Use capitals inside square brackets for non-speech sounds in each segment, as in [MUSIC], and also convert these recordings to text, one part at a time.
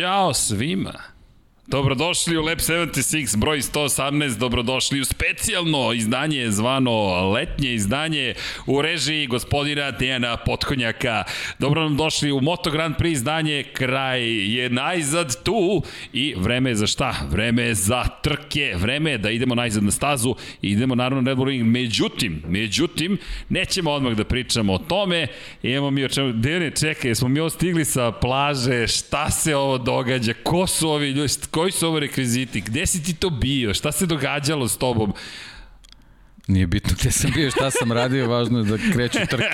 Ćao svima! Dobrodošli u Lab 76, broj 118, dobrodošli u specijalno izdanje zvano letnje izdanje u režiji gospodina Dejana Potkonjaka. Dobro nam došli u Moto Grand Prix izdanje, kraj je najzad tu. I vreme je za šta? Vreme je za trke, vreme je da idemo najzad na stazu. I idemo naravno na Red Bull Ring. Međutim, međutim, nećemo odmah da pričamo o tome, imamo mi o čemu, Dejane, čekaj, smo mi stigli sa plaže, šta se ovo događa, ko su ovi ljudi, koji su ovo rekviziti, gde si ti to bio, šta se događalo s tobom? Nije bitno gde sam bio, šta sam radio, važno je da kreću trke.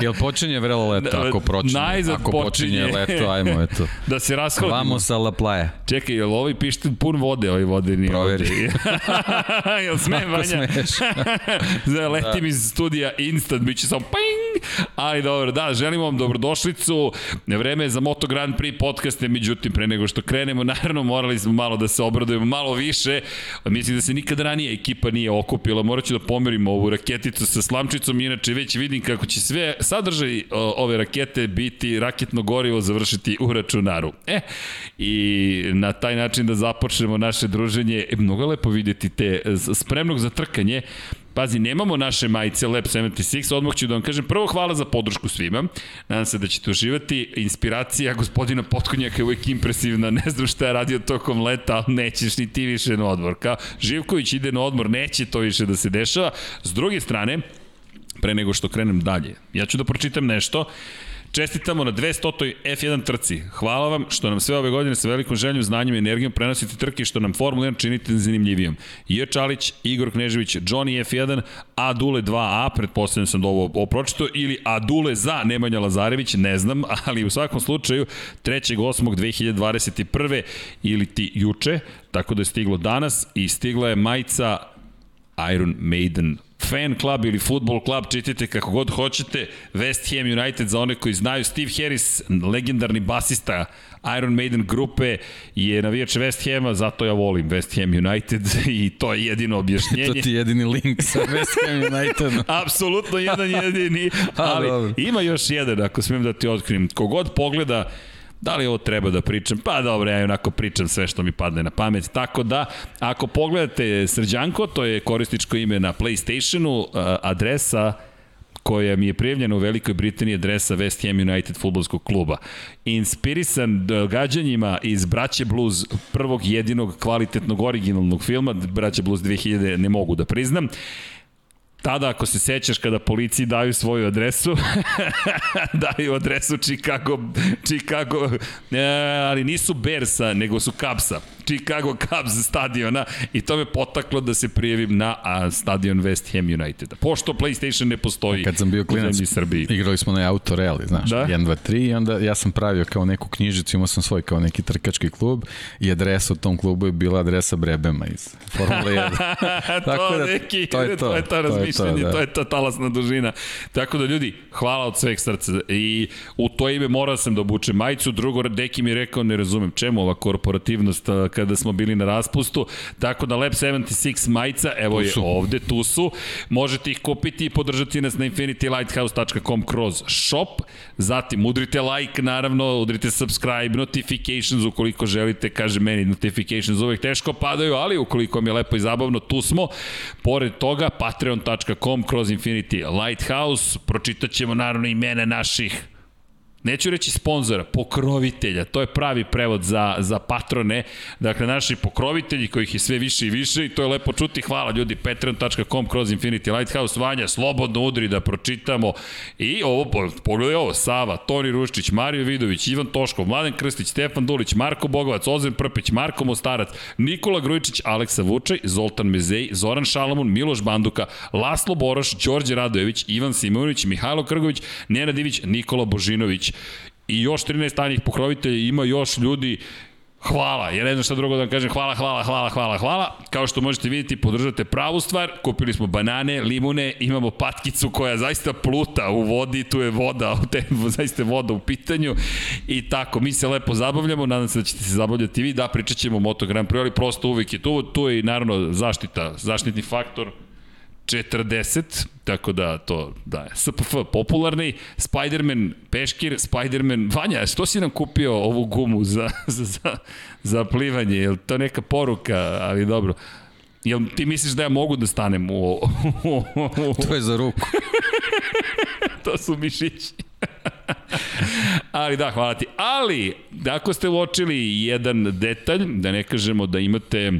Jel počinje vrelo leto, ako počinje? Najzad ako počinje. počinje leto, ajmo, eto. da se rashodimo. Vamos a la playa. Čekaj, jel ovaj pište pun vode, ovaj vode nije Proveri. [LAUGHS] jel sme, Vanja? smeš. [LAUGHS] da, letim da. iz studija instant, bit će samo ping! Ali dobro, da, želimo vam dobrodošlicu. Vreme je za Moto Grand Prix podcaste, međutim, pre nego što krenemo, [LAUGHS] naravno morali smo malo da se obradujemo, malo više. Mislim da se nikada ranije ekipa nije okupila, morat ću da pomerimo ovu raketicu sa slamčicom, inače već vidim kako će sve sadržaj ove rakete biti raketno gorivo završiti u računaru. E, i na taj način da započnemo naše druženje, e, mnogo lepo videti te spremnog za trkanje, Pazi, nemamo naše majice Lab 76, odmah ću da vam kažem, prvo hvala za podršku svima, nadam se da ćete uživati, inspiracija gospodina Potkonjaka je uvijek impresivna, ne znam šta je radio tokom leta, ali nećeš ni ti više na odmor, kao Živković ide na odmor, neće to više da se dešava, s druge strane, pre nego što krenem dalje, ja ću da pročitam nešto, Čestitamo na 200. F1 trci. Hvala vam što nam sve ove godine sa velikom željom, znanjem i energijom prenosite trke što nam Formula 1 činite zanimljivijom. J. Čalić, Igor Knežević, Johnny F1, Adule 2A, pretpostavljam sam da ovo opročito, ili Adule za Nemanja Lazarević, ne znam, [LAUGHS] ali u svakom slučaju 3.8.2021. ili ti juče, tako da je stiglo danas i stigla je majica Iron Maiden fan club ili football club, čitajte kako god hoćete, West Ham United za one koji znaju, Steve Harris, legendarni basista Iron Maiden grupe je navijač West Hama, zato ja volim West Ham United [LAUGHS] i to je jedino objašnjenje. [LAUGHS] to ti je jedini link sa West Ham United. [LAUGHS] Apsolutno jedan jedini, ali ima još jedan, ako smijem da ti otkrim. Kogod pogleda Da li ovo treba da pričam? Pa dobro, ja onako pričam sve što mi padne na pamet. Tako da, ako pogledate Srđanko, to je korističko ime na PlayStationu, adresa koja mi je prijavljena u Velikoj Britaniji adresa West Ham United futbolskog kluba. Inspirisan događanjima iz Braće Blues, prvog jedinog kvalitetnog originalnog filma, Braće Blues 2000 ne mogu da priznam, Tada, ako se sećaš, kada policiji daju svoju adresu, [LAUGHS] daju adresu Chicago, Chicago, e, ali nisu Bersa, nego su Cubsa. Chicago Cubs stadiona i to me potaklo da se prijavim na a, stadion West Ham United. Pošto PlayStation ne postoji Kad sam bio klinac, Srbiji. igrali smo na Auto Rally, znaš, da? 1, 2, 3 i onda ja sam pravio kao neku knjižicu, imao sam svoj kao neki trkački klub i adresa u tom klubu je bila adresa Brebema iz Formule [LAUGHS] 1. Tako da, neki, to je to. To je to razmišljanje, to je, to, da. to je ta talasna dužina. Tako da ljudi, hvala od sveg srca. I u to ime morao sam da obučem majicu, drugo Deki mi je rekao ne razumem čemu ova korporativnost kada smo bili na raspustu, tako da Lab 76 majica, evo je ovde, tu su, možete ih kupiti i podržati nas na infinitylighthouse.com kroz shop, zatim udrite like, naravno, udrite subscribe, notifications, ukoliko želite, kaže meni, notifications uvek teško padaju, ali ukoliko mi je lepo i zabavno, tu smo. Pored toga, patreon.com kroz Infinity Lighthouse, pročitat ćemo naravno imena naših neću reći sponzora, pokrovitelja, to je pravi prevod za, za patrone, dakle naši pokrovitelji kojih je sve više i više i to je lepo čuti, hvala ljudi, patreon.com kroz Infinity Lighthouse, Vanja, slobodno udri da pročitamo. I ovo, pogledaj ovo, Sava, Toni Ruščić, Mario Vidović, Ivan Toškov, Mladen Krstić, Stefan Dulić, Marko Bogovac, Ozren Prpić, Marko Mostarac, Nikola Grujičić, Aleksa Vučaj, Zoltan Mezej, Zoran Šalamun, Miloš Banduka, Laslo Boroš, Đorđe Radojević, Ivan Simonović, Mihajlo Krgović, Nena Divić, Nikola Božinović, i još 13 tajnih pokrovitelja, ima još ljudi. Hvala, ja ne znam šta drugo da vam kažem, hvala, hvala, hvala, hvala, hvala. Kao što možete vidjeti, podržate pravu stvar, kupili smo banane, limune, imamo patkicu koja zaista pluta u vodi, tu je voda, [LAUGHS] te, zaista voda u pitanju. I tako, mi se lepo zabavljamo, nadam se da ćete se zabavljati vi, da pričat ćemo o Moto Grand Prix, ali prosto uvek je tu, tu je i naravno zaštita, zaštitni faktor, 40, tako da to, da, SPF popularni, Spider-Man Peškir, Spider-Man Vanja, što si nam kupio ovu gumu za, [LAUGHS] za, za, za plivanje, je to neka poruka, ali dobro. Jel ti misliš da ja mogu da stanem u... to je za ruku. [LAUGHS] to su mišići. [LAUGHS] Ali da, hvala ti. Ali, ako ste uočili jedan detalj, da ne kažemo da imate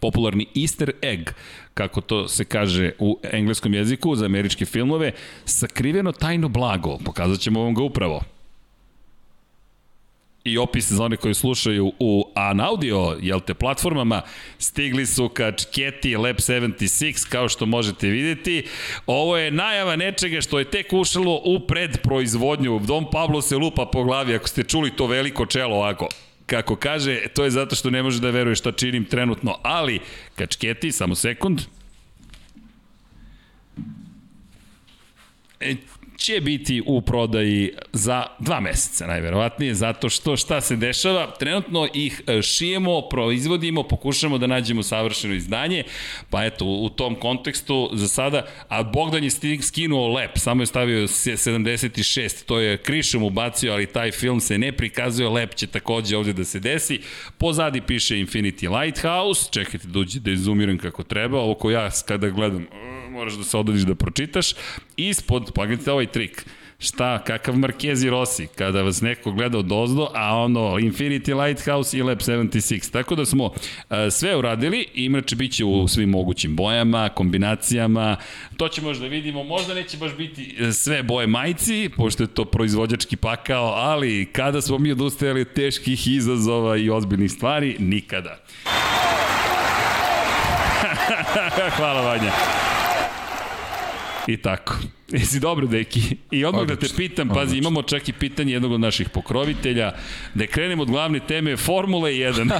popularni easter egg, kako to se kaže u engleskom jeziku za američke filmove, sakriveno tajno blago. Pokazat ćemo vam ga upravo i opis za one koji slušaju u Anaudio, jel te, platformama, stigli su ka Čketi Lab 76, kao što možete videti. Ovo je najava nečega što je tek ušalo u predproizvodnju. Dom Pablo se lupa po glavi, ako ste čuli to veliko čelo ovako kako kaže, to je zato što ne može da veruje šta činim trenutno, ali kačketi, samo sekund, e, će biti u prodaji za dva meseca najverovatnije, zato što šta se dešava, trenutno ih e, šijemo, proizvodimo, pokušamo da nađemo savršeno izdanje, pa eto, u tom kontekstu za sada, a Bogdan je skinuo lep, samo je stavio 76, to je krišom ubacio, ali taj film se ne prikazuje, lep će takođe ovde da se desi, pozadi piše Infinity Lighthouse, čekajte da uđe da izumiram kako treba, ovo ko ja kada gledam, moraš da se odadiš da pročitaš. Ispod, pogledajte ovaj trik, šta, kakav Markezi Rossi, kada vas neko gleda od ozdo, a ono Infinity Lighthouse i Lab 76. Tako da smo uh, sve uradili i inače bit će u svim mogućim bojama, kombinacijama, to će možda vidimo, možda neće baš biti e, sve boje majci, pošto je to proizvođački pakao, ali kada smo mi odustajali od teških izazova i ozbiljnih stvari, nikada. [LAUGHS] Hvala Vanja. I tako. [LAUGHS] Jesi dobro, deki? I odmah Odlično. da te pitam, pazi, Odlično. imamo čak i pitanje jednog od naših pokrovitelja, da krenemo od glavne teme Formule 1.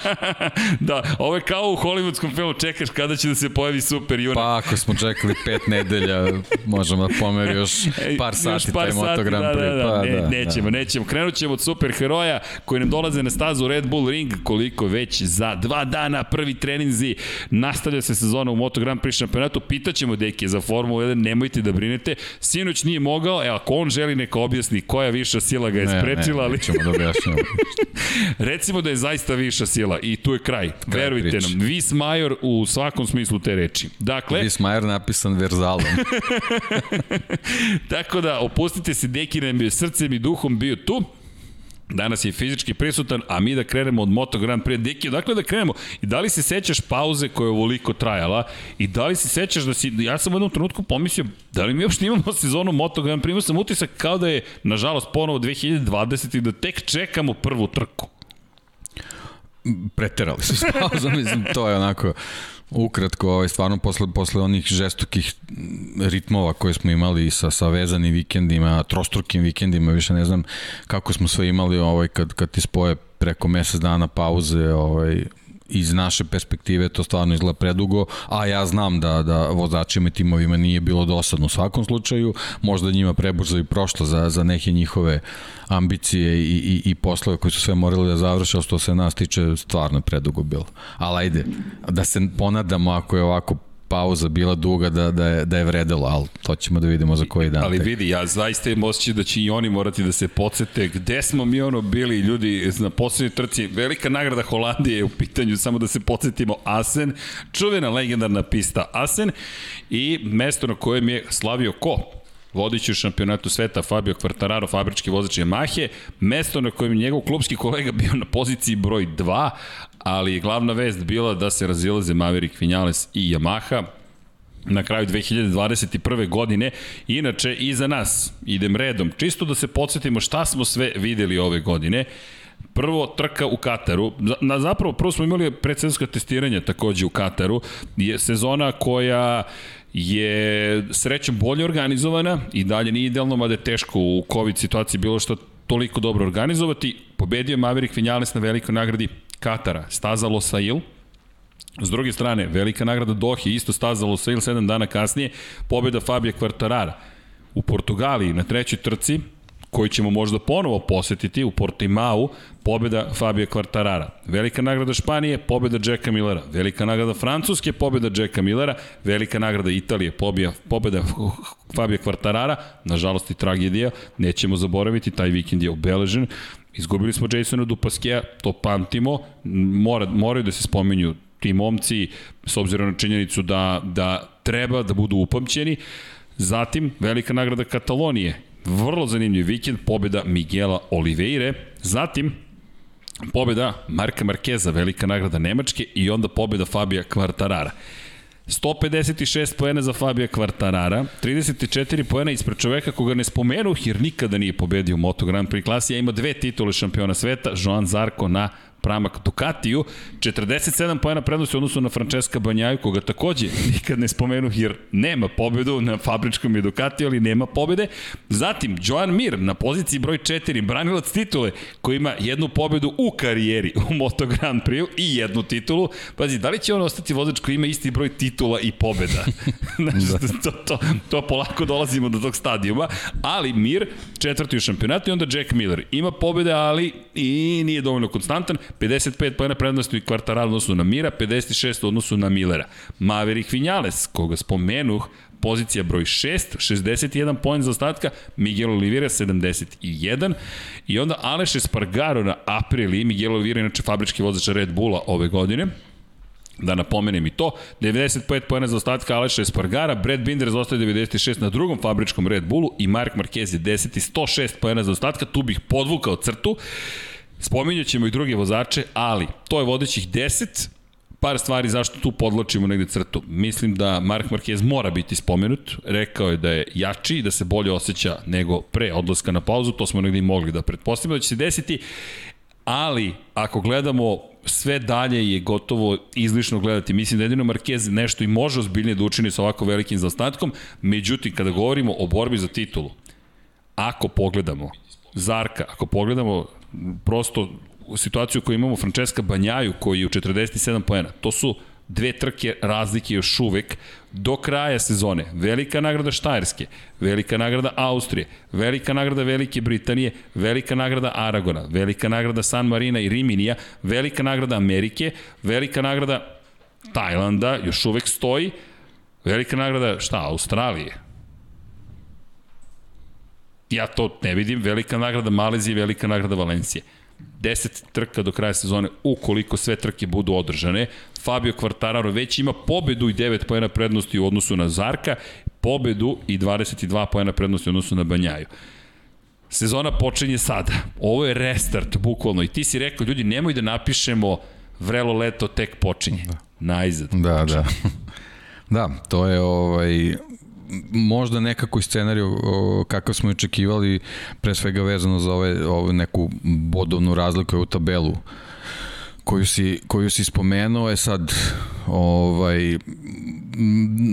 [LAUGHS] da, ovo je kao u hollywoodskom filmu, čekaš kada će da se pojavi super junak. Pa ako smo čekali pet nedelja, možemo da pomeri još par sati još par taj sati, Moto Grand Prix. Da, da, da, pa, ne, da, nećemo, da. nećemo. Krenut ćemo od super heroja koji nam dolaze na stazu Red Bull Ring, koliko već za dva dana prvi treninzi, nastavlja se sezona u Moto Grand Prix šampionatu, pitaćemo deki za Formulu 1, nema nemojte da brinete. Sinoć nije mogao, evo, ako on želi neka objasni koja viša sila ga je ne, sprečila, ali... Ne, da objašnjamo. [LAUGHS] Recimo da je zaista viša sila i tu je kraj. kraj Verujte prič. nam, Vis Major u svakom smislu te reči. Dakle... Vis Major napisan verzalom. [LAUGHS] Tako da, opustite se, Deki nam je srcem i duhom bio tu. Danas je fizički prisutan, a mi da krenemo od Moto Grand Prix. Deki, dakle da krenemo? I da li se sećaš pauze koja je ovoliko trajala? I da li se sećaš da si, ja sam u jednom trenutku pomislio, da li mi uopšte imamo [LAUGHS] sezonu Moto Grand Prix? Imao sam utisak kao da je, nažalost, ponovo 2020 i da tek čekamo prvu trku. Preterali su s pauzom, mislim, to je onako Ukratko, ovaj, stvarno posle, posle onih žestokih ritmova koje smo imali sa, sa vezanim vikendima, trostrukim vikendima, više ne znam kako smo sve imali ovaj, kad, kad ti spoje preko mesec dana pauze, ovaj, iz naše perspektive to stvarno izgleda predugo, a ja znam da, da vozačima i timovima nije bilo dosadno u svakom slučaju, možda njima prebrzo i prošlo za, za neke njihove ambicije i, i, i poslove koji su sve morali da završe, ali što se nas tiče stvarno predugo bilo. Ali ajde, da se ponadamo ako je ovako pauza bila duga da, da, je, da je vredelo, ali to ćemo da vidimo za koji dan. Ali vidi, ja zaista imam osjećaj da će i oni morati da se podsete gde smo mi ono bili ljudi na poslednjoj trci. Velika nagrada Holandije je u pitanju, samo da se podsjetimo Asen, čuvena legendarna pista Asen i mesto na kojem je slavio ko? Vodići u šampionatu sveta Fabio Quartararo, fabrički vozač Yamahe, mesto na kojem je njegov klubski kolega bio na poziciji broj 2, ali je glavna vest bila da se razilaze Maverick Vinales i Yamaha, na kraju 2021. godine. Inače, i za nas, idem redom, čisto da se podsjetimo šta smo sve videli ove godine. Prvo, trka u Kataru. Na, zapravo, prvo smo imali predsezonska testiranja takođe u Kataru. Je sezona koja je srećom bolje organizovana i dalje nije idealno, mada je teško u COVID situaciji bilo što toliko dobro organizovati. Pobedio Maverick Vinales na velikoj nagradi Katara, staza Losail, S druge strane, velika nagrada Dohi, isto staza Losail 7 dana kasnije, pobjeda Fabija Kvartarara. U Portugaliji na trećoj trci, koji ćemo možda ponovo posetiti u Portimao, pobjeda Fabio Quartarara. Velika nagrada Španije, pobjeda Jacka Millera. Velika nagrada Francuske, pobjeda Jacka Millera. Velika nagrada Italije, pobjeda, pobjeda [LAUGHS] Fabio Quartarara. Nažalost i tragedija, nećemo zaboraviti, taj vikend je obeležen. Izgubili smo Jasona Dupaskea, to pamtimo, Mora, moraju da se spomenju ti momci, s obzirom na činjenicu da, da treba da budu upamćeni. Zatim, velika nagrada Katalonije, vrlo zanimljiv vikend, pobjeda Miguela Oliveire, zatim pobjeda Marka Markeza, velika nagrada Nemačke i onda pobjeda Fabija Kvartarara. 156 poena za Fabija Kvartarara, 34 poena ispred čoveka koga ne spomenu jer nikada nije pobedio u Moto Grand Prix klasi, a ima dve titule šampiona sveta, Joan Zarko na pramak Ducatiju, 47 pojena prednosti u odnosu na Francesca Banjaju, koga takođe nikad ne spomenu jer nema pobedu na fabričkom je Ducatiju, ali nema pobede. Zatim, Joan Mir na poziciji broj 4, branilac titule, koji ima jednu pobedu u karijeri u Moto Grand Prix i jednu titulu. Pazi, da li će on ostati vozač koji ima isti broj titula i pobeda? [LAUGHS] Znaš, da. to, to, to polako dolazimo do tog stadijuma, ali Mir, četvrti u šampionatu i onda Jack Miller. Ima pobede, ali i nije dovoljno konstantan. 55 pojena prednosti i kvartaral odnosu na Mira, 56 u odnosu na Millera. Maverick Vinales, koga spomenuh, pozicija broj 6, 61 poen za ostatka, Miguel Oliveira 71 i onda Aleš Espargaro na Aprili, Miguel Oliveira inače fabrički vozač Red Bulla ove godine, da napomenem i to, 95 pojena za ostatka Aleša Espargara, Brad Binder zaostaje 96 na drugom fabričkom Red Bullu i Mark Marquez je 10 i 106 pojena za ostatka, tu bih podvukao crtu Spominjat ćemo i druge vozače, ali to je vodećih 10, par stvari zašto tu podločimo negde crtu. Mislim da Mark Marquez mora biti spomenut, rekao je da je jači i da se bolje osjeća nego pre odlaska na pauzu, to smo negde mogli da pretpostavimo da će se desiti, ali ako gledamo sve dalje je gotovo izlišno gledati. Mislim da jedino Marquez nešto i može ozbiljnije da učini sa ovako velikim zaostatkom, međutim kada govorimo o borbi za titulu, ako pogledamo Zarka, ako pogledamo prosto situaciju koju imamo Francesca Banjaju koji je u 47 poena. To su dve trke razlike još uvek do kraja sezone. Velika nagrada Štajerske, velika nagrada Austrije, velika nagrada Velike Britanije, velika nagrada Aragona, velika nagrada San Marina i Riminija, velika nagrada Amerike, velika nagrada Tajlanda, još uvek stoji, velika nagrada šta, Australije, Ja to ne vidim. Velika nagrada Malezije, velika nagrada Valencije. 10 trka do kraja sezone, ukoliko sve trke budu održane. Fabio Quartararo već ima pobedu i 9 pojena prednosti u odnosu na Zarka, pobedu i 22 pojena prednosti u odnosu na Banjaju. Sezona počinje sada. Ovo je restart, bukvalno. I ti si rekao, ljudi, nemoj da napišemo vrelo leto tek počinje. Da. Najzad. Da, da. [LAUGHS] Da, to je ovaj možda nekako i scenariju kakav smo očekivali, pre svega vezano za ove, ove neku bodovnu razliku u tabelu koju si, koju si spomenuo je sad ovaj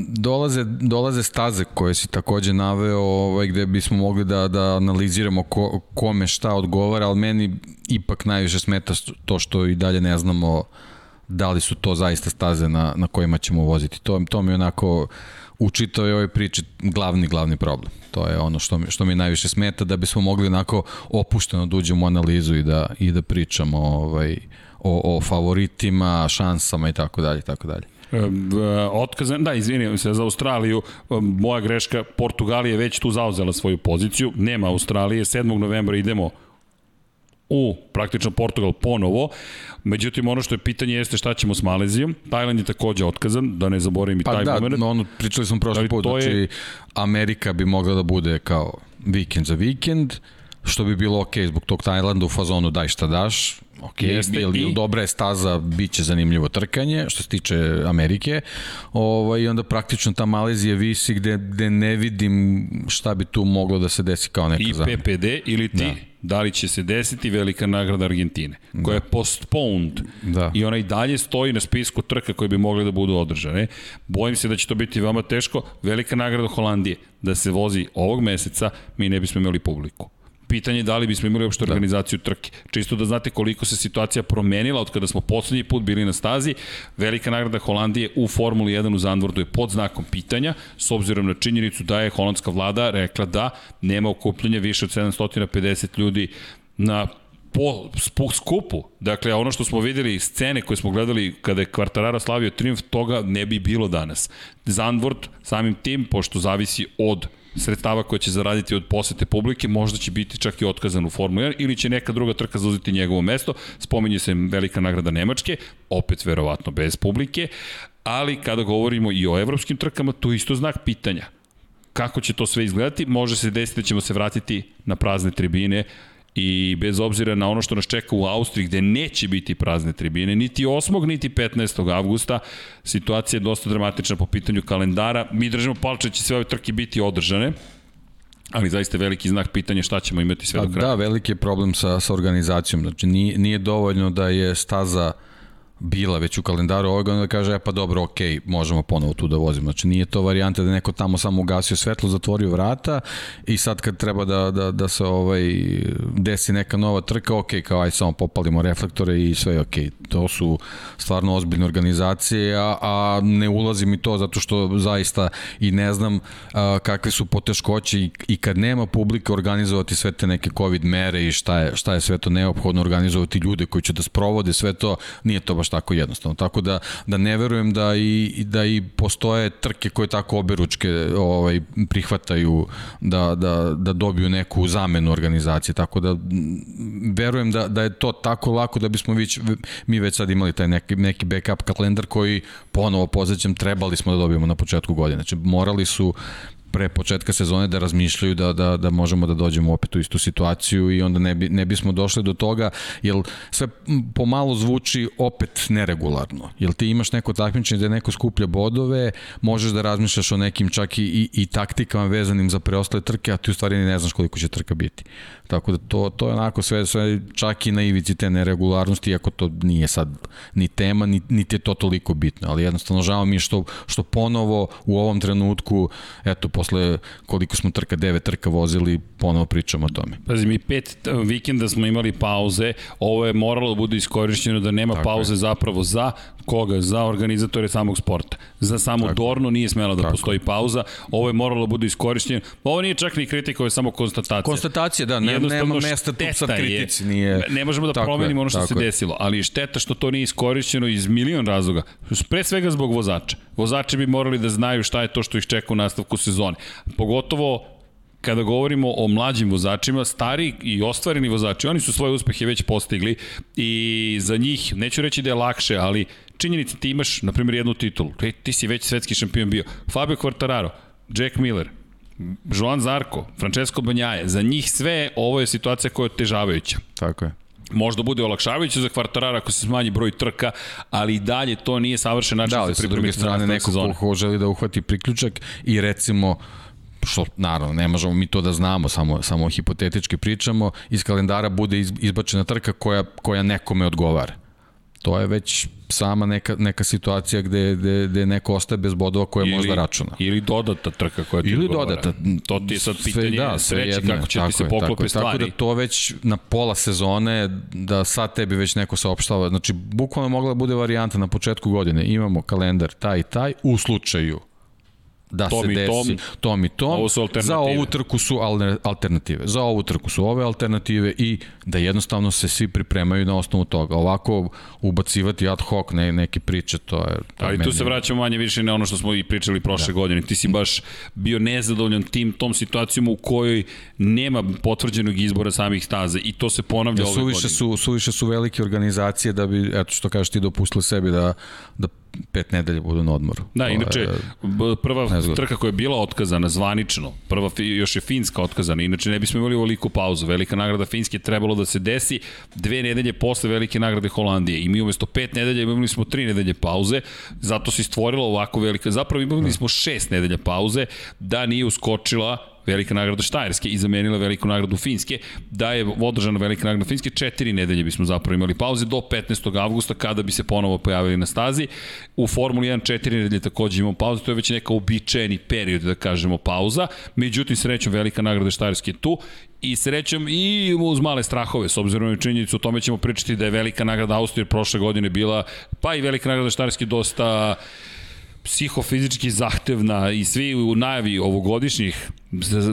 dolaze, dolaze staze koje si takođe naveo ovaj, gde bismo mogli da, da analiziramo ko, kome šta odgovara, ali meni ipak najviše smeta to što i dalje ne znamo da li su to zaista staze na, na kojima ćemo voziti. To, to mi onako u čitoj ovoj priči glavni, glavni problem. To je ono što mi, što mi najviše smeta, da bismo mogli onako opušteno da uđemo u analizu i da, i da pričamo ovaj, o, o favoritima, šansama i tako dalje, tako dalje. Otkazan, da, izvinjam se za Australiju, moja greška, Portugalija je već tu zauzela svoju poziciju, nema Australije, 7. novembra idemo u praktično Portugal ponovo. Međutim, ono što je pitanje jeste šta ćemo s Malezijom. Tajland je takođe otkazan, da ne zaboravim i pa taj da, moment. Pa da, ono, pričali smo prošli put, znači je... Amerika bi mogla da bude kao vikend za vikend, što bi bilo ok zbog tog Tajlanda u fazonu daj šta daš, ok, Jeste, ili i... dobra je staza, bit će zanimljivo trkanje, što se tiče Amerike, ovaj, i onda praktično ta Malezija visi gde, gde ne vidim šta bi tu moglo da se desi kao neka zamena. I PPD ili ti? Da da li će se desiti velika nagrada Argentine, koja da. je postponed da. i ona i dalje stoji na spisku trka koje bi mogle da budu održane. Bojim se da će to biti veoma teško. Velika nagrada Holandije, da se vozi ovog meseca, mi ne bismo imali publiku Pitanje je da li bismo imali uopšte da. organizaciju trke. Čisto da znate koliko se situacija promenila od kada smo poslednji put bili na stazi. Velika nagrada Holandije u Formuli 1 u Zandvordu je pod znakom pitanja, s obzirom na činjenicu da je holandska vlada rekla da nema okupljenja više od 750 ljudi na po, po skupu. Dakle, ono što smo videli, scene koje smo gledali kada je Kvartarara slavio triumf, toga ne bi bilo danas. Zandvort, samim tim, pošto zavisi od sredstava koje će zaraditi od posete publike, možda će biti čak i otkazan u Formula 1 ili će neka druga trka zauzeti njegovo mesto. Spominje se velika nagrada Nemačke, opet verovatno bez publike, ali kada govorimo i o evropskim trkama, to je isto znak pitanja. Kako će to sve izgledati? Može se desiti da ćemo se vratiti na prazne tribine, i bez obzira na ono što nas čeka u Austriji gde neće biti prazne tribine, niti 8. niti 15. avgusta, situacija je dosta dramatična po pitanju kalendara. Mi držimo palče da će sve ove trke biti održane, ali zaista veliki znak pitanja šta ćemo imati sve do kraja. Da, veliki je problem sa, sa organizacijom. Znači, nije, nije dovoljno da je staza uh, bila već u kalendaru ovog, onda kaže, e pa dobro, ok, možemo ponovo tu da vozimo. Znači nije to varijanta da neko tamo samo ugasio svetlo, zatvorio vrata i sad kad treba da, da, da se ovaj, desi neka nova trka, ok, kao aj samo popalimo reflektore i sve je ok. To su stvarno ozbiljne organizacije, a, a ne ulazim i to zato što zaista i ne znam a, kakve su poteškoće i, i kad nema publike organizovati sve te neke covid mere i šta je, šta je sve to neophodno organizovati ljude koji će da sprovode sve to, nije to baš tako jednostavno. Tako da, da ne verujem da i, da i postoje trke koje tako oberučke ovaj, prihvataju da, da, da dobiju neku zamenu organizacije. Tako da verujem da, da je to tako lako da bismo već, mi već sad imali taj neki, neki backup kalendar koji ponovo pozećem trebali smo da dobijemo na početku godine. Znači morali su pre početka sezone da razmišljaju da, da, da možemo da dođemo opet u istu situaciju i onda ne, bi, ne bismo došli do toga, jer sve pomalo zvuči opet neregularno. Jer ti imaš neko takmičenje da neko skuplja bodove, možeš da razmišljaš o nekim čak i, i, i taktikama vezanim za preostale trke, a ti u stvari ne znaš koliko će trka biti. Tako da to, to je onako sve, sve čak i na ivici te neregularnosti, iako to nije sad ni tema, ni, niti je to toliko bitno, ali jednostavno žao mi je što, što ponovo u ovom trenutku, eto, posle koliko smo trka, devet trka vozili, ponovo pričamo o tome. Pazi, mi pet vikenda smo imali pauze, ovo je moralo da bude iskorišćeno da nema Tako pauze je. zapravo za koga? Za organizatore samog sporta. Za samo Tako. Dorno nije smela da Tako. postoji pauza, ovo je moralo da bude iskorišćeno. Ovo nije čak ni kritika, ovo je samo konstatacija. Konstatacija, da, ne, nema mesta tu sad kritici. Je, nije... Ne možemo da tako promenimo ono što se je. desilo, ali šteta što to nije iskorišćeno iz milion razloga. Pre svega zbog vozača. Vozači bi morali da znaju šta je to što ih čeka u nastavku sezone. Pogotovo kada govorimo o mlađim vozačima, stari i ostvareni vozači, oni su svoje uspehe već postigli i za njih, neću reći da je lakše, ali činjenica ti imaš, na primjer, jednu titulu, ti si već svetski šampion bio, Fabio Quartararo, Jack Miller, Joan Zarko, Francesco Banjaje, za njih sve ovo je situacija koja je otežavajuća. Tako je. Možda bude olakšavajuće za kvartarara ako se smanji broj trka, ali i dalje to nije savršen način da, za pripremiti druge strane neko sezone. ko želi da uhvati priključak i recimo što naravno ne možemo mi to da znamo, samo, samo hipotetički pričamo, iz kalendara bude izbačena trka koja, koja nekome odgovara. To je već sama neka, neka situacija gde, gde, gde neko ostaje bez bodova koje ili, možda računa. Ili dodata trka koja ti Ili odgovara. dodata. To ti je sad pitanje sve, da, sve jedno, kako će ti se poklope tako, stvari. Tako da to već na pola sezone, da sad tebi već neko saopštava. Znači, bukvalno mogla da bude varijanta na početku godine. Imamo kalendar taj i taj u slučaju da tom se desi tom, tom i tom. Ovo su za ovu trku su alternative. Za ovu trku su ove alternative i da jednostavno se svi pripremaju na osnovu toga. Ovako ubacivati ad hoc ne, neke priče, to je... To Ali tu se vraćamo manje više na ono što smo i pričali prošle da. godine. Ti si baš bio nezadovoljan tim, tom situacijom u kojoj nema potvrđenog izbora samih staza i to se ponavlja da, ove godine. Su, suviše su velike organizacije da bi, eto što kažeš ti, dopustili sebi da, da pet nedelja budu na odmoru. Da, inače, prva trka koja je bila otkazana zvanično, prva još je Finska otkazana, inače ne bismo imali ovoliku pauzu. Velika nagrada Finske trebalo da se desi dve nedelje posle velike nagrade Holandije. I mi umesto pet nedelja imali smo tri nedelje pauze, zato se stvorilo ovako velika, zapravo imali smo šest nedelja pauze, da nije uskočila velika nagrada Štajerske i zamenila veliku nagradu Finske, da je održana velika nagrada Finske, četiri nedelje bismo zapravo imali pauze do 15. avgusta kada bi se ponovo pojavili na stazi. U Formuli 1 četiri nedelje takođe imamo pauzu, to je već neka običajeni period, da kažemo, pauza. Međutim, srećom, velika nagrada Štajerske je tu i srećom i uz male strahove, s obzirom na činjenicu, o tome ćemo pričati da je velika nagrada Austrije prošle godine bila, pa i velika nagrada Štajerske dosta psihofizički zahtevna i svi u najavi ovogodišnjih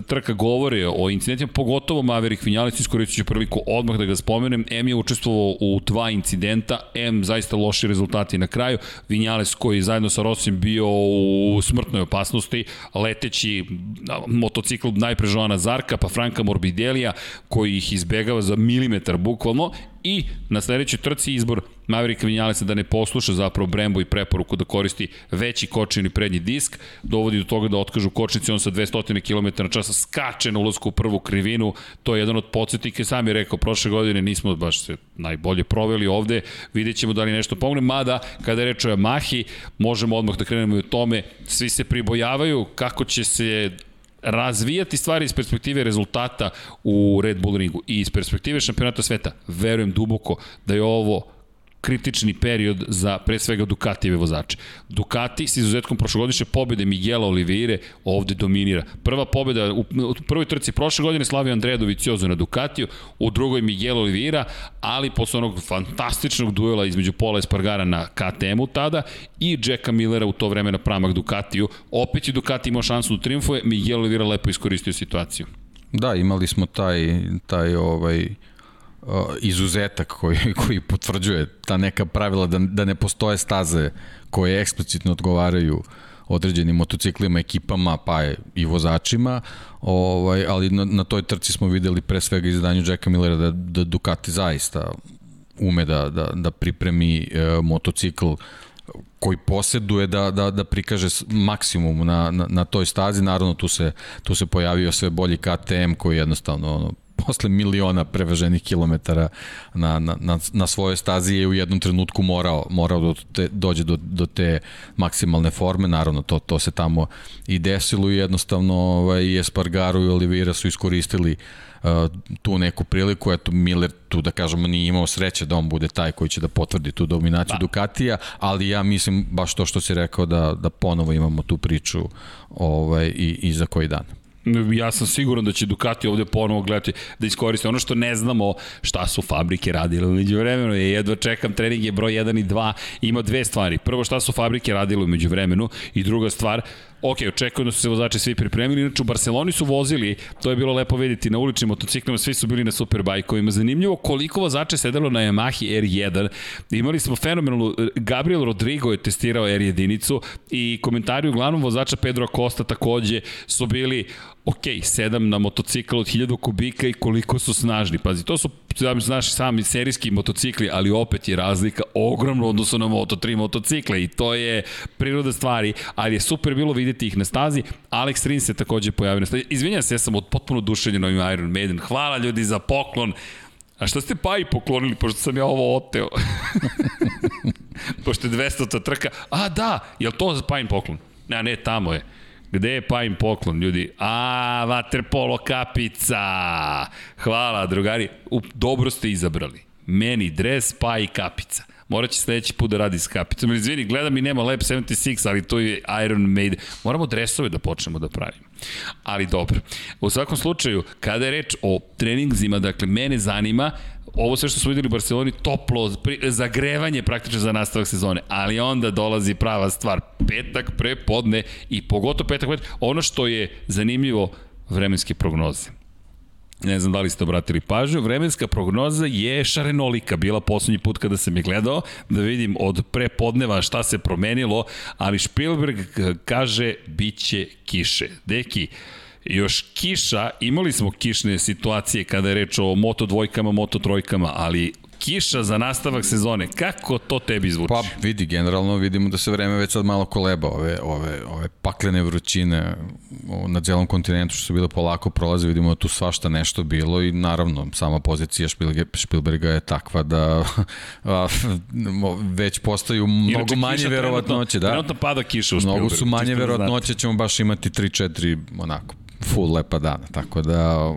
trka govore o incidentima, pogotovo Maverick Vinales, iskoristit ću priliku odmah da ga spomenem. M je učestvovao u dva incidenta, M zaista loši rezultati na kraju. Vinales koji zajedno sa Rosim bio u smrtnoj opasnosti, leteći motocikl najpre Joana Zarka, pa Franka Morbidelija koji ih izbegava za milimetar bukvalno i na sledećoj trci izbor Mavericka Vinjalesa da ne posluša zapravo Brembo i preporuku da koristi veći kočeni prednji disk, dovodi do toga da otkažu kočnici, on sa 200 km na časa skače na ulazku u prvu krivinu, to je jedan od podsjetnika, sam je rekao, prošle godine nismo baš se najbolje proveli ovde, vidjet ćemo da li nešto pomogne, mada kada je reč o Yamahi, možemo odmah da krenemo i o tome, svi se pribojavaju kako će se razvijati stvari iz perspektive rezultata u Red Bull ringu i iz perspektive šampionata sveta. Verujem duboko da je ovo kritični period za pre svega Ducatijeve vozače. Ducati s izuzetkom prošlogodišnje pobede Miguela Oliveire ovde dominira. Prva pobeda u, u prvoj trci prošle godine slavio Andrea Doviciozo na Ducatiju, u drugoj Miguel Oliveira, ali posle onog fantastičnog duela između Pola Espargara na KTM-u tada i Jacka Millera u to vreme na pramak Ducatiju. Opet je Ducati imao šansu da triumfuje, Miguel Oliveira lepo iskoristio situaciju. Da, imali smo taj, taj ovaj, izuzetak koji, [LAUGHS] koji potvrđuje ta neka pravila da, da ne postoje staze koje eksplicitno odgovaraju određenim motociklima, ekipama, pa i vozačima, ovaj, ali na, na toj trci smo videli pre svega izdanju Jacka Millera da, da Ducati zaista ume da, da, da pripremi e, motocikl koji poseduje da, da, da prikaže maksimum na, na, na toj stazi. Naravno, tu se, tu se pojavio sve bolji KTM koji jednostavno ono, [LAUGHS] posle miliona preveženih kilometara na, na, na, na svojoj stazi je u jednom trenutku morao, morao da te, dođe do, do te maksimalne forme, naravno to, to se tamo i desilo i jednostavno ovaj, Espargaro i Oliveira su iskoristili uh, tu neku priliku, eto Miller tu da kažemo nije imao sreće da on bude taj koji će da potvrdi tu dominaciju ba. Ducatija, ali ja mislim baš to što si rekao da, da ponovo imamo tu priču ovaj, i, i za koji dan ja sam siguran da će Ducati ovde ponovo gledati da iskoriste ono što ne znamo šta su fabrike radile umeđu vremenu. Je jedva čekam trening je broj 1 i 2. Ima dve stvari. Prvo šta su fabrike radile umeđu vremenu i druga stvar Ok, očekujem da su se vozači svi pripremili, inače u Barceloni su vozili, to je bilo lepo videti na uličnim motociklima, svi su bili na superbajkovima. Zanimljivo koliko vozača sedelo na Yamahi R1. Imali smo fenomenalnu, Gabriel Rodrigo je testirao R1 i komentari uglavnom vozača Pedro Acosta takođe su bili ok, sedam na motocikl od 1000 kubika i koliko su snažni. Pazi, to su naši sami serijski motocikli, ali opet je razlika ogromno odnosno na Moto3 motocikle i to je priroda stvari, ali je super bilo videti ih na stazi. Alex Rins se takođe pojavio na stazi. Izvinjam se, ja sam od potpuno dušenjen ovim Iron Maiden. Hvala ljudi za poklon. A što ste pa i poklonili, pošto sam ja ovo oteo? [LAUGHS] pošto je 200 trka. A da, je to Pajin poklon? Ne, ne, tamo je. Gde je Pajin poklon, ljudi? A, vaterpolo kapica! Hvala, drugari. U, dobro ste izabrali. Meni dres, pa i kapica. Morat će sledeći put da radi s kapicom. Izvini, gledam i nema Lab 76, ali to je Iron Maiden. Moramo dresove da počnemo da pravimo. Ali dobro. U svakom slučaju, kada je reč o treningzima, dakle, mene zanima ovo sve što smo videli u Barceloni, toplo, zagrevanje praktično za nastavak sezone, ali onda dolazi prava stvar, petak pre podne i pogotovo petak pre ono što je zanimljivo, vremenske prognoze. Ne znam da li ste obratili pažnju, vremenska prognoza je šarenolika, bila poslednji put kada sam je gledao, da vidim od prepodneva šta se promenilo, ali Spielberg kaže biće kiše. Deki, još kiša, imali smo kišne situacije kada je reč o moto dvojkama, moto trojkama, ali kiša za nastavak sezone. Kako to tebi zvuči? Pa vidi, generalno vidimo da se vreme već sad malo koleba. Ove, ove, ove paklene vrućine na celom kontinentu što su bile polako prolaze, vidimo da tu svašta nešto bilo i naravno sama pozicija Špilberga je takva da [LAUGHS] a, već postaju mnogo manje verovatnoće. Da? Trenutno pada kiša u Mnogo su manje verovatnoće, ćemo baš imati 3-4 onako full lepa dana, tako da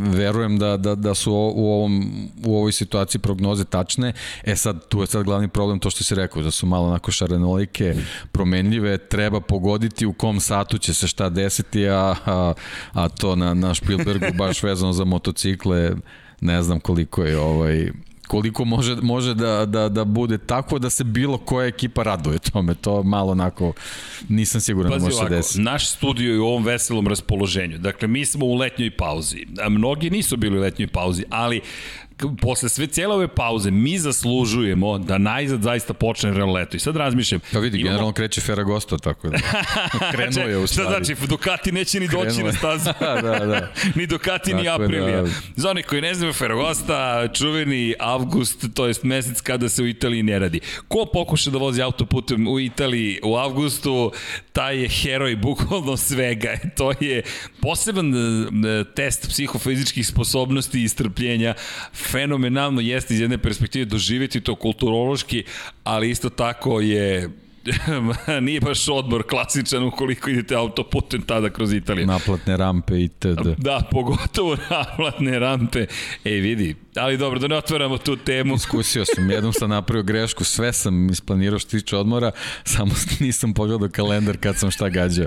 verujem da, da, da su u, ovom, u ovoj situaciji prognoze tačne. E sad, tu je sad glavni problem to što si rekao, da su malo onako šarenolike, promenljive, treba pogoditi u kom satu će se šta desiti, a, a, a to na, na Spielbergu baš vezano za motocikle, ne znam koliko je ovaj koliko može, može da, da, da bude tako da se bilo koja ekipa raduje tome. To malo onako nisam siguran Pazi da može ovako, se desiti. Naš studio je u ovom veselom raspoloženju. Dakle, mi smo u letnjoj pauzi. A mnogi nisu bili u letnjoj pauzi, ali posle sve cijele ove pauze mi zaslužujemo da najzad zaista počne real leto. I sad razmišljam. Pa vidi, imamo... generalno kreće Ferragosto, tako da. [LAUGHS] Krenuo je u stvari. Šta znači, Ducati neće ni doći Krenuo. na stazu. [LAUGHS] da, da. ni Ducati, tako ni Aprilija. Da. Za onih koji ne znaju Ferragosta, čuveni avgust, to jest mesec kada se u Italiji ne radi. Ko pokuša da vozi autoputem u Italiji u avgustu, taj je heroj bukvalno svega. To je poseban e, test psihofizičkih sposobnosti i strpljenja fenomenalno jeste iz jedne perspektive doživeti to kulturološki, ali isto tako je [LAUGHS] nije baš odbor klasičan ukoliko idete autoputem tada kroz Italiju. Naplatne rampe itd. Da, pogotovo [LAUGHS] naplatne rampe. Ej, vidi, ali dobro, da ne otvaramo tu temu. Iskusio sam, jednom sam napravio grešku, sve sam isplanirao što tiče odmora, samo nisam pogledao kalendar kad sam šta gađao.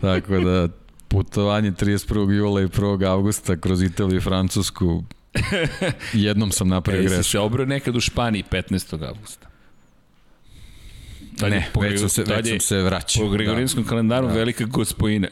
Tako da, putovanje 31. jula i 1. augusta kroz Italiju i Francusku, [LAUGHS] Jednom sam napravio grešku. E, se obrao nekad u Španiji 15. augusta. Tad ne, po, već, sam se, već sam se vraćao. Po Gregorinskom da. kalendaru da. velika gospojina.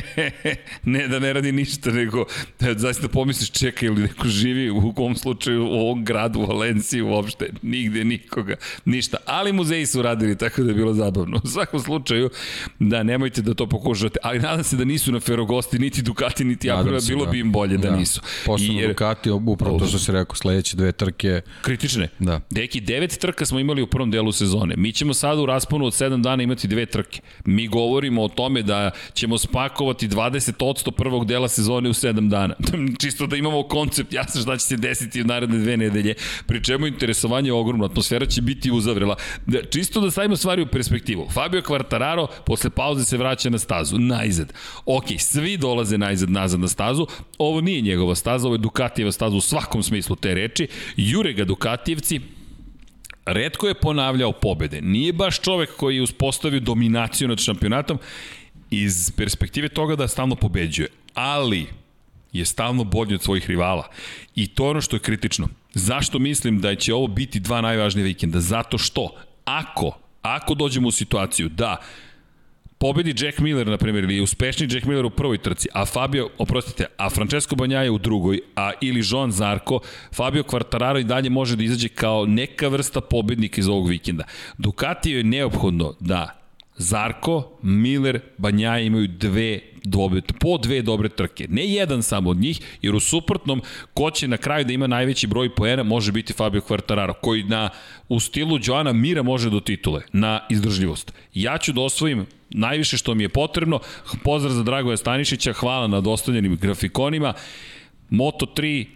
[LAUGHS] ne da ne radi ništa, nego da zaista pomisliš čeka ili neko živi u kom slučaju u ovom gradu, u Valenciji uopšte. Nigde nikoga, ništa. Ali muzeji su radili tako da je bilo zabavno. U svakom slučaju, da nemojte da to pokušate. Ali nadam se da nisu na Ferogosti niti Ducati, niti Aprilia, bilo da. bi im bolje da, da. nisu. Posledno jer... Ducati, upravo to što se rekao, sledeće dve trke. Kritične. Da. Deki, devet trka smo imali u prvom delu sezone. Mi ćemo sada u rasponu od 7 dana imati dve trke. Mi govorimo o tome da ćemo spakovati 20% prvog dela sezone u 7 dana. [LAUGHS] Čisto da imamo koncept jasno šta će se desiti u naredne dve nedelje. Pri čemu interesovanje je ogromno, atmosfera će biti uzavrela. Da, čisto da stavimo stvari u perspektivu. Fabio Quartararo posle pauze se vraća na stazu, najzad. Ok, svi dolaze najzad nazad na stazu. Ovo nije njegova staza, ovo je Ducatijeva staza u svakom smislu te reči. Jure ga Dukatijevci, redko je ponavljao pobede. Nije baš čovek koji je uspostavio dominaciju nad šampionatom iz perspektive toga da stalno pobeđuje. Ali je stalno bolji od svojih rivala. I to je ono što je kritično. Zašto mislim da će ovo biti dva najvažnije vikenda? Zato što ako, ako dođemo u situaciju da pobedi Jack Miller, na primjer, ili uspešni Jack Miller u prvoj trci, a Fabio, oprostite, a Francesco Banjaje u drugoj, a ili Joan Zarko, Fabio Quartararo i dalje može da izađe kao neka vrsta pobednika iz ovog vikenda. Ducati je neophodno da Zarko, Miller, Banjaje imaju dve dobe, po dve dobre trke. Ne jedan samo od njih, jer u suprotnom, ko će na kraju da ima najveći broj poena može biti Fabio Quartararo, koji na, u stilu Joana Mira može do titule, na izdržljivost. Ja ću da osvojim najviše što mi je potrebno. Pozdrav za Dragoja Stanišića, hvala na dostavljenim grafikonima. Moto 3,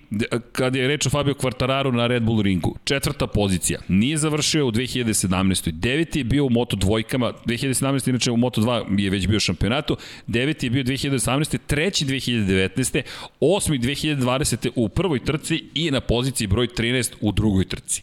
kad je reč o Fabio Quartararo na Red Bull ringu, četvrta pozicija, nije završio u 2017. Deveti je bio u Moto dvojkama, 2017. inače u Moto 2 je već bio šampionatu, deveti je bio 2018. treći 2019. osmi 2020. u prvoj trci i na poziciji broj 13 u drugoj trci.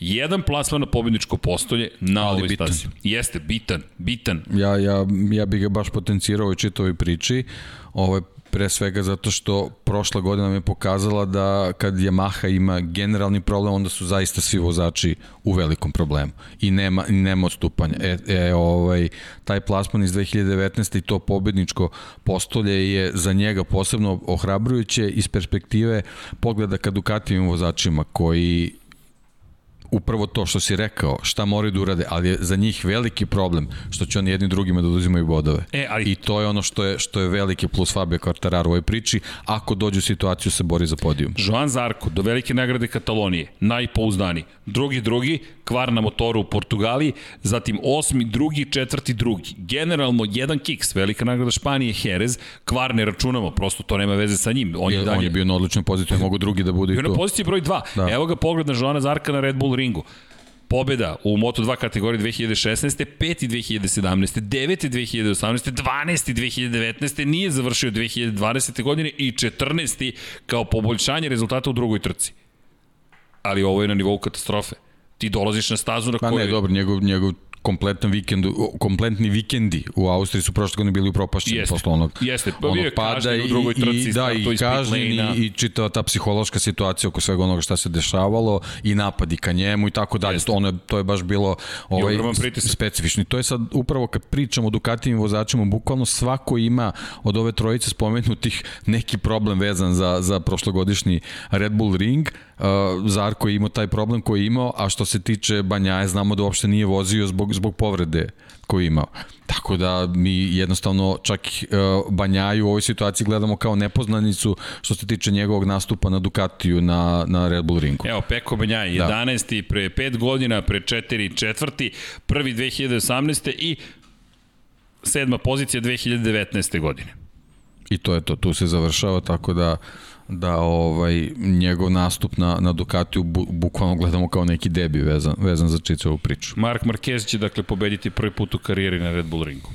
Jedan plasman na pobedničko postolje na Ali ovoj bitan. stazi. Jeste, bitan, bitan. Ja, ja, ja bih ga baš potencirao i čitavoj priči. Ovo je pre svega zato što prošla godina mi je pokazala da kad Yamaha ima generalni problem, onda su zaista svi vozači u velikom problemu i nema, nema odstupanja. E, e, ovaj, taj plasman iz 2019. i to pobedničko postolje je za njega posebno ohrabrujuće iz perspektive pogleda ka Ducatijim vozačima koji upravo to što si rekao, šta moraju da urade, ali je za njih veliki problem što će oni jedni drugima da uzimaju bodove. E, ali... I to je ono što je, što je veliki plus Fabio Quartararo u ovoj priči, ako dođe u situaciju se bori za podijum. Joan Zarko, do velike nagrade Katalonije, najpouzdani. Drugi, drugi, kvar na motoru u Portugaliji, zatim osmi, drugi, četvrti, drugi. Generalno, jedan kiks, velika nagrada Španije, Jerez, kvar ne računamo, prosto to nema veze sa njim. On je, dalje... on je bio na odličnoj poziciji, mogu drugi da budu i tu. Bio na poziciji broj 2. Da. Evo ga pogled na Joana Zarka na Red Bull ringu. pobjeda u Moto2 kategoriji 2016. 5. 2017. 9. 2018. 12. 2019. nije završio 2020. godine i 14. kao poboljšanje rezultata u drugoj trci. Ali ovo je na nivou katastrofe. Ti dolaziš na stazu na kojoj... Pa ne, dobro, njegov, njegov kompletan vikend, kompletni vikendi u Austriji su prošle godine bili upropašćeni Jeste. posle onog, Jeste. Pa onog pada i, u drugoj trci, i, da, i kažnjen i, i čitava ta psihološka situacija oko svega onoga šta se dešavalo i napadi ka njemu i tako dalje. To, ono, to je baš bilo ovaj, specifično. To je sad upravo kad pričamo o Ducatijim vozačima, bukvalno svako ima od ove trojice spomenutih neki problem vezan za, za prošlogodišnji Red Bull Ring. Uh, Zarko je imao taj problem koji je imao, a što se tiče Banjaje, znamo da uopšte nije vozio zbog zbog povrede koju je imao. Tako da mi jednostavno čak uh, Banjaju u ovoj situaciji gledamo kao nepoznanicu što se tiče njegovog nastupa na Ducatiju na, na Red Bull ringu. Evo, Peko Banjaj, 11. Da. pre 5 godina, pre 4 četvrti, prvi 2018. i sedma pozicija 2019. godine. I to je to, tu se završava, tako da da ovaj njegov nastup na, na Ducatiju bu, bukvalno gledamo kao neki debi vezan, vezan za ovu priču. Mark Marquez će dakle pobediti prvi put u karijeri na Red Bull ringu.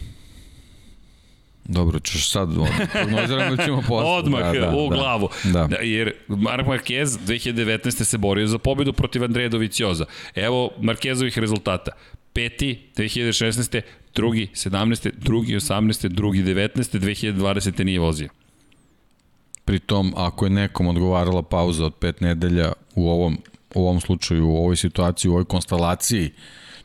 Dobro, ćeš sad prognoziram da ćemo [LAUGHS] posle. Odmah da, da, u da, glavu. Da. da. Jer Mark Marquez 2019. se borio za pobedu protiv Andreja Dovicioza. Evo Marquezovih rezultata. Peti 2016. Drugi 17. Drugi 18. Drugi 19. 2020. nije vozio. Pritom, ako je nekom odgovarala pauza od pet nedelja u ovom, u ovom slučaju, u ovoj situaciji, u ovoj konstelaciji,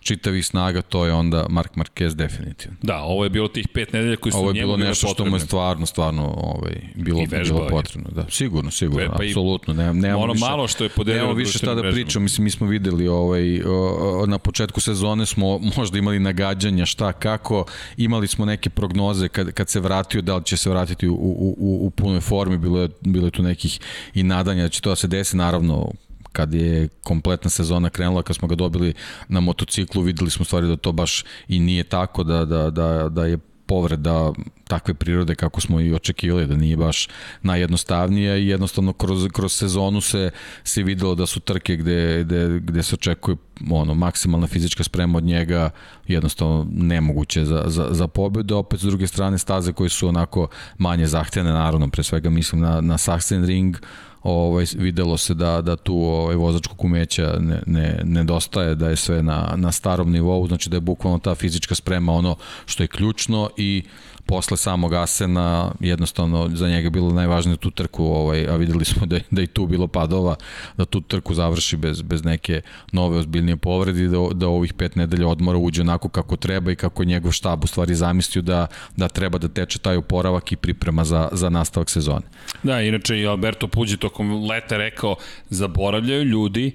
čitavih snaga, to je onda Mark Marquez definitivno. Da, ovo je bilo tih pet nedelja koji su njemu bile potrebne. Ovo je bilo nešto što mu je stvarno, stvarno ovaj, bilo, bilo potrebno. Da, sigurno, sigurno, Vepa apsolutno. Ne, nemamo ono više, malo što je podelio nemamo više šta da pričam, mislim, mi smo videli ovaj, na početku sezone smo možda imali nagađanja šta, kako, imali smo neke prognoze kad, kad se vratio, da li će se vratiti u, u, u, u punoj formi, bilo je, bilo je tu nekih i nadanja da će to da se desi, naravno kad je kompletna sezona krenula, kad smo ga dobili na motociklu, videli smo stvari da to baš i nije tako, da, da, da, da je povreda takve prirode kako smo i očekivali, da nije baš najjednostavnija i jednostavno kroz, kroz sezonu se, se videlo da su trke gde, gde, gde se očekuje ono, maksimalna fizička sprema od njega jednostavno nemoguće za, za, za pobedu, opet s druge strane staze koje su onako manje zahtjene, naravno, pre svega mislim na, na Sachsenring, ovaj, videlo se da, da tu ovaj, vozačkog umeća ne, ne, nedostaje, da je sve na, na starom nivou, znači da je bukvalno ta fizička sprema ono što je ključno i posle samog Asena jednostavno za njega bilo najvažnije tu trku, ovaj, a videli smo da, da i tu bilo padova, da tu trku završi bez, bez neke nove ozbiljnije povredi, da, da ovih pet nedelja odmora uđe onako kako treba i kako njegov štab u stvari zamislio da, da treba da teče taj oporavak i priprema za, za nastavak sezone. Da, inače i Alberto Puđi tokom leta rekao, zaboravljaju ljudi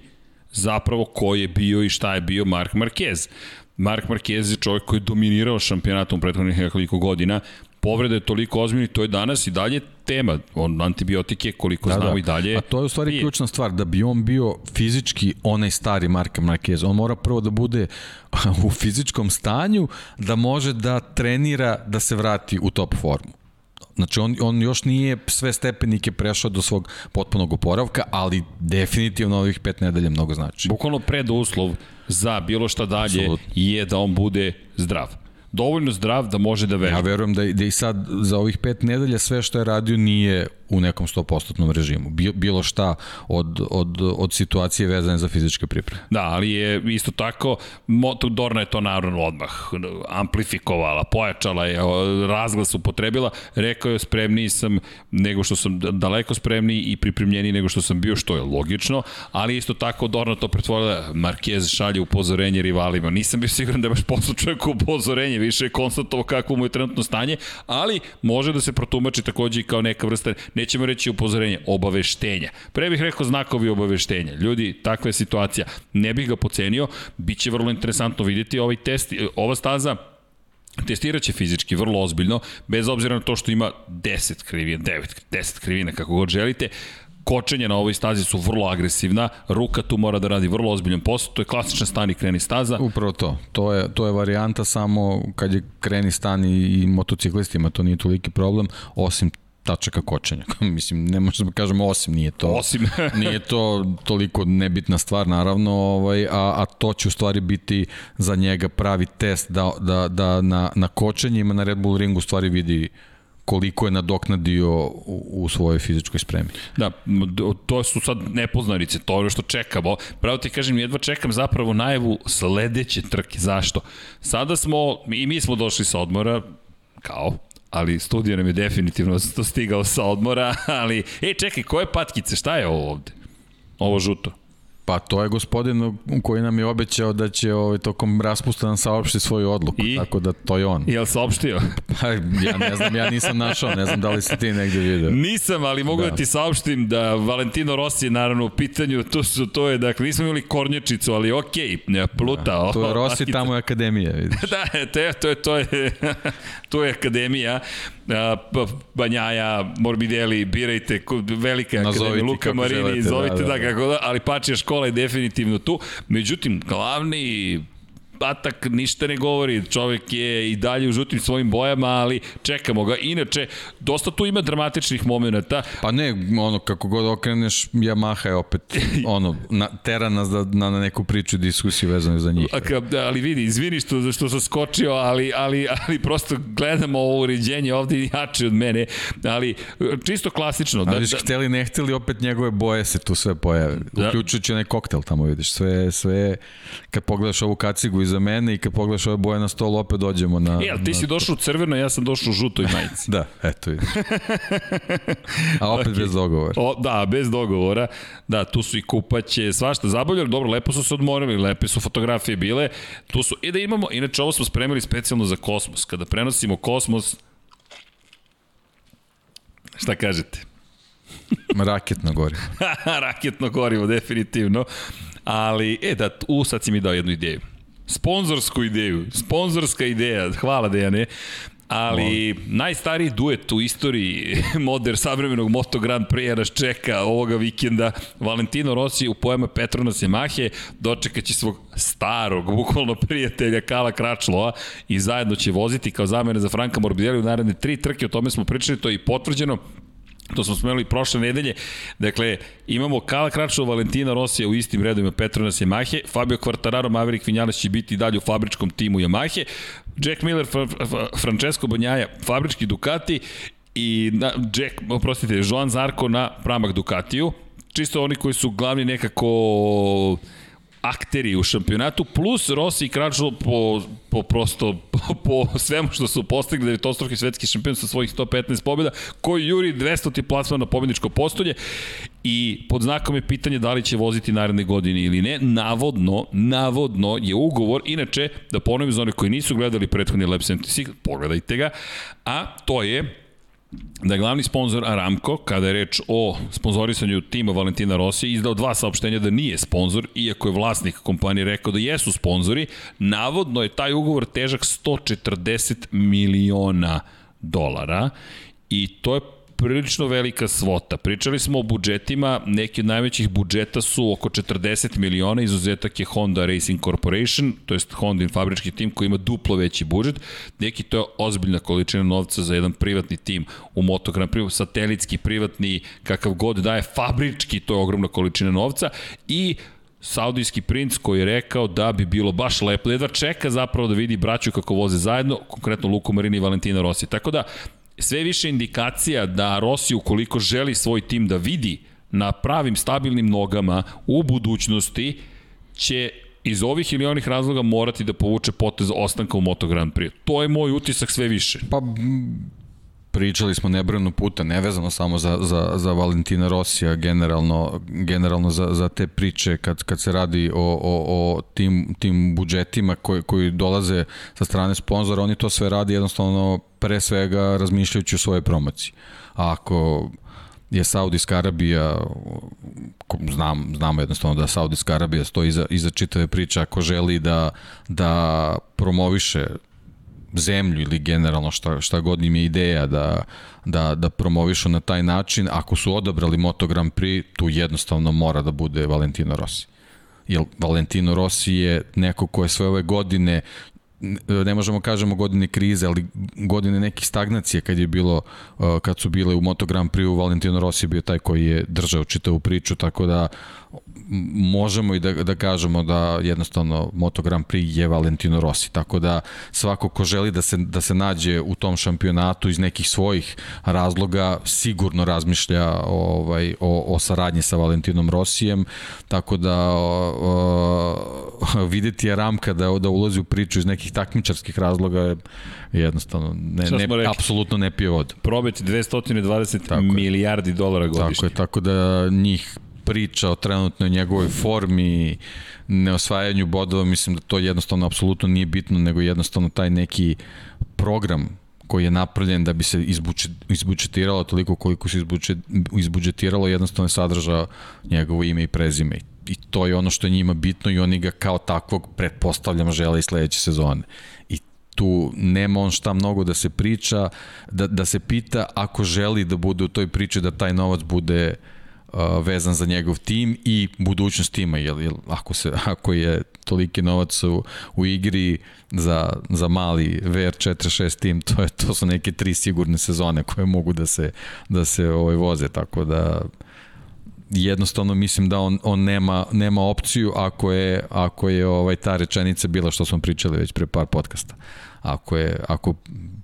zapravo ko je bio i šta je bio Mark Marquez. Mark Marquez je čovjek koji je dominirao šampionatom prethodnih nekoliko godina, povreda je toliko ozbiljna to je danas i dalje tema. On antibiotike, koliko da, znamo da. i dalje. A to je u stvari je. ključna stvar, da bi on bio fizički onaj stari Mark Marquez. On mora prvo da bude [LAUGHS] u fizičkom stanju, da može da trenira da se vrati u top formu. Znači on, on još nije sve stepenike prešao do svog potpunog oporavka, ali definitivno ovih pet nedelja mnogo znači. Bukvalno preduslov za bilo šta dalje Absolutno. je da on bude zdrav dovoljno zdrav da može da vežba. Ja verujem da, da i sad za ovih pet nedelja sve što je radio nije u nekom 100% režimu. Bilo šta od, od, od situacije vezane za fizičke pripreme. Da, ali je isto tako, Dorna je to naravno odmah amplifikovala, pojačala je, razglas upotrebila, rekao je spremniji sam nego što sam daleko spremniji i pripremljeniji nego što sam bio, što je logično, ali isto tako Dorna to pretvorila, Marquez šalje upozorenje rivalima. Nisam bio siguran da je baš poslu čovjeku upozorenje, više je konstatovao kakvo mu je trenutno stanje, ali može da se protumači takođe i kao neka vrsta nećemo reći upozorenje, obaveštenja. Pre bih rekao znakovi obaveštenja. Ljudi, takva je situacija. Ne bih ga pocenio, bit će vrlo interesantno vidjeti ovaj test, ova staza Testirat će fizički vrlo ozbiljno, bez obzira na to što ima 10 krivina, 9, 10 krivina, kako god želite kočenja na ovoj stazi su vrlo agresivna, ruka tu mora da radi vrlo ozbiljan posao, to je klasična stani kreni staza. Upravo to, to je, to je varijanta samo kad je kreni stan i, i motociklistima, to nije toliki problem, osim tačaka kočenja. [LAUGHS] Mislim, ne možemo da kažemo osim, nije to. Osim. [LAUGHS] nije to toliko nebitna stvar, naravno, ovaj, a, a to će u stvari biti za njega pravi test da, da, da na, na kočenjima na Red Bull ringu u stvari vidi koliko je nadoknadio u, u svojoj fizičkoj spremi. Da, to su sad nepoznanice, to je ono što čekamo. Pravo ti kažem, jedva čekam zapravo najavu sledeće trke. Zašto? Sada smo, i mi smo došli sa odmora, kao, ali studio nam je definitivno [LAUGHS] stigao sa odmora, [LAUGHS] ali, e, čekaj, koje patkice, šta je ovo ovde? Ovo žuto. Pa to je gospodin koji nam je obećao da će ovaj, tokom raspusta nam saopšti svoju odluku, I? tako da to je on. Je li saopštio? [LAUGHS] Pa ja ne znam, ja nisam našao, ne znam da li si ti negde vidio. Nisam, ali mogu da, da ti saopštim da Valentino Rossi je naravno u pitanju, to, su, to je, dakle, nismo imali kornjačicu, ali okej, okay, pluta. Da, to je Rossi, tamo je akademija, vidiš. [LAUGHS] da, to je, to je, to je, [LAUGHS] to je akademija. Banjaja, Morbidelli, birajte, velika akademija, Luka Marini, želite, zovite da, da, da, da, da, ali Pačija škola je definitivno tu. Međutim, glavni Batak ništa ne govori, čovek je i dalje u žutim svojim bojama, ali čekamo ga. Inače, dosta tu ima dramatičnih momenta. Pa ne, ono, kako god okreneš, Yamaha je opet, [LAUGHS] ono, na, tera nas da, na, na neku priču diskusiju vezanu za njih. Ali vidi, izvini što, što sam skočio, ali, ali, ali prosto gledamo ovo uređenje ovde jače od mene, ali čisto klasično. Da, ali da, hteli ne hteli, opet njegove boje se tu sve pojave. Da. Uključujući onaj koktel tamo, vidiš, sve, sve, kad pogledaš ovu kacigu iza mene i kad pogledaš ove boje na stolu, opet dođemo na... E, ali ti si došao u crveno, ja sam došao u žutoj majici. [LAUGHS] da, eto vidiš. A opet okay. bez dogovora. O, da, bez dogovora. Da, tu su i kupaće, svašta zabavljali, dobro, lepo su se odmorili, lepe su fotografije bile. Tu su, i da imamo, inače ovo smo spremili specijalno za kosmos. Kada prenosimo kosmos, šta kažete? Raketno gorivo. [LAUGHS] Raketno gorivo, definitivno. Ali, e da, u, sad si mi dao jednu ideju. Sponzorsku ideju, sponzorska ideja, hvala Dejane, ali Molim. najstariji duet u istoriji [LAUGHS] moder savremenog Moto Grand Prix nas čeka ovoga vikenda. Valentino Rossi u pojama Petronas Yamahe dočekaće svog starog, bukvalno prijatelja Kala Kračlova i zajedno će voziti kao zamene za Franka Morbidelli u naredne tri trke, o tome smo pričali, to je i potvrđeno. To smo spomenuli prošle nedelje. Dakle, imamo Kala Kračova, Valentina Rosija u istim redovima Petronas Yamahe, Fabio Quartararo, Maverick Vinales će biti dalje u fabričkom timu Yamahe, Jack Miller, Francesco Banjaja, fabrički Ducati i na, Jack, oprostite, Joan Zarko na pramak Ducatiju. Čisto oni koji su glavni nekako akteri u šampionatu, plus Rossi i Kračlo po, po prosto, po, [LAUGHS] po svemu što su postigli da je to svetski šampion sa svojih 115 pobjeda, koji juri 200 ti plasma na pobjedničko postolje i pod znakom je pitanje da li će voziti naredne godine ili ne. Navodno, navodno je ugovor, inače, da ponovim za one koji nisu gledali prethodni Lab 76, pogledajte ga, a to je da je glavni sponsor Aramco, kada je reč o sponzorisanju tima Valentina Rossi, izdao dva saopštenja da nije sponsor, iako je vlasnik kompanije rekao da jesu sponzori, navodno je taj ugovor težak 140 miliona dolara i to je prilično velika svota. Pričali smo o budžetima, neki od najvećih budžeta su oko 40 miliona, izuzetak je Honda Racing Corporation, to jest Hondin fabrički tim koji ima duplo veći budžet. Neki to je ozbiljna količina novca za jedan privatni tim u Moto Grand Prix, satelitski, privatni, kakav god daje, fabrički, to je ogromna količina novca i Saudijski princ koji je rekao da bi bilo baš lepo, jedva čeka zapravo da vidi braću kako voze zajedno, konkretno Luko Marini i Valentina Rossi. Tako da, sve više indikacija da Rossi ukoliko želi svoj tim da vidi na pravim stabilnim nogama u budućnosti će iz ovih ili onih razloga morati da povuče potez ostanka u Moto Grand Prix. To je moj utisak sve više. Pa pričali smo nebrojno puta, nevezano samo za, za, za Valentina Rosija, generalno, generalno za, za te priče kad, kad se radi o, o, o tim, tim budžetima koji, koji dolaze sa strane sponzora, oni to sve radi jednostavno pre svega razmišljajući o svojoj promociji. A ako je Saudijska Arabija, znam, znamo jednostavno da Saudijska Arabija stoji iza, iza čitave priče ako želi da, da promoviše zemlju ili generalno šta, šta god im je ideja da, da, da promovišu na taj način, ako su odabrali Moto Grand Prix, tu jednostavno mora da bude Valentino Rossi. Jer Valentino Rossi je neko ko je sve ove godine ne možemo kažemo godine krize, ali godine neke stagnacije kad je bilo, kad su bile u Moto Grand Prix, Valentino Rossi bio taj koji je držao čitavu priču, tako da možemo i da, da kažemo da jednostavno Moto Grand Prix je Valentino Rossi, tako da svako ko želi da se, da se nađe u tom šampionatu iz nekih svojih razloga sigurno razmišlja ovaj, o, o saradnji sa Valentinom Rosijem, tako da o, o, videti je Ramka da, da ulazi u priču iz nekih takmičarskih razloga je jednostavno ne, ne, apsolutno ne pije vodu. Probeti 220 tako milijardi je. dolara godišnje. Tako je, tako da njih priča o trenutnoj njegovoj formi, neosvajanju bodova, mislim da to jednostavno apsolutno nije bitno, nego jednostavno taj neki program koji je napravljen da bi se izbučetiralo toliko koliko se izbučetiralo, jednostavno je sadržao njegovo ime i prezime. I to je ono što je njima bitno i oni ga kao takvog pretpostavljam žele i sledeće sezone. I tu nema on šta mnogo da se priča, da, da se pita ako želi da bude u toj priči da taj novac bude uh, vezan za njegov tim i budućnost tima, jer, jer ako, se, [LAUGHS] ako je toliki novac u, u igri za, za mali VR46 tim, to, je, to su neke tri sigurne sezone koje mogu da se, da se ovaj, voze, tako da jednostavno mislim da on, on nema, nema opciju ako je, ako je ovaj ta rečenica bila što smo pričali već pre par podcasta. Ako, je, ako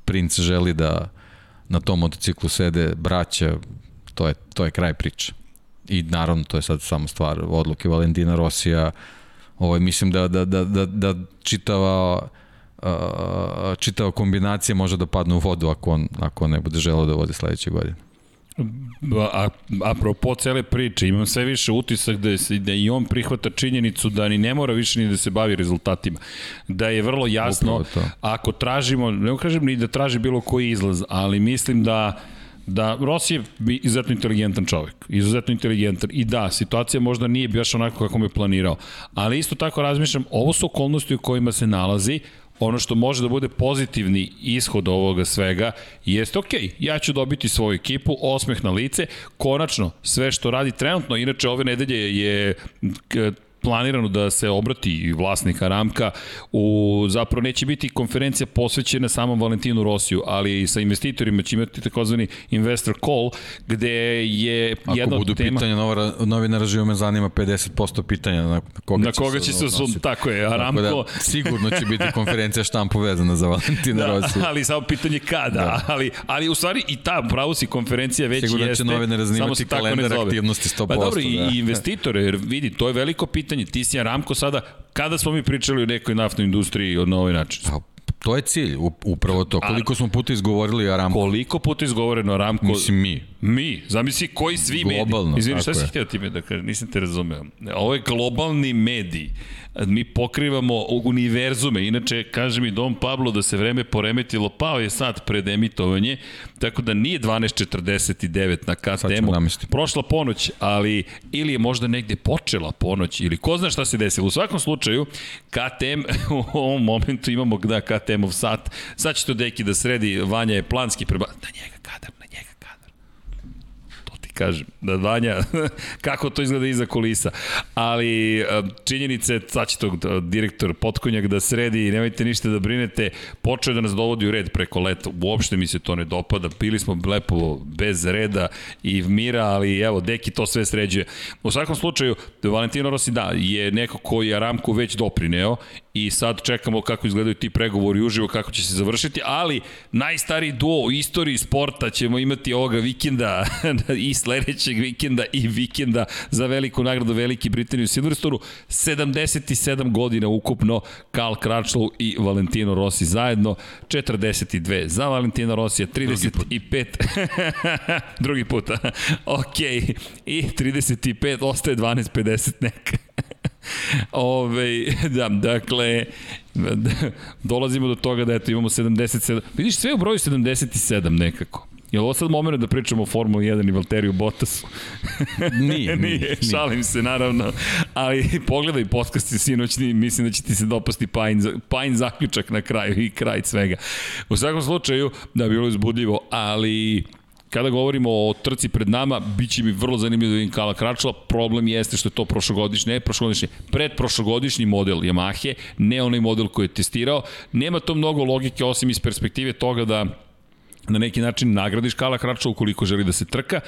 princ želi da na tom motociklu sede braća, to je, to je kraj priče i naravno to je sad samo stvar odluke Valentina Rosija ovaj, mislim da, da, da, da, da čitava uh, čitava kombinacija može da padne u vodu ako on, ako on ne bude želeo da vodi sledeće godine. A, apropo cele priče, imam sve više utisak da, je, da i on prihvata činjenicu da ni ne mora više ni da se bavi rezultatima. Da je vrlo jasno, ako tražimo, ne kažem ni da traži bilo koji izlaz, ali mislim da uh, da Rossi je izuzetno inteligentan čovek, izuzetno inteligentan. I da, situacija možda nije baš onako kako mi je planirao, ali isto tako razmišljam, ovo su okolnosti u kojima se nalazi, ono što može da bude pozitivni ishod ovoga svega jeste ok, ja ću dobiti svoju ekipu, osmeh na lice, konačno sve što radi trenutno, inače ove nedelje je planirano da se obrati i vlasnika Ramka, u, zapravo neće biti konferencija posvećena samom Valentinu Rosiju, ali sa investitorima će imati takozvani investor call, gde je Ako jedna budu tema... pitanja nova, novinara živo me zanima 50% pitanja na koga, na koga će se, osnositi. tako je, Aramko... Tako da, sigurno će biti konferencija štampu vezana za Valentina [LAUGHS] da, Rosiju. ali samo pitanje kada, da. ali, ali u stvari i ta pravo si konferencija već sigurno jeste. Sigurno će novinara zanimati kalendar aktivnosti 100%. Pa dobro, da. i, i investitore, jer vidi, to je veliko pitanje pitanje, ti si Aramko sada, kada smo mi pričali o nekoj naftnoj industriji od na ovaj način? Pa, to je cilj, upravo to. Koliko smo puta izgovorili Aramko? Koliko puta izgovoreno Aramko? Mislim mi. Mi, zamisli koji svi Globalno, mediji. Izvini, šta si htio ti me da kažem, nisam te razumeo. Ovo je globalni medij mi pokrivamo univerzume. Inače, kaže mi Dom Pablo da se vreme poremetilo, pao je sad pred emitovanje, tako da nije 12.49 na KTM-u. Prošla ponoć, ali ili je možda negde počela ponoć, ili ko zna šta se desilo. U svakom slučaju, KTM [LAUGHS] u ovom momentu imamo da KTM-ov sat. Sad će to deki da sredi, Vanja je planski preba... Na njega njega kažem, da Vanja, [LAUGHS] kako to izgleda iza kulisa. Ali činjenica je, sad će tog direktor Potkonjak da sredi nemojte ništa da brinete, počeo da nas dovodi u red preko leta, uopšte mi se to ne dopada, pili smo lepo bez reda i mira, ali evo, Deki to sve sređuje. U svakom slučaju, Valentino Rossi da, je neko koji je Aramku već doprineo i sad čekamo kako izgledaju ti pregovori uživo, kako će se završiti, ali najstariji duo u istoriji sporta ćemo imati ovoga vikenda [LAUGHS] i sledećeg vikenda i vikenda za veliku nagradu Veliki Britanije u Silverstonu. 77 godina ukupno Karl Kračlov i Valentino Rossi zajedno, 42 za Valentino Rossi, 35 drugi put, [LAUGHS] ok, i 35 ostaje 12.50 neka. [LAUGHS] Ove, da, dakle, dolazimo do toga da eto, imamo 77. Vidiš, sve u broju 77 nekako. Je li ovo sad moment da pričamo o Formuli 1 i Valteriju Bottasu? [LAUGHS] [LAUGHS] nije, nije, nije. Šalim se, naravno. Ali pogledaj podcast i sinoćni, mislim da će ti se dopasti pajin, pajin zaključak na kraju i kraj svega. U svakom slučaju, da, bilo je zbudljivo, ali kada govorimo o trci pred nama, bit će mi vrlo zanimljivo da vidim Kala Kračala. Problem jeste što je to prošlogodišnji, ne prošlogodišnji, predprošlogodišnji model Yamahe, ne onaj model koji je testirao. Nema to mnogo logike osim iz perspektive toga da na neki način nagradiš Kala Kračala ukoliko želi da se trka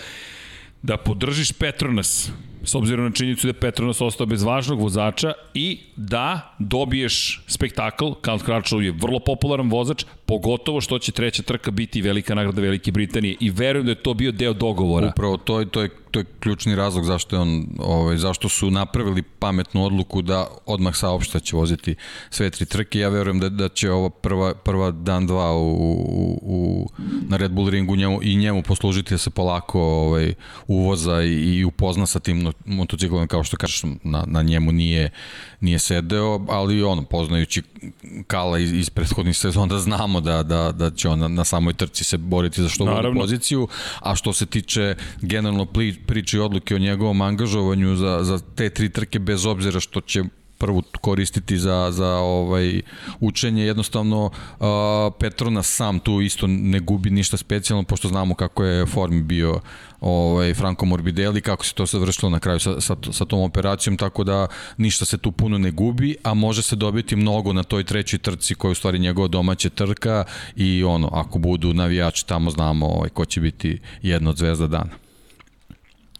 da podržiš Petronas, s obzirom na činjenicu da je Petronas ostao bez važnog vozača i da dobiješ spektakl, Count Crutchlow je vrlo popularan vozač, pogotovo što će treća trka biti velika nagrada Velike Britanije i verujem da je to bio deo dogovora. Upravo to je, to je, to je ključni razlog zašto je on, ovaj, zašto su napravili pametnu odluku da odmah saopšta će voziti sve tri trke. Ja verujem da, da će ova prva, prva dan dva u, u, u, na Red Bull ringu njemu, i njemu poslužiti da se polako ovaj, uvoza i, i upozna sa tim motociklom, kao što kažeš, na, na njemu nije, nije sedeo, ali ono, poznajući Kala iz, iz prethodnih sezona, znamo da, da, da će on na, na samoj trci se boriti za što bolju poziciju, a što se tiče generalno priče i odluke o njegovom angažovanju za, za te tri trke, bez obzira što će prvu koristiti za, za ovaj učenje. Jednostavno uh, Petrona sam tu isto ne gubi ništa specijalno, pošto znamo kako je formi bio ovaj, Franco Morbidelli, kako se to završilo na kraju sa, sa, sa tom operacijom, tako da ništa se tu puno ne gubi, a može se dobiti mnogo na toj trećoj trci koja je u stvari njegova domaća trka i ono, ako budu navijači tamo znamo ovaj, ko će biti jedna od zvezda dana.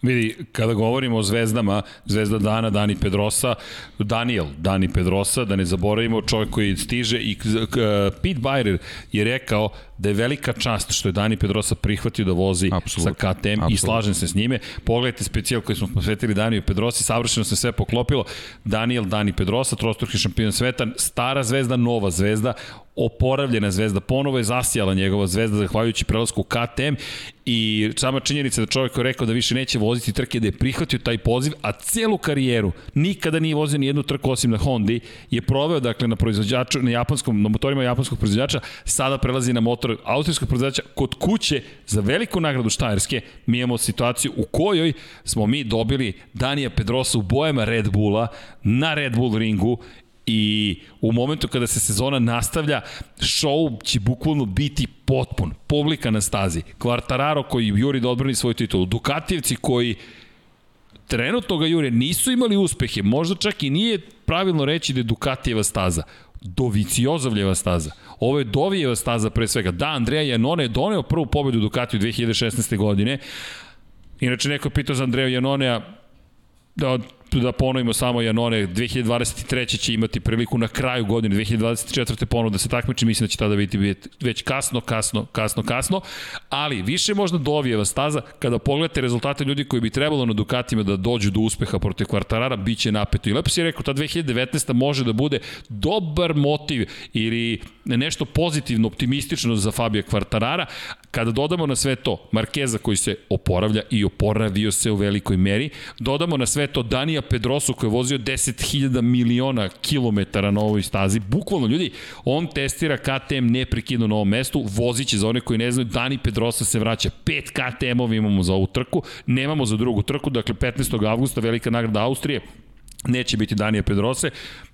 Vidi, kada govorimo o zvezdama, zvezda dana, Dani Pedrosa, Daniel, Dani Pedrosa, da ne zaboravimo čovjek koji stiže i Pete Byrer je rekao da je velika čast što je Dani Pedrosa prihvatio da vozi Absolut. sa KTM Absolut. i slažem se s njime. Pogledajte specijal koji smo posvetili Daniju Pedrosi, savršeno se sve poklopilo. Daniel, Dani Pedrosa, trostruki šampion sveta, stara zvezda, nova zvezda, oporavljena zvezda, ponovo je zasijala njegova zvezda zahvaljujući prelasku KTM i sama činjenica da čovjek je rekao da više neće voziti trke, da je prihvatio taj poziv, a celu karijeru nikada nije vozio ni jednu trku osim na Hondi, je proveo dakle na proizvođaču, na japanskom, na motorima japanskog proizvođača, sada prelazi na motor austrijskog proizvođača kod kuće za veliku nagradu Štajerske. Mi imamo situaciju u kojoj smo mi dobili Danija Pedrosa u bojama Red Bulla na Red Bull ringu i u momentu kada se sezona nastavlja, show će bukvalno biti potpun. Publika na stazi. Kvartararo koji juri da odbrani svoj titul. Dukatijevci koji trenutno ga jure nisu imali uspehe. Možda čak i nije pravilno reći da je Dukatijeva staza. Doviciozovljeva staza. Ovo je Dovijeva staza pre svega. Da, Andreja Janone je doneo prvu pobedu Ducatiju 2016. godine. Inače, neko je pitao za Andreja Janonea, da da ponovimo samo Janone, 2023. će imati priliku na kraju godine, 2024. ponovo da se takmiči, mislim da će tada biti već kasno, kasno, kasno, kasno, ali više možda dovijeva staza, kada pogledate rezultate ljudi koji bi trebalo na Dukatima da dođu do uspeha protiv Kvartarara, bit će napeto. I lepo si rekao, ta 2019. može da bude dobar motiv ili nešto pozitivno, optimistično za Fabija Kvartarara, Kada dodamo na sve to Markeza koji se oporavlja i oporavio se u velikoj meri, dodamo na sve to Danija Pedrosu koji je vozio 10.000 miliona kilometara na ovoj stazi, bukvalno ljudi, on testira KTM neprekidno na ovom mestu, voziće za one koji ne znaju, Dani Pedrosa se vraća, 5 KTM-ovi imamo za ovu trku, nemamo za drugu trku, dakle 15. avgusta velika nagrada Austrije, neće biti Danija Pedrose.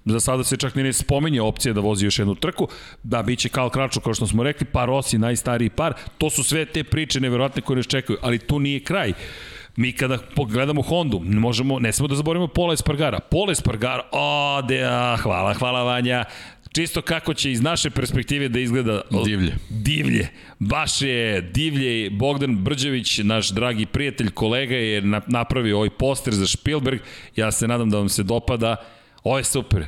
Za sada se čak ni ne spominje opcija da vozi još jednu trku. Da, bit će Karl Kračo, kao što smo rekli, pa Rossi, najstariji par. To su sve te priče neverovatne koje nas čekaju, ali to nije kraj. Mi kada pogledamo Hondu, možemo, ne smemo da zaboravimo Pola Espargara. Pola Espargara, o, de, a, hvala, hvala Vanja čisto kako će iz naše perspektive da izgleda divlje. Divlje. Baš je divlje. Bogdan Brđević, naš dragi prijatelj, kolega je napravio ovaj poster za Spielberg. Ja se nadam da vam se dopada. Ovo je super.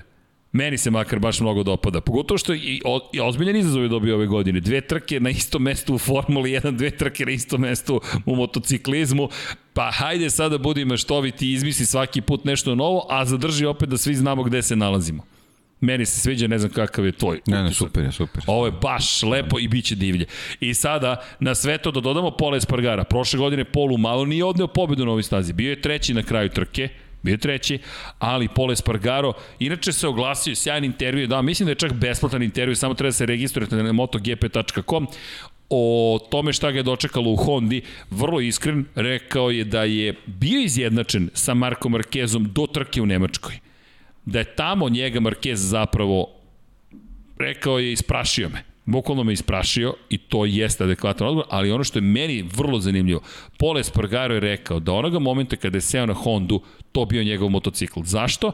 Meni se makar baš mnogo dopada. Pogotovo što i, o, i ozbiljan izazov je dobio ove godine. Dve trke na istom mestu u Formuli 1, dve trke na istom mestu u motociklizmu. Pa hajde sada budi maštoviti izmisli svaki put nešto novo, a zadrži opet da svi znamo gde se nalazimo. Meni se sviđa, ne znam kakav je tvoj. Ne, ne, super je, super. Ovo je baš lepo i biće divlje. I sada, na sve to da dodamo Pola Espargara. Prošle godine Polu malo nije odneo pobedu na ovoj stazi. Bio je treći na kraju trke, bio je treći, ali Pole Espargaro, inače se oglasio, sjajan intervju, da, mislim da je čak besplatan intervju, samo treba da se registrujete na motogp.com, o tome šta ga je dočekalo u Hondi, vrlo iskren, rekao je da je bio izjednačen sa Markom Markezom do trke u Nemačkoj da je tamo njega Marquez zapravo rekao je isprašio me. Bukvalno me isprašio i to jeste adekvatan odgovor, ali ono što je meni vrlo zanimljivo, Pole Spargaro je rekao da onoga momenta kada je seo na Hondu, to bio njegov motocikl. Zašto?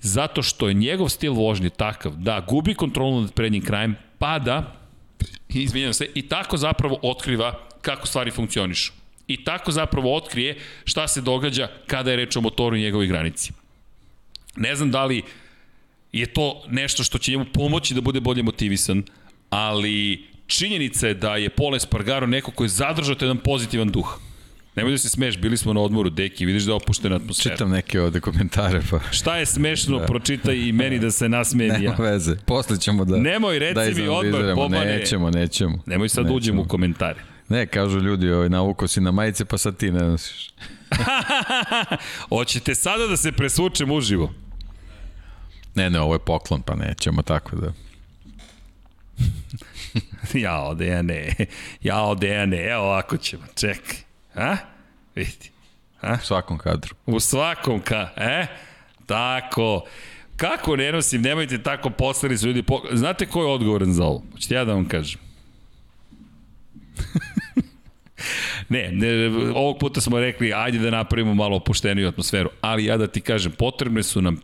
Zato što je njegov stil vožnje takav da gubi kontrolu nad prednjim krajem, pada, izvinjam se, i tako zapravo otkriva kako stvari funkcionišu. I tako zapravo otkrije šta se događa kada je reč o motoru i njegovoj granici. Ne znam da li je to nešto što će njemu pomoći da bude bolje motivisan, ali činjenica je da je Pole Spargaro neko koji je zadržao jedan pozitivan duh. Nemoj da se smeš, bili smo na odmoru, deki, vidiš da je opuštena atmosfera. Čitam neke ovde komentare, pa... Šta je smešno, da. pročitaj i meni da se nasmijem ja. Nema veze, posle ćemo da... Nemoj, reci da mi odmah, Bobane. Nećemo, nećemo. Nemoj sad nećemo. uđem u komentare. Ne, kažu ljudi, ovaj, navuko si na majice, pa sad ti ne nosiš. [LAUGHS] Hoćete sada da se presvučem uživo? Ne, ne, ovo je poklon, pa nećemo tako da... [LAUGHS] Jao, Dejane, jao, Dejane, evo ovako ćemo, čekaj. A? Vidi. A? U svakom kadru. U svakom ka, e? Tako. Kako ne nosim, nemojte tako poslali su ljudi. Po... Znate ko je odgovoran za ovo? Hoćete ja da vam kažem? [LAUGHS] ne, ne, ovog puta smo rekli, ajde da napravimo malo opušteniju atmosferu, ali ja da ti kažem, potrebne su nam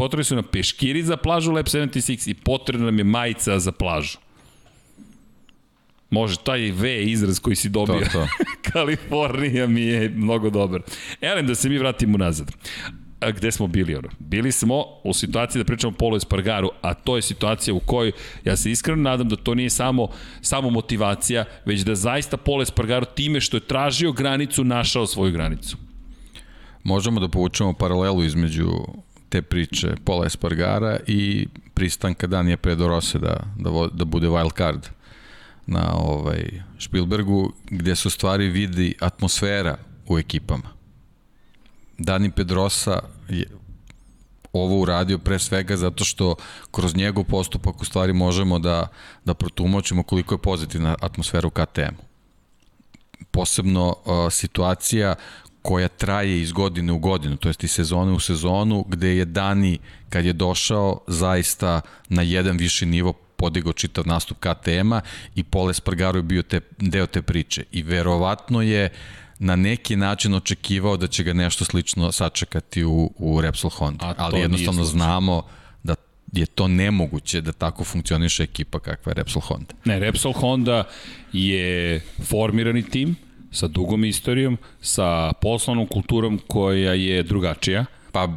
potrebni su nam peškiri za plažu Lab 76 i potrebna nam je majica za plažu. Može, taj V izraz koji si dobio. To, to. [LAUGHS] Kalifornija mi je mnogo dobar. Elem, da se mi vratimo nazad. A gde smo bili ono? Bili smo u situaciji da pričamo Polo Espargaru, a to je situacija u kojoj ja se iskreno nadam da to nije samo, samo motivacija, već da zaista Polo Espargaru time što je tražio granicu, našao svoju granicu. Možemo da povučemo paralelu između te priče Pola Espargara i pristanka Danija Predorose da, da, da bude wild card na ovaj Spielbergu, gde se u stvari vidi atmosfera u ekipama. Dani Pedrosa je ovo uradio pre svega zato što kroz njegov postupak u stvari možemo da, da protumoćimo koliko je pozitivna atmosfera u KTM-u. Posebno uh, situacija koja traje iz godine u godinu, to jest iz sezone u sezonu, gde je Dani, kad je došao, zaista na jedan viši nivo podigao čitav nastup KTM-a i Pole Spargaro je bio te, deo te priče. I verovatno je na neki način očekivao da će ga nešto slično sačekati u, u Repsol Honda. Ali jednostavno znamo da je to nemoguće da tako funkcioniše ekipa kakva je Repsol Honda. Ne, Repsol Honda je formirani tim sa dugom istorijom, sa poslovnom kulturom koja je drugačija Pa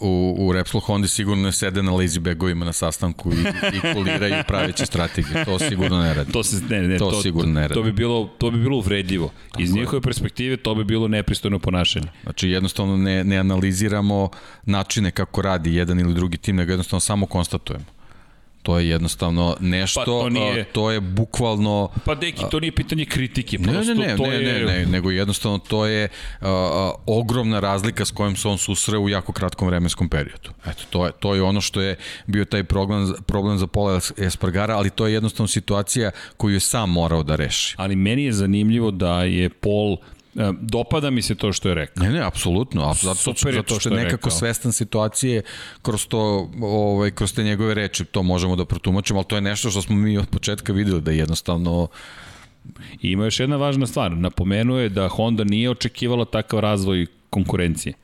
u, u Repsol Honda sigurno ne sede na lazy bagovima na sastanku i, i kuliraju praveće strategije. To sigurno ne radi. To, se, ne, ne, to, to sigurno ne radi. To bi bilo, to bi bilo uvredljivo. Iz Tako njihove je. perspektive to bi bilo nepristojno ponašanje. Znači jednostavno ne, ne analiziramo načine kako radi jedan ili drugi tim, nego jednostavno samo konstatujemo. To je jednostavno nešto, pa to, nije, to je bukvalno... Pa deki, to nije pitanje kritike, prosto ne, ne, ne, to ne, je... Ne, ne, nego jednostavno to je uh, ogromna razlika s kojom se on susre u jako kratkom vremenskom periodu. Eto, to je, to je ono što je bio taj problem, problem za Pola Espargara, ali to je jednostavno situacija koju je sam morao da reši. Ali meni je zanimljivo da je Pol E, dopada mi se to što je rekao. Ne, ne, apsolutno. Zato, Super zato što je nekako rekao. svestan situacije kroz to, ovaj, kroz te njegove reči, to možemo da protumačimo, ali to je nešto što smo mi od početka videli da je jednostavno I ima još jedna važna stvar. Napomenuo je da Honda nije očekivala takav razvoj konkurencije.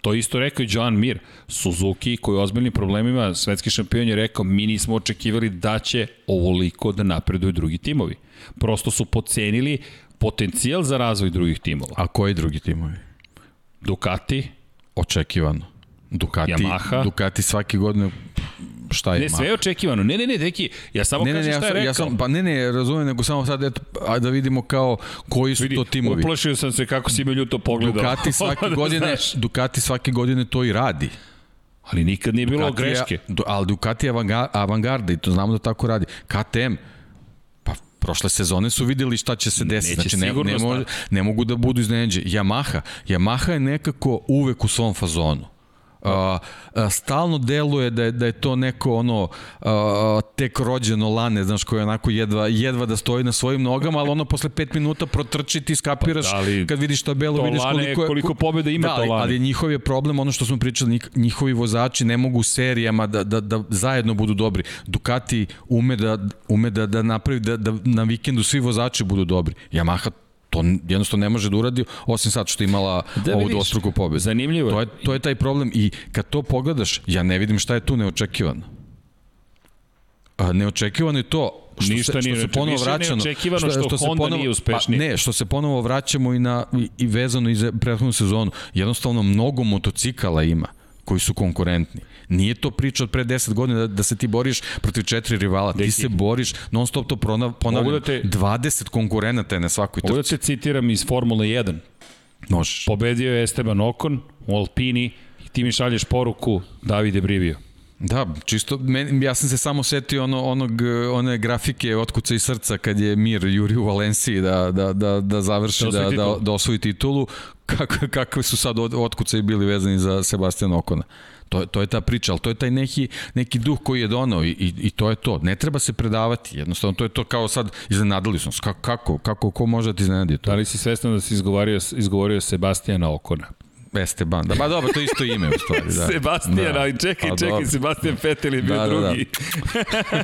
To isto rekao i Joan Mir. Suzuki koji je ozbiljnim problemima, svetski šampion je rekao mi nismo očekivali da će ovoliko da napreduju drugi timovi. Prosto su pocenili potencijal za razvoj drugih timova. A koji drugi timovi? Ducati. Očekivano. Ducati, Yamaha. Ducati svake godine šta je Ne, sve je očekivano. Ne, ne, ne, deki, ja samo ne, kažem ne, šta je rekao. Ja sam, pa ne, ne, razumem, nego samo sad eto, a da vidimo kao koji su Vidi, to timovi. Uplašio sam se kako si me ljuto pogledao. Ducati [LAUGHS] svake da godine, Ducati svake godine to i radi. Ali nikad nije bilo Ducati, greške. Ali Ducati je avangarda i to znamo da tako radi. KTM, prošle sezone su videli šta će se desiti. Znači, ne, ne, mo, ne mogu da budu iznenađe. Yamaha. Yamaha je nekako uvek u svom fazonu. A, a, stalno deluje da je, da je to neko ono a, tek rođeno lane, znaš, koje onako jedva, jedva da stoji na svojim nogama, ali ono posle 5 minuta protrči ti skapiraš pa, da kad vidiš tabelu, vidiš koliko, je, koliko pobjeda ima da, to lane. Ali njihov je problem, ono što smo pričali, njihovi vozači ne mogu serijama da, da, da zajedno budu dobri. Ducati ume da, ume da, da napravi da, da na vikendu svi vozači budu dobri. Yamaha to jednostavno ne može da uradi osim sad što imala da, ovu dvostruku pobedu. Zanimljivo. To je, to je taj problem i kad to pogledaš, ja ne vidim šta je tu neočekivano. A, neočekivano je to što Ništa se, što se ponovo vraćamo što, što, što se Honda ponovo, nije uspešniji. Pa, ne, što se ponovo vraćamo i na i, i vezano i za prethodnu sezonu. Jednostavno mnogo motocikala ima koji su konkurentni. Nije to priča od pre 10 godina da, da se ti boriš protiv četiri rivala. Deki. Ti se boriš, non stop to ponavljam, da te, 20 konkurenata je na svakoj trci. Mogu da te citiram iz Formule 1. Možeš. Pobedio je Esteban Ocon u Alpini i ti mi šalješ poruku Davide Brivio. Da, čisto, men, ja sam se samo setio ono, onog, one grafike otkuca i srca kad je Mir juri u Valenciji da, da, da, da završi, da, da, da osvoji titulu, kako, kakve su sad otkuca i bili vezani za Sebastiana Okona. To, to je ta priča, ali to je taj neki, neki duh koji je donao i, i, i to je to. Ne treba se predavati, jednostavno to je to kao sad iznenadili smo. Kako, kako, kako, ko može da ti iznenadi to? Da li si svestan da si izgovorio, izgovorio Sebastiana Okona? Esteban, da, ba dobro, to je isto ime u stvari, da. Sebastian, da. ali čekaj, pa, čekaj, dobro. Sebastian Vettel je bio da, da, da. drugi.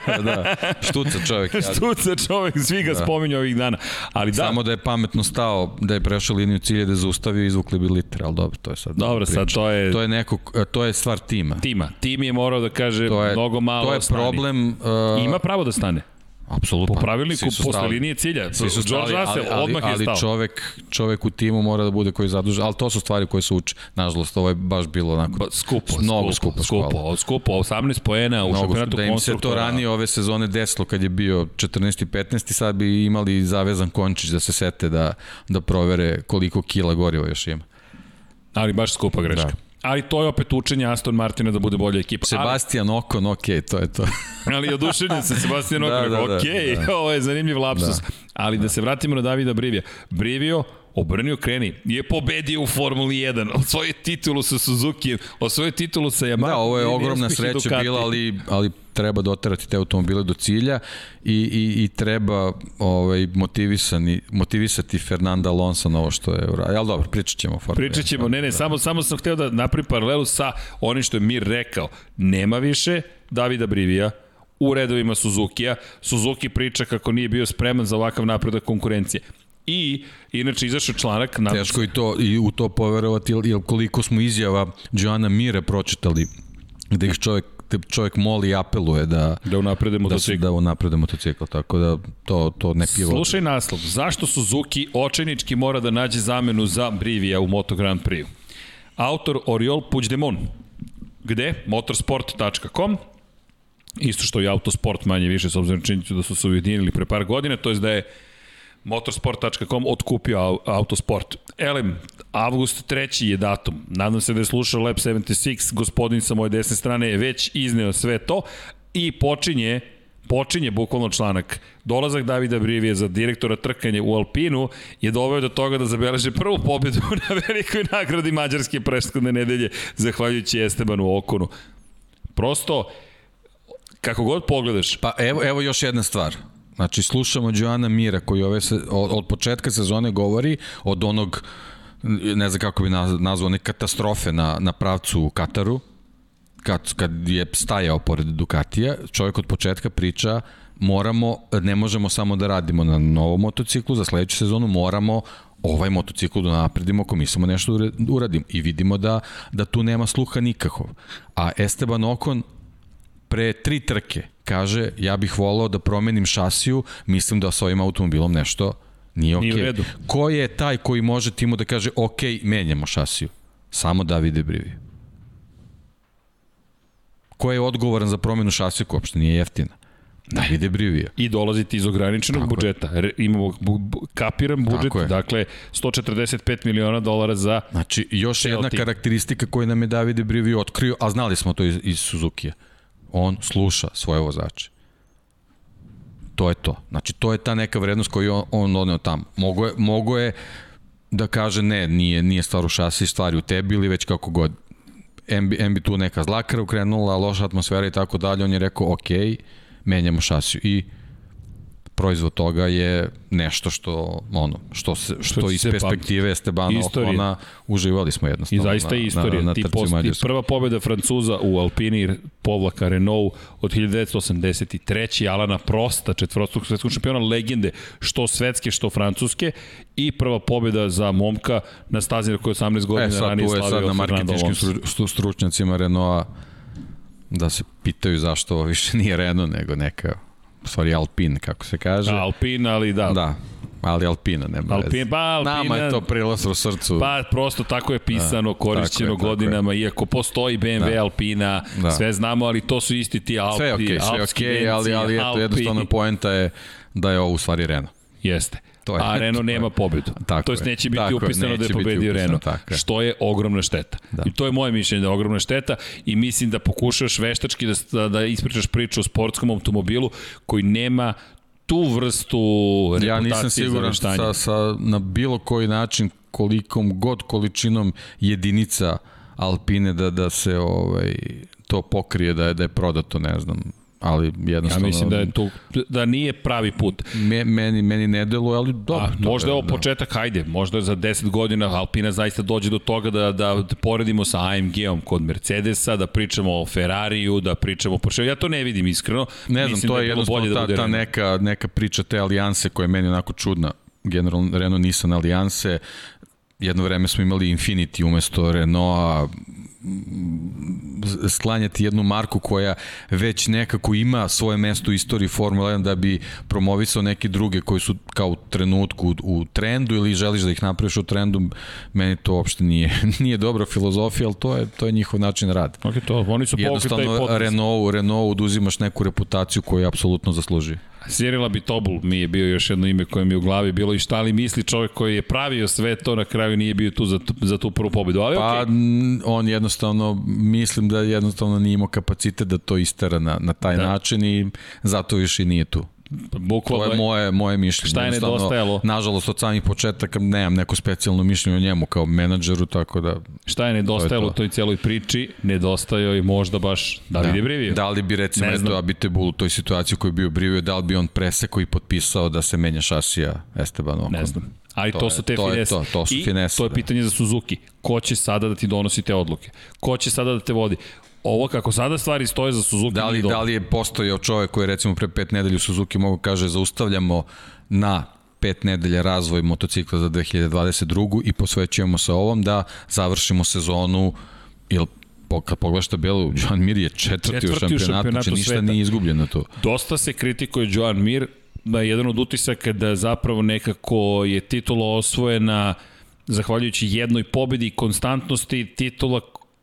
Da, [LAUGHS] da. Štuca čovjek. Ja. Štuca čovjek, svi ga da. spominju ovih dana. Ali da. Samo da je pametno stao, da je prešao liniju cilje, da je zaustavio i izvukli bi liter, ali dobro, to je sad. Dobro, sad to je... To je neko, to je stvar tima. Tima. Tim je morao da kaže to je, mnogo malo To je problem... Uh, Ima pravo da stane. Apsolutno. Po pravilniku, posle linije cilja. Svi su stali, George Russell ali, odmah ali, je stao. Ali čovek, čovek u timu mora da bude koji zaduže, ali to su stvari koje se uče. Nažalost, ovo je baš bilo onako ba, skupo, mnogo skupo, skupo, skupo, skupo, 18 poena u šampionatu Da im se to ranije ove sezone desilo kad je bio 14. i 15. sad bi imali zavezan končić da se sete da, da provere koliko kila goriva još ima. Ali baš skupa greška. Da ali to je opet učenje Aston Martina da bude bolja ekipa. Sebastian ali, Ocon, ok, to je to. [LAUGHS] ali oduševljen se Sebastian da, da, da, ok, da. ovo je zanimljiv lapsus. Da. Ali da. da se vratimo na Davida Brivija. Brivio, obrnio kreni, je pobedio u Formuli 1, [LAUGHS] osvojio titulu sa Suzuki, osvojio titulu sa Yamaha. Da, ovo je ogromna sreća bila, ali, ali treba doterati te automobile do cilja i, i, i treba ovaj, motivisani, motivisati Fernanda Alonso na ovo što je uradio. Ali dobro, pričat ćemo. Formule. Pričat ćemo, ne, ne, da. samo, samo sam hteo da napravim paralelu sa onim što je Mir rekao. Nema više Davida Brivija, u redovima Suzuki-a. Suzuki priča kako nije bio spreman za ovakav napredak konkurencije. I, inače, izašao članak... Na... Teško i, to, i u to poverovati, jer koliko smo izjava Joana Mire pročitali, gde ih čovek čovjek moli i apeluje da da unaprede motocikl. Da, da unaprede motocikl, tako da to to ne pivo. Slušaj naslov, zašto Suzuki očajnički mora da nađe zamenu za Brivija u Moto Grand Prix? Autor Oriol Puigdemont. Gde? motorsport.com Isto što i Autosport manje više, s obzirom činjenicu da su se ujedinili pre par godina, to je da je motorsport.com otkupio Autosport. Elem, avgust 3. je datum. Nadam se da je slušao Lab 76, gospodin sa moje desne strane je već izneo sve to i počinje počinje bukvalno članak. Dolazak Davida Brivije za direktora trkanja u Alpinu je doveo do toga da zabeleže prvu pobedu [LAUGHS] na velikoj nagradi Mađarske preškodne nedelje, zahvaljujući Estebanu Okonu. Prosto, kako god pogledaš... Pa evo, evo još jedna stvar. Znači, slušamo Joana Mira koji ove se, od, od početka sezone govori od onog, ne znam kako bi nazvao, neke katastrofe na, na pravcu u Kataru, kad, kad je stajao pored Ducatija, čovjek od početka priča moramo, ne možemo samo da radimo na novom motociklu, za sledeću sezonu moramo ovaj motocikl da napredimo ako mislimo nešto da uradimo. I vidimo da, da tu nema sluha nikakov. A Esteban Okon pre tri trke kaže ja bih volao da promenim šasiju, mislim da sa ovim automobilom nešto nije okej. Okay. Ko je taj koji može timu da kaže ok, menjamo šasiju? Samo Davide Brivi. Ko je odgovoran za promenu šasije koja uopšte nije jeftina? Davide Brivija. I dolaziti iz ograničenog Tako budžeta. Je. Imamo bu, bu, kapiran budžet, dakle 145 miliona dolara za Znači, još jedna karakteristika koju nam je Davide Brivija otkrio, a znali smo to iz, iz Suzuki-a on sluša svoje vozače. To je to. Znači, to je ta neka vrednost koju on, on odneo tamo. Mogo je, mogo je da kaže ne, nije, nije stvar u šasi, stvari u tebi ili već kako god. MB, MB tu neka zlakara ukrenula, loša atmosfera i tako dalje, on je rekao, ok, menjamo šasiju. I proizvod toga je nešto što ono što se što, što iz perspektive Estebana Ocona uživali smo jednostavno. I zaista je istorija. Na, na, na ti, post, ti prva pobeda Francuza u Alpini povlaka Renault od 1983. Alana Prosta, četvrostog svetskog šampiona, legende što svetske, što francuske i prva pobeda za momka na stazi na kojoj 18 godina e, ranije slavio Fernando Alonso. sad na marketinškim stručnjacima Renaulta da se pitaju zašto ovo više nije Renault nego neka sorry, Alpin, kako se kaže. Alpin, ali da. Da, ali Alpina, nema Alpin, pa Alpina, Nama je to prilaz u srcu. Pa prosto tako je pisano, da, korišćeno tako je, godinama, je. iako postoji BMW, da. Alpina, da. sve znamo, ali to su isti ti Alpi. Sve okej, okay, sve okej, okay, ali, ali eto, jednostavno poenta je da je ovo u stvari Renault. Jeste. To je, a Renault nema pobedu. Tako to jest neće biti upisano da je pobedio Renault. Tako što je ogromna šteta. Da. I to je moje mišljenje da je ogromna šteta i mislim da pokušaš veštački da, da ispričaš priču o sportskom automobilu koji nema tu vrstu reputacije Ja nisam siguran sa, sa, na bilo koji način kolikom god količinom jedinica Alpine da da se ovaj to pokrije da je da je prodato, ne znam, ali jednostavno... Ja mislim da je tu, da nije pravi put. Me, meni, meni ne deluje, ali dobro. A, možda je ovo da. početak, hajde, možda za 10 godina Alpina zaista dođe do toga da, da poredimo sa AMG-om kod Mercedesa, da pričamo o Ferrariju, da pričamo o Porsche. Ja to ne vidim iskreno. Ne znam, to da je, je jednostavno da ta, da ta neka, neka priča te alijanse koja je meni onako čudna. Generalno Renault Nissan alijanse, jedno vreme smo imali Infinity umesto Renaulta, sklanjati jednu marku koja već nekako ima svoje mesto u istoriji Formula 1 da bi promovisao neke druge koji su kao u trenutku u trendu ili želiš da ih napraviš u trendu, meni to uopšte nije, [LAUGHS] nije dobra filozofija, ali to je, to je njihov način rada. Ok, to, oni su Jednostavno, Renault, Renault oduzimaš neku reputaciju koju apsolutno zaslužuje. Cyril Abitobul mi je bio još jedno ime koje mi je u glavi bilo i šta li misli čovjek koji je pravio sve to na kraju nije bio tu za, tu, za tu prvu pobedu, ali pa, okay. on jednostavno, mislim da jednostavno nije imao kapacitet da to istera na, na taj da. način i zato više nije tu. Bukvalno to je moje, moje mišljenje. Šta je nedostajalo? Nažalost, od samih početaka nemam neko specijalno mišljenje o njemu kao menadžeru, tako da... Šta je nedostajalo to je to. u toj cijeloj priči? Nedostajao i možda baš da li da. Brivio? Da li bi recimo eto Abitebul u toj situaciji koji je bio Brivio, da li bi on preseko i potpisao da se menja šasija Esteban Ocon? Ne znam. Ali to, to su te to finese. Je to, to su I finese. to je da. pitanje za Suzuki. Ko će sada da ti donosi te odluke? Ko će sada da te vodi? Ovo kako sada stvari stoje za Suzuki da li, da li je postojao čovek koji je recimo pre pet nedelju Suzuki mogu kaže zaustavljamo na pet nedelja razvoj motocikla za 2022. i posvećujemo se ovom da završimo sezonu ili kad pogledaš tabelu, Joan Mir je četvrti, četvrti u šampionatu, u šampionatu znači ništa sveta. nije izgubljeno tu. Dosta se kritikuje Joan Mir, da je jedan od utisaka da zapravo nekako je titula osvojena zahvaljujući jednoj pobedi i konstantnosti titula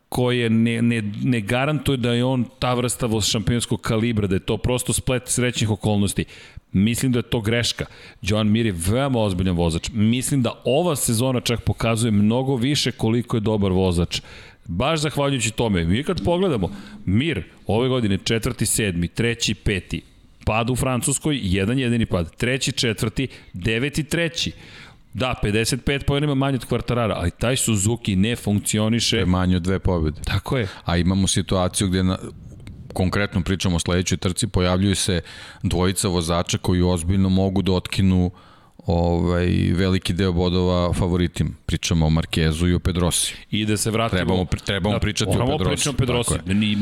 koje ne, ne, ne garantuje da je on ta vrsta šampionskog kalibra, da je to prosto splet srećnih okolnosti. Mislim da je to greška. Joan Mir je veoma ozbiljan vozač. Mislim da ova sezona čak pokazuje mnogo više koliko je dobar vozač. Baš zahvaljujući tome. Mi kad pogledamo, Mir ove godine četvrti, sedmi, treći, peti, pad u Francuskoj, jedan jedini pad, treći, četvrti, deveti, treći. Da, 55 pojena manje od kvartarara, ali taj Suzuki ne funkcioniše. Je manje od dve pobjede. Tako je. A imamo situaciju gde na, konkretno pričamo o sledećoj trci, pojavljuju se dvojica vozača koji ozbiljno mogu da otkinu ovaj, veliki deo bodova favoritim. Pričamo o Markezu i o Pedrosi. I da se vratimo... Trebamo, trebamo da, pričati o Pedrosi. Pričamo o Pedrosi.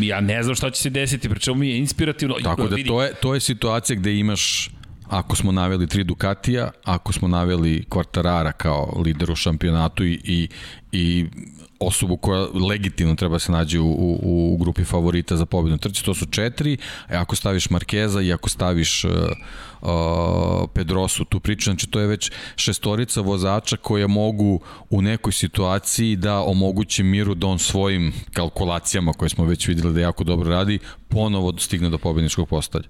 Ja ne znam šta će se desiti, pričamo mi je inspirativno. Tako da, to je, to je situacija gde imaš ako smo naveli tri Ducatija, ako smo naveli Quartarara kao lider u šampionatu i, i, i osobu koja legitimno treba se nađe u, u, u grupi favorita za pobednu trci, to su četiri, a ako staviš Markeza i ako staviš uh, uh, Pedrosu tu priču, znači to je već šestorica vozača koja mogu u nekoj situaciji da omoguće miru da on svojim kalkulacijama koje smo već videli da jako dobro radi, ponovo stigne do pobedničkog postalja.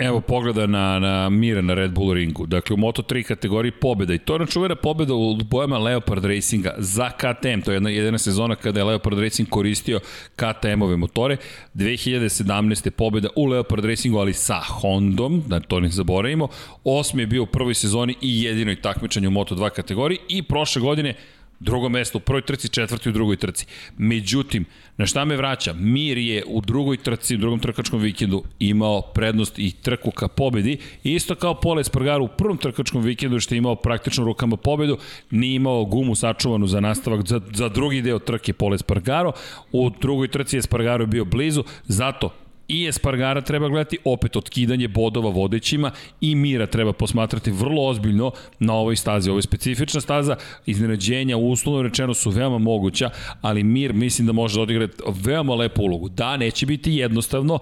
Evo pogleda na, na Mira na Red Bull ringu. Dakle, u Moto3 kategoriji pobeda. I to je načuvena pobeda u bojama Leopard Racinga za KTM. To je jedna jedina sezona kada je Leopard Racing koristio KTM-ove motore. 2017. pobeda u Leopard Racingu, ali sa Hondom, da to ne zaboravimo. Osmi je bio u prvoj sezoni i jedinoj takmičanju u Moto2 kategoriji. I prošle godine Drugo mesto u prvoj trci, četvrti u drugoj trci. Međutim, na šta me vraća? Mir je u drugoj trci, u drugom trkačkom vikendu imao prednost i trku ka pobedi. Isto kao Pole Spargaru u prvom trkačkom vikendu što je imao praktično rukama pobedu, nije imao gumu sačuvanu za nastavak, za, za drugi deo trke Pole Spargaro. U drugoj trci je Spargaro bio blizu, zato i Espargara treba gledati, opet otkidanje bodova vodećima i Mira treba posmatrati vrlo ozbiljno na ovoj stazi. Ovo je specifična staza, iznenađenja uslovno rečeno su veoma moguća, ali Mir mislim da može da odigra veoma lepu ulogu. Da, neće biti jednostavno,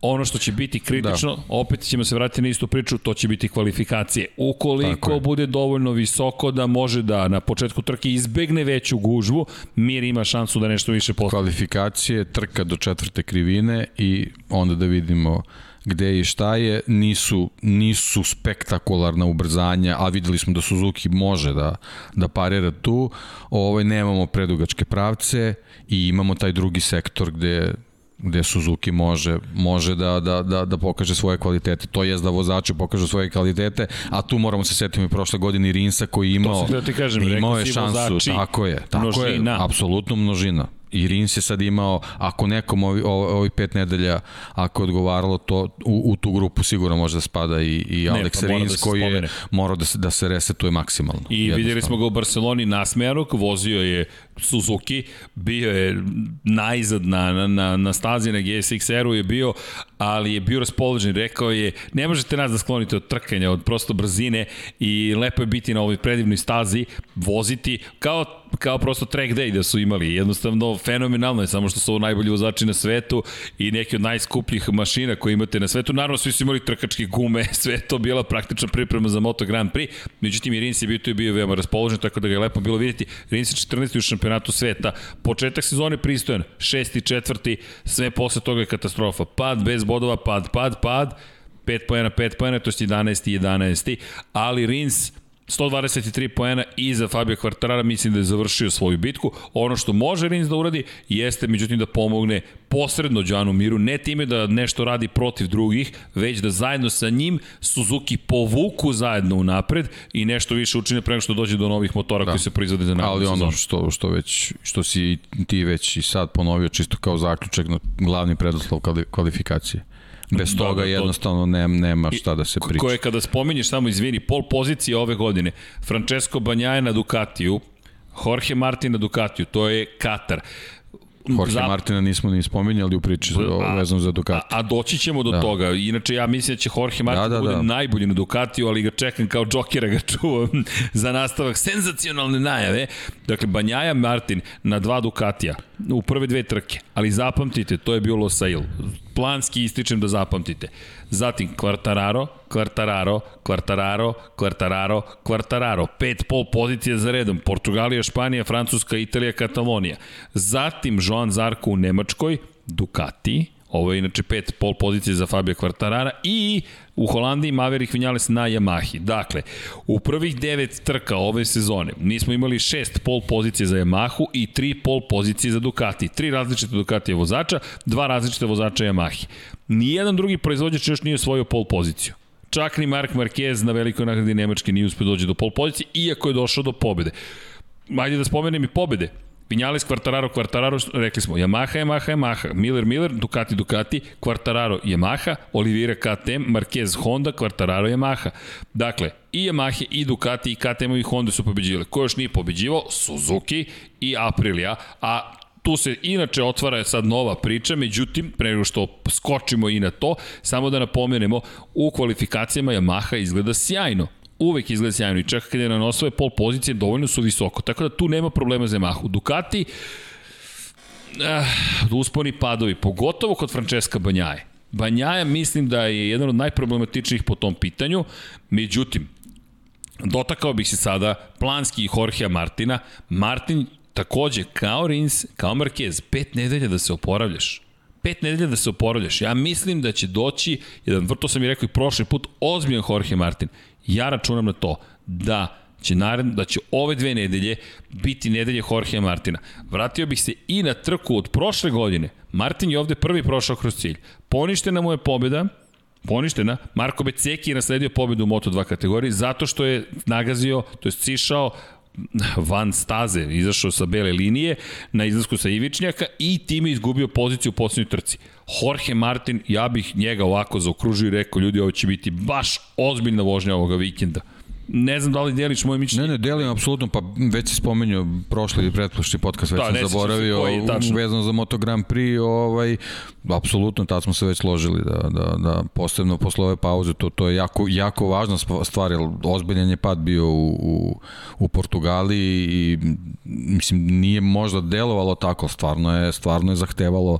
Ono što će biti kritično, da. opet ćemo se vratiti na istu priču, to će biti kvalifikacije. Ukoliko bude dovoljno visoko da može da na početku trke izbegne veću gužvu, Mir ima šansu da nešto više postavi. Kvalifikacije, trka do četvrte krivine i onda da vidimo gde i šta je, nisu, nisu spektakularna ubrzanja, a videli smo da Suzuki može da, da parira tu, ovaj, nemamo predugačke pravce i imamo taj drugi sektor gde gde Suzuki može, može da, da, da, da pokaže svoje kvalitete. To je da vozači pokažu svoje kvalitete, a tu moramo se setiti i prošle godine Rinsa koji imao, to da ti kažem, imao je šansu. Vozači, tako je, tako množina. je, apsolutno množina. I Rins je sad imao, ako nekom ovi, ovi pet nedelja, ako je odgovaralo to, u, u tu grupu sigurno može da spada i, i Alex ne, pa Rins da koji je morao da se, da se resetuje maksimalno. I vidjeli smo ga u Barceloni nasmejanog, vozio je Suzuki, bio je najzad na, na, na stazi na GSX-eru je bio, ali je bio raspoložen, rekao je, ne možete nas da sklonite od trkanja, od prosto brzine i lepo je biti na ovoj predivnoj stazi, voziti, kao kao prosto track day da su imali. Jednostavno, fenomenalno je, samo što su najbolji vozači na svetu i neki od najskupljih mašina koje imate na svetu. Naravno, svi su imali trkačke gume, [LAUGHS] sve to bila praktična priprema za Moto Grand Prix. Međutim, i Rins je bio tu i bio veoma raspoložen, tako da ga je lepo bilo vidjeti. Rins je 14. u šampionatu sveta. Početak sezone pristojan, šesti, četvrti, sve posle toga je katastrofa. Pad bez bodova, pad, pad, pad, 5 pojena, 5 pojena, to je 11. 11. Ali Rins 123 poena i za Fabio Quartarara mislim da je završio svoju bitku. Ono što može Rins da uradi jeste međutim da pomogne posredno Đanu Miru, ne time da nešto radi protiv drugih, već da zajedno sa njim Suzuki povuku zajedno u napred i nešto više učine prema što dođe do novih motora da. koji se proizvode za narednu Ali ono što, što, već, što si ti već i sad ponovio čisto kao zaključak na glavni predoslov kvalifikacije. Bez da, toga da, jednostavno nema, nema šta da se priča. Koje kada spominješ samo, izvini, pol pozicije ove godine, Francesco Banjaje na Ducatiju, Jorge Martin na Ducatiju, to je Katar. Jorge za... Martina nismo ni spominjali u priči a, vezano za Ducati. A, a doći ćemo do da. toga. Inače, ja mislim da će Jorge Martin da, da, bude da. najbolji na Ducatiju, ali ga čekam kao džokera ga [LAUGHS] čuvam za nastavak senzacionalne najave. Dakle, Banjaja Martin na dva Ducatija u prve dve trke, ali zapamtite, to je bio Losail. Planski ističem da zapamtite. Zatim Quartararo, Quartararo, Quartararo, Quartararo, Quartararo. Pet pol pozicije za redom. Portugalija, Španija, Francuska, Italija, Katalonija. Zatim Joan Zarko u Nemačkoj, Ducati, Ovo je inače pet pol pozicije za Fabio Quartarara i u Holandiji Maverick Vinales na Yamahi. Dakle, u prvih devet trka ove sezone nismo imali šest pol pozicije za Yamahu i tri pol pozicije za Ducati. Tri različite Ducatije vozača, dva različite vozača Yamahi. Nijedan drugi proizvođač još nije osvojio pol poziciju. Čak ni Mark Marquez na velikoj nagradi Nemačke nije uspio da doći do pol pozicije, iako je došao do pobede. Ajde da spomenem i pobede. Vinjales, Quartararo, Quartararo, rekli smo, Yamaha, Yamaha, Yamaha, Miller, Miller, Ducati, Ducati, Quartararo, Yamaha, Oliveira, KTM, Marquez, Honda, Quartararo, Yamaha. Dakle, i Yamaha, i Ducati, i KTM i Honda su pobeđivali. Ko još nije pobeđivao? Suzuki i Aprilia, a tu se inače otvara sad nova priča, međutim, pre nego što skočimo i na to, samo da napomenemo, u kvalifikacijama Yamaha izgleda sjajno uvek izgleda sjajno i čak kada na osvoje pol pozicije dovoljno su visoko, tako da tu nema problema za Yamahu. Ducati, eh, usponi padovi, pogotovo kod Francesca Banjaje. Banjaja mislim da je jedan od najproblematičnijih po tom pitanju, međutim, dotakao bih se sada planski i Jorgea Martina. Martin takođe, kao Rins, kao Marquez, pet nedelja da se oporavljaš pet nedelja da se oporavljaš. Ja mislim da će doći, jedan, vrto sam i rekao i prošli put, ozbiljan Jorge Martin. Ja računam na to da će naredno, da će ove dve nedelje biti nedelje Jorge Martina. Vratio bih se i na trku od prošle godine. Martin je ovde prvi prošao kroz cilj. Poništena mu je pobjeda, poništena. Marko Beceki je nasledio pobedu u Moto2 kategoriji zato što je nagazio, to je sišao van staze, izašao sa bele linije na izlasku sa Ivičnjaka i time izgubio poziciju u poslednjoj trci. Jorge Martin, ja bih njega ovako zaokružio i rekao, ljudi, ovo će biti baš ozbiljna vožnja ovoga vikenda. Ne znam da li deliš moje mišljenje. Ne, ne, delim apsolutno, pa već si spomenuo prošli i pretprošli podcast, već da, sam zaboravio, vezano za Moto Grand Prix, ovaj, apsolutno, tad smo se već složili da, da, da posebno posle ove pauze, to, to je jako, jako važna stvar, jer ozbiljan je pad bio u, u, u Portugaliji i mislim, nije možda delovalo tako, stvarno je, stvarno je zahtevalo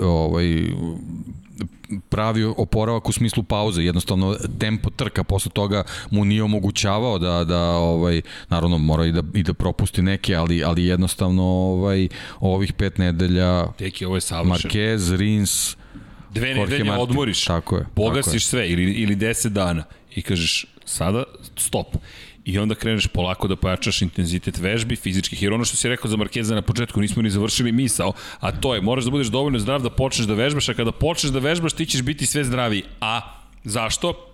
ovaj, pravi oporavak u smislu pauze, jednostavno tempo trka posle toga mu nije omogućavao da da ovaj naravno mora i da i da propusti neke, ali ali jednostavno ovaj ovih pet nedelja Teki ovo je. Marquez, Rins, dve nedelje Martin, odmoriš. Tako je. Pogasiš tako je. sve ili ili 10 dana i kažeš sada stop i onda kreneš polako da pojačaš intenzitet vežbi, fizičkih, jer ono što si rekao za Markeza na početku, nismo ni završili misao, a to je, moraš da budeš dovoljno zdrav da počneš da vežbaš, a kada počneš da vežbaš, ti ćeš biti sve zdraviji. A zašto?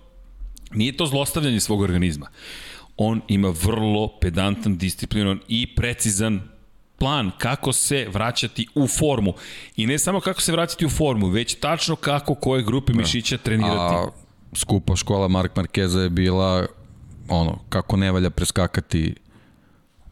Nije to zlostavljanje svog organizma. On ima vrlo pedantan, disciplinovan i precizan plan kako se vraćati u formu. I ne samo kako se vraćati u formu, već tačno kako koje grupe da. mišića trenirati. A skupa škola Mark Markeza je bila ono, kako ne valja preskakati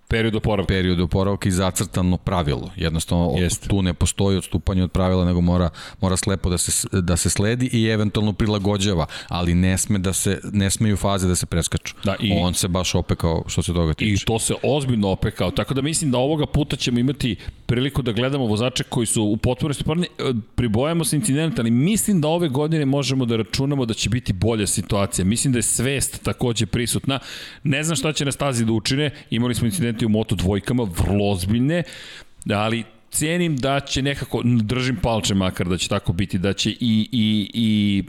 period oporavka. Period oporavka i zacrtano pravilo. Jednostavno Jeste. tu ne postoji odstupanje od pravila, nego mora, mora slepo da se, da se sledi i eventualno prilagođava, ali ne sme da se ne smeju faze da se preskaču. Da, i, On se baš opekao što se toga tiče. I to se ozbiljno opekao, tako da mislim da ovoga puta ćemo imati priliku da gledamo vozače koji su u potpunosti parni, e, pribojamo se incidenta, ali mislim da ove godine možemo da računamo da će biti bolja situacija. Mislim da je svest takođe prisutna. Ne znam šta će na stazi da učine, imali smo incidente u moto dvojkama, vrlo ozbiljne, ali cenim da će nekako, držim palče makar da će tako biti, da će i, i, i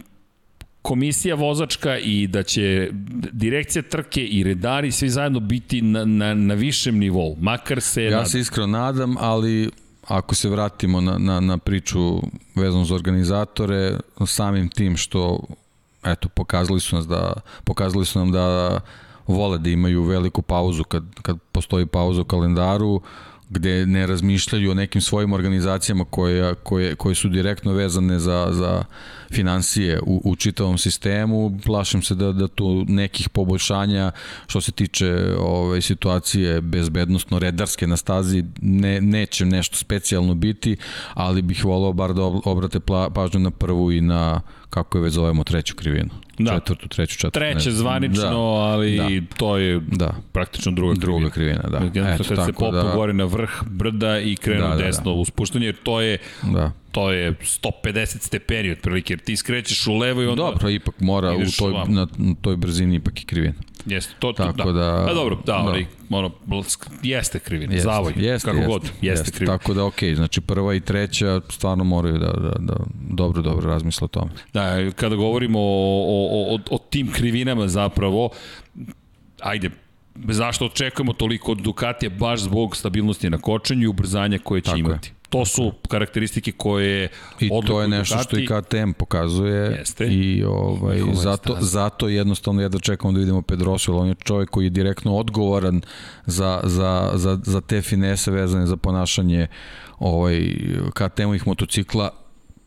komisija vozačka i da će direkcija trke i redari svi zajedno biti na, na, na višem nivou, makar se... Ja se iskreno nadam, ali ako se vratimo na, na, na priču vezano za organizatore, samim tim što eto, pokazali su nas da pokazali su nam da vole da imaju veliku pauzu kad, kad postoji pauza u kalendaru, gde ne razmišljaju o nekim svojim organizacijama koje, koje, koje su direktno vezane za, za financije u, u čitavom sistemu. Plašim se da, da tu nekih poboljšanja što se tiče ove ovaj, situacije bezbednostno redarske na stazi ne, neće nešto specijalno biti, ali bih volao bar da obrate pažnju na prvu i na kako je već zovemo treću krivinu. Da. Četvrtu, treću, četvrtu. Treće zvanično, da. ali da. to je da. praktično druga krivina. Druga krivina, da. Eto, kad se popu da... gore na vrh brda i krenu da, da, desno da. u spuštanje, jer to je da to je 150 stepeni otprilike, jer ti skrećeš u levo i onda... Dobro, ipak mora u toj, na, na toj brzini ipak je krivina. Jeste, to, to Tako da, da, da, dobro, da, da. ali ono, jeste krivina, jeste, zavoj, jeste, kako jeste, god, jeste, jeste krivina. Tako da, okej, okay, znači prva i treća stvarno moraju da, da, da dobro, dobro razmisle o tome. Da, kada govorimo o, o, o, o tim krivinama zapravo, ajde, zašto očekujemo toliko od Ducatija baš zbog stabilnosti na kočenju i ubrzanja koje će Tako imati. Je. To su karakteristike koje I to je nešto Ducati. što i KTM pokazuje Jeste. i ovaj, zato, zato jednostavno jedno čekamo da vidimo Pedrosu, on je čovjek koji je direktno odgovoran za, za, za, za te finese vezane za ponašanje ovaj, KTM-ovih motocikla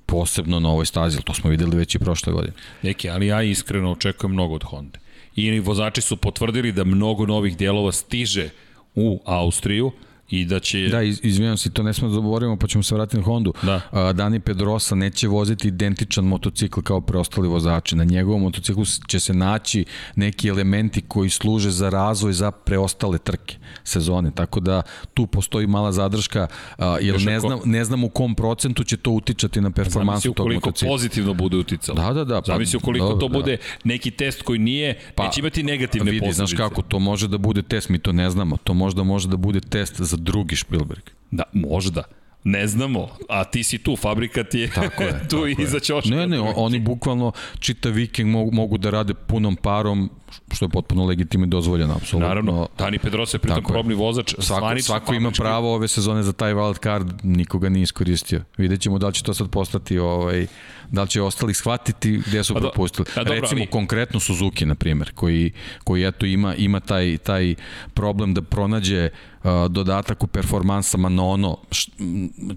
posebno na ovoj stazi, to smo videli već i prošle godine. Neki, ali ja iskreno očekujem mnogo od Honda. I vozači su potvrdili da mnogo novih dijelova stiže u Austriju, i da će... Da, iz, izvinjam se, to ne smo da zaboravimo, pa ćemo se vratiti na Hondu. Da. A, Dani Pedrosa neće voziti identičan motocikl kao preostali vozači. Na njegovom motociklu će se naći neki elementi koji služe za razvoj za preostale trke sezone. Tako da tu postoji mala zadrška, a, jer ne znam, ne znam u kom procentu će to utičati na performansu tog motocikla. Zamisli pozitivno bude uticalo. Da, da, da. Pa, Zamisli ukoliko da, to da. bude neki test koji nije, pa, neće imati negativne vidi, posljedice. Znaš kako, to može da bude test, mi to ne znamo. To možda može da bude test za drugi Spielberg. Da, možda. Ne znamo, a ti si tu, fabrika ti je tako je, [LAUGHS] tu tako iza ćoška. Ne, ne, oni bukvalno čita vikend mogu, mogu da rade punom parom što je potpuno legitimno i dozvoljeno, apsolutno. Naravno, Dani Pedrosa je pritom probni vozač. Svako, svako ima pravo ove sezone za taj wild card, nikoga nije iskoristio. Vidjet ćemo da li će to sad postati ovaj, da li će ostali shvatiti gde su pa propustili. Do, dobro, Recimo ali... konkretno Suzuki na primjer, koji koji eto ima ima taj taj problem da pronađe uh, dodatak u performansama na ono š,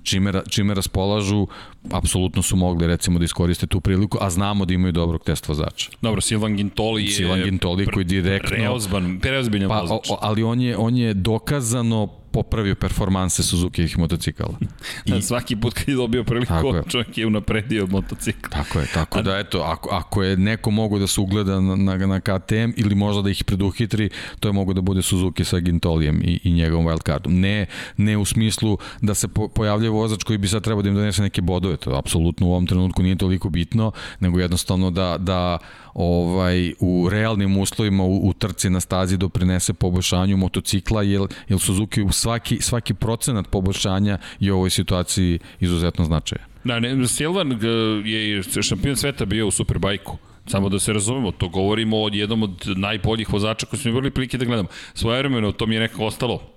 čime čime raspolažu, apsolutno su mogli recimo da iskoriste tu priliku, a znamo da imaju dobrog test vozača. Dobro, Silvan Gintoli je Silvan Gintoli koji direktno preozban, preozbiljan pa, vozač. Ali on je on je dokazano popravio performanse Suzuki-ih motocikala. I, [LAUGHS] Svaki put kad je dobio priliku, je. čovjek je unapredio motocikl. Tako je, tako A, da eto, ako, ako je neko mogu da se ugleda na, na, na KTM ili možda da ih preduhitri, to je mogu da bude Suzuki sa Gintolijem i, i njegovom wildcardom. Ne, ne u smislu da se po, pojavlja vozač koji bi sad trebao da im donese neke bodove, to apsolutno u ovom trenutku nije toliko bitno, nego jednostavno da, da ovaj u realnim uslovima u, u trci na stazi doprinese poboljšanju motocikla jer, jer Suzuki svaki, svaki procenat poboljšanja je u ovoj situaciji izuzetno značajan. Da, ne, Silvan je šampion sveta bio u Superbajku. Samo da se razumemo, to govorimo o jednom od najboljih vozača koji smo imali prilike da gledamo. Svoje vremeno to mi je nekako ostalo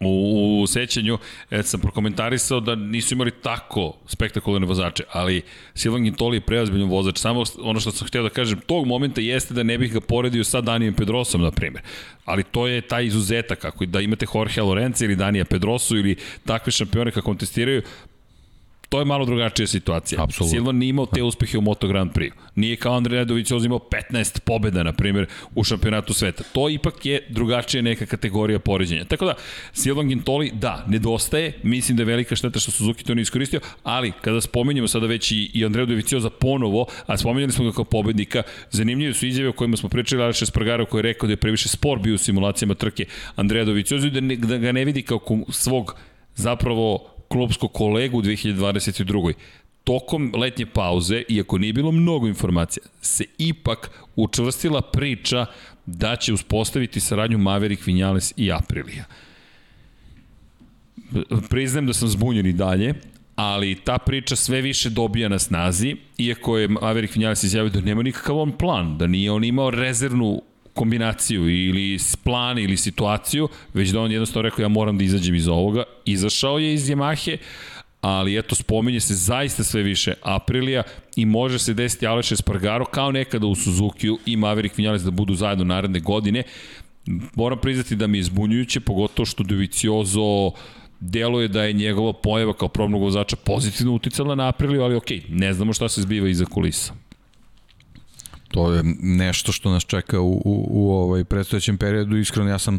u, u sećanju e, sam prokomentarisao da nisu imali tako spektakularne vozače, ali Silvan Gintoli je preozbiljan vozač. Samo ono što sam hteo da kažem, tog momenta jeste da ne bih ga poredio sa Danijem Pedrosom, na primjer. Ali to je taj izuzetak, ako da imate Jorge Lorenzo ili Danija Pedrosu ili takve šampione kako testiraju, to je malo drugačija situacija. Absolutno. Silvan nije imao te uspehe u Moto Grand Prix. Nije kao Andrej Nedović uzimao 15 pobjeda, na primjer, u šampionatu sveta. To ipak je drugačija neka kategorija poređenja. Tako da, Silvan Gintoli, da, nedostaje. Mislim da je velika šteta što Suzuki to ne iskoristio, ali kada spomenjamo sada već i, i Andreja Dovicioza ponovo, a spomenjali smo ga kao pobednika, zanimljive su izjave o kojima smo pričali Aleša Spargaro koji je rekao da je previše spor bio u simulacijama trke Andreja Dovicioza i da, ne, da ga ne vidi kao svog zapravo klubskog kolegu u 2022. Tokom letnje pauze, iako nije bilo mnogo informacija, se ipak učvrstila priča da će uspostaviti saradnju Maverick Vinales i Aprilija. Priznajem da sam zbunjen i dalje, ali ta priča sve više dobija na snazi, iako je Maverick Vinales izjavio da nema nikakav on plan, da nije on imao rezervnu kombinaciju ili plan ili situaciju, već da on jednostavno rekao ja moram da izađem iz ovoga. Izašao je iz Yamahe, ali eto spominje se zaista sve više Aprilija i može se desiti Aleš Espargaro kao nekada u Suzuki i Maverick Vinales da budu zajedno naredne godine. Moram priznati da mi je zbunjujuće, pogotovo što Doviciozo deluje da je njegova pojava kao probnog vozača pozitivno uticala na Apriliju, ali okej, ne znamo šta se zbiva iza kulisa to je nešto što nas čeka u, u, u ovaj predstojećem periodu. Iskreno, ja sam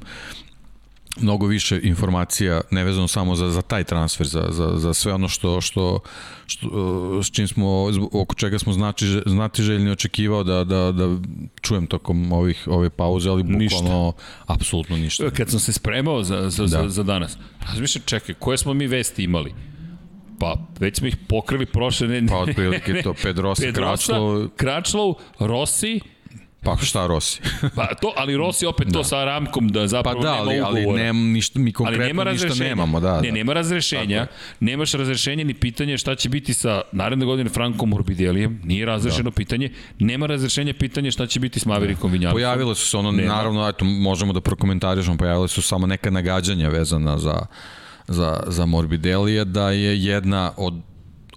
mnogo više informacija nevezano samo za, za taj transfer, za, za, za sve ono što, što, što s čim smo, oko čega smo znači, znati željni očekivao da, da, da čujem tokom ovih, ove pauze, ali bukvalno ništa. apsolutno ništa. Kad sam se spremao za, za, da. za, za danas, razmišljam, čekaj, koje smo mi vesti imali? Pa, već smo ih pokrili prošle... Ne, ne, pa, otprilike to, [LAUGHS] Pedrosa, Pedrosa Kračlov... Kračlov, Rossi, Pa šta Rossi? [LAUGHS] pa to, ali Rossi opet da. to sa Ramkom da zapravo pa da, ali, nema ugovora. Ali nem, ništa, mi konkretno nema ništa nemamo. Da, ne, da. nema razrešenja. Tako. Nemaš razrešenje ni pitanje šta će biti sa naredne godine Frankom Morbidellijem. Nije razrešeno da. pitanje. Nema razrešenja pitanje šta će biti s Maverickom Vinjalicom. Pojavile su se ono, nema. naravno, eto, možemo da prokomentarišemo, pojavile su samo neka nagađanja vezana za za, za Morbidelija, da je jedna od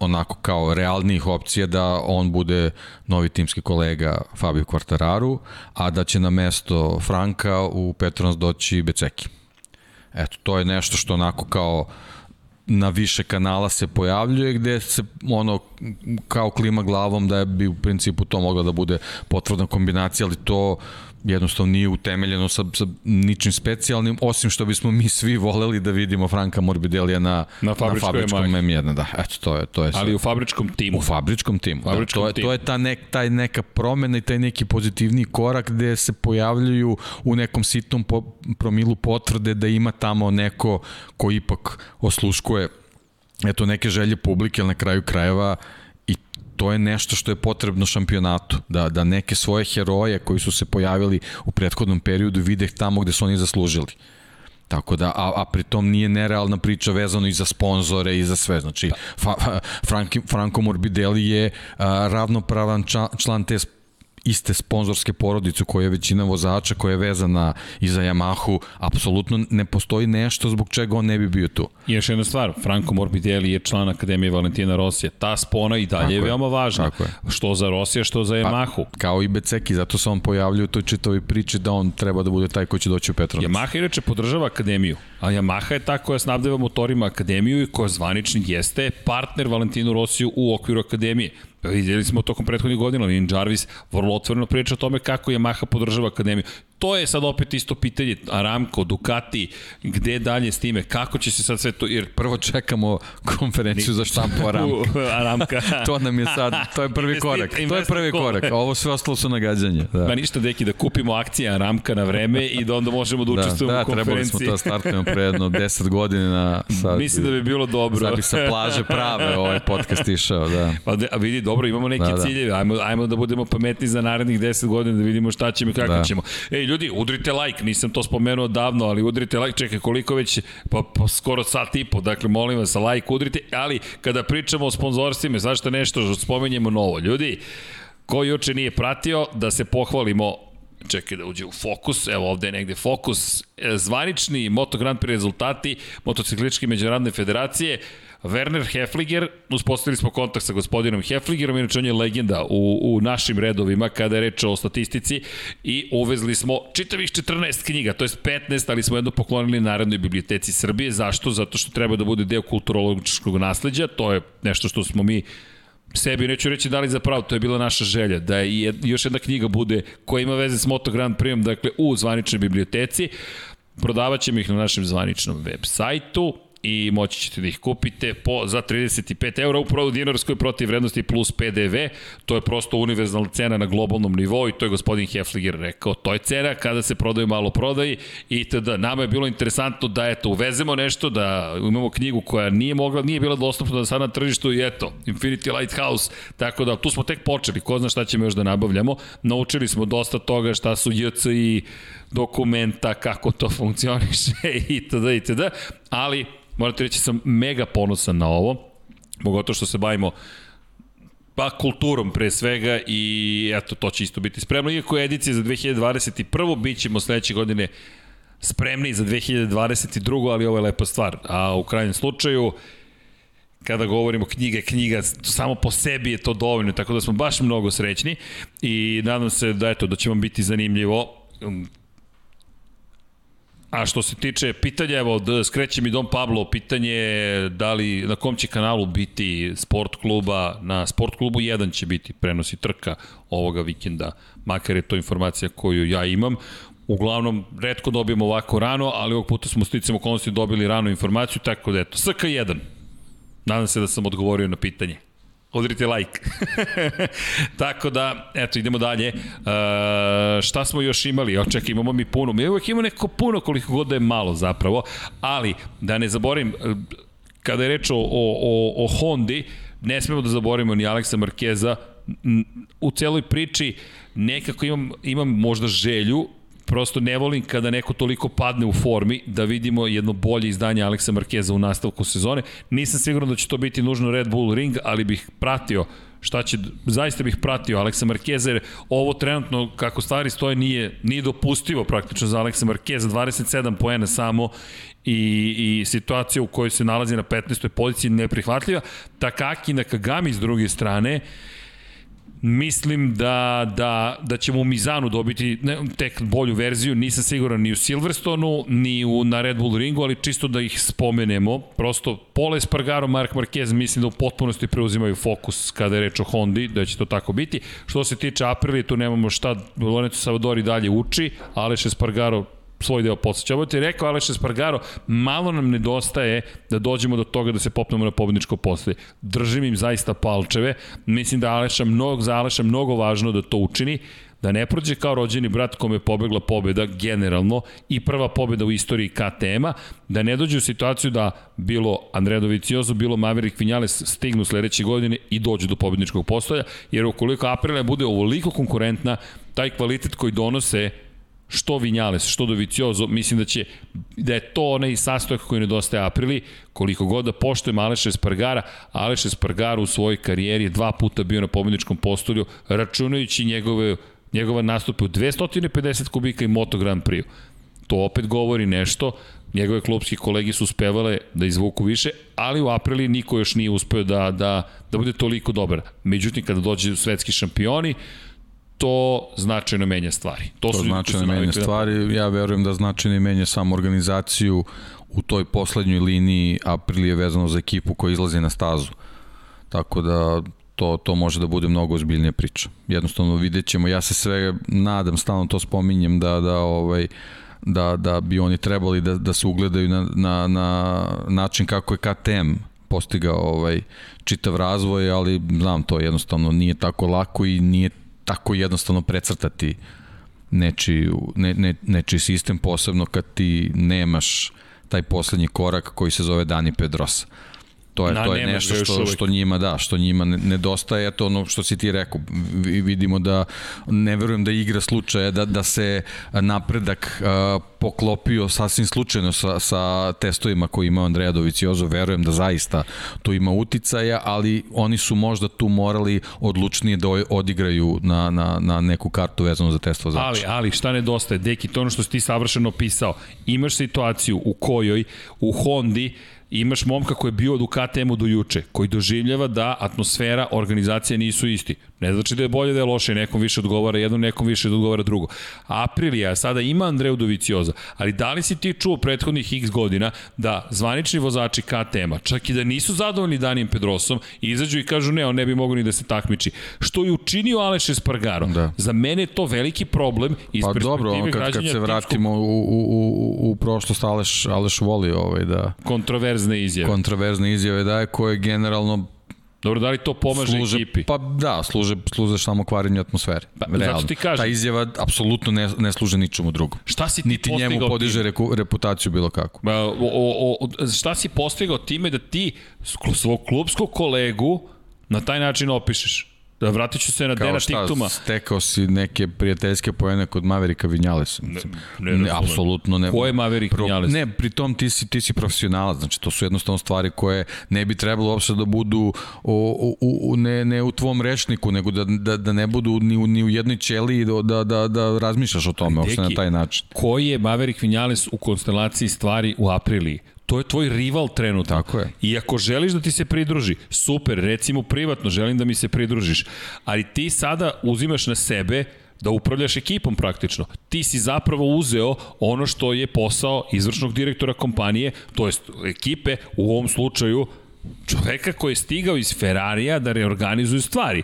onako kao realnijih opcija da on bude novi timski kolega Fabio Quartararu, a da će na mesto Franka u Petronas doći Beceki. Eto, to je nešto što onako kao na više kanala se pojavljuje gde se ono kao klima glavom da bi u principu to mogla da bude potvrdna kombinacija, ali to jednostavno nije utemeljeno sa, sa ničim specijalnim, osim što bismo mi svi voleli da vidimo Franka Morbidelija na, na, na fabričkom M1. Da, eto, to je, to je sve. Ali u fabričkom timu. U fabričkom timu. Da, fabričkom da, to, je, timu. to je ta nek, taj neka promena i taj neki pozitivni korak gde se pojavljuju u nekom sitnom po, promilu potvrde da ima tamo neko ko ipak osluškuje eto neke želje publike, ali na kraju krajeva to je nešto što je potrebno šampionatu, da, da neke svoje heroje koji su se pojavili u prethodnom periodu vide tamo gde su oni zaslužili. Tako da, a, a pritom nije nerealna priča vezano i za sponzore i za sve. Znači, da. fa, fa, Franki, Franco Morbidelli je a, ravnopravan član te iste sponzorske porodice koja je većina vozača koja je vezana i za Yamahu, apsolutno ne postoji nešto zbog čega on ne bi bio tu. I još jedna stvar, Franco Morbidelli je član Akademije Valentina Rosija. Ta spona i dalje tako je veoma važna. Tako je. Što za Rosija, što za pa, Yamahu. Pa, kao i Beceki, zato se on pojavljuje u toj čitovi priči da on treba da bude taj koji će doći u Petronac. Yamaha inače podržava Akademiju, a Yamaha je ta koja snabdeva motorima Akademiju i koja zvanični jeste partner Valentinu Rosiju u okviru Akademije. Vidjeli smo tokom prethodnih godina, Lin Jarvis vrlo otvoreno priča o tome kako Yamaha podržava akademiju to je sad opet isto pitanje, Aramco, Ducati, gde dalje s time, kako će se sad sve to, jer... Prvo čekamo konferenciju za štampu Aramka. [LAUGHS] Aramka. [LAUGHS] to nam je sad, to je prvi korak, to je prvi korak, ovo sve ostalo su nagađanje. Da. Ma ništa, deki, da kupimo akcije Aramka na vreme i da onda možemo da, da učestvujemo da, u konferenciji. Da, trebali smo to startujemo pre jedno 10 godina. Sad, Mislim da bi bilo dobro. Sad bi sa plaže prave ovaj podcast išao, da. Pa da, vidi, dobro, imamo neke da, da. ciljeve, ajmo, ajmo da budemo pametni za narednih 10 godina, da vidimo šta ćemo i kako da. ćemo. Ej, ljudi, udrite like, nisam to spomenuo davno, ali udrite like, čekaj koliko već, pa, pa skoro sat i po, dakle molim vas, like udrite, ali kada pričamo o sponzorstvima, zašto nešto što spomenjemo novo, ljudi, ko juče nije pratio, da se pohvalimo čekaj da uđe u fokus, evo ovde je negde fokus, e, zvanični Moto Grand Prix rezultati motocikličke međunarodne federacije, Werner Hefliger, uspostavili smo kontakt sa gospodinom Hefligerom, inače on je legenda u, u našim redovima kada je reč o statistici i uvezli smo čitavih 14 knjiga, to je 15, ali smo jedno poklonili Narodnoj biblioteci Srbije. Zašto? Zato što treba da bude deo kulturologičkog nasledđa, to je nešto što smo mi sebi, neću reći da li za pravo, to je bila naša želja, da je još jedna knjiga bude koja ima veze s Moto Grand Prix, dakle u zvaničnoj biblioteci. Prodavat ćemo ih na našem zvaničnom web sajtu, i moći ćete da ih kupite po, za 35 eura u dinarskoj protiv vrednosti plus PDV. To je prosto univerzalna cena na globalnom nivou i to je gospodin Hefliger rekao. To je cena kada se prodaju malo prodaji i tada nama je bilo interesantno da eto uvezemo nešto, da imamo knjigu koja nije mogla, nije bila dostupna da sad na tržištu i eto, Infinity Lighthouse. Tako da tu smo tek počeli, ko zna šta ćemo još da nabavljamo. Naučili smo dosta toga šta su JCI dokumenta, kako to funkcioniše [LAUGHS] itd. itd. Ali morate reći sam mega ponosan na ovo, pogotovo što se bavimo pa kulturom pre svega i eto to će isto biti spremno. Iako je edicija za 2021. bit ćemo sledeće godine spremni za 2022. ali ovo je lepa stvar. A u krajnjem slučaju kada govorimo knjiga, knjiga, samo po sebi je to dovoljno, tako da smo baš mnogo srećni i nadam se da, eto, da će vam biti zanimljivo A što se tiče pitanja, evo, da skreće mi Dom Pablo, pitanje je da li, na kom će kanalu biti sport kluba, na sport klubu 1 će biti prenosi trka ovoga vikenda, makar je to informacija koju ja imam. Uglavnom, redko dobijemo ovako rano, ali ovog puta smo sticamo okolnosti dobili rano informaciju, tako da eto, SK1. Nadam se da sam odgovorio na pitanje. Udrite like. [LAUGHS] Tako da, eto, idemo dalje. E, šta smo još imali? O, imamo mi puno. Mi uvek imamo neko puno koliko god da je malo zapravo, ali da ne zaborim, e, kada je reč o, o, o Hondi, ne smemo da zaboravimo ni Aleksa Markeza, u celoj priči nekako imam, imam možda želju prosto ne volim kada neko toliko padne u formi da vidimo jedno bolje izdanje Aleksa Markeza u nastavku sezone. Nisam siguran da će to biti nužno Red Bull Ring, ali bih pratio šta će, zaista bih pratio Aleksa Markeza, jer ovo trenutno, kako stvari stoje, nije, nije dopustivo praktično za Aleksa Markeza, 27 poena samo i, i situacija u kojoj se nalazi na 15. poziciji neprihvatljiva. Takaki na Kagami s druge strane, Mislim da, da, da ćemo u Mizanu dobiti ne, tek bolju verziju, nisam siguran ni u Silverstonu, ni u, na Red Bull ringu, ali čisto da ih spomenemo. Prosto Pole Espargaro, Mark Marquez mislim da u potpunosti preuzimaju fokus kada je reč o Hondi, da će to tako biti. Što se tiče Aprilije, tu nemamo šta, Lorenzo Savadori dalje uči, Aleš Espargaro svoj deo posjeća. Ovo ti rekao Aleš Espargaro, malo nam nedostaje da dođemo do toga da se popnemo na pobedničko postoje. Držim im zaista palčeve. Mislim da Aleša mnogo, za Aleša mnogo važno da to učini da ne prođe kao rođeni brat kome je pobegla pobeda generalno i prva pobeda u istoriji KTM-a, da ne dođe u situaciju da bilo Andrea Dovicioso, bilo Maverick Vinales stignu sledeće godine i dođu do pobedničkog postoja, jer ukoliko Aprilia bude ovoliko konkurentna, taj kvalitet koji donose što Vinjales, što Doviciozo, mislim da će da je to onaj sastojak koji nedostaje Aprili, koliko god da poštujem Aleša Espargara, Aleš Espargara u svojoj karijeri je dva puta bio na pobedničkom postolju, računajući njegove, njegova nastupe u 250 kubika i Moto Grand Prix. To opet govori nešto, njegove klubski kolegi su uspevale da izvuku više, ali u Aprili niko još nije uspeo da, da, da bude toliko dobar. Međutim, kada dođe svetski šampioni, to značajno menja stvari. To, to su značajno menja da... stvari, ja verujem da značajno menja samo organizaciju u toj poslednjoj liniji je vezano za ekipu koja izlazi na stazu. Tako da to, to može da bude mnogo ozbiljnija priča. Jednostavno vidjet ćemo, ja se sve nadam, stalno to spominjem da, da ovaj, da, da bi oni trebali da, da se ugledaju na, na, na način kako je KTM postigao ovaj čitav razvoj, ali znam to jednostavno nije tako lako i nije tako jednostavno precrtati nečiji, ne, ne, nečiji sistem, posebno kad ti nemaš taj poslednji korak koji se zove Dani Pedrosa. To je, Na, to je nešto što, što njima da, što njima nedostaje, eto ono što si ti rekao, vidimo da ne verujem da igra slučaja da, da se napredak uh, poklopio sasvim slučajno sa, sa testovima koji ima Andreja Doviciozo, verujem da zaista to ima uticaja, ali oni su možda tu morali odlučnije da odigraju na, na, na neku kartu vezanu za test vozača. Ali, ali šta nedostaje, Deki, to ono što si ti savršeno opisao, imaš situaciju u kojoj u Hondi imaš momka koji je bio od KTM-u do juče, koji doživljava da atmosfera, organizacija nisu isti. Ne znači da je bolje da je loše, nekom više odgovara jedno, nekom više da odgovara drugo. Aprilija sada ima Andreu Dovicioza, ali da li si ti čuo prethodnih x godina da zvanični vozači KTM-a, čak i da nisu zadovoljni Danijem Pedrosom, izađu i kažu ne, on ne bi mogo ni da se takmiči. Što je učinio Aleš Espargaro. Da. Za mene je to veliki problem iz pa, dobro, kad, kad se vratimo u, u, u, u prošlost Aleš, Aleš voli ovaj da... Kontroverzne izjave. Kontroverzne izjave daje koje generalno Dobro, da li to pomaže služe, ekipi? Pa da, služe, služe samo kvarenju atmosfere. Pa, Realno. Zato ti kažem. Ta izjava apsolutno ne, ne služe ničemu drugom. Šta si ti Niti njemu podiže reku, reputaciju bilo kako. Ba, o, o, o, šta si postigao time da ti svog klubskog kolegu na taj način opišeš? Da vratit ću se na Dena Tiktuma. Kao šta, stekao si neke prijateljske pojene kod Maverika Vinjalesa. Ne, ne, ne, apsolutno ne. Ko je Maverik Pro, Vinjales? Ne, pritom ti si, ti si profesionalac, znači to su jednostavno stvari koje ne bi trebalo uopšte da budu u, u, u, ne, ne u tvom rečniku, nego da, da, da ne budu ni u, ni u jednoj ćeli da, da, da razmišljaš o tome, uopšte na taj način. Ko je Maverik Vinjales u konstelaciji stvari u Apriliji? To je tvoj rival trenutno. Tako je. I ako želiš da ti se pridruži, super, recimo privatno, želim da mi se pridružiš, ali ti sada uzimaš na sebe da upravljaš ekipom praktično. Ti si zapravo uzeo ono što je posao izvršnog direktora kompanije, to jest ekipe, u ovom slučaju čoveka koji je stigao iz Ferrarija da reorganizuju stvari.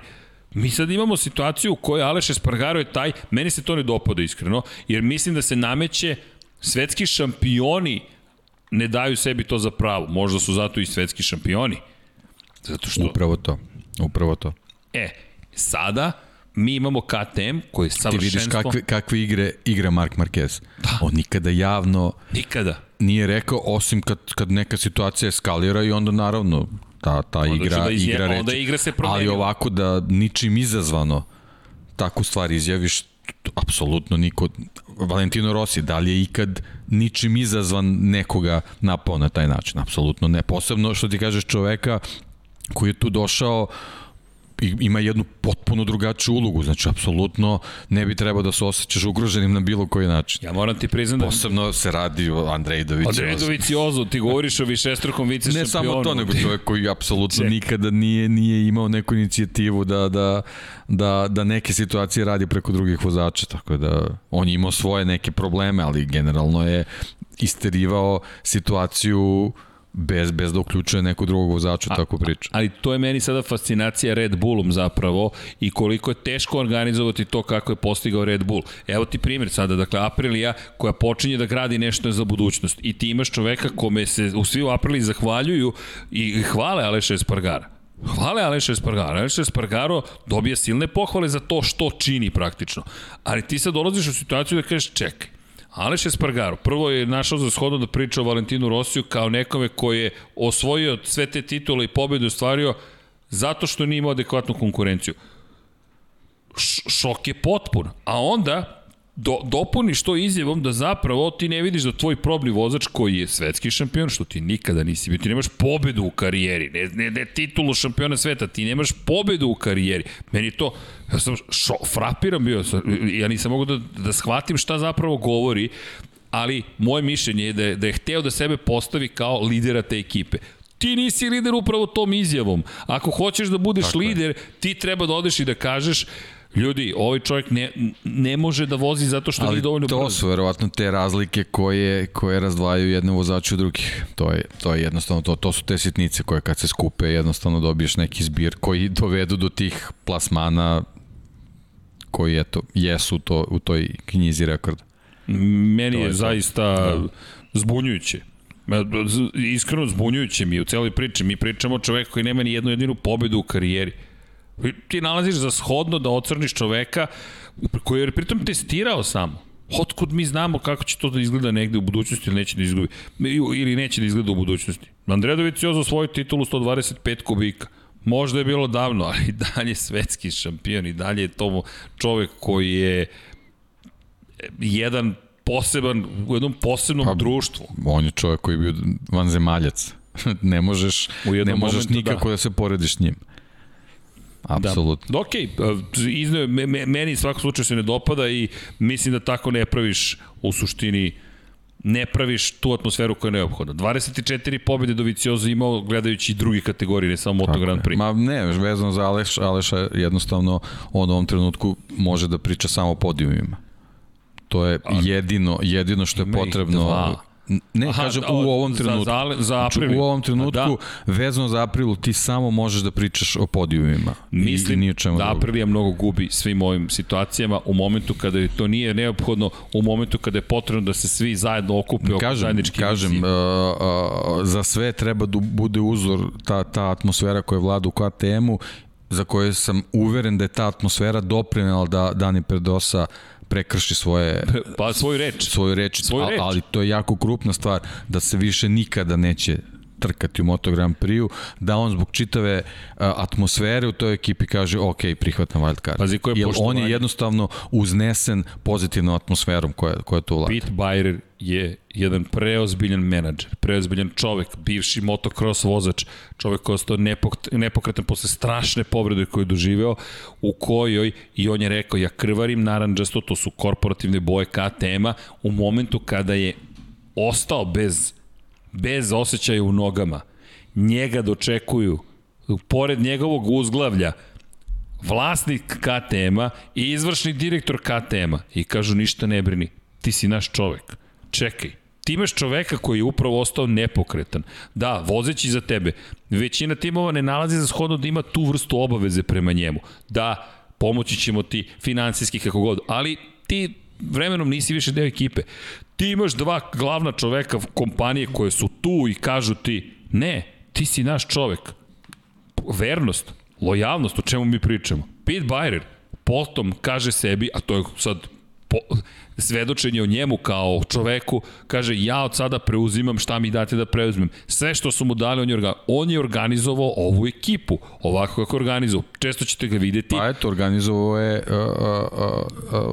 Mi sad imamo situaciju u kojoj Aleš Espargaro je taj, meni se to ne dopada iskreno, jer mislim da se nameće svetski šampioni ne daju sebi to za pravo. Možda su zato i svetski šampioni. Zato što... Upravo to. Upravo to. E, sada mi imamo KTM koji je savršenstvo... Ti vidiš kakve, kakve igre igra Mark Marquez. Da. On nikada javno... Nikada. Nije rekao, osim kad, kad neka situacija eskalira i onda naravno ta, ta onda igra, da izje, igra reći. Onda igra se promenila. Ali ovako da ničim izazvano takvu stvar izjaviš, apsolutno niko, Valentino Rossi, da li je ikad ničim izazvan nekoga napao na taj način? Apsolutno ne. Posebno što ti kažeš čoveka koji je tu došao ima jednu potpuno drugačiju ulogu, znači apsolutno ne bi trebao da se osjećaš ugroženim na bilo koji način. Ja moram ti priznati da... Posebno se radi o Andrej Doviciozu. Andrej Doviciozu, ti govoriš o višestrukom vice šampionu. Ne samo to, nego čovjek koji apsolutno Ček. nikada nije, nije imao neku inicijativu da, da, da, da neke situacije radi preko drugih vozača, tako da on je imao svoje neke probleme, ali generalno je isterivao situaciju bez, bez da uključuje nekog drugog vozača tako priča. Ali to je meni sada fascinacija Red Bullom zapravo i koliko je teško organizovati to kako je postigao Red Bull. Evo ti primjer sada, dakle Aprilia koja počinje da gradi nešto za budućnost i ti imaš čoveka kome se u svi u Apriliji zahvaljuju i hvale Aleša Espargara. Hvale Aleša Espargaro. Aleša Espargaro dobija silne pohvale za to što čini praktično. Ali ti sad dolaziš u situaciju da kažeš čekaj, Aleš Espargaro, prvo je našao za shodno da priča o Valentinu Rosiju kao nekome koji je osvojio sve te titule i pobedu ostvario zato što nije imao adekvatnu konkurenciju. Š šok je potpun. A onda do, dopuniš to izjavom da zapravo ti ne vidiš da tvoj probni vozač koji je svetski šampion, što ti nikada nisi bio, ti nemaš pobedu u karijeri, ne, ne, ne titulu šampiona sveta, ti nemaš pobedu u karijeri. Meni to, ja sam šo, frapiram bio, ja nisam mogu da, da shvatim šta zapravo govori, ali moje mišljenje je da je, da je hteo da sebe postavi kao lidera te ekipe. Ti nisi lider upravo tom izjavom. Ako hoćeš da budeš Tako lider, je. ti treba da odeš i da kažeš Ljudi, ovaj čovjek ne, ne može da vozi zato što nije dovoljno brzo. Ali to su verovatno te razlike koje, koje razdvajaju jedne vozače od drugih. To je, to je jednostavno, to, to su te sitnice koje kad se skupe jednostavno dobiješ neki zbir koji dovedu do tih plasmana koji eto, jesu to, u toj knjizi rekorda. Meni je, je zaista da. zbunjujuće. Iskreno zbunjujuće mi u celoj priči. Mi pričamo o čoveku koji nema ni jednu jedinu pobedu u karijeri. Ti nalaziš za shodno da ocrniš čoveka koji je pritom testirao samo. Otkud mi znamo kako će to da izgleda negde u budućnosti ili neće da izgleda, ili neće da izgleda u budućnosti. Andredović je svoju titulu 125 kubika. Možda je bilo davno, ali i dalje svetski šampion i dalje je to čovek koji je jedan poseban, u jednom posebnom pa, društvu. On je čovek koji je bio vanzemaljac. [LAUGHS] ne možeš, ne možeš da. nikako da. da se porediš s njim. Apsolutno. Da. Ok, izneo, meni svakog slučaju se ne dopada i mislim da tako ne praviš u suštini ne praviš tu atmosferu koja je neophodna. 24 pobjede do Vicioza imao gledajući drugi kategorije, ne samo Moto Grand Prix. Ma ne, vezano za Aleš, Aleša jednostavno on u ovom trenutku može da priča samo o podijumima. To je jedino, jedino što je potrebno. Dva Ne, Aha, kažem, u ovom trenutku. Za, za, za april. Znači, u ovom trenutku, da. vezano za aprilu, ti samo možeš da pričaš o podijumima. Mislim i, i da aprilija mnogo gubi svim ovim situacijama u momentu kada to nije neophodno, u momentu kada je potrebno da se svi zajedno okupe oko zajedničke Kažem, uh, uh, za sve treba da bude uzor ta, ta atmosfera koja vlada u KTM-u, za koje sam uveren da je ta atmosfera doprinela da Dani Predosa prekrši svoje pa svoju reč svoju reč, svoju reč. ali to je jako krupna stvar da se više nikada neće trkati u Moto Grand Prix-u, da on zbog čitave uh, atmosfere u toj ekipi kaže ok, prihvatam wild card. Pazi, je Jer on je jednostavno uznesen pozitivnom atmosferom koja, koja to vlada. Pete Byrer je jedan preozbiljan menadžer, preozbiljan čovek, bivši motocross vozač, čovek koji je ostao nepokretan posle strašne povrede koje je doživeo, u kojoj, i on je rekao, ja krvarim naranđasto, to su korporativne boje KTM-a, u momentu kada je ostao bez bez osjećaja u nogama, njega dočekuju, pored njegovog uzglavlja, vlasnik KTM-a i izvršni direktor KTM-a i kažu ništa ne brini, ti si naš čovek. Čekaj, ti imaš čoveka koji je upravo ostao nepokretan. Da, vozeći za tebe. Većina timova ne nalazi za shodno da ima tu vrstu obaveze prema njemu. Da, pomoći ćemo ti finansijski kako god, ali ti vremenom nisi više deo ekipe. Ti imaš dva glavna čoveka kompanije koje su tu i kažu ti, ne, ti si naš čovek. Vernost, lojalnost, o čemu mi pričamo. Pete Byrer, potom kaže sebi, a to je sad po, svedočenje o njemu kao čoveku, kaže ja od sada preuzimam šta mi date da preuzmem. Sve što su mu dali, on je, organ, on je organizovao ovu ekipu, ovako kako organizovao. Često ćete ga videti. Pa eto, organizovao je uh, uh,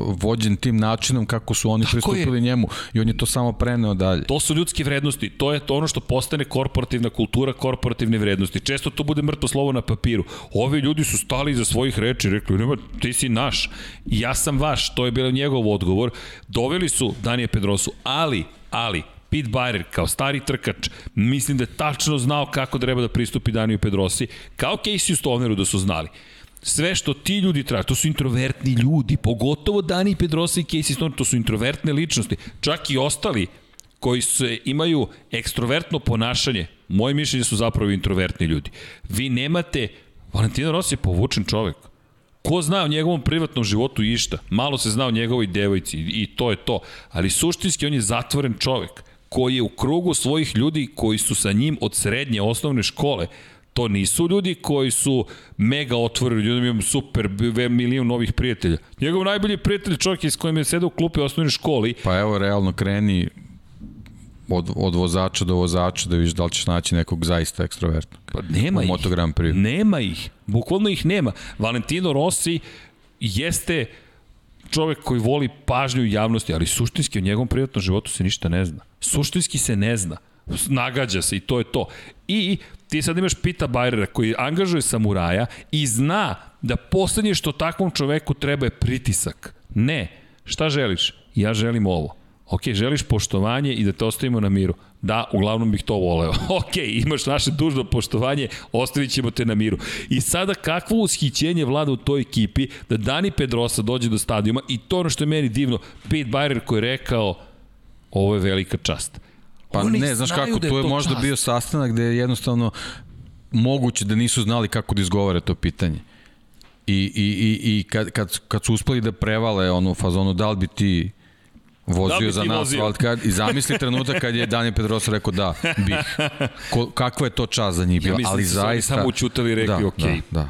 uh, vođen tim načinom kako su oni Tako pristupili je. njemu i on je to samo preneo dalje. To su ljudske vrednosti, to je to ono što postane korporativna kultura, korporativne vrednosti. Često to bude mrtvo slovo na papiru. Ovi ljudi su stali za svojih reči, rekli, nema, ti si naš, ja sam vaš, to je bilo njegov odgovor Doveli su Danije Pedrosu, ali, ali, Pete Byrer kao stari trkač, mislim da je tačno znao kako treba da pristupi Daniju Pedrosi, kao Casey Stoneru da su znali. Sve što ti ljudi traže, to su introvertni ljudi, pogotovo Dani Pedrosa i Casey Stoner, to su introvertne ličnosti. Čak i ostali koji se imaju ekstrovertno ponašanje, moje mišljenje su zapravo introvertni ljudi. Vi nemate, Valentino Rossi je povučen čovek. Ko zna o njegovom privatnom životu išta? Malo se zna o njegovoj devojci i to je to. Ali suštinski on je zatvoren čovek koji je u krugu svojih ljudi koji su sa njim od srednje osnovne škole. To nisu ljudi koji su mega otvoreni, ljudi imam super, milion novih prijatelja. Njegov najbolji prijatelj čovjek je s kojim je sedao u klupe u osnovnoj školi. Pa evo, realno kreni od, od vozača do vozača da vidiš da li ćeš naći nekog zaista ekstrovertnog. Pa nema u ih. Moto Grand Prix. Nema ih. Bukvalno ih nema. Valentino Rossi jeste čovek koji voli pažnju javnosti, ali suštinski o njegovom privatnom životu se ništa ne zna. Suštinski se ne zna. Nagađa se i to je to. I ti sad imaš Pita Bajrera koji angažuje samuraja i zna da poslednje što takvom čoveku treba je pritisak. Ne. Šta želiš? Ja želim ovo. Ok, želiš poštovanje i da te ostavimo na miru. Da, uglavnom bih to voleo. [LAUGHS] ok, imaš naše dužno poštovanje, ostavit ćemo te na miru. I sada kakvo ushićenje vlada u toj ekipi da Dani Pedrosa dođe do stadijuma i to ono što je meni divno, Pete Bayer koji je rekao ovo je velika čast. Pa Oni ne, znaš kako, da je to je možda čast. bio sastanak gde je jednostavno moguće da nisu znali kako da izgovore to pitanje. I, i, i, i kad, kad, kad su uspeli da prevale onu fazonu da li bi ti vozio da za nas vozio? wildcard i zamisli trenutak kad je Daniel Pedrosa rekao da, bih. Ko, kakva je to čast za njih bila, ja ali da zaista... samo učutali i rekli da, ok. Da, da.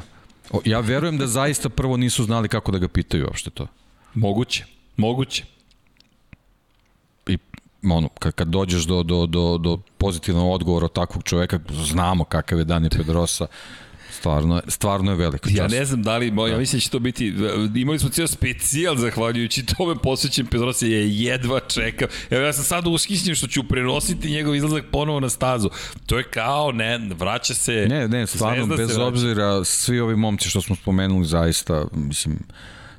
O, ja verujem da zaista prvo nisu znali kako da ga pitaju uopšte to. Moguće, moguće. I ono, kad, kad dođeš do, do, do, do pozitivnog odgovora od takvog čoveka, znamo kakav je Dani Pedrosa, Stvarno, stvarno je velika čast. Ja ne znam da li, ja da. mislim da će to biti, imali smo cijel specijal zahvaljujući tome posvećen Pedrosa je jedva čekao. Evo ja sam sad ushićen što ću prenositi njegov izlazak ponovo na stazu. To je kao, ne, vraća se... Ne, ne, stvarno, bez obzira, svi ovi momci što smo spomenuli zaista, mislim,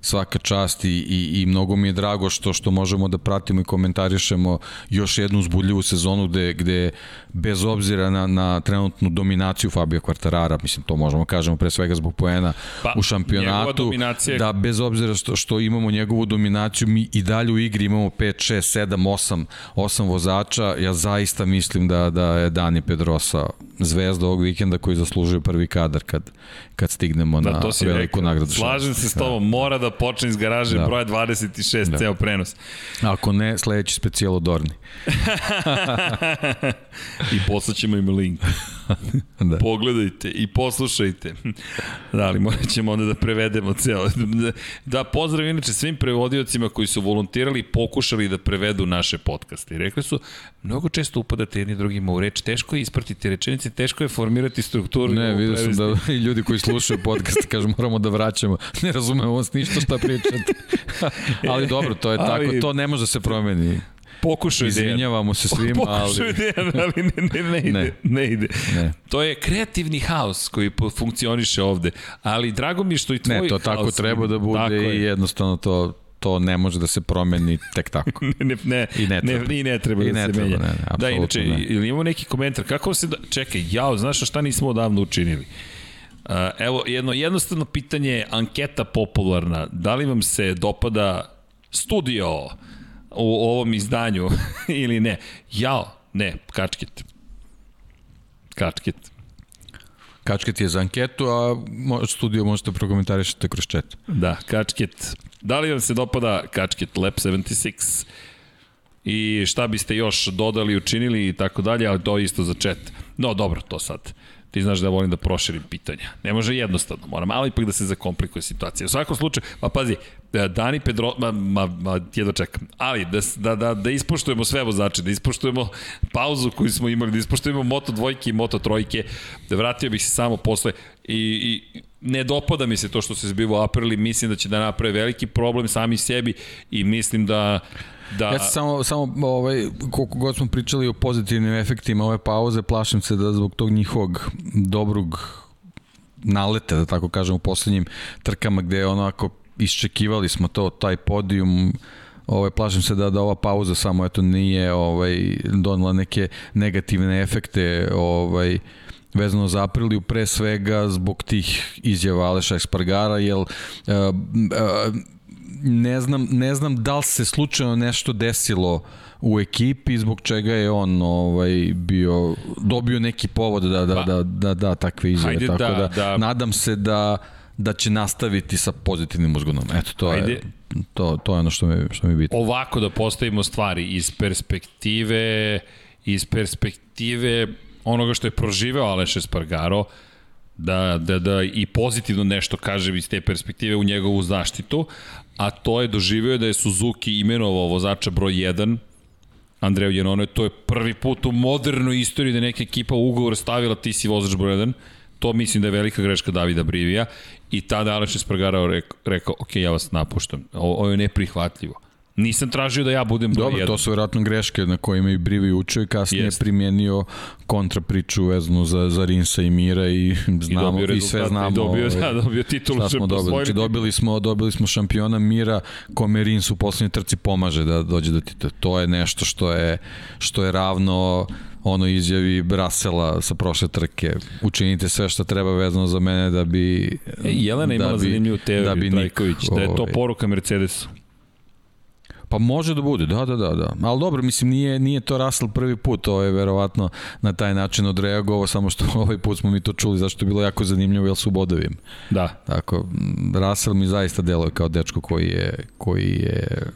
svaka čast i, i, i mnogo mi je drago što što možemo da pratimo i komentarišemo još jednu uzbudljivu sezonu gde, gde bez obzira na, na trenutnu dominaciju Fabio Quartarara, mislim to možemo da kažemo pre svega zbog poena pa, u šampionatu, da bez obzira što, što imamo njegovu dominaciju, mi i dalje u igri imamo 5, 6, 7, 8, 8 vozača, ja zaista mislim da, da je Dani Pedrosa zvezda ovog vikenda koji zaslužuje prvi kadar kad, kad stignemo da, na veliku nagradu. Slažem se s tobom, da. mora da počne iz garaže da. broja 26, da. ceo prenos. Ako ne, sledeći specijalo Dorni. [LAUGHS] I poslaćemo im link. [LAUGHS] da. Pogledajte i poslušajte. Da, ali morat ćemo onda da prevedemo ceo. Da, pozdrav inače svim prevodiocima koji su volontirali i pokušali da prevedu naše podcaste. Rekli su, mnogo često upadate jedni drugima u reč, teško je ispratiti rečenice, teško je formirati strukturu. Ne, vidio sam da i ljudi koji slušaju podcast [LAUGHS] kažu moramo da vraćamo. Ne razumemo vas ništa šta pričate. [LAUGHS] ali dobro, to je ali, tako, to ne može da se promeni. Pokušaj Izvinjavamo se svima, [LAUGHS] ali... Pokušaj ali ne, ne, ne, ide. Ne, ne ide. Ne. To je kreativni haos koji funkcioniše ovde, ali drago mi što i tvoj Ne, to tako treba da bude i jednostavno to to ne može da se promeni tek tako. [LAUGHS] ne, ne, I ne treba. Ne, I ne treba I da ne se treba, menja. Ne, ne, da, inače, ne. ili imamo neki komentar, kako se da... Čekaj, jao, znaš šta nismo odavno učinili? Uh, evo, jedno jednostavno pitanje, anketa popularna. Da li vam se dopada studio u ovom izdanju [LAUGHS] ili ne? Jao, ne, kačket. Kačket. Kačket je za anketu, a studio možete prokomentarišati kroz chat. Da, kačket. Da li vam se dopada kačket Lab 76? I šta biste još dodali, učinili i tako dalje, ali to isto za chat. No, dobro, to sad ti znaš da volim da proširim pitanja. Ne može jednostavno, moram ali ipak da se zakomplikuje situacija. U svakom slučaju, pa pazi, e, Dani Pedro, ma, ma, ma jedno čekam, ali da, da, da, da ispoštujemo sve vozače, da ispoštujemo pauzu koju smo imali, da ispoštujemo Moto dvojke i Moto trojke, da vratio bih se samo posle i, i ne dopada mi se to što se zbivo Aprili, mislim da će da naprave veliki problem sami sebi i mislim da Da. Ja samo, samo ovaj, koliko god smo pričali o pozitivnim efektima ove pauze, plašim se da zbog tog njihovog dobrog naleta, da tako kažem, u poslednjim trkama gde je onako iščekivali smo to, taj podijum, ovaj, plašim se da, da ova pauza samo eto nije ovaj, donela neke negativne efekte ovaj, vezano za Apriliju, pre svega zbog tih izjava Aleša Espargara, jer uh, uh, ne znam, ne znam da li se slučajno nešto desilo u ekipi zbog čega je on ovaj bio dobio neki povod da da pa, da da da takve izjave tako da, da, da nadam se da da će nastaviti sa pozitivnim uzgonom. Eto to Ajde. je to to je ono što mi što mi bitno. Ovako da postavimo stvari iz perspektive iz perspektive onoga što je proživeo Aleš Espargaro, da, da, da i pozitivno nešto kaže iz te perspektive u njegovu zaštitu, a to je doživio da je Suzuki imenovao vozača broj 1, Andreju Janone, to je prvi put u modernoj istoriji da neka ekipa u ugovor stavila ti si vozač broj 1, to mislim da je velika greška Davida Brivija. I tada Aleš Espargarao rekao, rekao, ok, ja vas napuštam, ovo, ovo je neprihvatljivo. Nisam tražio da ja budem broj Dobro, to su vjerojatno greške na kojima i Brivi učio i kasnije Jest. primjenio kontra priču vezanu za, za Rinsa i Mira i znamo i, i sve znamo. I dobio, ovaj, [LAUGHS] da, dobio titulu. Smo dobili. Znači, dobili smo, dobili smo šampiona Mira kome Rins u poslednjoj trci pomaže da dođe do titula. To je nešto što je, što je ravno ono izjavi Brasela sa prošle trke. Učinite sve što treba vezano za mene da bi... E, Jelena da imala bi, zanimljivu teoriju, da bi Trajković, da je to ovaj, poruka Mercedesu. Pa može da bude, da, da, da, da. Ali dobro, mislim, nije, nije to Russell prvi put, to je verovatno na taj način odreagovao, samo što [LAUGHS] ovaj put smo mi to čuli, zašto je bilo jako zanimljivo, jer su bodovim. Da. Tako, Russell mi zaista deluje kao dečko koji je, koji je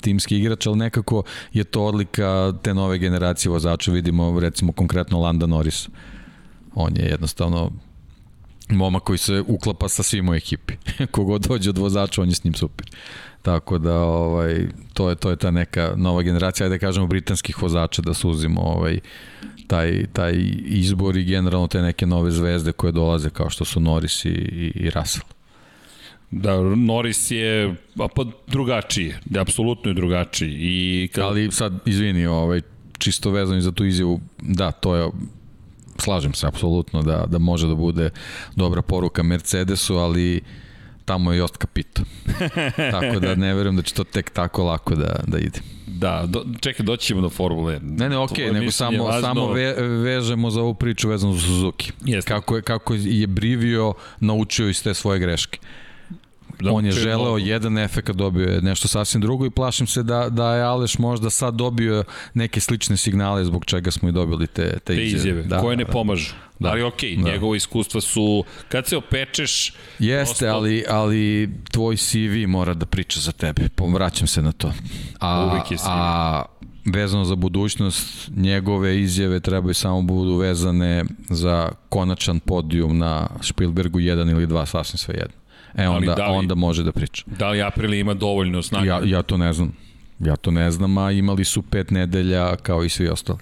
timski igrač, ali nekako je to odlika te nove generacije vozača, vidimo recimo konkretno Landa Norris. On je jednostavno momak koji se uklapa sa svim u ekipi. [LAUGHS] Kogod dođe od vozača, on je s njim super. Tako da ovaj to je to je ta neka nova generacija, ajde da kažemo britanskih vozača da suzimo ovaj taj, taj izbor i generalno te neke nove zvezde koje dolaze kao što su Norris i, i, i Russell. Da, Norris je pa drugačiji, da, apsolutno je drugačiji. I kad... Ali sad, izvini, ovaj, čisto vezano za tu izjavu, da, to je slažem se apsolutno da, da može da bude dobra poruka Mercedesu, ali tamo je Jost Capito. [LAUGHS] tako da ne verujem da će to tek tako lako da, da ide. Da, do, čekaj, doći ćemo do Formule 1. Ne, ne, okej, okay, nego samo, važno... samo ve, vežemo za ovu priču vezanu za Suzuki. Jeste. Kako je, kako je Brivio naučio iz te svoje greške. Da, on je želeo mnogo. jedan efekt, dobio je nešto sasvim drugo i plašim se da, da je Aleš možda sad dobio neke slične signale zbog čega smo i dobili te, te, te izjave. izjave da, koje ne da. pomažu. Da. Ali okej, okay, da. njegovo iskustva su, kad se opečeš... Jeste, prosto... ali, ali tvoj CV mora da priča za tebe, vraćam se na to. A, Uvijek je CV. A vezano za budućnost, njegove izjave trebaju samo budu vezane za konačan podijum na Spielbergu 1 ili 2, sasvim sve jedno. E onda, da li, onda može da priča. Da li April ima dovoljno snage? Ja, ja to ne znam. Ja to ne znam, a imali su pet nedelja kao i svi ostali.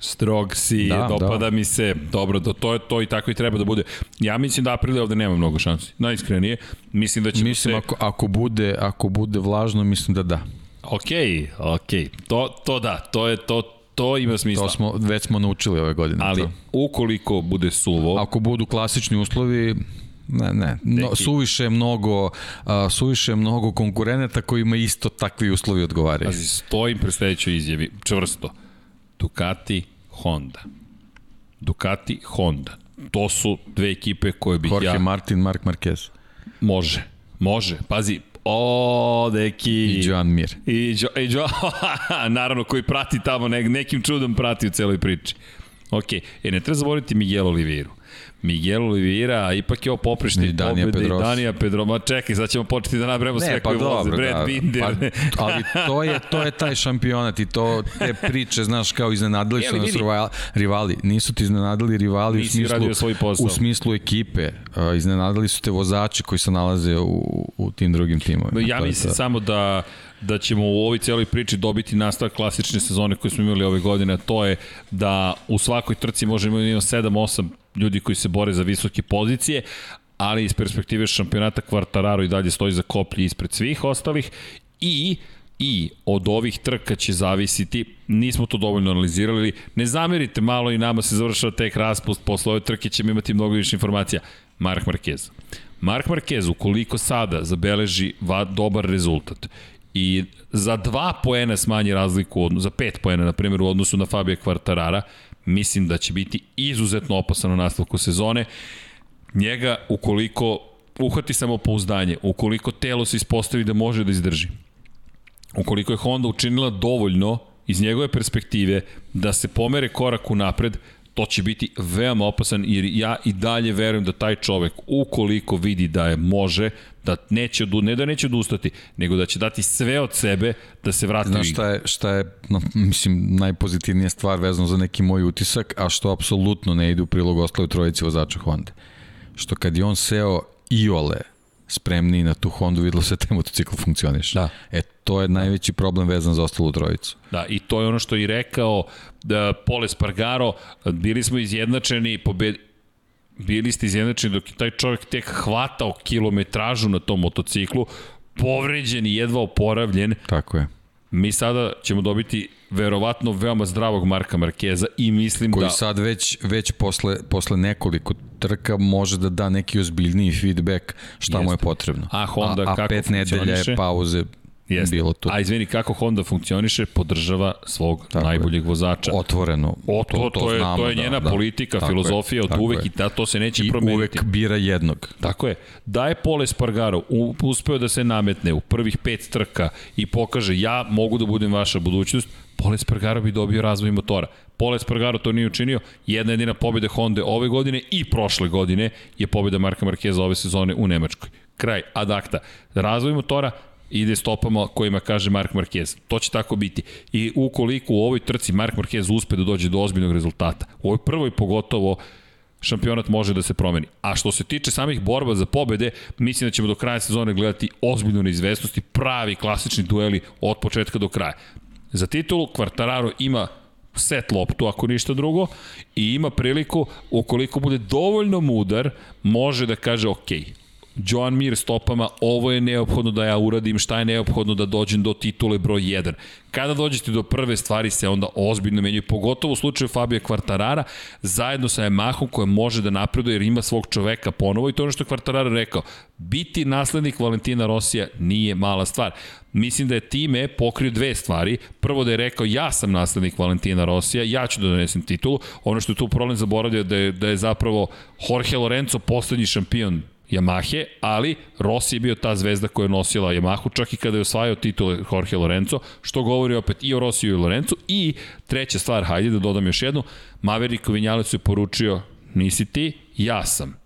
Strog si, da, dopada da. mi se, dobro, to, to, to i tako i treba da bude. Ja mislim da April ovde nema mnogo šansi, najiskrenije. Mislim da će Mislim, se... ako, ako, bude, ako bude vlažno, mislim da da. Okej, okay. to, to da, to je to, to ima smisla. To smo, već smo naučili ove godine. Ali, to. ukoliko bude suvo... Ako budu klasični uslovi, Ne, ne. No, suviše mnogo, uh, suviše mnogo konkurenata kojima isto takvi uslovi odgovaraju. Pazi, stojim pre sledećoj izjavi, čvrsto. Ducati, Honda. Ducati, Honda. To su dve ekipe koje bih Jorge ja... Jorge Martin, Mark Marquez. Može, može. Pazi, O, deki. I Joan Mir. I, jo, i jo, [LAUGHS] naravno, koji prati tamo, ne, nekim čudom prati u celoj priči. Ok, e ne treba zaboraviti Miguel Oliveira. Miguel Oliveira, ipak je ovo poprište i Danija pobjede i Danija Pedro. Ma čekaj, sad ćemo početi da nabremo sve pa koji voze. Brad da, Binder. Pa, [LAUGHS] ali to je, to je taj šampionat i to te priče, znaš, kao iznenadili su nas rivali. Nisu ti iznenadili rivali Nisi u smislu, svoj u smislu ekipe. Uh, iznenadili su te vozači koji se nalaze u, u tim drugim timovima. Ja mislim samo da da ćemo u ovoj celoj priči dobiti nastavak klasične sezone koje smo imali ove godine, a to je da u svakoj trci možemo imati 7-8 ljudi koji se bore za visoke pozicije, ali iz perspektive šampionata Kvartararo i dalje stoji za koplji ispred svih ostalih i i od ovih trka će zavisiti, nismo to dovoljno analizirali, ne zamerite malo i nama se završava tek raspust, posle ove trke ćemo imati mnogo više informacija. Mark Marquez. Mark Marquez, ukoliko sada zabeleži va, dobar rezultat i za dva poena smanji razliku, za pet poena, na primjer, u odnosu na Fabio Kvartarara, mislim da će biti izuzetno opasan u nastavku sezone. Njega, ukoliko uhvati samopouzdanje, ukoliko telo se ispostavi da može da izdrži, ukoliko je Honda učinila dovoljno iz njegove perspektive da se pomere korak u napred, to će biti veoma opasan jer ja i dalje verujem da taj čovek ukoliko vidi da je može, da neće, ne da neće odustati, nego da će dati sve od sebe da se vrati Znaš šta je, šta je no, mislim, najpozitivnija stvar vezano za neki moj utisak, a što apsolutno ne ide u prilog ostale trojici vozača Honda. Što kad je on seo Iole spremni na tu Hondu, videlo se da taj motocikl funkcioniš. Da. E, to je najveći problem vezan za ostalu trojicu. Da, i to je ono što i rekao da Pole Spargaro, bili smo izjednačeni, pobed... bili ste izjednačeni dok je taj čovjek tek hvatao kilometražu na tom motociklu, povređen i jedva oporavljen. Tako je. Mi sada ćemo dobiti verovatno veoma zdravog Marka Markeza i mislim koji da... Koji sad već, već posle, posle nekoliko trka može da da neki ozbiljniji feedback šta Jeste. mu je potrebno. A Honda a, a kako pet nedelja je pauze Jeste. bilo to. A izvini, kako Honda funkcioniše, podržava svog tako najboljeg je. vozača. Otvoreno. O, to, to, to, to, je, znamo, to je njena da, politika, da. filozofija od uvek je. i da, to se neće I promeniti. I uvek bira jednog. Tako je. Da je Pole Spargaro uspeo da se nametne u prvih pet trka i pokaže ja mogu da budem vaša budućnost, Pole Spargaro bi dobio razvoj motora. Pole Spargaro to nije učinio. Jedna jedina pobjeda Honda ove godine i prošle godine je pobjeda Marka Markeza ove sezone u Nemačkoj. Kraj, ad acta. Razvoj motora, ide stopama kojima kaže Mark Marquez. To će tako biti. I ukoliko u ovoj trci Mark Marquez uspe da dođe do ozbiljnog rezultata, u ovoj prvoj pogotovo šampionat može da se promeni. A što se tiče samih borba za pobede, mislim da ćemo do kraja sezone gledati ozbiljnu neizvestnost i pravi klasični dueli od početka do kraja. Za titulu Quartararo ima set loptu, ako ništa drugo, i ima priliku, ukoliko bude dovoljno mudar, može da kaže, ok, Joan Mir stopama, ovo je neophodno da ja uradim, šta je neophodno da dođem do titule broj 1. Kada dođete do prve stvari se onda ozbiljno menjaju, pogotovo u slučaju Fabio Quartarara, zajedno sa Yamahom koja može da napreduje jer ima svog čoveka ponovo i to ono što je Quartarara rekao. Biti naslednik Valentina Rosija nije mala stvar. Mislim da je time pokrio dve stvari. Prvo da je rekao ja sam naslednik Valentina Rosija, ja ću da donesem titulu. Ono što je tu problem zaboravio da je, da je zapravo Jorge Lorenzo poslednji šampion Yamahe, ali Rossi je bio ta zvezda koja je nosila Yamahu, čak i kada je osvajao titule Jorge Lorenzo, što govori opet i o Rossiju i o Lorenzo. I treća stvar, hajde da dodam još jednu, Maverick Vinjalecu je poručio, nisi ti, ja sam.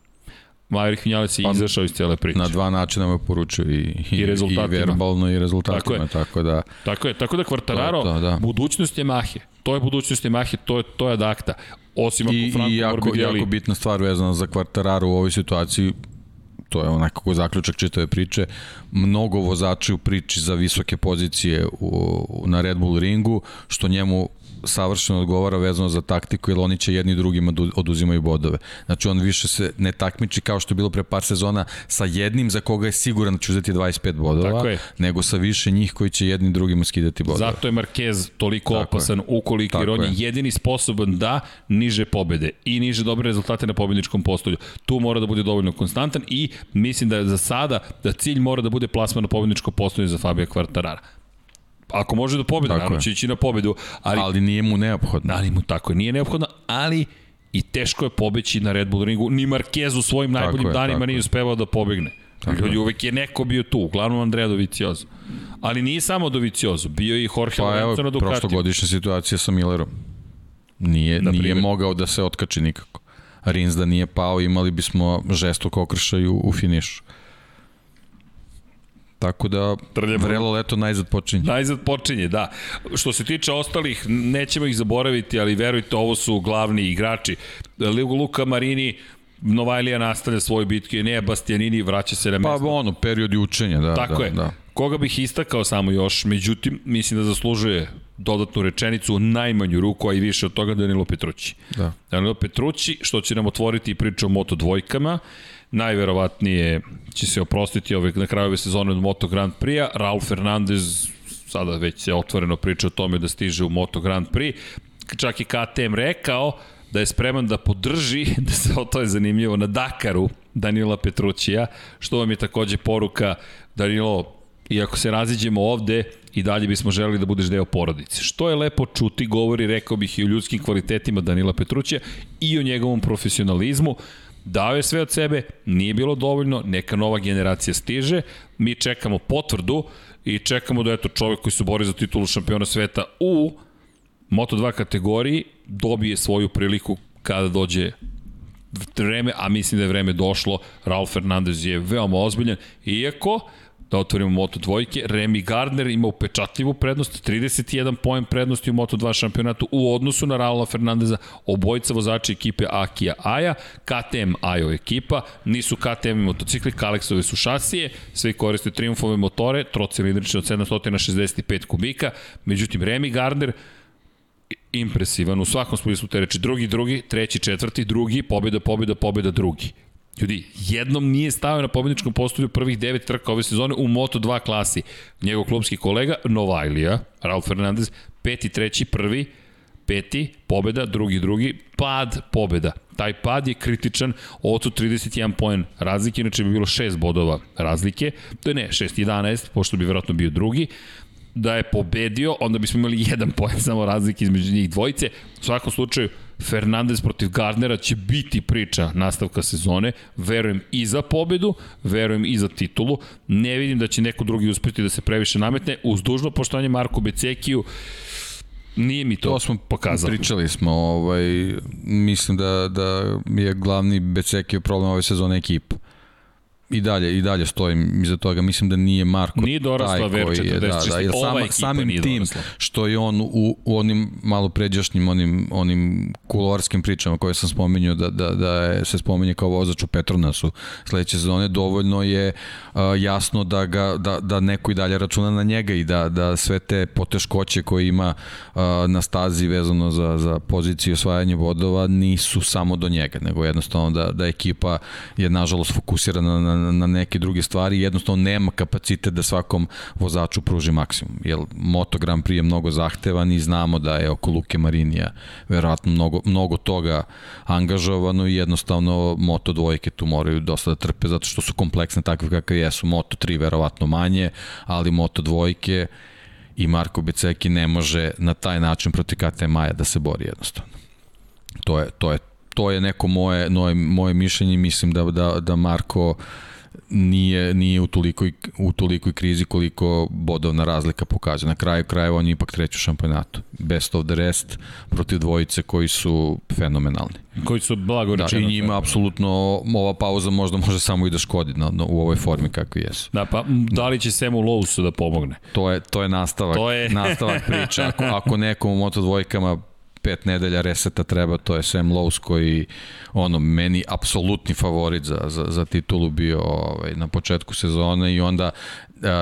Maverick Vinjales je pa, izašao iz cele priče. Na dva načina me poručio i, i, I, i verbalno i rezultatima, tako, je. tako da... Tako je, tako da Quartararo, to, to, da. budućnost je Mahe. To je budućnost je Mahe, to je, to je adakta. Osim ako I, Franko I jako, jako bitna stvar vezana za Quartararo u ovoj situaciji, to je onako zaključak čitave priče, mnogo vozača u priči za visoke pozicije u, na Red Bull ringu, što njemu savršeno odgovara vezano za taktiku, jer oni će jedni drugima oduzimaju bodove. Znači on više se ne takmiči kao što je bilo pre par sezona sa jednim za koga je siguran da će uzeti 25 bodova, nego sa više njih koji će jedni drugima skidati bodove. Zato je Marquez toliko Tako opasan je. ukoliko jer on je jedini sposoban da niže pobede i niže dobre rezultate na pobedničkom postolju. Tu mora da bude dovoljno konstantan i mislim da za sada da cilj mora da bude plasman na pobedničko postolje za Fabio Quartarara. Ako može da pobedi, naravno će ići na pobedu. Ali, ali nije mu neophodno. Ali mu tako je, nije neophodno, ali i teško je pobeći na Red Bull ringu. Ni Marquez u svojim tako najboljim je, danima nije uspevao da pobegne. Tako Ljudi, uvek je neko bio tu, uglavnom Andrea Doviciozo. Ali nije samo Doviciozo, bio i Jorge pa, Lorenzo na Ducatiju. Prošlogodišnja situacija sa Millerom. Nije, na nije mogao da se otkači nikako. Rins da nije pao, imali bismo žestok okršaj u, u finišu. Tako da Trljamo. vrelo leto najzad počinje. Najzad počinje, da. Što se tiče ostalih, nećemo ih zaboraviti, ali verujte, ovo su glavni igrači. Luka Marini, Novajlija nastavlja svoje bitke, ne Bastianini vraća se na pa, mesto. Pa ono, period učenja, da. Tako da, je. Da. Koga bih istakao samo još, međutim, mislim da zaslužuje dodatnu rečenicu, najmanju ruku, a i više od toga Danilo Petrući. Da. Danilo Petrući, što će nam otvoriti priču o Moto dvojkama, najverovatnije će se oprostiti ove, na kraju ove sezone od Moto Grand Prix-a. Raul Fernandez sada već se otvoreno priča o tome da stiže u Moto Grand Prix. Čak i KTM rekao da je spreman da podrži, [LAUGHS] da se to je zanimljivo, na Dakaru Danila Petrućija, što vam je takođe poruka Danilo, iako se raziđemo ovde, i dalje bismo želeli da budeš deo porodice. Što je lepo čuti, govori, rekao bih, i o ljudskim kvalitetima Danila Petrućija i o njegovom profesionalizmu. Dao je sve od sebe, nije bilo dovoljno, neka nova generacija stiže, mi čekamo potvrdu i čekamo da eto čovek koji se bori za titulu šampiona sveta u Moto2 kategoriji dobije svoju priliku kada dođe vreme, a mislim da je vreme došlo, Raul Fernandez je veoma ozbiljan, iako da otvorimo Moto dvojke. Remy Gardner ima upečatljivu prednost, 31 poen prednosti u Moto 2 šampionatu u odnosu na Raula Fernandeza, obojica vozača ekipe Akija Aja, KTM Ajo ekipa, nisu KTM motocikli, Kalexove su šasije, sve koriste triumfove motore, trocilindrične od 765 kubika, međutim Remy Gardner impresivan u svakom smislu te reči. Drugi, drugi, treći, četvrti, drugi, pobjeda, pobjeda, pobjeda, drugi. Ljudi, jednom nije stavio na pobedničkom postolju prvih devet trka ove sezone u Moto2 klasi. Njegov klubski kolega Novajlija, Raul Fernandez, peti, treći, prvi, peti, pobeda, drugi, drugi, pad, pobeda. Taj pad je kritičan, ocu 31 poen razlike, inače bi bilo 6 bodova razlike, to je ne, 6-11, pošto bi verovatno bio drugi, da je pobedio, onda bismo imali jedan poen samo razlike između njih dvojice. U svakom slučaju, Fernandez protiv Gardnera će biti priča nastavka sezone. Verujem i za pobedu, verujem i za titulu. Ne vidim da će neko drugi uspeti da se previše nametne. Uz dužno poštovanje Marko Becekiju, Nije mi to, to smo pokazalo. Pričali smo, ovaj, mislim da, da je glavni Becekio problem ove sezone ekipa i dalje i dalje stojim iza toga mislim da nije Marko nije dorasla ver 40 je, da, da, jer sama, samim tim dorasla. što je on u, u onim malo pređašnjim onim onim kuloarskim pričama koje sam spomenuo da, da, da je, se spominje kao vozač u Petronasu sledeće sezone dovoljno je uh, jasno da ga da, da neko i dalje računa na njega i da da sve te poteškoće koje ima uh, na stazi vezano za za poziciju osvajanja vodova nisu samo do njega nego jednostavno da da ekipa je nažalost fokusirana na na, neke druge stvari, jednostavno nema kapacitet da svakom vozaču pruži maksimum. Jer Moto Grand Prix je mnogo zahtevan i znamo da je oko Luke Marinija verovatno mnogo, mnogo toga angažovano i jednostavno Moto dvojke tu moraju dosta da trpe zato što su kompleksne takve kakve jesu. Moto 3 verovatno manje, ali Moto dvojke i Marko Beceki ne može na taj način protiv KT Maja da se bori jednostavno. To je, to je to je neko moje, moje, moje mišljenje, mislim da, da, da Marko nije, nije u, tolikoj, u tolikoj krizi koliko bodovna razlika pokazuje. Na kraju krajeva on je ipak treći u šampionatu. Best of the rest protiv dvojice koji su fenomenalni. Koji su blago rečeno. Da, i njima apsolutno ova pauza možda može samo i da škodi na, na, u ovoj formi kakvi jesu. Da, pa da li će Semu Lowsu da pomogne? To je, to je nastavak, to je... nastavak priče. Ako, ako nekom u moto dvojkama pet nedelja reseta treba, to je Sam Lowe's koji ono, meni apsolutni favorit za, za, za titulu bio ovaj, na početku sezone i onda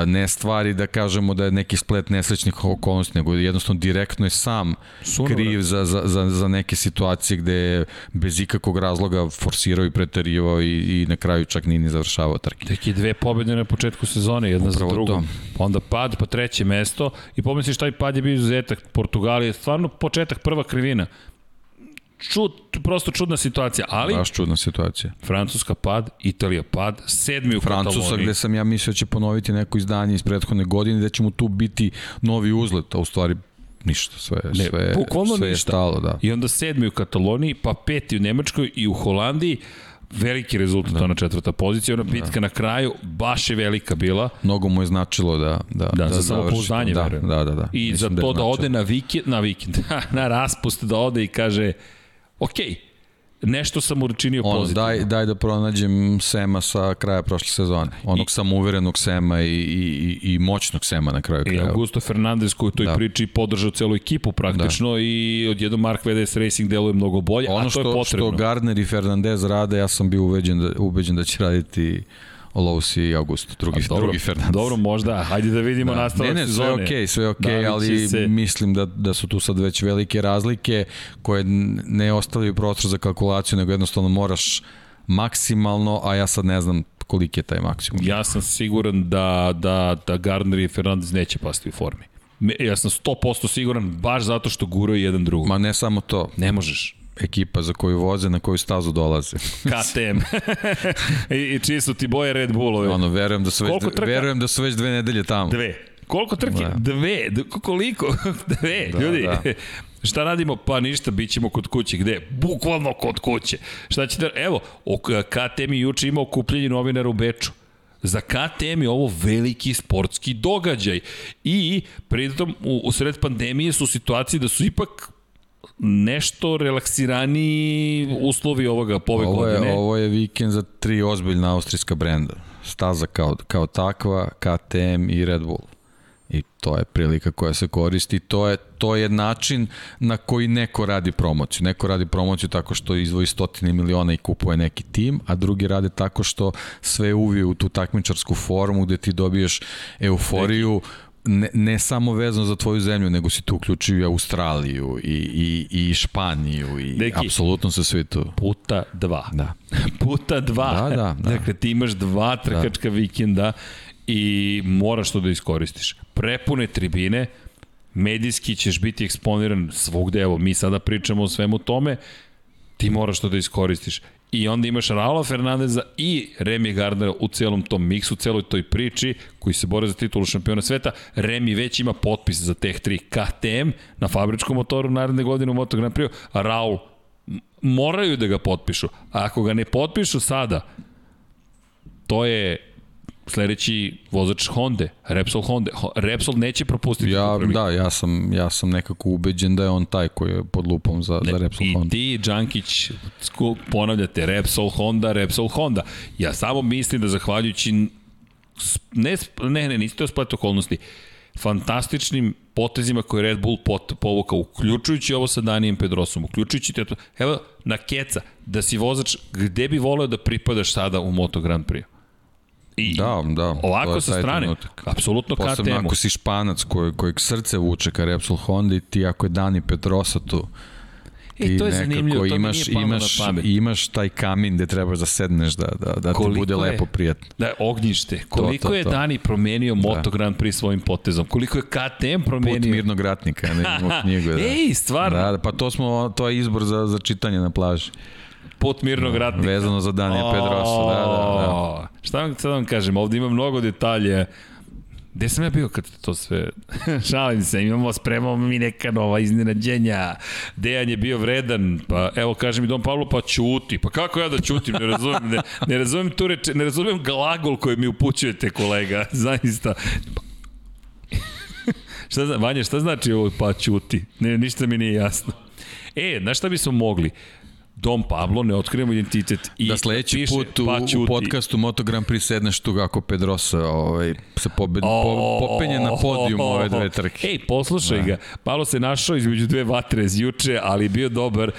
ne stvari da kažemo da je neki splet nesrećnih okolnosti, nego jednostavno direktno je sam Suno, kriv za, za, za, za neke situacije gde je bez ikakvog razloga forsirao i preterivao i, i na kraju čak nije ni završavao trke. Tek je dve pobjede na početku sezone, jedna Upravo za drugom. Pa onda pad, pa treće mesto i pomisliš taj pad je bio izuzetak. Portugalija je stvarno početak prva krivina čud, prosto čudna situacija, ali... Baš čudna situacija. Francuska pad, Italija pad, sedmi u Francuska Kataloniji. gde sam ja mislio da će ponoviti neko izdanje iz prethodne godine, da će mu tu biti novi uzlet, a u stvari ništa, sve, ne, sve, sve je stalo. Da. I onda sedmi u Kataloniji, pa peti u Nemačkoj i u Holandiji, veliki rezultat, da. ona četvrta pozicija, ona bitka da. na kraju baš je velika bila. Mnogo mu je značilo da da da, da za samopouzdanje, da, da, da, da. I Mislim za to da, da ode na vikend, [LAUGHS] na vikend, na raspust da ode i kaže okej, okay, nešto sam učinio ono, pozitivno. Daj, daj da pronađem Sema sa kraja prošle sezone. Onog I, samouverenog Sema i, i, i moćnog Sema na kraju kraja. I Augusto Fernandez koji u toj da. priči podržao celu ekipu praktično da. i odjedno Mark VDS Racing deluje mnogo bolje, ono a to što, je potrebno. Ono što Gardner i Fernandez rade, ja sam bio ubeđen da, ubeđen da će raditi Lowe's i Augusto, drugi, A, dobro, drugi Fernandez. Dobro, možda, hajde da vidimo da. nastavak ne, ne, sve okej, okay, sve okej, okay, da ali se... mislim da, da su tu sad već velike razlike koje ne ostavljaju prostor za kalkulaciju, nego jednostavno moraš maksimalno, a ja sad ne znam koliki je taj maksimum. Ja sam siguran da, da, da Gardner i Fernandez neće pasti u formi. Ja sam 100% siguran baš zato što guraju jedan drugog. Ma ne samo to. Ne možeš ekipa za koju voze, na koju stazu dolaze. [LAUGHS] KTM. [LAUGHS] I, I čiji su ti boje Red Bullovi. Ono, verujem da su već, trka? verujem da su već dve nedelje tamo. Dve. Koliko trke? Da. Dve. Koliko? [LAUGHS] Dve. Da, Ljudi, da. Šta radimo? Pa ništa, bit ćemo kod kuće. Gde? Bukvalno kod kuće. Šta ćete? Evo, KTM je juče imao kupljenje novinara u Beču. Za KTM je ovo veliki sportski događaj. I pritom u, u sred pandemije su u situaciji da su ipak nešto relaksirani uslovi ovoga pove ovo je, godine. Ovo je vikend za tri ozbiljna austrijska brenda. Staza kao, kao takva, KTM i Red Bull. I to je prilika koja se koristi. To je, to je način na koji neko radi promociju. Neko radi promociju tako što izvoji stotine miliona i kupuje neki tim, a drugi rade tako što sve uvije u tu takmičarsku formu gde ti dobiješ euforiju, ne, ne samo vezano za tvoju zemlju, nego si tu uključio i Australiju i, i, i Španiju i Deki, apsolutno se svi tu. Puta dva. Da. [LAUGHS] puta dva. Da, da, da. Dakle, ti imaš dva trkačka da. vikenda i moraš to da iskoristiš. Prepune tribine, medijski ćeš biti eksponiran svugde, evo, mi sada pričamo o svemu tome, ti moraš to da iskoristiš. I onda imaš Raula Fernandeza i Remy Gardnera u celom tom miksu, celoj toj priči koji se bore za titulu šampiona sveta. Remy već ima potpis za teh tri KTM na fabričkom motoru naredne godine u Moto Grand Prix, a Raul moraju da ga potpišu. A ako ga ne potpišu sada, to je sledeći vozač Honda, Repsol Honda. Repsol neće propustiti. Ja, da, ja sam, ja sam nekako ubeđen da je on taj koji je pod lupom za, ne, za Repsol i Honda. I ti, Đankić, ponavljate Repsol Honda, Repsol Honda. Ja samo mislim da zahvaljujući ne, ne, ne, niste to splet okolnosti, fantastičnim potezima koje Red Bull pot, povukao, uključujući ovo sa Danijem Pedrosom, uključujući te, evo, na keca, da si vozač, gde bi voleo da pripadaš sada u Moto Grand Prix? I da, da. Ovako sa strane, trenutak. apsolutno KTM-u. Posebno ako si španac koj, kojeg srce vuče ka Repsol Honda i ti ako je Dani Petrosa tu, E, to je zanimljivo, to imaš, mi nije imaš, na pamet. Imaš taj kamin gde trebaš da sedneš, da, da, da ti bude je, lepo prijatno. Da, ognjište. Koliko to, to, to. je Dani promenio da. Moto Grand Prix svojim potezom? Koliko je KTM promenio? Put mirnog ratnika, ne imamo knjigu. [LAUGHS] Da. Ej, stvarno? Da, pa to smo, to je izbor za, za čitanje na plaži. Put mirnog ratnika. Vezano za Danija Pedrosa, da, da, da. Šta vam sad vam kažem, ovde ima mnogo detalje. Gde sam ja bio kad to sve... [LAUGHS] Šalim se, imamo, spremamo mi neka nova iznenađenja. Dejan je bio vredan, pa evo kaže mi Don Pavlo, pa čuti. Pa kako ja da čutim, ne razumem, ne, ne razumem tu reče, ne razumem glagol koji mi upućujete kolega, [LAUGHS] zaista. [LAUGHS] šta, Vanja, šta znači ovo pa čuti? Ne, ništa mi nije jasno. E, znaš šta bismo mogli? Dom Pablo, ne otkrijemo identitet. I da sledeći piše, put u, pa u podcastu Moto Grand Prix sedneš tu kako Pedrosa ovaj, se pobed, oh, po, popenje na podijum oh, ove dve trke. Ej, poslušaj da. ga. Pablo se našao između dve vatre iz juče, ali bio dobar.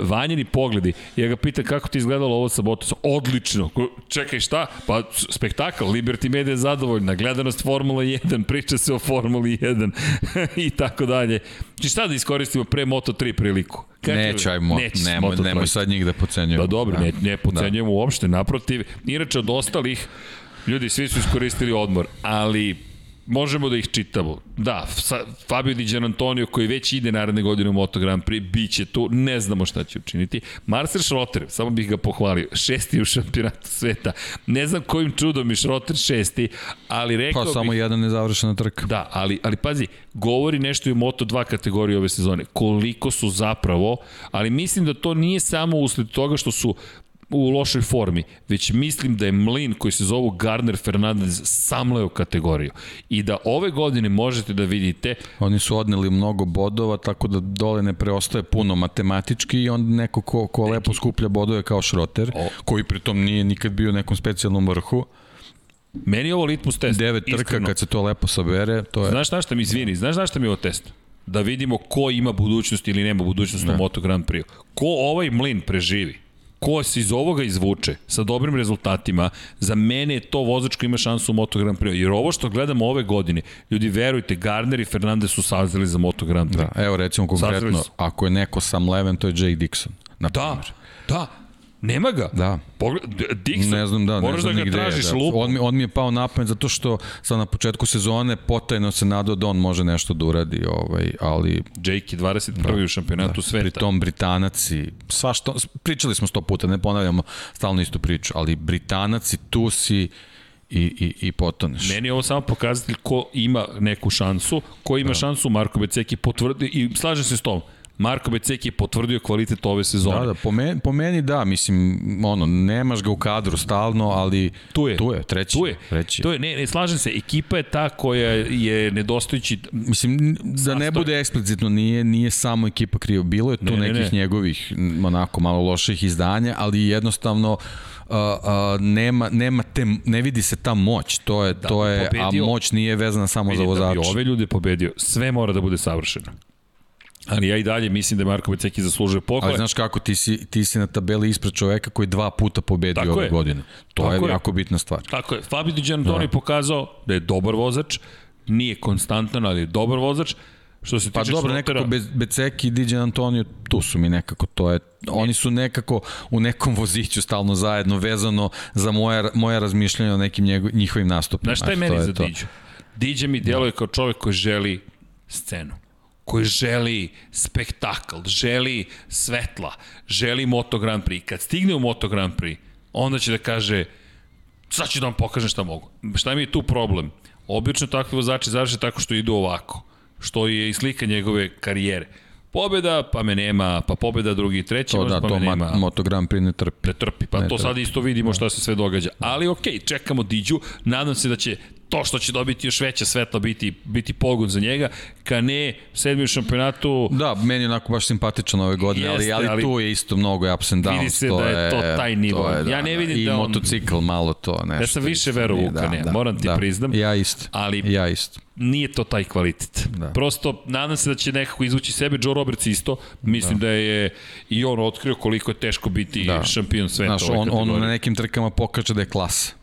Vanjeni pogledi. Ja ga pitam kako ti izgledalo ovo sa Bottasom. Odlično. Čekaj, šta? Pa spektakl. Liberty Media je zadovoljna. Gledanost Formula 1. Priča se o Formuli 1. I tako dalje. Či šta da iskoristimo pre Moto3 priliku? Neću, ajmo, nemoj, nemoj sad njih da pocenjujemo. Da dobro, da. ne, ne pocenjujemo da. uopšte, naprotiv. Inače od ostalih, ljudi svi su iskoristili odmor, ali možemo da ih čitamo. Da, Fabio Di Antonio koji već ide naredne godine u Moto Grand Prix, bit će tu, ne znamo šta će učiniti. Marcel Schrotter, samo bih ga pohvalio, [LAUGHS] šesti u šampionatu sveta. Ne znam kojim čudom je Schrotter šesti, ali rekao pa, bih... samo jedan nezavršena trka. Da, ali, ali pazi, govori nešto i o Moto 2 kategorije ove sezone. Koliko su zapravo, ali mislim da to nije samo usled toga što su u lošoj formi, već mislim da je Mlin koji se zovu Gardner Fernandez samleo kategoriju i da ove godine možete da vidite oni su odneli mnogo bodova tako da dole ne preostaje puno matematički i onda neko ko, ko Neki. lepo skuplja bodove kao Šroter, o. koji pritom nije nikad bio u nekom specijalnom vrhu Meni je ovo litmus test. Devet trka iskreno. kad se to lepo sabere, to je... Znaš šta mi izvini, znaš šta mi je ovo test? Da vidimo ko ima budućnost ili nema budućnost ne. u Moto Grand Prix. Ko ovaj mlin preživi? Ko se iz ovoga izvuče sa dobrim rezultatima, za mene je to vozač koji ima šansu u Moto Grand Prix. Jer ovo što gledamo ove godine, ljudi verujte, Gardner i Fernandez su sazeli za Moto Grand Prix. Da, evo recimo konkretno, ako je neko sam Leven, to je Jake Dixon. Na da, da, Nema ga. Da. Pogled, Dixon, ne znam da, ne znam da ga tražiš da. lupom. On mi, on mi je pao na pamet zato što sad na početku sezone potajno se nadao da on može nešto da uradi, ovaj, ali... Jake je 21. Da, u šampionatu da, sveta. Pri tom Britanac i sva što, pričali smo sto puta, ne ponavljamo stalno istu priču, ali Britanac i tu si i, i, i potoneš. Meni je ovo samo pokazatelj ko ima neku šansu, ko ima da. šansu, Marko Beceki potvrdi i slaže se s tom Marko Beceki je potvrdio kvalitet ove sezone. Da, da, po meni, po meni da, mislim, ono, nemaš ga u kadru stalno, ali tu je, tu je treći. Tu je, treći. Tu je, ne, ne, slažem se, ekipa je ta koja je nedostajući... Mislim, da ne bude eksplicitno, nije, nije samo ekipa krivo, bilo je tu ne, nekih ne, ne. njegovih, onako, malo loših izdanja, ali jednostavno uh, uh, nema, nema te, ne vidi se ta moć, to je, da, to je, pobedio, a moć nije vezana samo za vozača. Da bi ove ljude pobedio, sve mora da bude savršeno. Ali ja i dalje mislim da je Marko Beceki zaslužuje pohvale. Ali znaš kako, ti si, ti si na tabeli ispred čoveka koji dva puta pobedio Tako ove je. godine. To Tako je, je jako bitna stvar. Tako je. Fabio Di Giannantoni da. pokazao da je dobar vozač, nije konstantan, ali je dobar vozač. Što se pa tiče dobro, Slotera, nekako Be Beceki i Diđan Antonio, tu su mi nekako, to je, oni su nekako u nekom voziću stalno zajedno, vezano za moje, moje razmišljanje o nekim njego, njihovim nastupima. Znaš šta je meni za. Diđu? Diđa mi djeluje kao čovek koji želi scenu koji želi spektakl, želi svetla, želi Moto Grand Prix. Kad stigne u Moto Grand Prix, onda će da kaže sad ću da vam pokažem šta mogu. Šta mi je tu problem? Obično takvi vozači završe tako što idu ovako, što je i slika njegove karijere. Pobeda, pa me nema, pa pobeda drugi, treći, to, da, pa to me nema. Moto Grand Prix ne trpi. Ne trpi, pa ne to trpi. sad isto vidimo šta se sve događa. Ali okej, okay, čekamo Diđu, nadam se da će to što će dobiti još veća svetla biti, biti pogon za njega. Kane, sedmi u šampionatu... Da, meni je onako baš simpatičan ove godine, jeste, ali, ali, ali, tu je isto mnogo ups and downs. Vidi se to da je, to taj nivo. To je, da, ja ne vidim da, da I on... motocikl malo to nešto. Ja sam više verovao u Kane, da, da, moram ti da, priznam. Ja isto. Ali ja isto. nije to taj kvalitet. Da. Prosto, nadam se da će nekako izvući sebe. Joe Roberts isto. Mislim da, da je i on otkrio koliko je teško biti da. šampion sveta. Znaš, on, on na nekim trkama pokaže da je klasa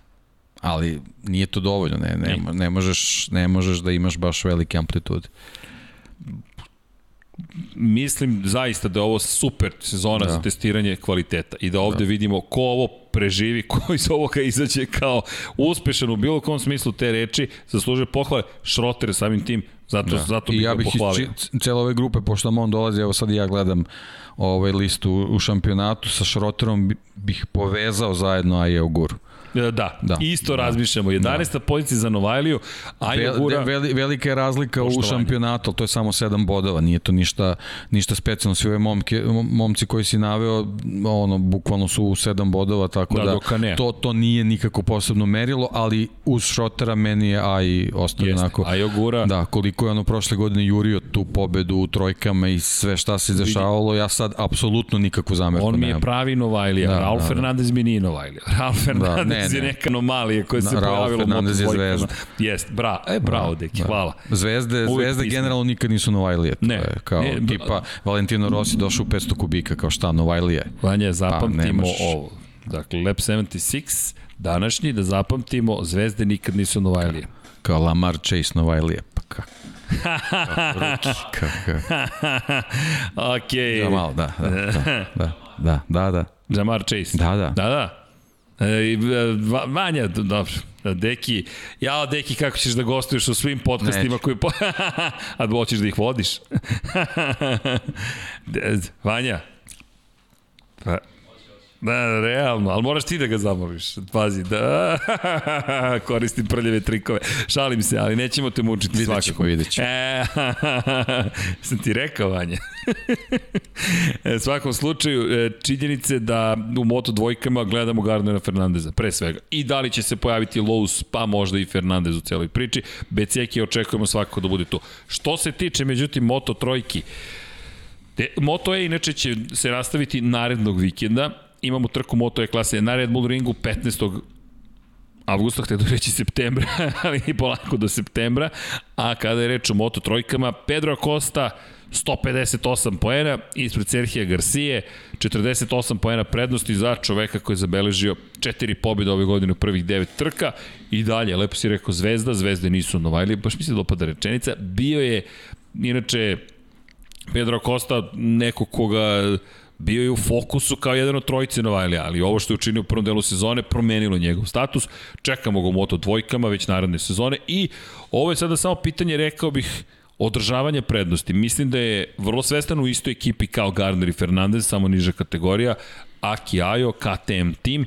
ali nije to dovoljno, ne, ne, ne, možeš, ne možeš da imaš baš velike amplitude. Mislim zaista da je ovo super sezona da. za testiranje kvaliteta i da ovde da. vidimo ko ovo preživi, [LAUGHS] ko iz ovoga izađe kao uspešan u bilo kom smislu te reči, zaslužuje pohvale, Šroter samim tim, zato, da. zato bih I ja bih pohvalio. iz cele ove grupe, pošto on dolazi, evo sad ja gledam ovaj listu u šampionatu, sa Šroterom bih povezao zajedno Aje Oguru. Da, da, da. isto da. razmišljamo. 11. Da. pozicija za Novajliju, a Vel, Gura... Veli, velika je razlika u šampionatu, to je samo 7 bodova, nije to ništa, ništa specijalno. Svi ove momke, momci koji si naveo, ono, bukvalno su u 7 bodova, tako da, da to, to nije nikako posebno merilo, ali uz Šrotera meni je Aj ostao onako. Ajo Gura. Da, koliko je ono prošle godine jurio tu pobedu u trojkama i sve šta se izdešavalo, ja sad apsolutno nikakvu zamerku nemam. On mi je pravi Novajlija, da, Raul da, da. Fernandez mi nije Novajlija. [LAUGHS] Raul Fernandez da, ne, Fernandez je neka anomalija koja se pojavila u Fernandez je zvezda. Jest, bra, e, bravo, deki, da. hvala. Zvezde, Uvijek zvezde generalno nikad nisu Novajlije. Ne, je kao ne, tipa Valentino Rossi došao u 500 kubika, kao šta Novajlije. Vanja, pa, zapamtimo pa, ovo. Dakle, Lab 76, današnji, da zapamtimo, zvezde nikad nisu Novajlije. Kao Lamar Chase Novajlije, pa kako? [LAUGHS] ok. Ja, malo, da, da, da, da, da, da, da. Jamar Chase. Da, da. Da, da. E, Vanja, dobro. Deki, ja, Deki, kako ćeš da gostuješ u svim podcastima koji... Po... [LAUGHS] A hoćeš da ih vodiš? [LAUGHS] Vanja, pa, Da, realno, ali moraš ti da ga zamoliš. Pazi, da [LAUGHS] koristim prljave trikove. Šalim se, ali nećemo te mučiti vidjet svakako. Ćemo, vidjet ćemo. E, [LAUGHS] sam ti rekao, Vanja. [LAUGHS] e, svakom slučaju, e, činjenice da u Moto dvojkama gledamo Gardnera Fernandeza, pre svega. I da li će se pojaviti Lowe's, pa možda i Fernandez u celoj priči. Beceki očekujemo svakako da bude tu. Što se tiče, međutim, Moto trojki, Moto E inače će se nastaviti narednog vikenda imamo trku Moto E klase na Red Bull ringu 15 avgusta, htio da reći septembra, [LAUGHS] ali i polako do septembra, a kada je reč o Moto trojkama, Pedro Acosta 158 poena, ispred Serhija Garcije, 48 poena prednosti za čoveka koji je zabeležio četiri pobjede ove godine u prvih devet trka. I dalje, lepo si rekao Zvezda, Zvezde nisu Novajli, baš mi se dopada rečenica, bio je, inače, Pedro Costa, neko koga bio je u fokusu kao jedan od trojice Novajlija, ali ovo što je učinio u prvom delu sezone promenilo njegov status. Čekamo ga u Moto dvojkama već naredne sezone i ovo je sada samo pitanje, rekao bih, održavanje prednosti. Mislim da je vrlo svestan u istoj ekipi kao Gardner i Fernandez, samo niža kategorija, Aki Ajo, KTM tim.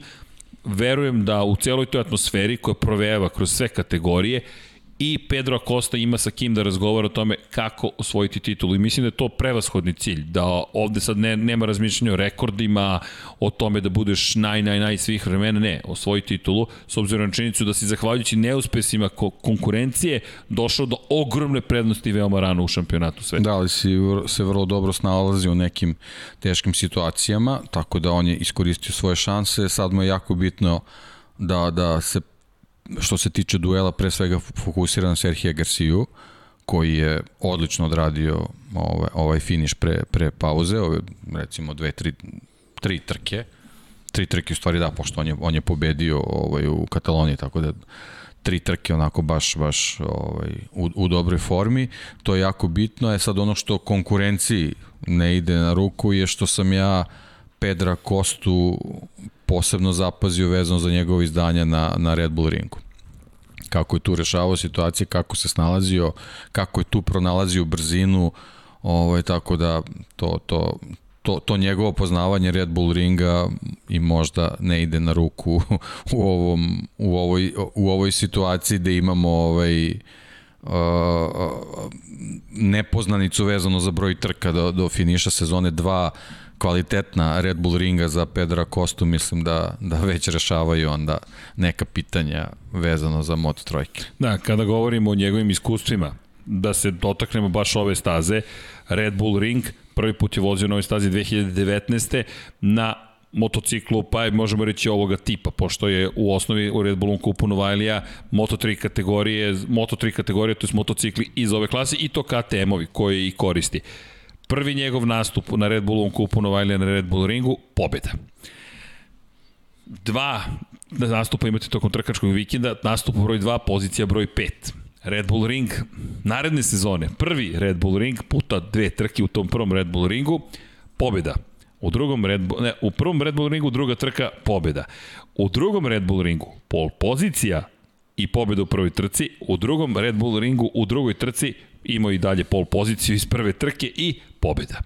Verujem da u celoj toj atmosferi koja provejava kroz sve kategorije, i Pedro Acosta ima sa kim da razgovara o tome kako osvojiti titulu. I mislim da je to prevashodni cilj, da ovde sad ne, nema razmišljanja o rekordima, o tome da budeš naj, naj, naj svih vremena, ne, osvoji titulu, s obzirom na činjenicu da si zahvaljujući neuspesima ko konkurencije došao do ogromne prednosti veoma rano u šampionatu sveta. Da, ali si se vrlo dobro snalazi u nekim teškim situacijama, tako da on je iskoristio svoje šanse, sad mu je jako bitno da, da se što se tiče duela, pre svega fokusiran na Serhija Garciju, koji je odlično odradio ovaj, ovaj finiš pre, pre pauze, ove, recimo dve, tri, tri trke, tri trke u stvari da, pošto on je, on je pobedio ovaj, u Kataloniji, tako da tri trke onako baš baš ovaj u, u dobroj formi. To je jako bitno. Je sad ono što konkurenciji ne ide na ruku je što sam ja Pedra Kostu posebno zapazio vezano za njegove izdanja na, na Red Bull ringu. Kako je tu rešavao situacije, kako se snalazio, kako je tu pronalazio brzinu, ovaj, tako da to, to, to, to njegovo poznavanje Red Bull ringa i možda ne ide na ruku [LAUGHS] u, ovom, u, ovoj, u ovoj situaciji da imamo ovaj, uh, nepoznanicu vezano za broj trka do, do finiša sezone 2 kvalitetna Red Bull ringa za Pedra Kostu, mislim da, da već rešavaju onda neka pitanja vezano za Moto Trojke. Da, kada govorimo o njegovim iskustvima, da se dotaknemo baš ove staze, Red Bull Ring, prvi put je vozio na ovoj stazi 2019. na motociklu, pa je, možemo reći ovoga tipa, pošto je u osnovi u Red Bullom kupu Novajlija Moto3 kategorije, Moto3 kategorije, to je motocikli iz ove klase i to KTM-ovi koje i koristi. Prvi njegov nastup na Red Bullovom kupu Novajlija na Red Bull ringu, pobeda. Dva nastupa imate tokom trkačkog vikenda, nastup broj 2, pozicija broj 5. Red Bull Ring, naredne sezone, prvi Red Bull Ring, puta dve trke u tom prvom Red Bull Ringu, pobeda. U drugom Red Bull, ne, u prvom Red Bull Ringu druga trka, pobeda. U drugom Red Bull Ringu, pol pozicija i pobeda u prvoj trci, u drugom Red Bull Ringu, u drugoj trci, imao i dalje pol poziciju iz prve trke i pobeda.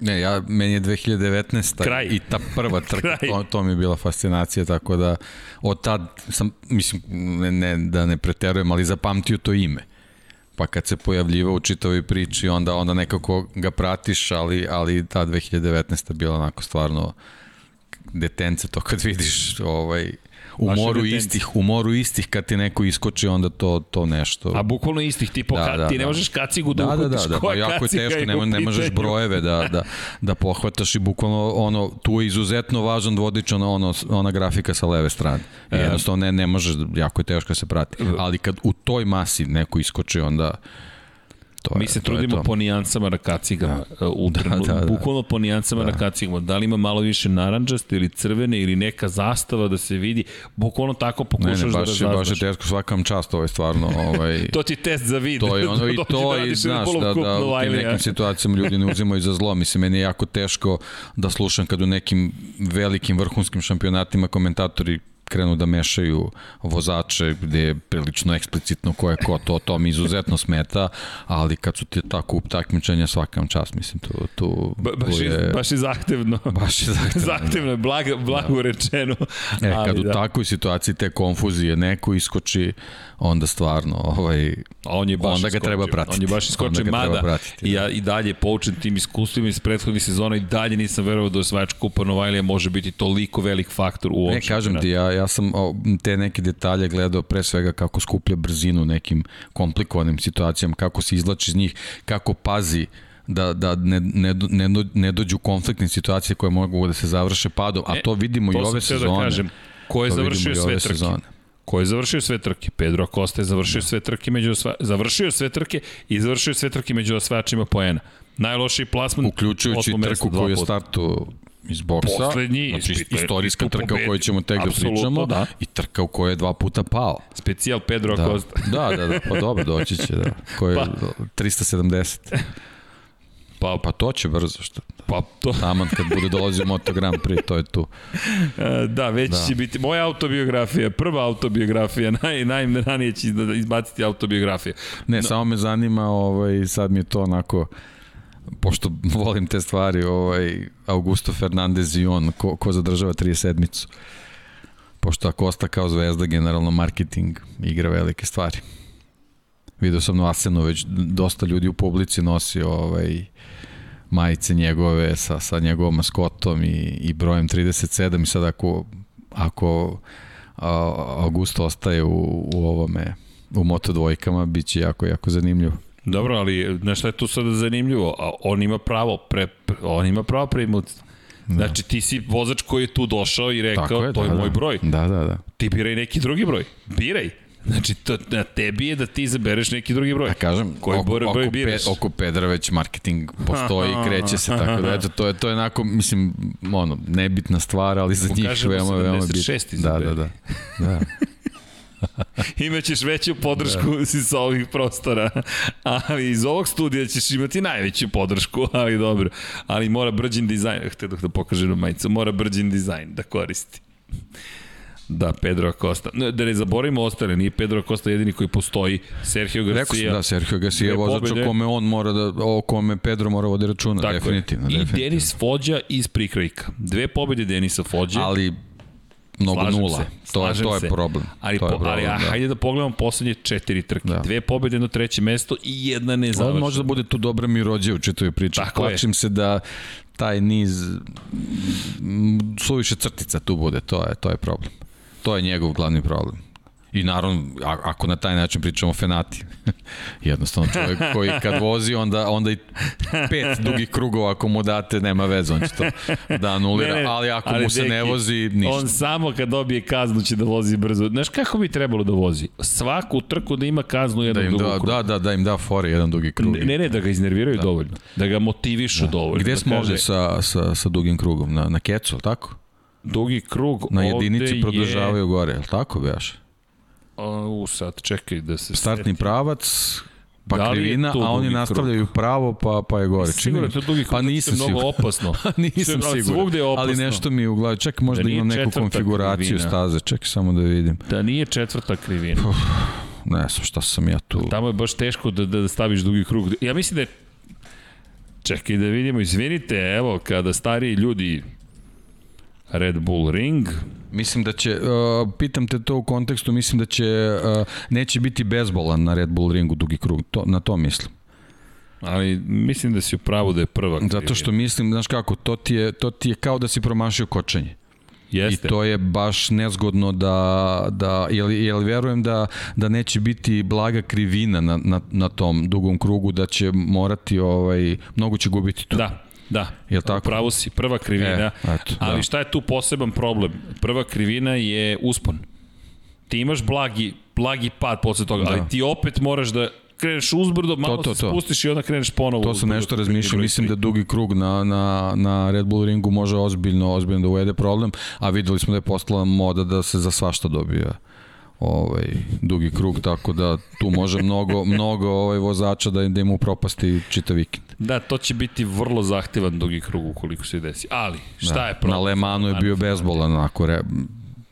Ne, ja, meni je 2019. Kraj. i ta prva [LAUGHS] trka, to, to mi je bila fascinacija, tako da od tad sam, mislim, ne, ne, da ne preterujem, ali zapamtio to ime. Pa kad se pojavljiva u čitavoj priči, onda onda nekako ga pratiš, ali, ali ta 2019. bila onako stvarno detence, to kad vidiš ovaj, u moru istih, u moru istih kad ti neko iskoči onda to to nešto. A bukvalno istih tipa da, da, ti ne da. možeš kacigu da, da, da, da, da, pa jako je teško, ne, ne možeš brojeve da, da, da pohvataš i bukvalno ono tu je izuzetno važan vodič ona, ono, ona grafika sa leve strane. I jednostavno ne, ne možeš, jako je teško da se prati. Ali kad u toj masi neko iskoči onda To Mi je, se trudimo po nijansama na kacigama, da. u da, da, da. bukvalno po nijansama da. na kacigama. Da li ima malo više naranđaste ili crvene ili neka zastava da se vidi, bukvalno tako pokušaš ne, ne, baš, da razlaš. Baš je teško, svakam čast, ovo je stvarno... Ovaj, [LAUGHS] to ti test za vid. To je ono i [LAUGHS] to i znaš da, da u tim nekim situacijama ljudi ne uzimaju za zlo. Mislim, meni je jako teško da slušam kad u nekim velikim vrhunskim šampionatima komentatori krenu da mešaju vozače gde je prilično eksplicitno ko je ko, to, to mi izuzetno smeta, ali kad su ti tako utakmičenja svakam čas, mislim, tu, tu, ba, baš, je... baš je zahtevno. [LAUGHS] Baš je zahtevno. [LAUGHS] zahtevno je, blago, blago da. rečeno. E, kad ali, u da. takvoj situaciji te konfuzije neko iskoči, onda stvarno, ovaj, on je baš onda ga iskočio. treba pratiti. On je baš iskočio, mada da. ja i dalje poučen tim iskustvima iz prethodnih sezona i dalje nisam verovao da osvajač Kupa Novajlija može biti toliko velik faktor u ovom Ne, kažem ti, ja, ja sam te neke detalje gledao pre svega kako skuplja brzinu nekim komplikovanim situacijama, kako se izlači iz njih, kako pazi da, da ne, ne, ne, ne dođu konfliktne situacije koje mogu da se završe padom, a e, to vidimo to i ove da sezone. Da kažem, ko je završio sve trke? Sezone. Ko je završio sve trke? Pedro Acosta je završio da. sve trke među osva... završio sve trke i završio sve trke među osvajačima poena. Najlošiji plasman uključujući trku koju je startu iz boksa, Poslednji, znači istorijska trka o kojoj ćemo tek da pričamo da. i trka u kojoj je dva puta pao. Specijal Pedro da. Acosta. [LAUGHS] da, da, da, pa dobro, doći će, da. Ko je pa. 370. Pa, pa to će brzo, što. Pa to. Taman kad bude dolazio Moto Grand Prix, to je tu. [LAUGHS] E, da, već da. će biti moja autobiografija, prva autobiografija, [LAUGHS] naj, najranije će izbaciti autobiografija. Ne, no. samo me zanima, ovaj, sad mi je to onako, pošto [LAUGHS] volim te stvari, ovaj, Augusto Fernandez i on, ko, ko zadržava 37-icu. Pošto Acosta kao zvezda, generalno marketing igra velike stvari. Video sam na Asenu već dosta ljudi u publici nosi ovaj, majice njegove sa, sa njegovom maskotom i, i brojem 37 i sad ako, ako a, Augusto ostaje u, u ovome u moto dvojkama, bit će jako, jako zanimljivo. Dobro, ali nešto je tu sada zanimljivo, a on ima pravo, pre, pre on ima pravo preimut. Da. Znači ti si vozač koji je tu došao i rekao, je, to da, je moj da. broj. Da, da, da. Ti biraj neki drugi broj. Biraj. Znači, to, na tebi je da ti izabereš neki drugi broj. Ja kažem, koji oko, broj, oko, broj pe, oko Pedra već marketing postoji, [LAUGHS] kreće se, tako da eto, to je, to je onako, mislim, ono, nebitna stvar, ali za njih veoma, veoma bitno. Da, da, da. da. [LAUGHS] [LAUGHS] Imaćeš veću podršku da. [LAUGHS] sa ovih prostora, ali iz ovog studija ćeš imati najveću podršku, [LAUGHS] ali dobro. Ali mora brđin dizajn, htio da pokažem majicu, mora brđin dizajn da koristi. Da, Pedro Acosta. Da ne zaboravimo ostale, nije Pedro Acosta jedini koji postoji. Sergio Garcia. Rekao sam da, Sergio Garcia je vozač o kome on mora da, o kome Pedro mora vodi računa, Tako definitivno. I definitivno. Denis Fođa iz Prikrajka. Dve pobjede Denisa Fođa. Ali mnogo slažem nula. Se, to, je, to je problem. Ali, to je problem, ali da. hajde da pogledamo poslednje četiri trke. Da. Dve pobjede, jedno treće mesto i jedna nezavršena. Može da bude tu dobra mirođe u čitoj priči. Tako Plačim je. se da taj niz suviše crtica tu bude, to je, to je problem. To je njegov glavni problem. I naravno, ako na taj način pričamo o Fenati, [LAUGHS] jednostavno čovjek koji kad vozi, onda, onda i pet dugih krugova ako mu date, nema veze, on će to da anulira, ne, ne, ali ako ali mu se deki, ne vozi, ništa. On samo kad dobije kaznu će da vozi brzo. Znaš kako bi trebalo da vozi? Svaku trku da ima kaznu jedan da im dugi da, krug. Da, da, da im da fore jedan dugi krug. Ne, ne, da ga iznerviraju da. dovoljno. Da ga motivišu da. dovoljno. Gde da smo ovde sa, sa, sa dugim krugom? Na, na kecu, tako? Dugi krug Na jedinici produžavaju je... gore, je li tako bejaš? U, sad čekaj da se Startni seti. pravac, pa da krivina, a oni nastavljaju krug? pravo, pa, pa je gore. Sigurno je to dugi krug, pa nisam mnogo opasno. [LAUGHS] nisam siguran, ali nešto mi je u glavi. Ček, možda da imam neku konfiguraciju krivina. staze, ček samo da vidim. Da nije četvrta krivina. Uf, ne znam šta sam ja tu. Tamo je baš teško da, da staviš dugi krug. Ja mislim da je Čekaj da vidimo, izvinite, evo, kada stariji ljudi Red Bull Ring. Mislim da će, uh, pitam te to u kontekstu, mislim da će, uh, neće biti bezbolan na Red Bull ringu dugi krug, to, na to mislim. Ali mislim da si u pravu da je prva krivina. Zato što mislim, znaš kako, to ti je, to ti je kao da si promašio kočenje. Jeste. I to je baš nezgodno da, da jel, jel verujem da, da neće biti blaga krivina na, na, na tom dugom krugu, da će morati, ovaj, mnogo će gubiti tu. Da, Da, je tako? pravo si, prva krivina, e, eto, ali da. šta je tu poseban problem? Prva krivina je uspon. Ti imaš blagi, blagi pad posle toga, da. ali ti opet moraš da kreneš uzbrdo, malo to, to, se spustiš i onda kreneš ponovo. To sam nešto razmišljao, mislim da dugi krug na, na, na Red Bull ringu može ozbiljno, ozbiljno da uvede problem, a videli smo da je postala moda da se za svašta dobija ovaj dugi krug tako da tu može mnogo mnogo ovaj vozača da da im upropasti čitav vikend. Da, to će biti vrlo zahtevan dugi krug ukoliko se desi. Ali šta da, je problem? Na Le Manu je bio bezbolan onako re,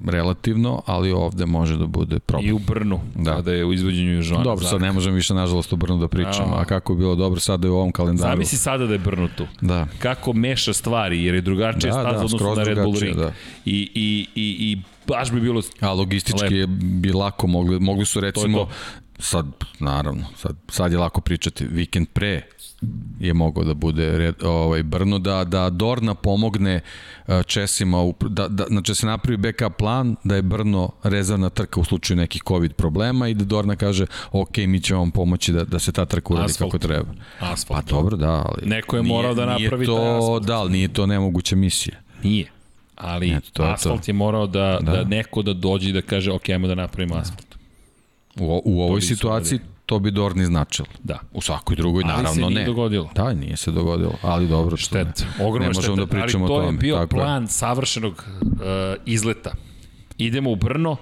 relativno, ali ovde može da bude problem. I u Brnu, da. kada je u izvođenju Joana Dobro, sad ne možemo više nažalost u Brnu da pričamo, a, a kako je bilo dobro sada je u ovom kalendaru. Zamisli sada da je Brnu tu. Da. Kako meša stvari, jer je drugačija da, staza da, odnosno na Red Bull Ring. Da. I, i, i, i baš bi bilo A logistički je bi lako mogli, mogli su recimo, to to. sad naravno, sad, sad je lako pričati, vikend pre je mogao da bude red, ovaj, Brno, da, da Dorna pomogne uh, Česima, u, da, da, znači da se napravi backup plan, da je Brno rezervna trka u slučaju nekih COVID problema i da Dorna kaže, ok, mi ćemo vam pomoći da, da se ta trka uradi Asfalt. kako treba. Asfalt. Pa dobro, da, ali... Neko je morao da napravi to, taj asfalt. Da, ali nije to nemoguća misija. Nije. Ali Eto, to asfalt je, je morao da, da. da neko da dođe i da kaže, ok, ajmo da napravimo da. asfalt. U, u ovoj situaciji to bi Dorni značilo. Da. U svakoj drugoj, ali naravno ne. Ali se nije ne. dogodilo. Da, nije se dogodilo, ali dobro. Štet, ogromna šteta, da pričamo ali to je bio Tako plan je. savršenog uh, izleta. Idemo u Brno,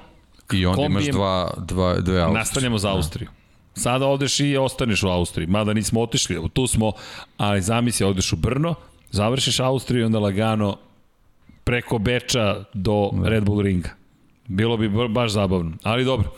I onda imaš dva, dva, dve Austrije. Nastavljamo za da. Austriju. Da. Sada odeš i ostaneš u Austriji. Mada nismo otišli, tu smo, ali zamisli, odeš u Brno, završiš Austriju i onda lagano preko Beča do da. Red Bull ringa. Bilo bi baš zabavno, ali dobro.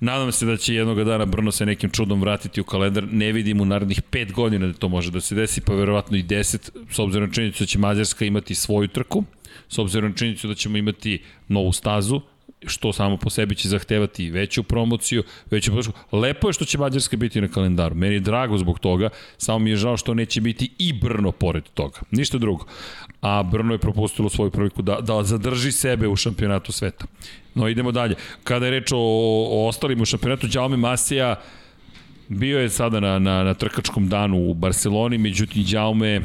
Nadam se da će jednog dana Brno se nekim čudom vratiti u kalendar. Ne vidim u narednih 5 godina da to može da se desi, pa verovatno i 10, s obzirom na činjenicu da će Mađarska imati svoju trku, s obzirom na činjenicu da ćemo imati novu stazu, što samo po sebi će zahtevati veću promociju, veću podršku. Lepo je što će Mađarska biti na kalendaru. Meni je drago zbog toga, samo mi je žao što neće biti i Brno pored toga. Ništa drugo. A Brno je propustilo svoju priliku da, da zadrži sebe u šampionatu sveta. No idemo dalje. Kada je reč o, o ostalim u šampionatu, Đalme Masija bio je sada na, na, na trkačkom danu u Barceloni, međutim Đalme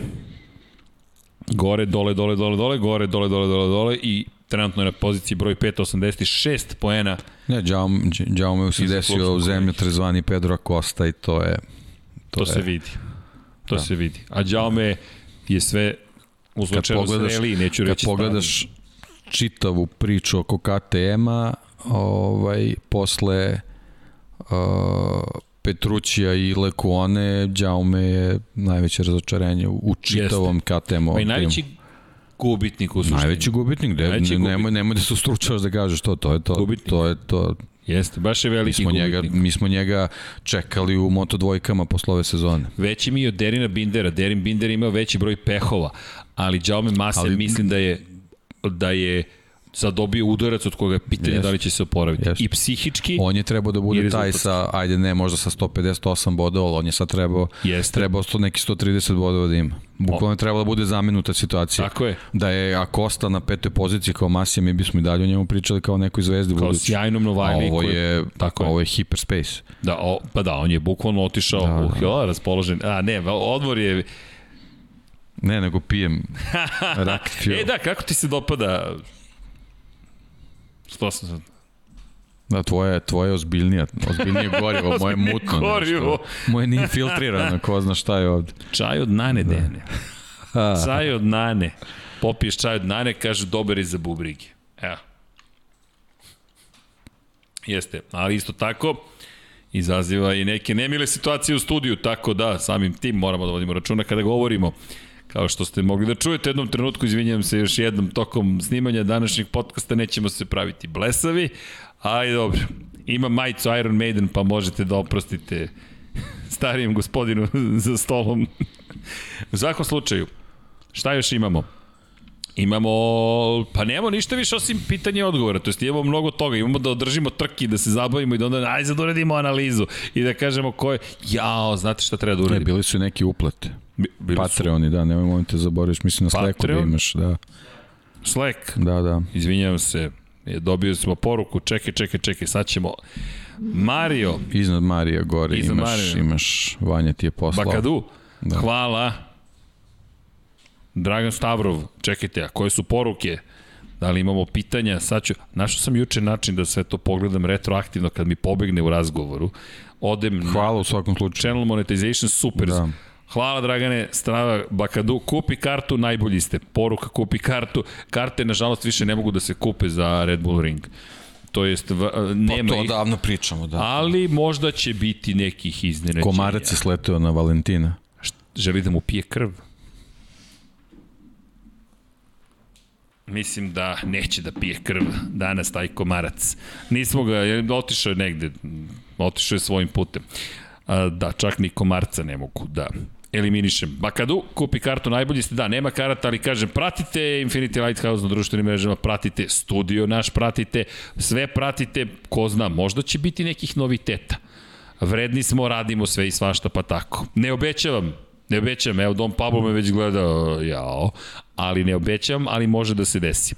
gore, dole, dole, dole, dole, gore, dole, dole, dole, dole i trenutno je na poziciji broj 586 poena. Ne, Jaume se desio u zemlju trezvani Pedro Costa i to je... To, to je, se vidi. To da. se vidi. A Jaume je sve u slučaju zreli, neću reći Kad pogledaš stavim. čitavu priču oko KTM-a, ovaj, posle uh, Petrućija i Lekuone, Jaume je najveće razočarenje u čitavom KTM-ovom timu. I najveći gubitnik u suštini. Najveći gubitnik, de, najveći nemoj, gubitnik. nemoj da se ustručavaš da kažeš to, to je to. Gubitnik. To je to. Jeste, baš je veliki mi smo gubitnik. Njega, mi smo njega čekali u Moto dvojkama posle ove sezone. Veći mi od Derina Bindera. Derin Binder imao veći broj pehova, ali Jaume Mase ali, mislim da je da je sad dobio udarac od koga je pitanje yes. da li će se oporaviti. Yes. I psihički... On je trebao da bude taj sa, ajde ne, možda sa 158 bodova, ali on je sad trebao, yes. trebao sto, neki 130 bodova da ima. Bukvalno je trebalo da bude zamenuta situacija. Tako je. Da je Akosta na petoj poziciji kao Masija, mi bismo i dalje o njemu pričali kao nekoj zvezdi. Kao budući. sjajnom Novajli. ovo je, tako ovo je hyperspace. Da, o, pa da, on je bukvalno otišao da, u da. raspoložen. A ne, odmor je... Ne, nego pijem [LAUGHS] rak E da, kako ti se dopada Što sam sad? Da, tvoje, tvoje je ozbiljnije, ozbiljnije [LAUGHS] gorivo, moje mutno. Gorivo. Nešto. Moje nije filtrirano, ko zna šta je ovde. Čaj od nane, da. Dene. čaj od nane. Popiješ čaj od nane, kaže dobar je za bubrige. Evo. Jeste, ali isto tako izaziva i neke nemile situacije u studiju, tako da samim tim moramo da vodimo računa kada govorimo Kao što ste mogli da čujete jednom trenutku, izvinjam se još jednom tokom snimanja današnjeg podcasta, nećemo se praviti blesavi, ali dobro, ima majicu Iron Maiden pa možete da oprostite [LAUGHS] starijem gospodinu [LAUGHS] za stolom. U svakom slučaju, šta još imamo? Imamo, pa nemamo ništa više osim pitanja i odgovora, to jest imamo mnogo toga, imamo da održimo trki, da se zabavimo i da onda ajde da uradimo analizu i da kažemo ko je, jao, znate šta treba da uradimo. Ne, bili su neki uplate. Bili Patreoni, su... da, nemoj molim te zaboriš, mislim na Slacku da imaš, da. Slack? Da, da. Izvinjavam se, dobio smo poruku, čekaj, čekaj, čekaj, sad ćemo... Mario. Iznad Marija gore Iznad imaš, Mario. imaš, Vanja ti je poslao. Bakadu, da. hvala. Dragan Stavrov, čekajte, a koje su poruke? Da li imamo pitanja? Sad ću, našao sam juče način da sve to pogledam retroaktivno kad mi pobegne u razgovoru. Odem Hvala u svakom slučaju. Channel monetization, super. Da. Hvala Dragane, Strava Bakadu, kupi kartu, najbolji ste. Poruka kupi kartu. Karte, nažalost, više ne mogu da se kupe za Red Bull Ring. To jest, v, nema pa to davno pričamo, da. Ali možda će biti nekih iznenađenja. Komarac je sleteo na Valentina. Želi da mu pije krv? Mislim da neće da pije krv danas taj komarac. Nismo ga, otišao je negde, otišao je svojim putem. Da, čak ni komarca ne mogu da eliminišem. Bakadu, kupi kartu, najbolji ste, da, nema karata, ali kažem, pratite Infinity Lighthouse na društvenim mrežama, pratite studio naš, pratite, sve pratite, ko zna, možda će biti nekih noviteta. Vredni smo, radimo sve i svašta, pa tako. Ne obećavam, Ne obećam, evo Dom Pablo me već gleda, jao, ali ne obećam, ali može da se desi.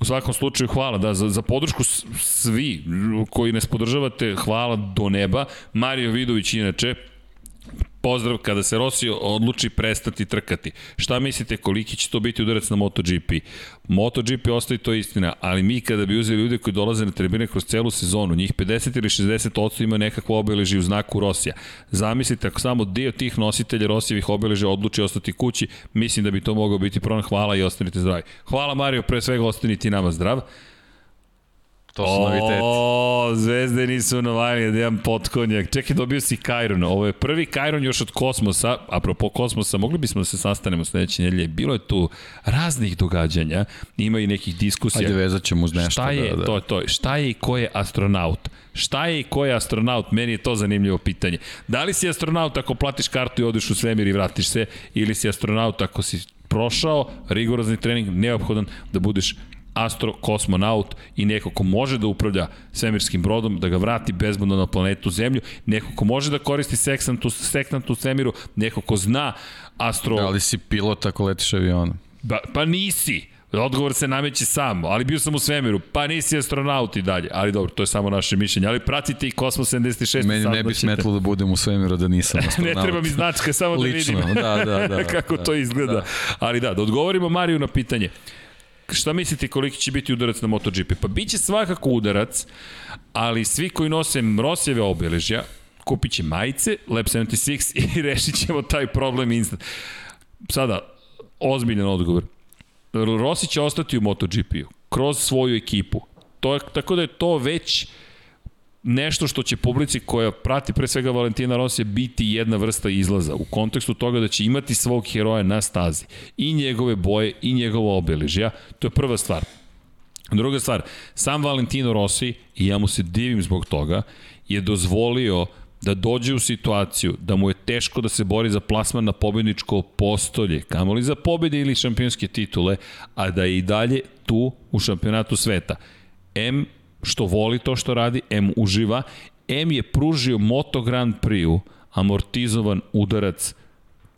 U svakom slučaju hvala da za, za podršku svi koji nas podržavate, hvala do neba. Mario Vidović inače, pozdrav kada se Rossi odluči prestati trkati. Šta mislite koliki će to biti udarac na MotoGP? MotoGP ostaje to istina, ali mi kada bi uzeli ljude koji dolaze na tribine kroz celu sezonu, njih 50 ili 60 ima nekakvo obeleži u znaku Rosija. Zamislite ako samo dio tih nositelja Rosijevih obeležja odluči ostati kući, mislim da bi to mogao biti problem. Hvala i ostanite zdravi. Hvala Mario, pre svega ostanite nama zdrav. To su noviteti. O, zvezde nisu novajli, da imam potkonjak. Čekaj, dobio si Kajron. Ovo je prvi Kajron još od Kosmosa. Apropo Kosmosa, mogli bismo da se sastanemo sledeće nedelje. Bilo je tu raznih događanja. Ima i nekih diskusija. Ajde, vezat ćemo uz nešto. Šta je, da, da. to, to, šta je i ko je astronaut? Šta je i ko je astronaut? Meni je to zanimljivo pitanje. Da li si astronaut ako platiš kartu i odeš u svemir i vratiš se? Ili si astronaut ako si prošao rigorozni trening neophodan da budeš astro, kosmonaut i neko ko može da upravlja svemirskim brodom, da ga vrati bezbedno na planetu Zemlju, neko ko može da koristi seksantu, seksantu u svemiru, neko ko zna astro... Da li si pilot ako letiš avionom? Ba, pa nisi. Odgovor se nameće sam, ali bio sam u svemiru, pa nisi astronaut i dalje. Ali dobro, to je samo naše mišljenje. Ali pratite i Kosmos 76. Meni ne bi smetlo da budem u svemiru da nisam [LAUGHS] astronaut. ne treba mi značka, samo da Lično, vidim da, da, da, [LAUGHS] kako da, to izgleda. Da. Ali da, da odgovorimo Mariju na pitanje. Šta mislite koliki će biti udarac na MotoGP? Pa bit će svakako udarac, ali svi koji nose Rosijeve obeležja, kupit će majice, Lab 76 [LAUGHS] i rešit ćemo taj problem instant. Sada, ozbiljan odgovor. Rossi će ostati u MotoGP-u, kroz svoju ekipu. To je, tako da je to već nešto što će publici koja prati pre svega Valentina Rosija biti jedna vrsta izlaza u kontekstu toga da će imati svog heroja na stazi i njegove boje i njegovo obeležja. To je prva stvar. Druga stvar, sam Valentino Rossi, i ja mu se divim zbog toga, je dozvolio da dođe u situaciju da mu je teško da se bori za plasman na pobedničko postolje, kamoli za pobede ili šampionske titule, a da je i dalje tu u šampionatu sveta. M što voli to što radi, M uživa, M je pružio Moto Grand Prix-u amortizovan udarac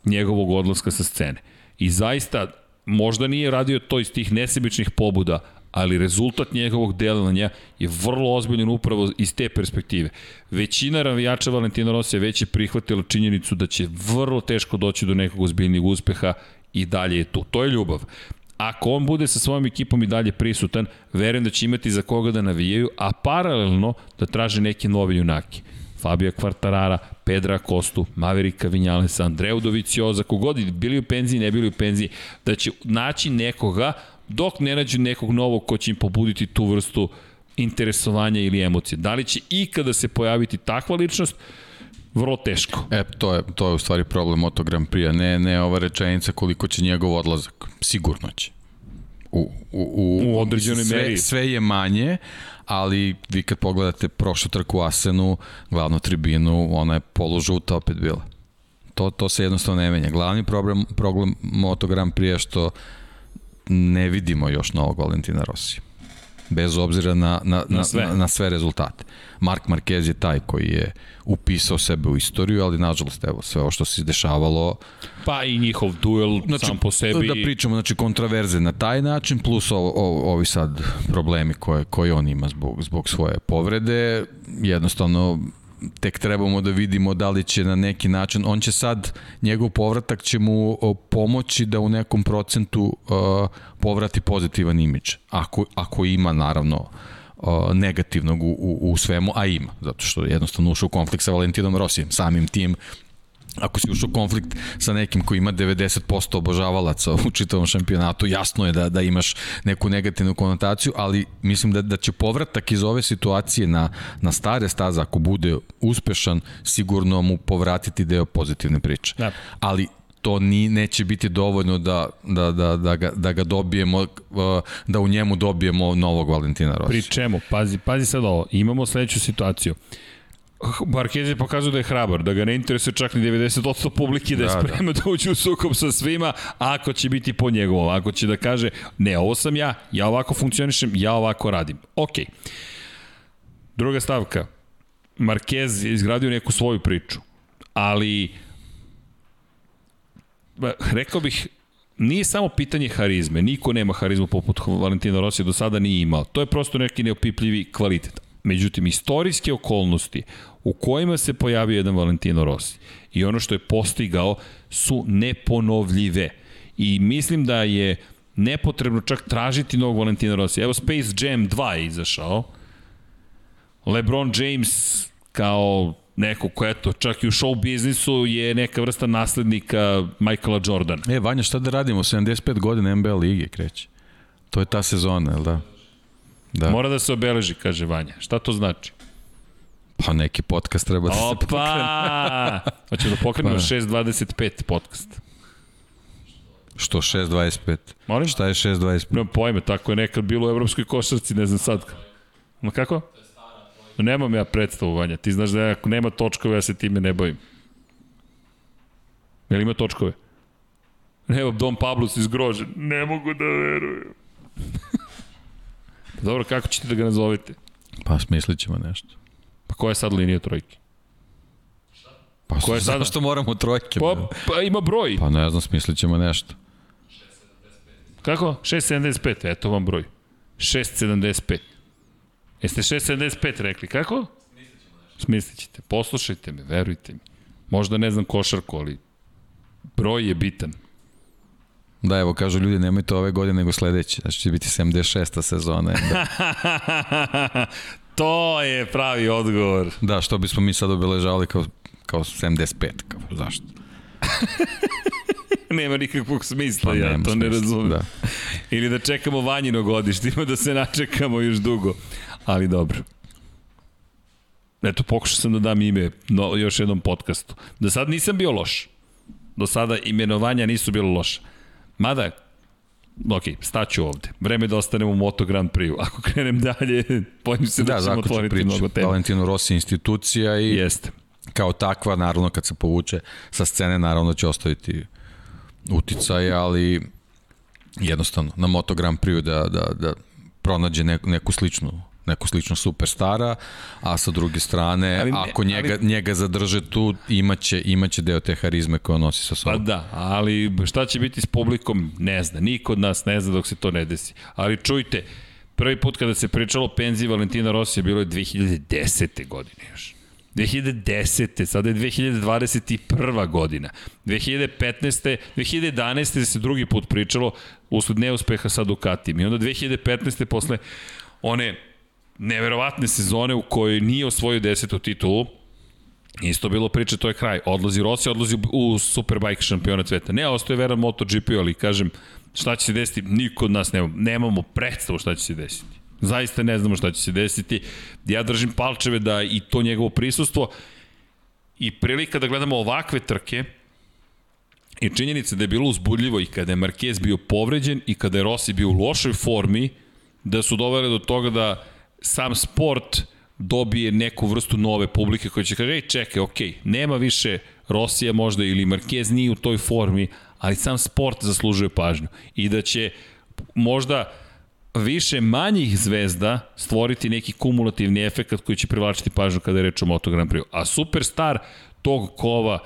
njegovog odlaska sa scene. I zaista, možda nije radio to iz tih nesebičnih pobuda, ali rezultat njegovog delovanja je vrlo ozbiljan upravo iz te perspektive. Većina ravijača Valentina Rosija već je prihvatila činjenicu da će vrlo teško doći do nekog ozbiljnijeg uspeha i dalje je tu. To je ljubav. Ako on bude sa svojom ekipom i dalje prisutan, verujem da će imati za koga da navijaju, a paralelno da traže neke nove junake. Fabio Quartarara, Pedra Kostu, Maverika Vinjalesa, Andreu Dovicioza, kogod bili u penziji, ne bili u penziji, da će naći nekoga dok ne nađu nekog novog ko će im pobuditi tu vrstu interesovanja ili emocije. Da li će ikada se pojaviti takva ličnost? Vrlo teško. E, to je, to je u stvari problem Moto Grand Prix-a, ne, ne ova rečenica koliko će njegov odlazak. Sigurno će. U, u, u, u određenoj sve, meri. Sve je manje, ali vi kad pogledate prošlu trku Asenu, glavnu tribinu, ona je polužuta opet bila. To, to se jednostavno ne menja. Glavni problem, problem Moto Grand Prix je što ne vidimo još novog Valentina Rosija bez obzira na, na, na, sve. na, na sve rezultate. Mark Marquez je taj koji je upisao sebe u istoriju, ali nažalost, evo, sve ovo što se dešavalo... Pa i njihov duel znači, sam po sebi... Da pričamo, znači, kontraverze na taj način, plus o, o, ovi sad problemi koje, koje on ima zbog, zbog svoje povrede, jednostavno tek trebamo da vidimo da li će na neki način, on će sad, njegov povratak će mu pomoći da u nekom procentu povrati pozitivan imidž. Ako, ako ima, naravno, negativnog u, u, u svemu, a ima, zato što jednostavno ušao u konflikt sa Valentinom Rosijem, samim tim ako si ušao konflikt sa nekim koji ima 90% obožavalaca u čitavom šampionatu, jasno je da, da imaš neku negativnu konotaciju, ali mislim da, da će povratak iz ove situacije na, na stare staze, ako bude uspešan, sigurno mu povratiti deo pozitivne priče. Da. Ali to ni neće biti dovoljno da, da, da, da, ga, da ga dobijemo, uh, da u njemu dobijemo novog Valentina Rossi. Pri čemu? Pazi, pazi sad ovo. Imamo sledeću situaciju. Marquez je pokazao da je hrabar, da ga ne interesuje čak ni 90% publike, da je da, spreman da. da uđe u sukob sa svima, ako će biti po njegovom, ako će da kaže, ne, ovo sam ja, ja ovako funkcionišem, ja ovako radim. Ok. Druga stavka. Marquez je izgradio neku svoju priču, ali rekao bih, nije samo pitanje harizme, niko nema harizmu poput Valentina Rosija, do sada nije imao. To je prosto neki neopipljivi kvalitet. Međutim, istorijske okolnosti u kojima se pojavio jedan Valentino Rossi i ono što je postigao su neponovljive. I mislim da je nepotrebno čak tražiti novog Valentina Rossi. Evo Space Jam 2 je izašao. LeBron James kao neko ko eto, čak i u show biznisu je neka vrsta naslednika Michaela Jordana. E, Vanja, šta da radimo? 75 godina NBA lige kreće. To je ta sezona, je li da? Da. Mora da se obeleži, kaže Vanja. Šta to znači? Pa neki podcast treba da Opa! se pokrene. [LAUGHS] Hoćemo da pokrenemo pa. 6.25 podcast. Što 6.25? Molim? Šta je 6.25? Nemam pojme, tako je nekad bilo u evropskoj košarci, ne znam sad. Ma kako? Nemam ja predstavu, Vanja. Ti znaš da ako nema točkove, ja se time ne bavim. Jel ima točkove? Evo, Dom Pablo si zgrožen. Ne mogu da verujem. [LAUGHS] Dobro, kako ćete da ga nazovete? Pa smislit ćemo nešto. Pa koja je sad linija trojke? Pa koja je sada? što moramo trojke? Pa, pa ima broj. Pa ne znam, smislit ćemo nešto. Kako? 6.75, eto vam broj. 6.75. Jeste 6.75 rekli, kako? Smislit ćete. Poslušajte me, verujte mi. Možda ne znam košarku, ali broj je bitan. Da, evo, kažu ljudi, nemojte ove godine nego sledeće. Znači će biti 76. sezona. [LAUGHS] Da. to je pravi odgovor. Da, što bismo mi sad obeležavali kao, kao 75. Kao, zašto? [LAUGHS] nema nikakvog smisla, pa, ja to smisla, ne razumem. Da. Ili da čekamo vanjino godište, ima da se načekamo još dugo. Ali dobro. Eto, pokušao sam da dam ime no, još jednom podcastu. Do sad nisam bio loš. Do sada imenovanja nisu bilo loša. Mada, ok, staću ovde. Vreme da ostanemo u Moto Grand Prix. [LAUGHS] Ako krenem dalje, pojim se da, da ćemo otvoriti priču, mnogo tema. Valentino Rossi institucija i Jeste. kao takva, naravno kad se povuče sa scene, naravno će ostaviti uticaj, ali jednostavno na Moto Grand Prix da, da, da pronađe neku, neku sličnu neku sličnu superstara, a sa druge strane, ali ako njega, ali, njega zadrže tu, imaće, imaće deo te harizme koje nosi sa sobom. Pa da, ali šta će biti s publikom, ne zna. Niko od nas ne zna dok se to ne desi. Ali čujte, prvi put kada se pričalo o penziji Valentina Rosija bilo je 2010. godine još. 2010. sada je 2021. godina. 2015. 2011. se drugi put pričalo usled neuspeha sa Ducatijem. I onda 2015. posle one neverovatne sezone u kojoj nije osvojio desetu titulu, Isto bilo priče, to je kraj. Odlazi Rossi, odlazi u Superbike šampionat sveta. Ne, ostaje veran MotoGP, ali kažem, šta će se desiti, niko od nas nema, nemamo predstavu šta će se desiti. Zaista ne znamo šta će se desiti. Ja držim palčeve da i to njegovo prisustvo i prilika da gledamo ovakve trke i činjenica da je bilo uzbudljivo i kada je Marquez bio povređen i kada je Rossi bio u lošoj formi, da su doveli do toga da sam sport dobije neku vrstu nove publike koja će kaže, ej čekaj, okej, nema više Rosija možda ili Marquez nije u toj formi, ali sam sport zaslužuje pažnju i da će možda više manjih zvezda stvoriti neki kumulativni efekt koji će privlačiti pažnju kada je reč o Moto Grand Prix. A superstar tog kova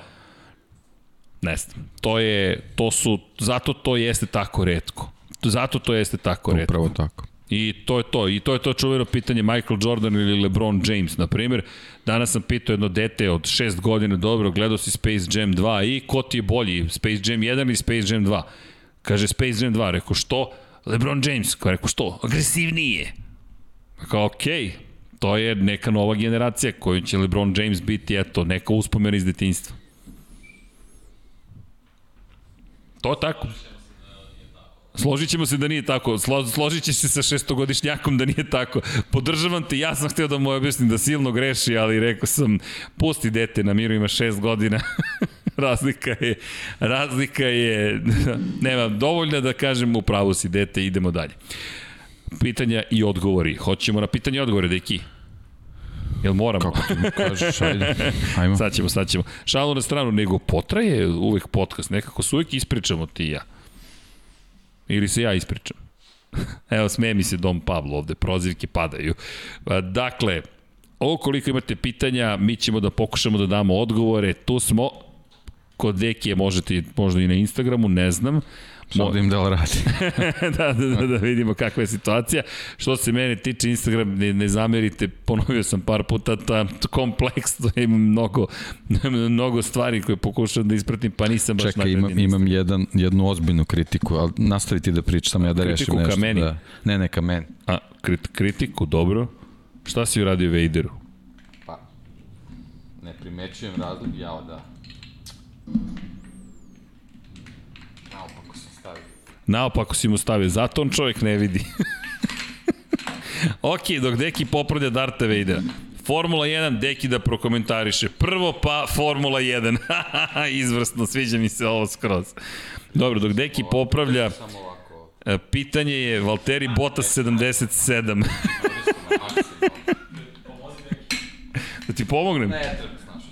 ne znam, to je, to su, zato to jeste tako redko. Zato to jeste tako redko. Upravo tako. I to je to. I to je to čuveno pitanje Michael Jordan ili LeBron James, na primjer. Danas sam pitao jedno dete od 6 godina, dobro, gledao si Space Jam 2 i ko ti je bolji, Space Jam 1 ili Space Jam 2? Kaže Space Jam 2, rekao što? LeBron James, kao rekao što? Agresivnije. Kao okej, okay, to je neka nova generacija koju će LeBron James biti, eto, neka uspomena iz detinjstva. To tako. Složit ćemo se da nije tako. Slo, složit će se sa šestogodišnjakom da nije tako. Podržavam te, ja sam hteo da mu objasnim da silno greši, ali rekao sam, pusti dete na miru, ima šest godina. [LAUGHS] razlika je, razlika je, [LAUGHS] nema, dovoljno da kažem u pravu si dete, idemo dalje. Pitanja i odgovori. Hoćemo na pitanje i odgovore, deki. Jel moramo? Kako ti mi kažeš, ajde. [LAUGHS] Ajmo. Sad ćemo, sad ćemo. Šalu na stranu, nego potraje uvek podcast. Nekako se uvek ispričamo ti i ja. Ili se ja ispričam? [LAUGHS] Evo, sme mi se Dom Pavlo ovde, prozivke padaju. Dakle, ovo koliko imate pitanja, mi ćemo da pokušamo da damo odgovore. Tu smo, kod Dekije možete možda i na Instagramu, ne znam. Im da li radi. [LAUGHS] da, da, da, da vidimo kakva je situacija. Što se mene tiče Instagram, ne, ne zamerite, ponovio sam par puta, ta kompleks, to ima mnogo, mnogo stvari koje pokušam da ispratim, pa nisam baš Čekaj, imam, imam jedan, jednu ozbiljnu kritiku, ali nastaviti da pričam, ja da rešim nešto. Kritiku ka meni? Da, ne, ne, ka meni. A, krit, kritiku, dobro. Šta si uradio Vejderu? Pa, ne primećujem razlog, ja da. Naopako si mu stavio, zato on čovjek ne vidi. [LAUGHS] ok, dok Deki popravlja Darta Vadera. Formula 1, Deki da prokomentariše. Prvo pa Formula 1. [LAUGHS] Izvrsno, sviđa mi se ovo skroz. Dobro, dok Deki popravlja, e, pitanje je Valtteri Bottas 77. [LAUGHS] da ti pomognem? Ne.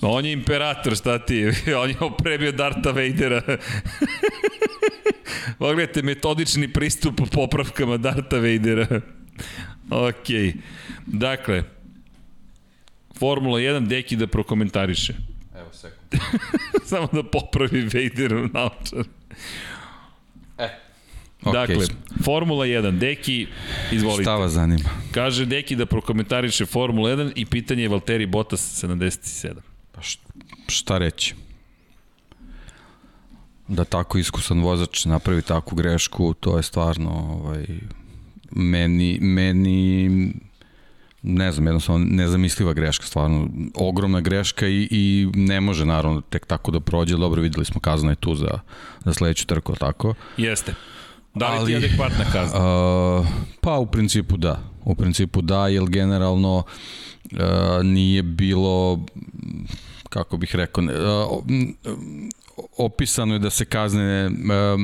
On je imperator, šta ti? On je oprebio Darta Vadera. Pogledajte, metodični pristup popravkama Darta Vadera. ok. Dakle, Formula 1, Deki da prokomentariše. Evo, sekund. [LAUGHS] Samo da popravi Vaderu naočar. E, Okay. Dakle, Formula 1, Deki, izvolite. Šta vas zanima? Kaže Deki da prokomentariše Formula 1 i pitanje je Valtteri Bottas 77. Pa šta reći? Da tako iskusan vozač napravi takvu grešku, to je stvarno ovaj, meni, meni ne znam, jednostavno nezamisliva greška, stvarno ogromna greška i, i ne može naravno tek tako da prođe, dobro videli smo kazna je tu za, za sledeću trku, tako? Jeste. Da li Ali, ti je adekvatna kazna? Uh, pa u principu da, u principu da, jer generalno uh, nije bilo kako bih rekao, uh, opisano je da se kazne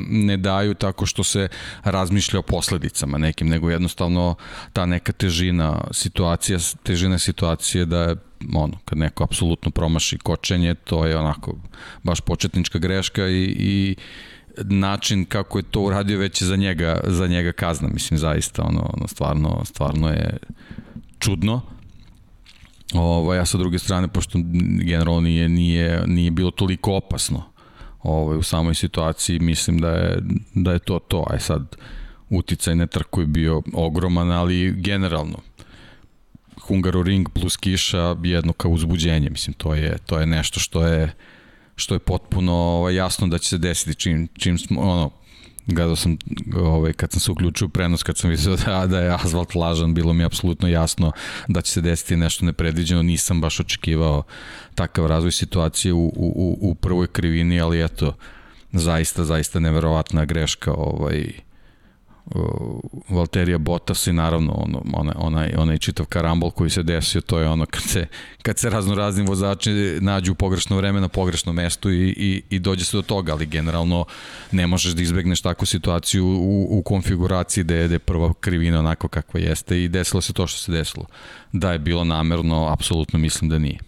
ne daju tako što se razmišlja o posledicama nekim, nego jednostavno ta neka težina situacija, težina situacije da je ono, kad neko apsolutno promaši kočenje, to je onako baš početnička greška i, i način kako je to uradio već za njega, za njega kazna, mislim zaista ono, ono stvarno, stvarno je čudno. Ovo, ja sa druge strane, pošto generalno nije, nije, nije bilo toliko opasno ovaj, u samoj situaciji, mislim da je, da je to to. Aj sad, uticaj na trku je bio ogroman, ali generalno, Hungaroring plus kiša jedno kao uzbuđenje, mislim, to je, to je nešto što je što je potpuno ovaj, jasno da će se desiti čim, čim smo, ono, gledao sam ovaj, kad sam se uključio u prenos, kad sam vidio [LAUGHS] da, da je asfalt lažan, bilo mi apsolutno jasno da će se desiti nešto nepredviđeno, nisam baš očekivao takav razvoj situacije u, u, u prvoj krivini, ali eto, zaista, zaista neverovatna greška ovaj, Valterija Bottas i naravno ono, onaj, onaj, onaj čitav karambol koji se desio, to je ono kad se, kad se razno razni vozači nađu u pogrešno vreme na pogrešnom mestu i, i, i dođe se do toga, ali generalno ne možeš da izbegneš takvu situaciju u, u konfiguraciji gde je prva krivina onako kakva jeste i desilo se to što se desilo. Da je bilo namerno, apsolutno mislim da nije.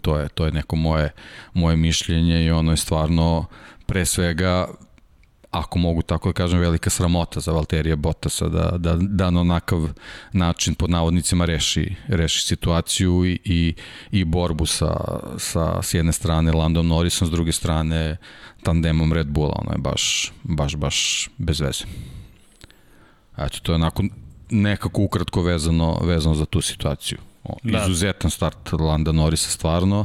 To je, to je neko moje, moje mišljenje i ono je stvarno pre svega ako mogu tako da kažem, velika sramota za Valterija Bottasa da, da, da na onakav način pod navodnicima reši, reši situaciju i, i, i borbu sa, sa s jedne strane Landon Norrisom, s druge strane tandemom Red Bulla, ono je baš, baš, baš bez veze. Eto, to je onako nekako ukratko vezano, vezano za tu situaciju. O, da. Izuzetan start Landa Norrisa stvarno,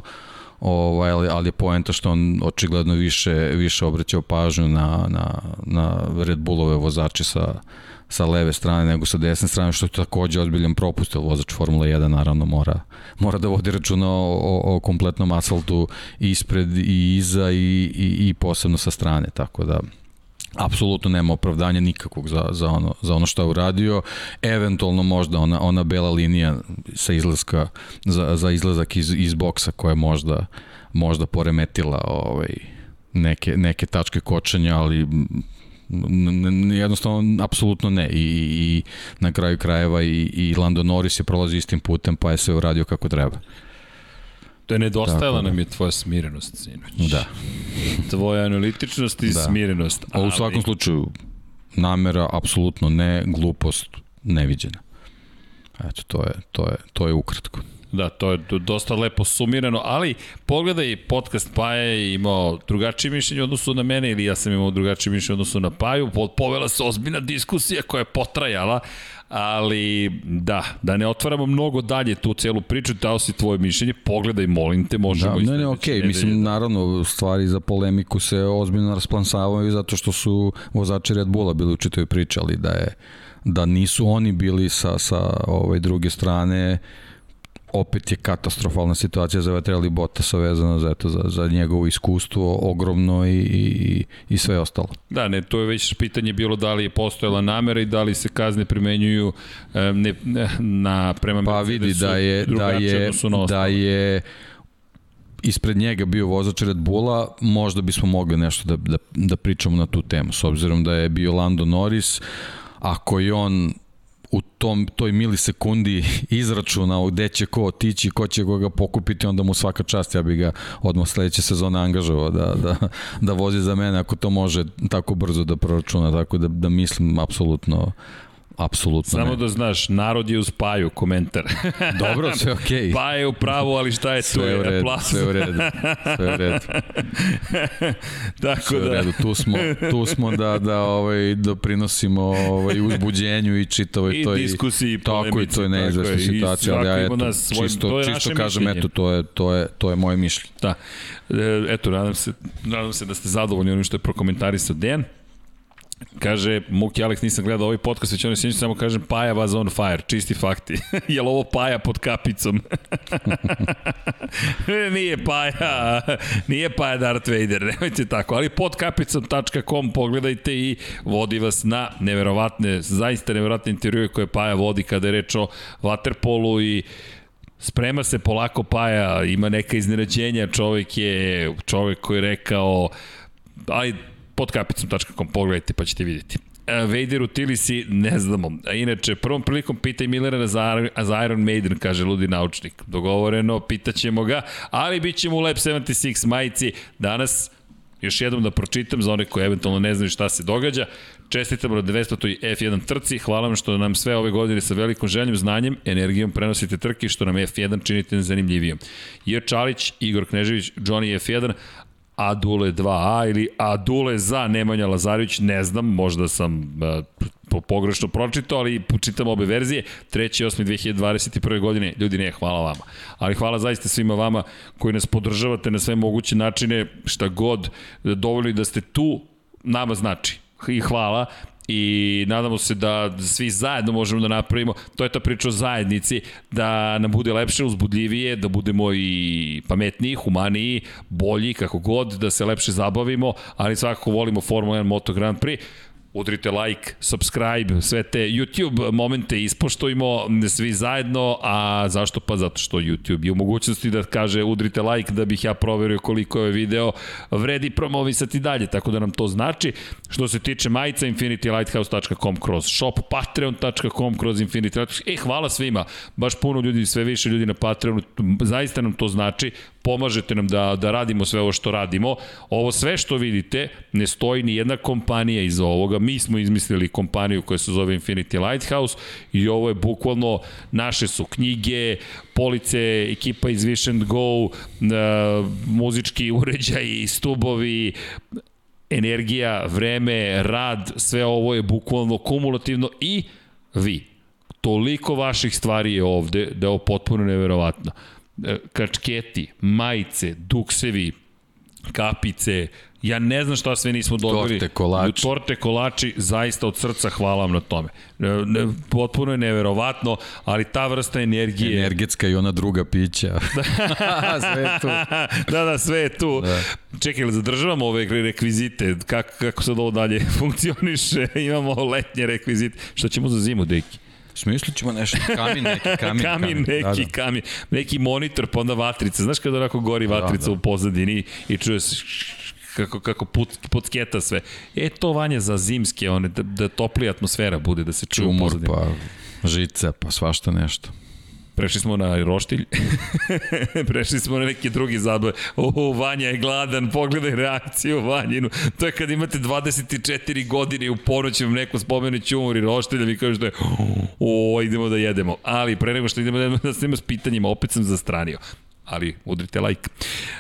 ovaj, ali, ali je poenta što on očigledno više, više obraćao pažnju na, na, na Red Bullove vozače sa, sa leve strane nego sa desne strane, što je takođe ozbiljan propust, jer vozač Formula 1 naravno mora, mora da vodi računa o, o, o kompletnom asfaltu ispred i iza i, i, i posebno sa strane, tako da apsolutno nema opravdanja nikakvog za, za, ono, za ono što je uradio. Eventualno možda ona, ona bela linija sa izlaska, za, za izlazak iz, iz boksa koja je možda, možda poremetila ovaj, neke, neke tačke kočenja, ali jednostavno apsolutno ne I, i na kraju krajeva i, i Lando Norris je prolazio istim putem pa je sve uradio kako treba. To je nedostajala da. nam je tvoja smirenost, sinoć. Da. Tvoja analitičnost i da. smirenost. A u svakom slučaju, namera apsolutno ne, glupost neviđena. Eto, to je, to je, to je ukratko. Da, to je dosta lepo sumirano, ali pogledaj, podcast Paja je imao drugačije mišljenje odnosu na mene ili ja sam imao drugačije mišljenje odnosu na Paju, povela se ozbiljna diskusija koja je potrajala, ali da, da ne otvaramo mnogo dalje tu celu priču, dao si tvoje mišljenje, pogledaj, molim te, možemo... Da, ne, ne, okej, okay. mislim, naravno, stvari za polemiku se ozbiljno rasplansavaju zato što su vozači Red Bulla bili u čitoj priči, ali da je da nisu oni bili sa, sa ovaj druge strane opet je katastrofalna situacija za Vetreli Bottasa vezana za, eto, za, za njegovo iskustvo ogromno i, i, i sve ostalo. Da, ne, to je već pitanje bilo da li je postojala namera i da li se kazne primenjuju ne, ne, na prema Pa vidi da je, da je, da je ispred njega bio vozač Red Bulla, možda bismo mogli nešto da, da, da pričamo na tu temu, s obzirom da je bio Lando Norris, ako je on u tom, toj milisekundi izračunao gde će ko otići, ko će koga pokupiti, onda mu svaka čast, ja bi ga odmah sledeće sezone angažovao da, da, da vozi za mene ako to može tako brzo da proračuna, tako da, da mislim apsolutno apsolutno Samo ne. da znaš, narod je uz Paju, komentar. [LAUGHS] Dobro, sve okej. Okay. Paja je u pravu, ali šta je tu? Sve u redu, sve u redu, sve u redu. [LAUGHS] Tako sve da. u redu, tu smo, tu smo da, da ovaj, doprinosimo ovaj, uzbuđenju i čitavoj I toj... diskusiji i Tako i to je neizvesna situacija, ali ja eto, svoj, čisto, to je čisto kažem, mišljenje. eto, to je, to, je, to je moje mišljenje. Da. E, eto, nadam se, nadam se da ste zadovoljni onim što je prokomentarisao Dejan. Kaže, Muki Alex, nisam gledao ovaj podcast, već ono sjećam, samo kažem Paja was on fire, čisti fakti. [LAUGHS] Je li ovo Paja pod kapicom? [LAUGHS] nije Paja, nije Paja Darth Vader, nemojte tako, ali pod kapicom.com pogledajte i vodi vas na neverovatne, zaista neverovatne intervjue koje Paja vodi kada je reč o Waterpolu i sprema se polako Paja, ima neka iznenađenja, čovek je čovek koji je rekao, aj pod kapicom.com, pogledajte pa ćete vidjeti. Vader u Tilisi, ne znamo. A inače, prvom prilikom pitaj Millera za, za Iron Maiden, kaže ludi naučnik. Dogovoreno, pitaćemo ga, ali bit ćemo u Lab 76 majici. Danas, još jednom da pročitam za one koji eventualno ne znaju šta se događa. Čestitamo na 200. F1 trci, hvala vam što nam sve ove godine sa velikom željom, znanjem, energijom prenosite trke što nam F1 činite zanimljivijom. Jer Čalić, Igor Knežević, Johnny F1, Adule 2A ili Adule za Nemanja Lazarević, ne znam, možda sam uh, pogrešno pročitao, ali čitam obe verzije. 3. 8. 2021. godine, ljudi ne, hvala vama. Ali hvala zaista svima vama koji nas podržavate na sve moguće načine, šta god, dovoljno da ste tu, nama znači i hvala i nadamo se da svi zajedno možemo da napravimo, to je ta priča o zajednici, da nam bude lepše, uzbudljivije, da budemo i pametniji, humaniji, bolji, kako god, da se lepše zabavimo, ali svakako volimo Formula 1 Moto Grand Prix udrite like, subscribe, sve te YouTube momente ispoštojimo svi zajedno, a zašto pa? Zato što YouTube je u mogućnosti da kaže udrite like da bih ja proverio koliko je video vredi promovisati dalje, tako da nam to znači. Što se tiče majica infinitylighthouse.com kroz shop, patreon.com kroz Infinity Lighthouse. E, hvala svima, baš puno ljudi, sve više ljudi na Patreonu, zaista nam to znači, pomažete nam da, da radimo sve ovo što radimo. Ovo sve što vidite, ne stoji ni jedna kompanija iz ovoga, mi smo izmislili kompaniju koja se zove Infinity Lighthouse i ovo je bukvalno, naše su knjige, police, ekipa iz Wish and Go, uh, muzički [LAUGHS] uređaji, stubovi, energija, vreme, rad, sve ovo je bukvalno kumulativno i vi. Toliko vaših stvari je ovde da je ovo potpuno neverovatno. Kačketi, majice, duksevi, kapice, Ja ne znam šta sve nismo dobili. Torte, kolači. Torte, kolači, zaista od srca hvala vam na tome. Ne, potpuno je neverovatno, ali ta vrsta energije... Energetska i ona druga pića. [LAUGHS] [LAUGHS] sve je tu. da, da, sve je tu. Da. Čekaj, zadržavamo ove rekvizite? Kako, kako sad ovo dalje [LAUGHS] funkcioniše? Imamo letnje rekvizite. Šta ćemo za zimu, deki? Smislit ćemo nešto, kamin neki, [LAUGHS] kamin. kamin neki, da, da. kamin. Neki monitor, pa onda vatrica. Znaš kada onako gori da, vatrica da, da. u pozadini i čuje se kako, kako put, pucketa sve. E, to vanje za zimske, one, da, da toplija atmosfera bude, da se čuje Čumor, pa žice, pa svašta nešto. Prešli smo na roštilj, [LAUGHS] prešli smo na neke drugi zabave. O, Vanja je gladan, pogledaj reakciju Vanjinu. To je kad imate 24 godine i u ponoć vam neko spomene ćumor i roštilj, vi kažete, o, idemo da jedemo. Ali pre nego što idemo da jedemo, da snima s pitanjima, opet sam zastranio ali udrite like.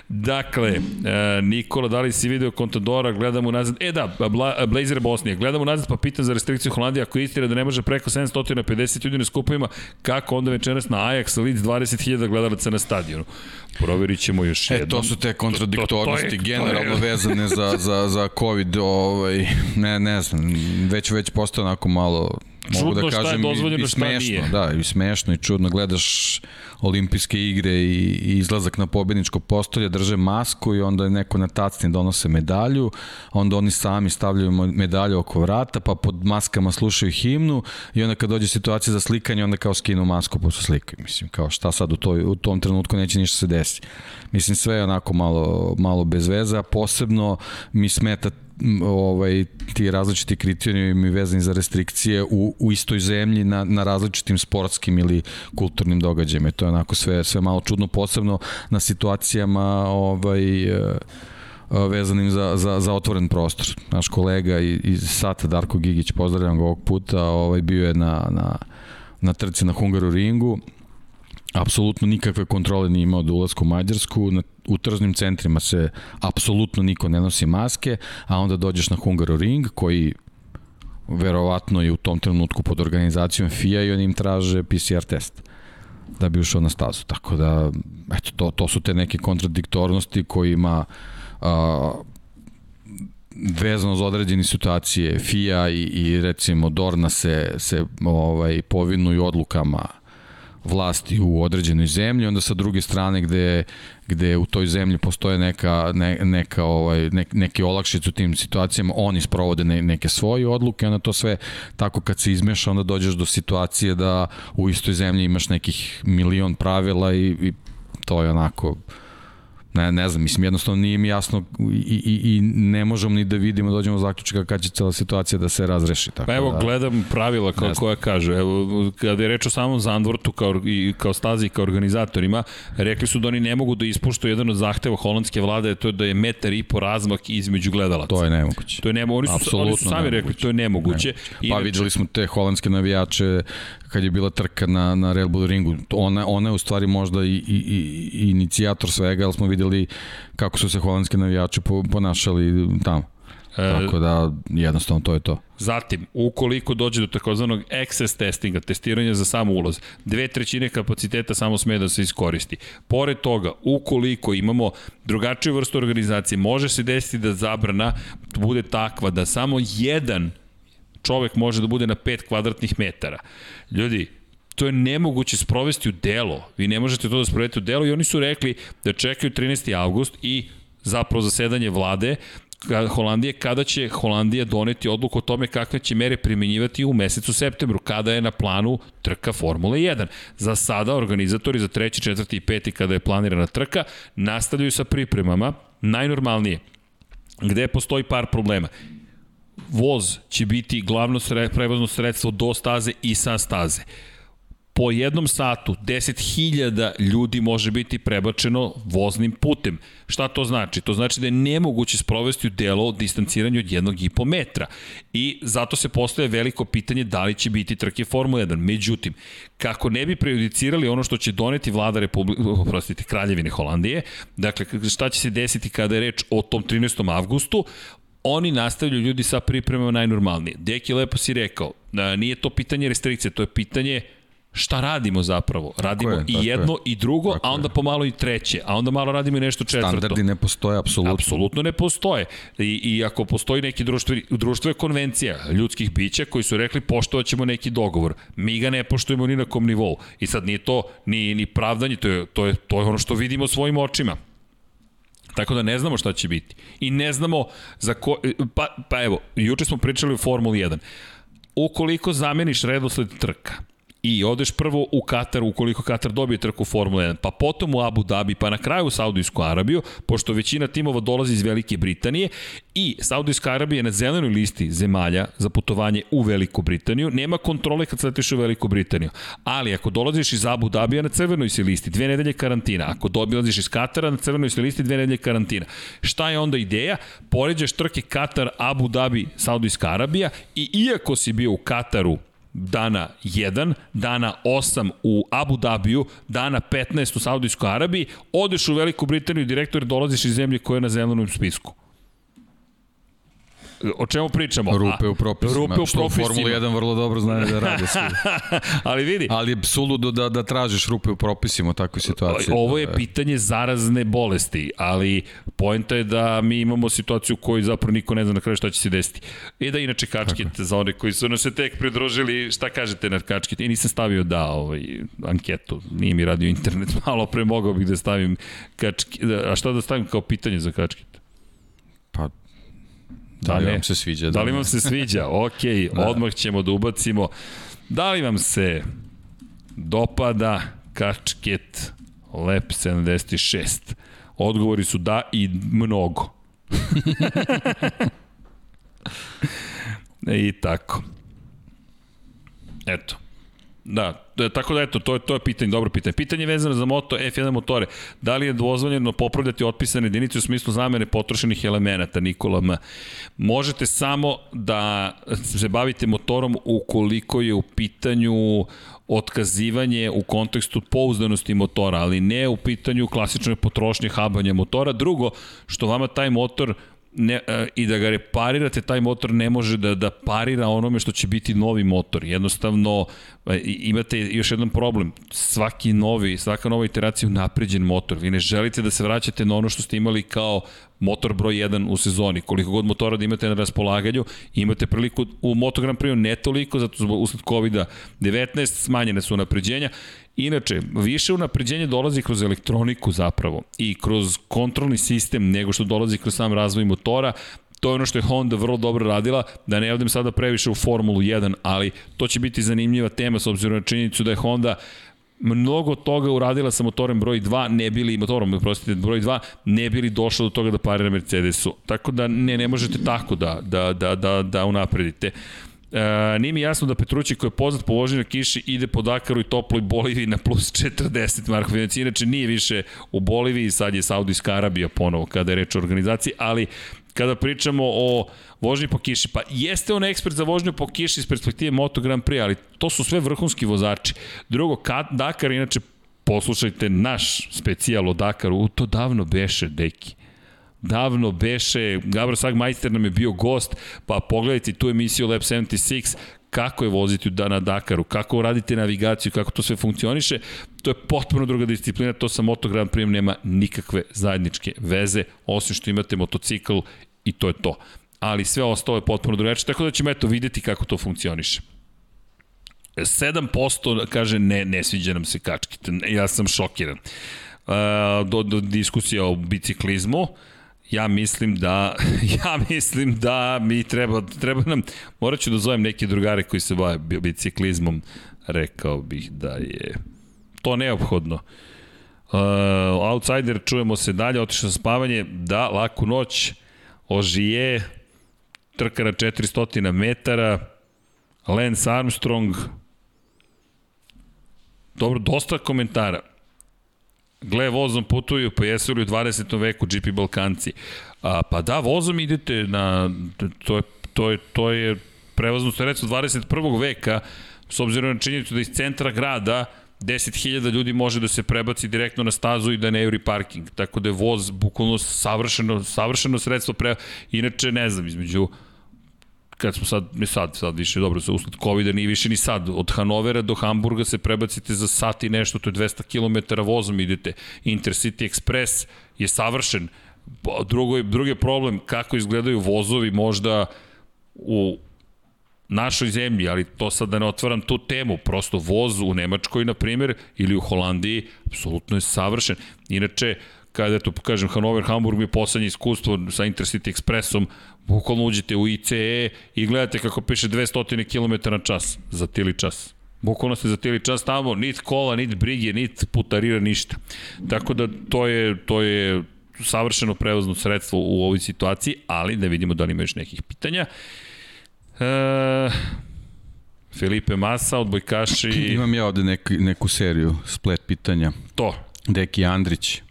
Dakle, e, Nikola, da li si video Contadora, gledamo nazad, e da, Bla, Blazer Bosnija, gledamo nazad pa pitam za restrikciju Holandije, ako istina da ne može preko 750 ljudi na skupovima, kako onda večeras na Ajax Leeds 20.000 gledalaca na stadionu? Proverit ćemo još jednom. E, to su te kontradiktornosti to, to, to je, generalno to je... vezane za, za, za COVID, ovaj, ne, ne znam, već, već postao onako malo mogu da kažem, šta je dozvoljeno, i, i smešno, šta nije. Da, i smešno i čudno. Gledaš olimpijske igre i, i izlazak na pobedničko postolje, drže masku i onda je neko na tacni donose medalju, onda oni sami stavljaju medalju oko vrata, pa pod maskama slušaju himnu i onda kad dođe situacija za slikanje, onda kao skinu masku posle slikaju. Mislim, kao šta sad u, toj, u tom trenutku neće ništa se desiti. Mislim, sve je onako malo, malo bez veza, posebno mi smeta ovaj, ti različiti kriterijumi vezani za restrikcije u, u istoj zemlji na, na različitim sportskim ili kulturnim događajima. To je onako sve, sve malo čudno, posebno na situacijama ovaj, vezanim za, za, za otvoren prostor. Naš kolega iz Sata, Darko Gigić, pozdravljam ga ovog puta, ovaj, bio je na, na, na trci na Hungaru ringu, apsolutno nikakve kontrole nije imao do ulazka u Mađarsku, na, u tržnim centrima se apsolutno niko ne nosi maske, a onda dođeš na Hungaru ring koji verovatno je u tom trenutku pod organizacijom FIA i oni im traže PCR test da bi ušao na stazu. Tako da, eto, to, to su te neke kontradiktornosti kojima a, vezano za određene situacije FIA i, i recimo Dorna se, se ovaj, povinuju odlukama vlasti u određenoj zemlji, onda sa druge strane gde, gde u toj zemlji postoje neka, ne, neka ovaj, ne, neke olakšice u tim situacijama, oni sprovode ne, neke svoje odluke, onda to sve tako kad se izmeša, onda dođeš do situacije da u istoj zemlji imaš nekih milion pravila i, i to je onako ne, ne znam, mislim, jednostavno nije mi jasno i, i, i ne možemo ni da vidimo, dođemo do zaključka kada će cela situacija da se razreši. Tako pa evo, da, gledam pravila kao koja kaže, evo, kada je reč o samom Zandvortu kao, i, kao stazi kao organizatorima, rekli su da oni ne mogu da ispuštaju jedan od zahteva holandske vlade, to je da je metar i po razmak između gledalaca. To je nemoguće. To je nemoguće. Oni su, oni su sami nemoguće. rekli, to je nemoguće. nemoguće. Pa videli smo te holandske navijače kad je bila trka na, na Red Bull ringu. Ona, ona je u stvari možda i, i, i inicijator svega, ali smo videli kako su se holandski navijači ponašali tamo. E, Tako da, jednostavno, to je to. Zatim, ukoliko dođe do takozvanog access testinga, testiranja za samo ulaz, dve trećine kapaciteta samo sme da se iskoristi. Pored toga, ukoliko imamo drugačiju vrstu organizacije, može se desiti da zabrana bude takva da samo jedan čovek može da bude na 5 kvadratnih metara. Ljudi, to je nemoguće sprovesti u delo. Vi ne možete to da sprovedete u delo i oni su rekli da čekaju 13. avgust i zapravo zasedanje vlade Holandije, kada će Holandija doneti odluku o tome kakve će mere primenjivati u mesecu septembru, kada je na planu trka Formule 1. Za sada organizatori za 3., 4. i 5. kada je planirana trka nastavljaju sa pripremama, najnormalnije, gde postoji par problema voz će biti glavno sre, prevozno sredstvo do staze i sa staze. Po jednom satu 10.000 ljudi može biti prebačeno voznim putem. Šta to znači? To znači da je nemoguće sprovesti u delo distanciranje od jednog i po metra. I zato se postoje veliko pitanje da li će biti trke Formula 1. Međutim, kako ne bi prejudicirali ono što će doneti vlada Republike, oprostite, Kraljevine Holandije, dakle, šta će se desiti kada je reč o tom 13. avgustu, oni nastavljaju ljudi sa pripremama najnormalnije. Deki lepo si rekao, da nije to pitanje restrikcije, to je pitanje šta radimo zapravo? Radimo je, i jedno je. i drugo, tako a onda je. pomalo i treće, a onda malo radimo i nešto četvrto. Standardi ne postoje, apsolutno. Apsolutno ne postoje. I, i ako postoji neki društvo, društvo je konvencija ljudskih bića koji su rekli poštovaćemo neki dogovor. Mi ga ne poštujemo ni na kom nivou. I sad nije to ni, ni pravdanje, to je, to, je, to je ono što vidimo svojim očima. Tako da ne znamo šta će biti. I ne znamo za ko... Pa, pa evo, juče smo pričali o Formuli 1. Ukoliko zameniš redosled trka, i odeš prvo u Katar ukoliko Katar dobije trku Formula 1, pa potom u Abu Dhabi, pa na kraju u Saudijsku Arabiju, pošto većina timova dolazi iz Velike Britanije i Saudijska Arabija je na zelenoj listi zemalja za putovanje u Veliku Britaniju, nema kontrole kad letiš u Veliku Britaniju. Ali ako dolaziš iz Abu Dhabija na crvenoj si listi, dve nedelje karantina. Ako dolaziš iz Katara na crvenoj si listi, dve nedelje karantina. Šta je onda ideja? Poređaš trke Katar, Abu Dhabi, Saudijska Arabija i iako si bio u Kataru dana 1, dana 8 u Abu Dhabiju, dana 15 u Saudijskoj Arabiji, odeš u Veliku Britaniju, direktor dolaziš iz zemlje koja je na zelenom spisku o čemu pričamo? Rupe u propisima. Rupe u propisima. Što u Formuli 1 vrlo dobro znaju da rade svi. [LAUGHS] Ali vidi. Ali je suludo da, da tražiš rupe u propisima u takvoj situaciji. Ovo je pitanje zarazne bolesti, ali poenta je da mi imamo situaciju u kojoj zapravo niko ne zna na kraju šta će se desiti. I da inače kačket Tako. za one koji su nas se tek pridružili, šta kažete na kačket? I nisam stavio da ovaj, anketu, nije mi radio internet, [LAUGHS] malo pre mogao bih da stavim kačket. A šta da stavim kao pitanje za kačket? Da li vam se sviđa? Da li vam se sviđa? [LAUGHS] Ok, da. odmah ćemo da ubacimo. Da li vam se dopada kačket Lep 76? Odgovori su da i mnogo. [LAUGHS] I tako. Eto. Da, tako da eto, to je, to je pitanje, dobro pitanje. Pitanje je vezano za moto F1 motore. Da li je dozvoljeno popravljati otpisane jedinice u smislu zamene potrošenih elemenata, Nikola M? Možete samo da se bavite motorom ukoliko je u pitanju otkazivanje u kontekstu pouzdanosti motora, ali ne u pitanju klasične potrošnje habanja motora. Drugo, što vama taj motor ne, e, i da ga reparirate, taj motor ne može da, da parira onome što će biti novi motor. Jednostavno, e, imate još jedan problem. Svaki novi, svaka nova iteracija je napređen motor. Vi ne želite da se vraćate na ono što ste imali kao motor broj 1 u sezoni. Koliko god motora da imate na raspolaganju, imate priliku u Moto Grand Prix ne toliko, zato usled COVID-19 smanjene su napređenja Inače, više unapređenje dolazi kroz elektroniku zapravo i kroz kontrolni sistem nego što dolazi kroz sam razvoj motora, to je ono što je Honda vrlo dobro radila, da ne odem sada previše u Formulu 1, ali to će biti zanimljiva tema s obzirom na činjenicu da je Honda mnogo toga uradila sa motorem broj 2, ne bili motorom, prostite, broj 2, ne bili došlo do toga da parira Mercedesu. Tako da ne, ne možete tako da, da, da, da, da unapredite. E, nije mi jasno da Petrući koji je poznat po vožnju na kiši ide po Dakaru i toploj Boliviji na plus 40 Marko Vinac. Inače nije više u Boliviji, sad je Saudijska Arabija ponovo kada je reč o organizaciji, ali kada pričamo o vožnji po kiši, pa jeste on ekspert za vožnju po kiši iz perspektive Moto Grand Prix, ali to su sve vrhunski vozači. Drugo, Dakar, inače, poslušajte naš specijal o Dakaru, to davno beše, deki davno beše, Gabro Sagmeister nam je bio gost, pa pogledajte tu emisiju Lab 76, kako je voziti na Dakaru, kako radite navigaciju, kako to sve funkcioniše, to je potpuno druga disciplina, to sa Moto Grand Prix nema nikakve zajedničke veze, osim što imate motocikl i to je to. Ali sve ostalo je potpuno drugačije, tako da ćemo eto videti kako to funkcioniše. 7% kaže ne, ne sviđa nam se kački, ja sam šokiran. Uh, do, do diskusija o biciklizmu, ja mislim da [LAUGHS] ja mislim da mi treba treba nam morat ću da zovem neke drugare koji se bave biciklizmom rekao bih da je to neophodno. Uh, outsider čujemo se dalje otišao spavanje da laku noć Ožije trka na 400 metara Lance Armstrong. Dobro, dosta komentara gle vozom putuju, pa jesu li u 20. veku GP Balkanci? A, pa da, vozom idete na, to je, to je, to je prevozno sredstvo 21. veka, s obzirom na činjenicu da iz centra grada 10.000 ljudi može da se prebaci direktno na stazu i da ne juri parking. Tako da je voz bukvalno savršeno, savršeno sredstvo pre... Inače, ne znam, između kad smo sad, ne sad, sad više dobro, sa usled COVID-a nije više ni sad, od Hanovera do Hamburga se prebacite za sat i nešto, to je 200 km vozom idete. Intercity Express je savršen. Drugo, drugi je problem kako izgledaju vozovi možda u našoj zemlji, ali to sad da ne otvaram tu temu, prosto voz u Nemačkoj, na primjer, ili u Holandiji, apsolutno je savršen. Inače, kada, eto, kažem, Hanover, Hamburg je poslednje iskustvo sa Intercity Expressom, bukvalno uđete u ICE i gledate kako piše 200 km na čas, za tili čas. Bukvalno ste za tili čas tamo, nit kola, nit brige, nit putarira, ništa. Tako da to je, to je savršeno prevozno sredstvo u ovoj situaciji, ali da vidimo da li ima još nekih pitanja. E, Felipe Massa, odbojkaši... Imam ja ovde neku, neku seriju, splet pitanja. To. Deki Andrić,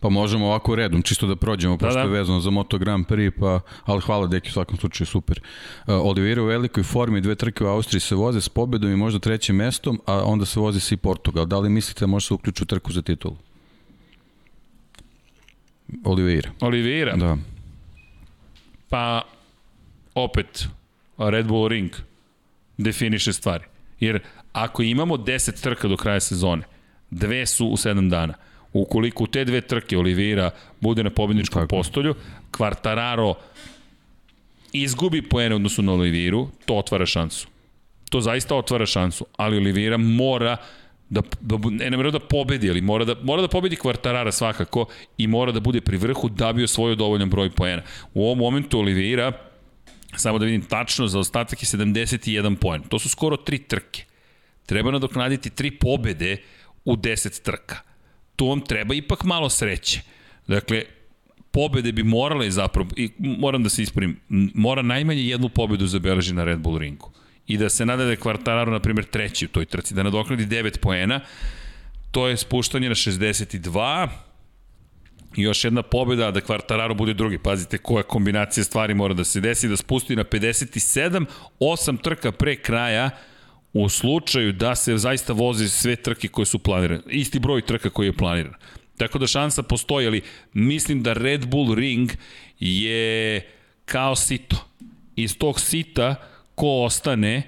Pa možemo ovako redom, čisto da prođemo, da, pošto da. je vezano za Moto Grand Prix, pa, ali hvala Deki, u svakom slučaju super. Uh, Oliveira u velikoj formi, dve trke u Austriji se voze s pobedom i možda trećim mestom, a onda se vozi se i Portugal. Da li mislite da može se uključiti u trku za titulu? Oliveira. Oliveira? Da. Pa, opet, Red Bull Ring definiše stvari. Jer ako imamo 10 trka do kraja sezone, dve su u 7 dana, Ukoliko u te dve trke Oliveira bude na pobedničkom Tako. postolju, Quartararo izgubi poene odnosu na Oliviru, to otvara šansu. To zaista otvara šansu, ali Oliveira mora da, da ne, ne mora da pobedi, ali mora da, mora da pobedi Quartarara svakako i mora da bude pri vrhu da bi osvojio dovoljan broj poena. U ovom momentu Oliveira, samo da vidim tačno, za ostatak je 71 poen. To su skoro tri trke. Treba nadoknaditi tri pobede u 10 trka tu vam treba ipak malo sreće. Dakle, pobede bi morale zapravo, i moram da se ispravim, mora najmanje jednu pobedu zabeleži na Red Bull ringu. i da se nada da je Kvartararo, na primjer, treći u toj trci, da nadoknadi 9 poena, to je spuštanje na 62, I još jedna pobjeda da Kvartararo bude drugi. Pazite koja kombinacija stvari mora da se desi, da spusti na 57, 8 trka pre kraja, u slučaju da se zaista voze sve trke koje su planirane. Isti broj trka koji je planiran. Tako da šansa postoji, ali mislim da Red Bull Ring je kao sito. Iz tog sita ko ostane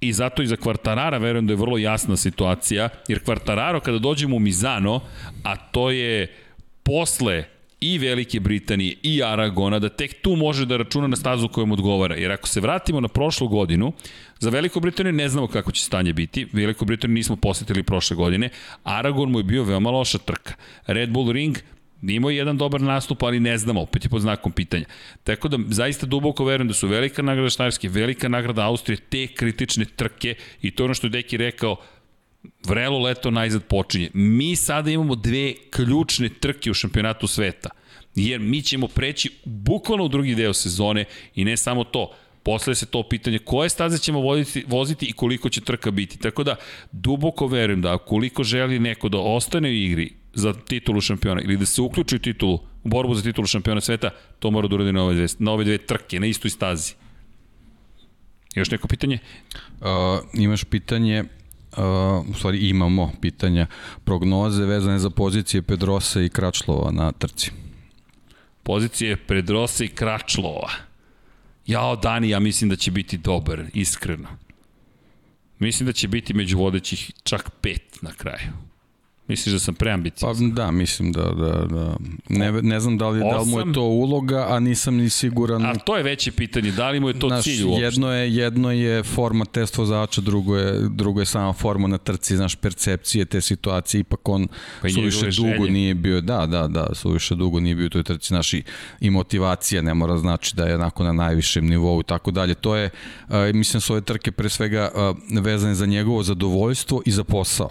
i zato i za Kvartarara verujem da je vrlo jasna situacija, jer Kvartararo kada dođemo u Mizano, a to je posle i Velike Britanije i Aragona, da tek tu može da računa na stazu kojom odgovara. Jer ako se vratimo na prošlu godinu, za Veliku Britaniju ne znamo kako će stanje biti. Veliku Britaniju nismo posetili prošle godine. Aragon mu je bio veoma loša trka. Red Bull Ring Imao je jedan dobar nastup, ali ne znamo, opet je pod znakom pitanja. Tako da zaista duboko verujem da su velika nagrada Štajerske, velika nagrada Austrije, te kritične trke i to ono što je Deki rekao, vrelo leto najzad počinje. Mi sada imamo dve ključne trke u šampionatu sveta, jer mi ćemo preći bukvalno u drugi deo sezone i ne samo to, Posle se to pitanje koje staze ćemo voziti, voziti i koliko će trka biti. Tako da, duboko verujem da koliko želi neko da ostane u igri za titulu šampiona ili da se uključi u titulu, u borbu za titulu šampiona sveta, to mora da uradi na ove dve, na ove dve trke, na istoj stazi. Još neko pitanje? Uh, imaš pitanje Uh, u stvari imamo pitanja prognoze vezane za pozicije Pedrosa i Kračlova na trci. Pozicije Pedrosa i Kračlova. Jao, Dani, ja mislim da će biti dobar, iskreno. Mislim da će biti među vodećih čak pet na kraju. Misliš da sam preambiciozan? Pa da, mislim da, da, da. Ne, ne znam da li, da li mu je to uloga, a nisam ni siguran. A to je veće pitanje, da li mu je to znaš, cilj uopšte? Jedno je, jedno je forma test vozača, drugo je, drugo je sama forma na trci, znaš, percepcije te situacije, ipak on pa suviše dugo želje. nije bio, da, da, da, suviše dugo nije bio u toj trci, znaš, i, i motivacija ne mora znači da je onako na najvišem nivou i tako dalje. To je, uh, mislim, su ove trke pre svega uh, vezane za njegovo zadovoljstvo i za posao.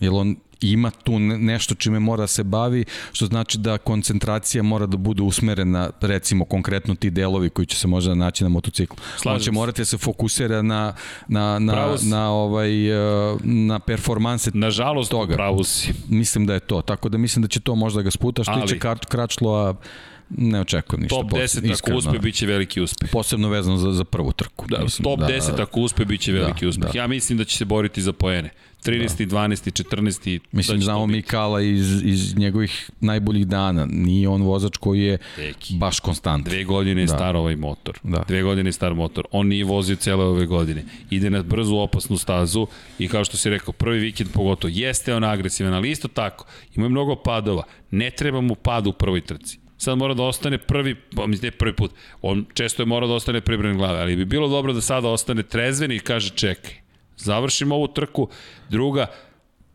Jer on ima tu nešto čime mora da se bavi, što znači da koncentracija mora da bude usmerena, recimo konkretno ti delovi koji će se možda naći na motociklu. Slažem On će morati da se fokusira na, na, na, na, ovaj, eh, na performanse Nažalost, toga. pravo si. Mislim da je to, tako da mislim da će to možda ga sputa, što Ali... tiče Kračlova, ne očekujem ništa. Top 10 ako uspe, bit će veliki uspeh. Posebno vezano za, za prvu trku. Da, mislim, top da, 10 ako uspe, bit će veliki da, uspeh. Da. Ja mislim da će se boriti za poene. 13. Da. 12. 14. Mislim, da znamo Mikala iz, iz njegovih najboljih dana. Nije on vozač koji je Deki. baš konstant. Dve godine je da. star ovaj motor. Da. Dve godine je star motor. On nije vozio cele ove godine. Ide na brzu opasnu stazu i kao što si rekao, prvi vikend pogotovo, jeste on agresivan, ali isto tako, ima mnogo padova. Ne treba mu pad u prvoj trci sad mora da ostane prvi, pa mislim, prvi put, on često je mora da ostane pribran glave, ali bi bilo dobro da sada ostane trezven i kaže čekaj, završimo ovu trku, druga,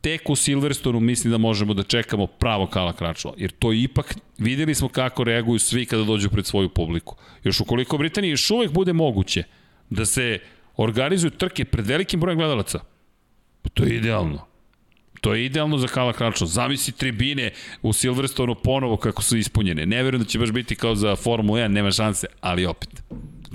tek u Silverstonu mislim da možemo da čekamo pravo Kala Kračula, jer to ipak, videli smo kako reaguju svi kada dođu pred svoju publiku. Još ukoliko Britaniji još uvek bude moguće da se organizuju trke pred velikim brojem gledalaca, pa to je idealno. To je idealno za Kala Kračo. Zamisli tribine u Silverstonu ponovo kako su ispunjene. Ne verujem da će baš biti kao za Formula 1, nema šanse, ali opet.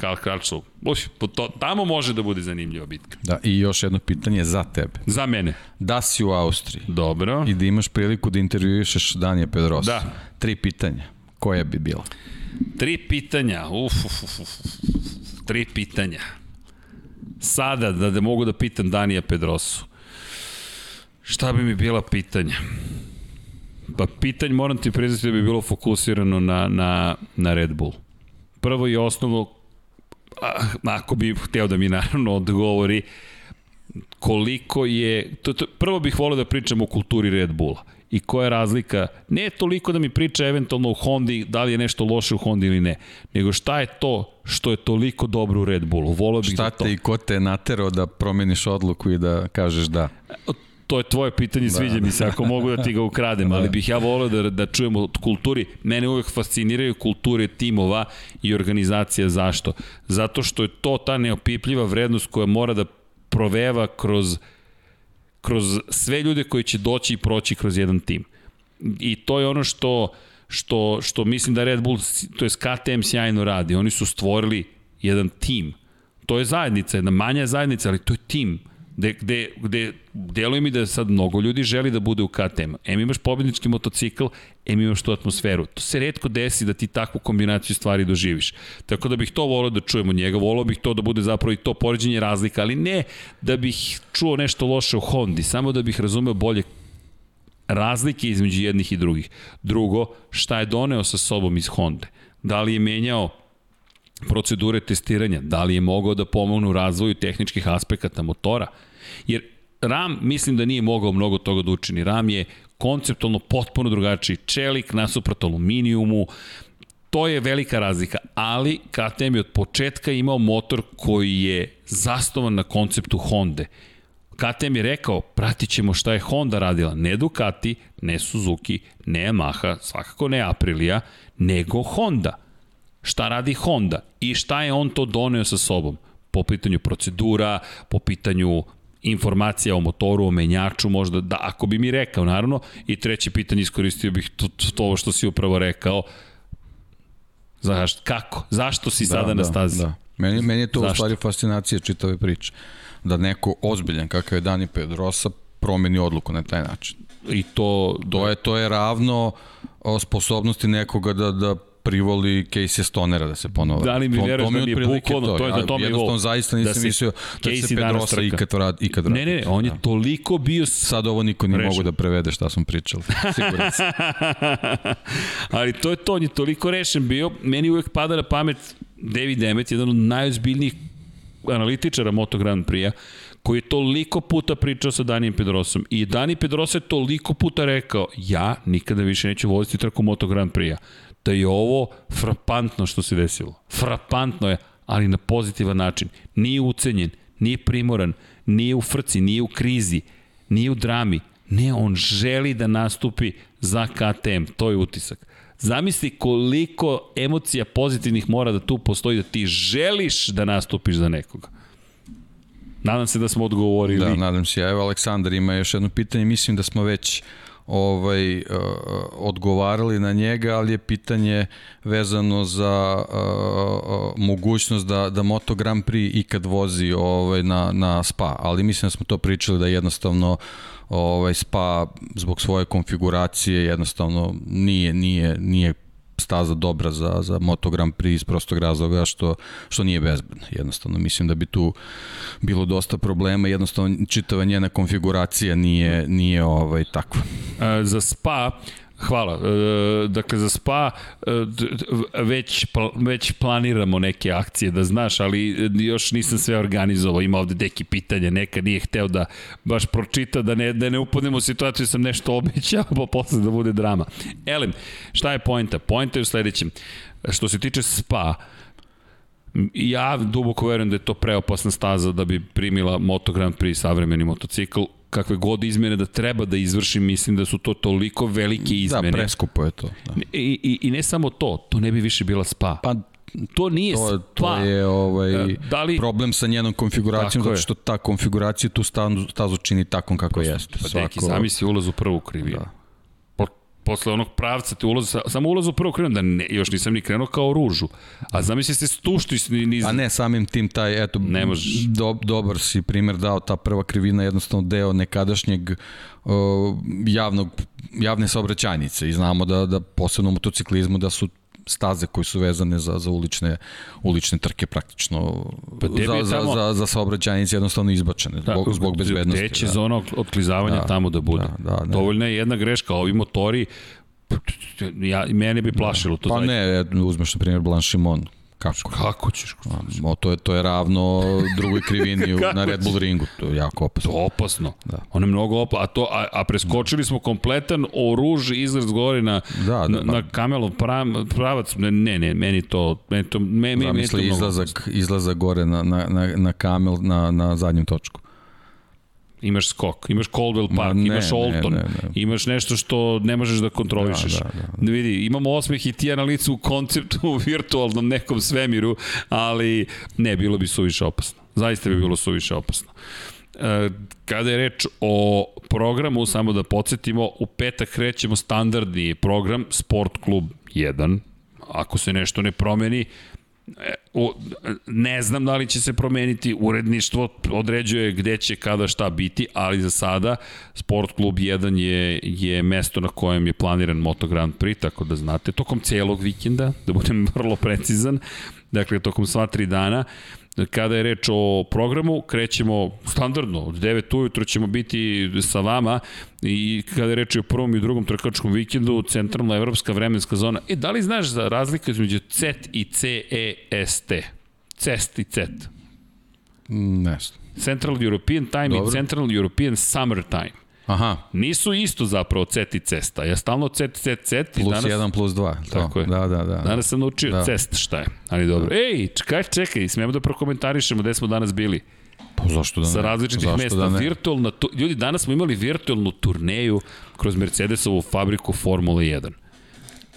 Kala Kračo, uf, to, tamo može da bude zanimljiva bitka. Da, i još jedno pitanje za tebe. Za mene. Da si u Austriji. Dobro. I da imaš priliku da intervjuišeš Danija Pedrosa. Da. Tri pitanja. Koja bi bila? Tri pitanja. Uf, uf, uf, uf. Tri pitanja. Sada da, da mogu da pitam Danija Pedrosu. Šta bi mi bila pitanja? Pa pitanje moram ti priznati da bi bilo fokusirano na, na, na Red Bull. Prvo i osnovno, ako bi hteo da mi naravno odgovori, koliko je, to, to, prvo bih volio da pričam o kulturi Red Bulla i koja je razlika, ne toliko da mi priča eventualno u Hondi, da li je nešto loše u Hondi ili ne, nego šta je to što je toliko dobro u Red Bullu. Volio bih šta da to... te i ko te naterao da promeniš odluku i da kažeš da? To je tvoje pitanje, da. sviđa mi se, ako mogu da ti ga ukradem, da. ali bih ja volio da, da čujemo od kulturi. Mene uvek fasciniraju kulture timova i organizacija. Zašto? Zato što je to ta neopipljiva vrednost koja mora da proveva kroz, kroz sve ljude koji će doći i proći kroz jedan tim. I to je ono što, što, što mislim da Red Bull, to je KTM sjajno radi. Oni su stvorili jedan tim to je zajednica, jedna manja zajednica, ali to je tim gde, gde, gde deluje mi da sad mnogo ljudi želi da bude u KTM. Em imaš pobjednički motocikl, em imaš tu atmosferu. To se redko desi da ti takvu kombinaciju stvari doživiš. Tako da bih to volio da čujemo njega, volio bih to da bude zapravo i to poređenje razlika, ali ne da bih čuo nešto loše u Hondi, samo da bih razumeo bolje razlike između jednih i drugih. Drugo, šta je doneo sa sobom iz Honda? Da li je menjao procedure testiranja, da li je mogao da pomogne u razvoju tehničkih aspekata motora, jer RAM mislim da nije mogao mnogo toga da učini. RAM je konceptualno potpuno drugačiji. Čelik nasuprot aluminijumu, to je velika razlika, ali KTM je od početka imao motor koji je zastovan na konceptu Honda. KTM je rekao, pratit ćemo šta je Honda radila, ne Ducati, ne Suzuki, ne Yamaha, svakako ne Aprilia, nego Honda šta radi Honda i šta je on to doneo sa sobom po pitanju procedura, po pitanju informacija o motoru, o menjaču, možda da, ako bi mi rekao, naravno, i treće pitanje iskoristio bih to, to ovo što si upravo rekao, Zašto? Kako? Zašto si da, sada da, na stazi? Da. Meni, meni je to Zašto? u stvari fascinacija čitave priče. Da neko ozbiljan kakav je Dani Pedrosa promeni odluku na taj način. I to... To je, to je ravno sposobnosti nekoga da, da privoli Casey Stonera da se ponovo. Da li mi veruješ da mi je bukvalno, to, to je da to mi Jednostavno zaista nisam da mislio da se Pedrosa ikad, rad, ikad radi. Ne, ne, on je da. toliko bio... Sad ovo niko nije mogu da prevede šta smo pričali. Siguran sam. [LAUGHS] Ali to je to, on je toliko rešen bio. Meni uvek pada na pamet David Demet, jedan od najozbiljnijih analitičara Moto Grand Prix-a, koji je toliko puta pričao sa Danijem Pedrosom i Dani Pedrosa je toliko puta rekao ja nikada više neću voziti trku Moto Grand Prix-a da je ovo frapantno što se desilo. Frapantno je, ali na pozitivan način. Nije ucenjen, nije primoran, nije u frci, nije u krizi, nije u drami. Ne, on želi da nastupi za KTM, to je utisak. Zamisli koliko emocija pozitivnih mora da tu postoji, da ti želiš da nastupiš za nekoga. Nadam se da smo odgovorili. Da, nadam se. Evo, Aleksandar ima još jedno pitanje. Mislim da smo već ovaj uh, odgovarali na njega, ali je pitanje vezano za uh, mogućnost da da Moto Grand Prix ikad vozi ovaj na na Spa, ali mislim da smo to pričali da jednostavno ovaj Spa zbog svoje konfiguracije jednostavno nije nije nije staza dobra za, za Moto Grand Prix iz prostog razloga što, što nije bezbedna. Jednostavno, mislim da bi tu bilo dosta problema, jednostavno čitava njena konfiguracija nije, nije ovaj, takva. E, za Spa, Hvala. E, dakle, za spa e, već, već planiramo neke akcije, da znaš, ali još nisam sve organizovao. Ima ovde deki pitanja, neka nije hteo da baš pročita, da ne, da ne upadnemo u situaciju, sam nešto [LAUGHS] obećao, pa posle da bude drama. Elem, šta je poenta? Poenta je u sledećem. Što se tiče spa, ja duboko verujem da je to preopasna staza da bi primila Moto Grand Prix savremeni motocikl kakve god izmene da treba da izvršim, mislim da su to toliko velike da, izmene. Da, preskupo je to. Da. I, i, I ne samo to, to ne bi više bila spa. Pa to nije to, spa. To je ovaj, e, da li, problem sa njenom konfiguracijom, zato što ta konfiguracija tu stazu, stazu čini takvom kako Prosto, jeste. Pa Svako... neki, zamisli ulaz u prvu kriviju. Da posle onog pravca te ulaz, samo ulaz u prvo krenuo, da ne, još nisam ni krenuo kao ružu. A zamisli se stušti niz... A ne, samim tim taj, eto, ne možeš. Do, dobar si primer dao, ta prva krivina jednostavno deo nekadašnjeg uh, javnog, javne saobraćajnice i znamo da, da posebno u motociklizmu da su staze koje su vezane za, za ulične, ulične trke praktično pa za, za, tamo... za, za saobraćajnice jednostavno izbačene da, zbog, zbog bezbednosti. Gde će da. zona otklizavanja da, tamo da bude? Da, da. Dovoljna je jedna greška, ovi motori ja, mene bi plašilo to. Pa zaista. ne, uzmeš na primjer Blanchimon, Kako? Kako ćeš? O, to, je, to je ravno drugoj [LAUGHS] krivini na Red Bull ringu. To je jako opasno. To je opasno. Da. Ono je mnogo opasno. A, to, a, a preskočili smo kompletan oruž izgled gore na, da, da, na, na pa- kamelov pravac. Ne, ne, ne, meni to... Meni to, meni, meni, meni to izlazak, izlazak gore na, na, na, na kamel na, na zadnjem točku imaš skok, imaš Coldwell Park, ne, imaš Olton, ne, ne, ne. imaš nešto što ne možeš da kontrolišeš. Da, da, da. Vidi, imamo osmeh i tija na licu u konceptu u virtualnom nekom svemiru, ali ne, bilo bi suviše opasno. Zaista bi bilo suviše opasno. E, kada je reč o programu, samo da podsjetimo, u petak krećemo standardni program Sport klub 1. Ako se nešto ne promeni, O, ne znam da li će se promeniti, uredništvo određuje gde će kada šta biti, ali za sada Sport klub 1 je, je mesto na kojem je planiran Moto Grand Prix, tako da znate, tokom celog vikenda, da budem [LAUGHS] vrlo precizan, dakle tokom sva tri dana, Kada je reč o programu, krećemo standardno, od 9 ujutro ćemo biti sa vama i kada je reč o prvom i drugom trkačkom vikendu, centralna evropska vremenska zona. E, da li znaš za razlika između CET i CEST? CEST i CET? Ne Central European Time Dobro. i Central European Summer Time. Aha. Nisu isto zapravo cet i cesta. Ja stalno cet, cet, cet. Plus danas, 1, plus 2. To. Tako je. Da, da, da. Danas sam naučio da. cest šta je. Ali dobro. Da. Ej, čekaj, čekaj, smijemo da prokomentarišemo gde smo danas bili. Pa zašto da ne? Sa različitih zašto mesta. Da virtualna, tu, ljudi, danas smo imali virtualnu turneju kroz Mercedesovu fabriku Formula 1.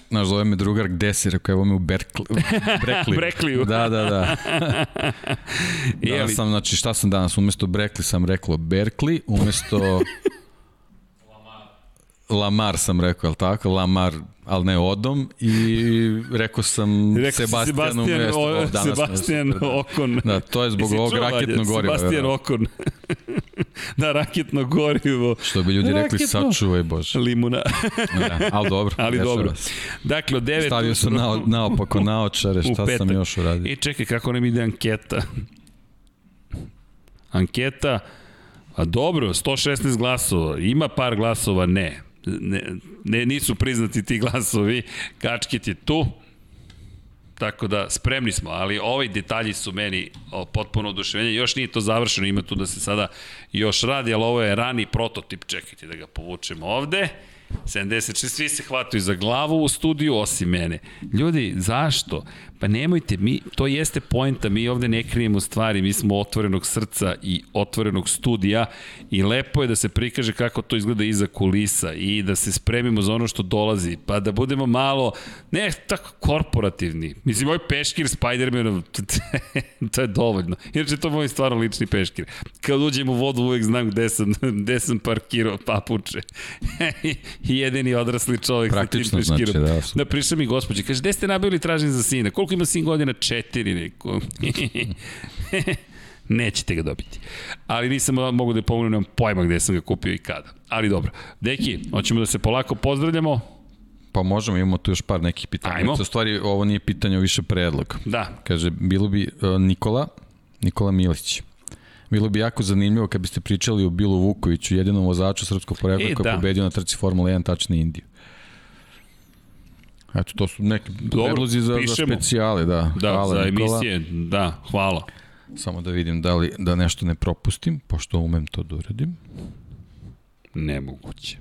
Znaš, zove me drugar, gde si? Rekao, evo me u Berkli, Brekli. [LAUGHS] Brekliju. Da, da, da. [LAUGHS] danas sam, znači, šta sam danas? Umesto Brekli sam reklo Berkli, umesto Lamar sam rekao, je tako? Lamar, ali ne odom i rekao sam rekao Sebastian, mesto. O, danas Sebastian da. Okon. Da, to je zbog ovog raketnog goriva. Sebastian Okon. [LAUGHS] da, raketno gorivo. Što bi ljudi Raketno. rekli, sačuvaj Bože. Limuna. [LAUGHS] ja, ali dobro. Ali dobro. Dakle, od 9... Stavio sam na, naopako naočare, [LAUGHS] šta sam još uradio. I čekaj, kako nam ide anketa? Anketa, a dobro, 116 glasova, ima par glasova, ne ne, ne, nisu priznati ti glasovi, Kačket je tu, tako da spremni smo, ali ovi detalji su meni potpuno oduševljenje, još nije to završeno, ima tu da se sada još radi, ali ovo je rani prototip, čekajte da ga povučemo ovde. 76, svi se hvataju za glavu u studiju, osim mene. Ljudi, zašto? Pa nemojte, mi, to jeste poenta, mi ovde ne krijemo stvari, mi smo otvorenog srca i otvorenog studija i lepo je da se prikaže kako to izgleda iza kulisa i da se spremimo za ono što dolazi, pa da budemo malo, ne tako korporativni. Mislim, moj peškir Spider-Manov, [LAUGHS] to je dovoljno. Inače, to je moj stvarno lični peškir. Kad uđem u vodu, uvek znam gde sam, [LAUGHS] gde sam parkirao papuče. [LAUGHS] I jedini odrasli čovjek Praktično sa tim peškirom. Znači, da, da prišao mi gospođe, kaže, gde ste nabili tražen za sina? Koliko koliko ima sin godina? Četiri neko. [LAUGHS] Nećete ga dobiti. Ali nisam mogu da je pomognem, nemam pojma gde sam ga kupio i kada. Ali dobro. Deki, hoćemo da se polako pozdravljamo. Pa možemo, imamo tu još par nekih pitanja. Ajmo. U stvari, ovo nije pitanje, više predlog. Da. Kaže, bilo bi uh, Nikola, Nikola Milić. Bilo bi jako zanimljivo kad biste pričali o Bilu Vukoviću, jedinom vozaču srpskog porekla e, koji da. je pobedio na trci Formula 1 tačni Indiju. Eto, to su neki Dobro, predlozi za, pišemo. za specijale, da. Da, hvala, za Nikola. emisije, da, hvala. Samo da vidim da li da nešto ne propustim, pošto umem to da uradim. Nemoguće.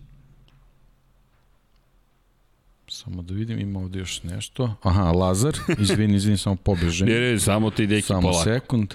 Samo da vidim, ima ovde još nešto. Aha, Lazar, izvini, izvini, samo pobežem. Ne, ne, samo ti deki samo polako. Samo sekund.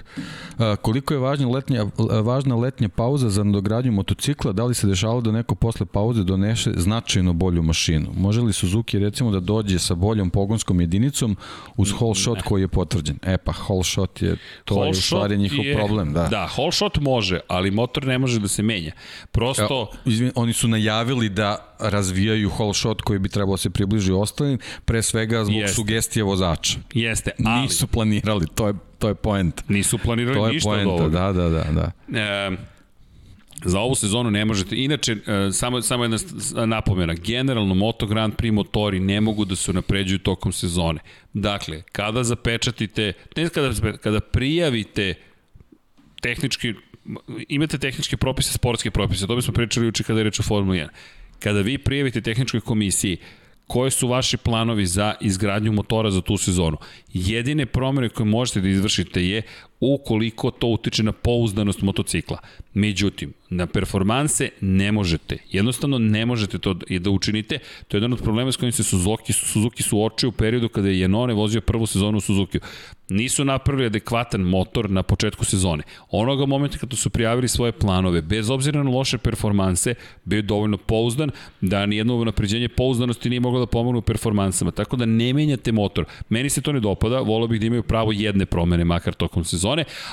A, koliko je važna letnja, važna letnja pauza za nadogradnju motocikla? Da li se dešavalo da neko posle pauze donese značajno bolju mašinu? Može li Suzuki recimo da dođe sa boljom pogonskom jedinicom uz whole shot koji je potvrđen? E pa, whole shot je, to whole je u stvari njihov je, problem. Da. da, whole shot može, ali motor ne može da se menja. Prosto... Evo, izvini, oni su najavili da razvijaju whole shot koji bi trebalo da se približi ostalim, pre svega zbog Jeste. sugestije vozača. Jeste, ali... Nisu planirali, to je, to je point. Nisu planirali to je ništa poenta, od ovoga. Da, da, da. da. E, za ovu sezonu ne možete. Inače, e, samo, samo jedna napomena. Generalno, Moto Grand Prix motori ne mogu da se napređuju tokom sezone. Dakle, kada zapečatite, ne kada, kada prijavite tehnički, imate tehničke propise, sportske propise, to bismo pričali uči kada je reč o Formula 1 kada vi prijavite tehničkoj komisiji koje su vaši planovi za izgradnju motora za tu sezonu. Jedine promene koje možete da izvršite je ukoliko to utiče na pouzdanost motocikla. Međutim, na performanse ne možete. Jednostavno ne možete to da učinite. To je jedan od problema s kojim se Suzuki, Suzuki suočio u periodu kada je Janone vozio prvu sezonu u Suzuki. Nisu napravili adekvatan motor na početku sezone. Onoga momenta kada su prijavili svoje planove, bez obzira na loše performanse, bio dovoljno pouzdan da nijedno napređenje pouzdanosti nije moglo da pomogne u performansama. Tako da ne menjate motor. Meni se to ne dopada, volio bih da imaju pravo jedne promene makar tokom sezone,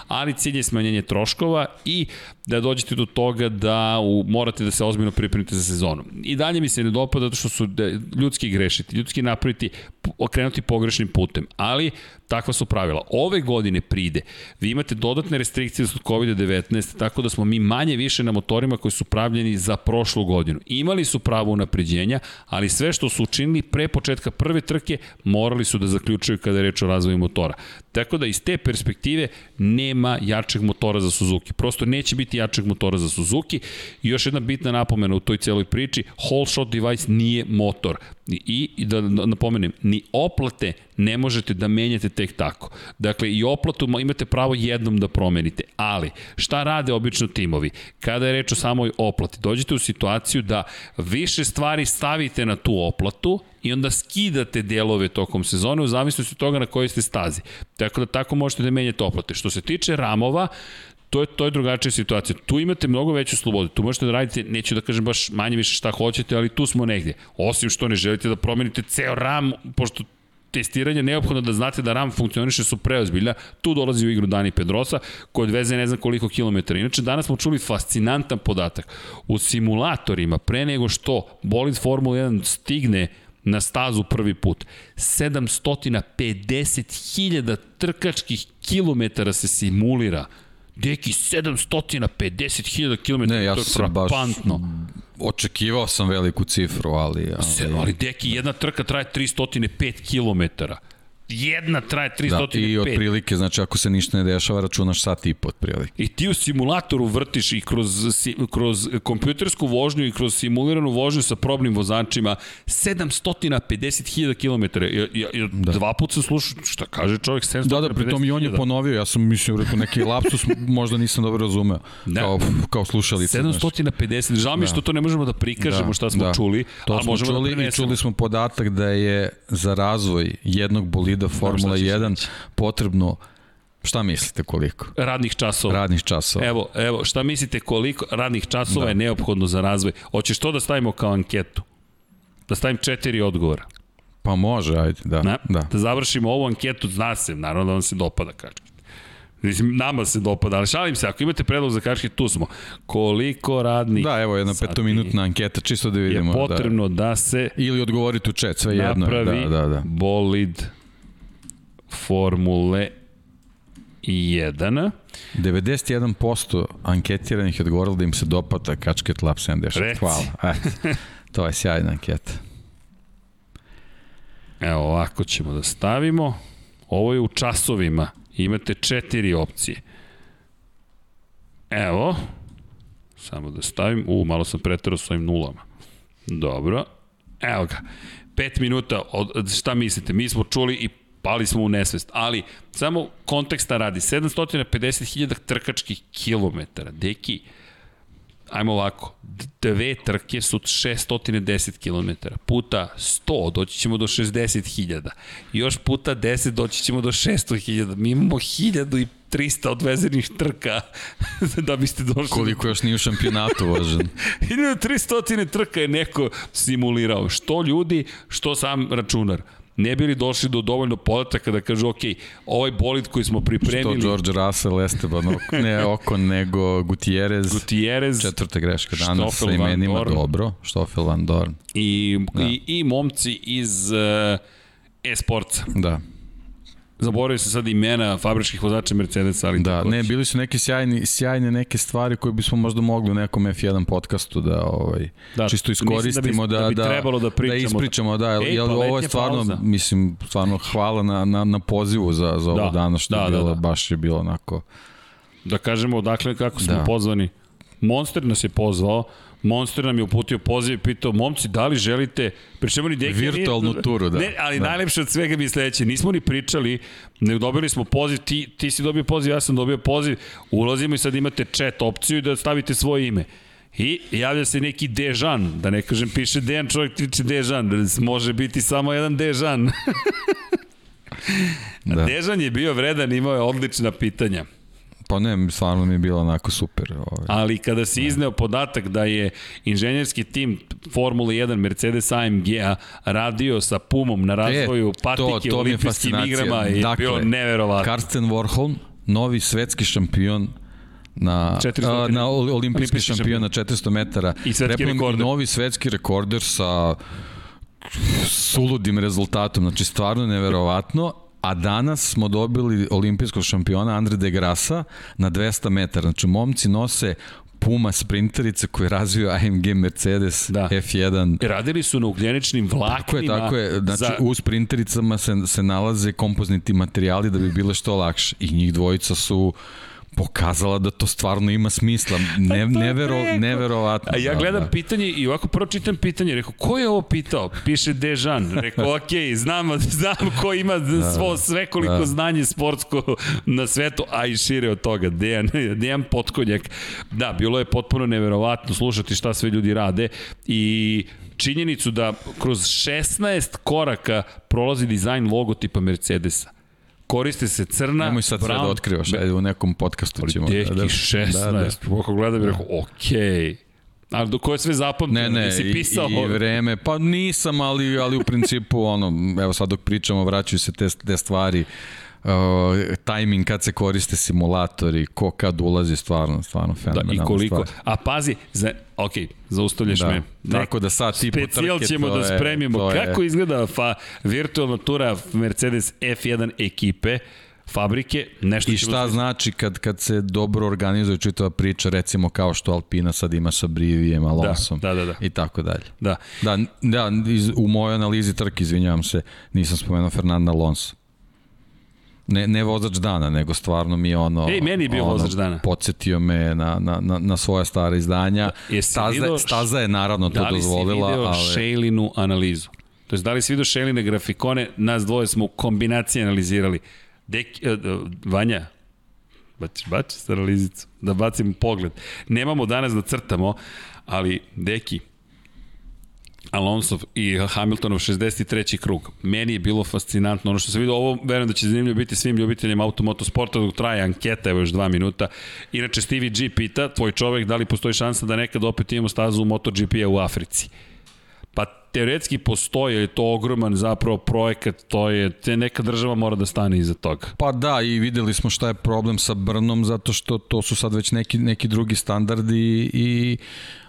ali cilj je smanjenje troškova i da dođete do toga da u, morate da se ozbiljno pripremite za sezonu. I dalje mi se ne dopada zato što su ljudski grešiti, ljudski napraviti okrenuti pogrešnim putem. Ali takva su pravila. Ove godine pride, vi imate dodatne restrikcije od COVID-19, tako da smo mi manje više na motorima koji su pravljeni za prošlu godinu. Imali su pravo unapređenja, ali sve što su učinili pre početka prve trke morali su da zaključaju kada je reč o razvoju motora. Tako da iz te perspektive nema jačeg motora za Suzuki. Prosto neće biti jačeg motora za Suzuki. I još jedna bitna napomena u toj celoj priči, whole shot device nije motor. I, i da napomenem, ni oplate ne možete da menjate tek tako. Dakle, i oplatu imate pravo jednom da promenite. Ali, šta rade obično timovi? Kada je reč o samoj oplati, dođete u situaciju da više stvari stavite na tu oplatu i onda skidate delove tokom sezone u zavisnosti od toga na kojoj ste stazi. Tako da tako možete da menjate oplate. Što se tiče ramova, to je, to je drugačija situacija. Tu imate mnogo veću slobodu. Tu možete da radite, neću da kažem baš manje više šta hoćete, ali tu smo negde. Osim što ne želite da promenite ceo ram, pošto testiranje neophodno da znate da RAM funkcioniše su preozbiljna. Tu dolazi u igru Dani Pedrosa, koji odveze ne znam koliko kilometara. Inače, danas smo čuli fascinantan podatak. U simulatorima, pre nego što bolid Formula 1 stigne na stazu prvi put. 750.000 trkačkih kilometara se simulira Deki, 750.000 km, ne, ja to je frapantno. Očekivao sam veliku cifru, ali... Ali, ali Deki, jedna trka traje 305 km jedna traje 305. Da, i otprilike, znači ako se ništa ne dešava, računaš sat i po otprilike. I ti u simulatoru vrtiš i kroz, kroz kompjutersku vožnju i kroz simuliranu vožnju sa probnim vozačima 750.000 km. Ja, ja, ja da. Dva puta sam slušao šta kaže čovjek 750.000. Da, da, pritom i on je ponovio, ja sam mislio, rekao neki lapsus, možda nisam dobro razumeo. Da. Kao, kao slušalice. 750, žao mi da. što to ne možemo da prikažemo da, šta smo da. čuli, to ali smo možemo da čuli da i čuli smo podatak da je za razvoj jednog bolida bolida Formula 1 potrebno Šta mislite koliko? Radnih časova. Radnih časova. Evo, evo, šta mislite koliko radnih časova da. je neophodno za razvoj? Hoćeš to da stavimo kao anketu? Da stavim četiri odgovora. Pa može, ajde, da. Na, da. da završimo ovu anketu, zna se, naravno da vam se dopada kačke. Mislim, nama se dopada, ali šalim se, ako imate predlog za kačke, tu smo. Koliko radnih Da, evo jedna petominutna anketa, čisto da vidimo. Je potrebno da, da se... Ili odgovoriti u chat, sve jedno. Napravi da, da, da. bolid Formule 1. 91% anketiranih je odgovorilo da im se dopada Kačket Lab 76. Reci. Hvala. E, to je sjajna anketa. Evo, ovako ćemo da stavimo. Ovo je u časovima. Imate četiri opcije. Evo. Samo da stavim. U, malo sam pretarao s ovim nulama. Dobro. Evo ga. 5 minuta, od, šta mislite? Mi smo čuli i pali smo u nesvest, ali samo konteksta radi, 750.000 trkačkih kilometara, deki, ajmo ovako, dve trke su 610 km, puta 100 doći ćemo do 60.000, još puta 10 doći ćemo do 600.000, mi imamo 1300 odvezenih trka [LAUGHS] da biste došli. Koliko još nije u šampionatu važan. [LAUGHS] 1300 trka je neko simulirao, što ljudi, što sam računar ne bili došli do dovoljno podataka da kažu, ok, ovaj bolid koji smo pripremili... Što George Russell, Esteban, ne oko, nego Gutierrez, Gutierrez četvrta greška danas sa imenima, dobro, Stoffel Van Dorn. I, da. i, i momci iz uh, e-sportca. Da zaboravio se sad imena fabričkih vozača Mercedesa, ali da, ne, bili su neke sjajni, sjajne neke stvari koje bismo možda mogli u nekom F1 podcastu da ovaj da, čisto iskoristimo da bi, da, da, bi da, da, da ispričamo da, Ej, jel, pa ovo je stvarno pauza. mislim stvarno hvala na, na, na pozivu za za ovo da, danas što da, je bilo da, da. baš je bilo onako da kažemo odakle kako smo da. pozvani Monster nas je pozvao Monster nam je uputio poziv i pitao, momci, da li želite, pričemu ni deki... Virtualnu nije, turu, da. Ne, ali da. najlepše od svega mi sledeće, nismo ni pričali, ne dobili smo poziv, ti, ti si dobio poziv, ja sam dobio poziv, ulazimo i sad imate chat opciju da stavite svoje ime. I javlja se neki Dežan, da ne kažem piše Dejan, čovjek tiče Dežan, može biti samo jedan Dežan. [LAUGHS] da. Dežan je bio vredan, imao je odlična pitanja. Pa ne, stvarno mi je bilo onako super. Ovaj. Ali kada si izneo podatak da je inženjerski tim Formula 1 Mercedes AMG-a radio sa Pumom na e, razvoju e, patike to, to u olimpijskim igrama je dakle, bilo neverovatno. Karsten Warholm, novi svetski šampion na, 400, na olimpijski šampion na 400 metara. I svetski rekorder. Novi svetski rekorder sa suludim rezultatom, znači stvarno neverovatno, a danas smo dobili olimpijskog šampiona Andre de Grasa na 200 metara. Znači, momci nose Puma sprinterice koje razvio AMG Mercedes da. F1. E, radili su na ugljeničnim vlaknima. Tako je, tako je. Znači, za... u sprintericama se, se nalaze kompozniti materijali da bi bile što lakše. I njih dvojica su pokazala da to stvarno ima smisla. Ne, nevero, neverovatno. A ja da, gledam da, da. pitanje i ovako prvo čitam pitanje, rekao, ko je ovo pitao? Piše Dežan. Rekao, ok, znam, znam ko ima da, svo, sve koliko da. znanje sportsko na svetu, a i šire od toga. Dejan, [LAUGHS] Dejan Potkonjak. Da, bilo je potpuno neverovatno slušati šta sve ljudi rade i činjenicu da kroz 16 koraka prolazi dizajn logotipa Mercedesa koriste se crna, Nemoj sad brown, sve da otkrivaš, ajde u nekom podcastu ćemo. Deki, da, 16, da, da. Kako gledam i rekao, okej. Okay. Ali do koje sve zapamtio? Ne, ne, Nisi pisao? I, i vreme, pa nisam, ali, ali u principu, ono, evo sad dok pričamo, vraćaju se te, te stvari, uh, timing kad se koriste simulatori, ko kad ulazi, stvarno, stvarno fenomenalno da, i koliko. Stvar. A pazi, za, ok, zaustavljaš da, me. Ne, tako da sad ti Specijal ćemo da spremimo. Kako je... izgleda fa, virtualna tura Mercedes F1 ekipe? fabrike, nešto I šta znači kad, kad se dobro organizuje čitava priča, recimo kao što Alpina sad ima sa Brivijem, Alonsom da, da, da, da. i tako dalje. Da. Da, da iz, u mojoj analizi trke, izvinjavam se, nisam spomenuo Fernanda Alonso. Ne, ne vozač dana, nego stvarno mi je ono... Ej, meni je bio ono, vozač dana. Podsjetio me na, na, na, na svoje stare izdanja. Da, staza, vidio, staza je naravno to dozvolila. Da li si vidio ali... Šejlinu analizu? To je da li si vidio Šejline grafikone? Nas dvoje smo u kombinaciji analizirali. Dek, uh, Vanja, baciš, baciš analizicu, da bacim pogled. Nemamo danas da crtamo, ali Deki, Alonsov i Hamiltonov 63. krug. Meni je bilo fascinantno ono što sam vidio, ovo verujem da će zanimljivo biti svim ljubiteljima automotosporta dok traje anketa, evo još dva minuta. Inače, Stevie G pita, tvoj čovek, da li postoji šansa da nekad opet imamo stazu MotoGP-a u Africi? Pa teoretski postoji, je to ogroman zapravo projekat, to je, te neka država mora da stane iza toga. Pa da, i videli smo šta je problem sa Brnom, zato što to su sad već neki, neki drugi standardi i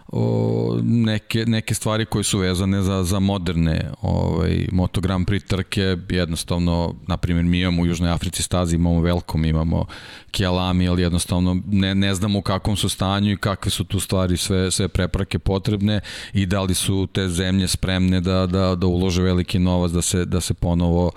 o, neke, neke stvari koje su vezane za, za moderne ovaj, Moto Grand Prix trke, jednostavno, na primjer, mi imamo u Južnoj Africi stazi, imamo Velkom, imamo Kialami, ali jednostavno ne, ne znamo u kakvom su stanju i kakve su tu stvari sve, sve preprake potrebne i da li su te zemlje spremne da, da, da ulože veliki novac da se, da se ponovo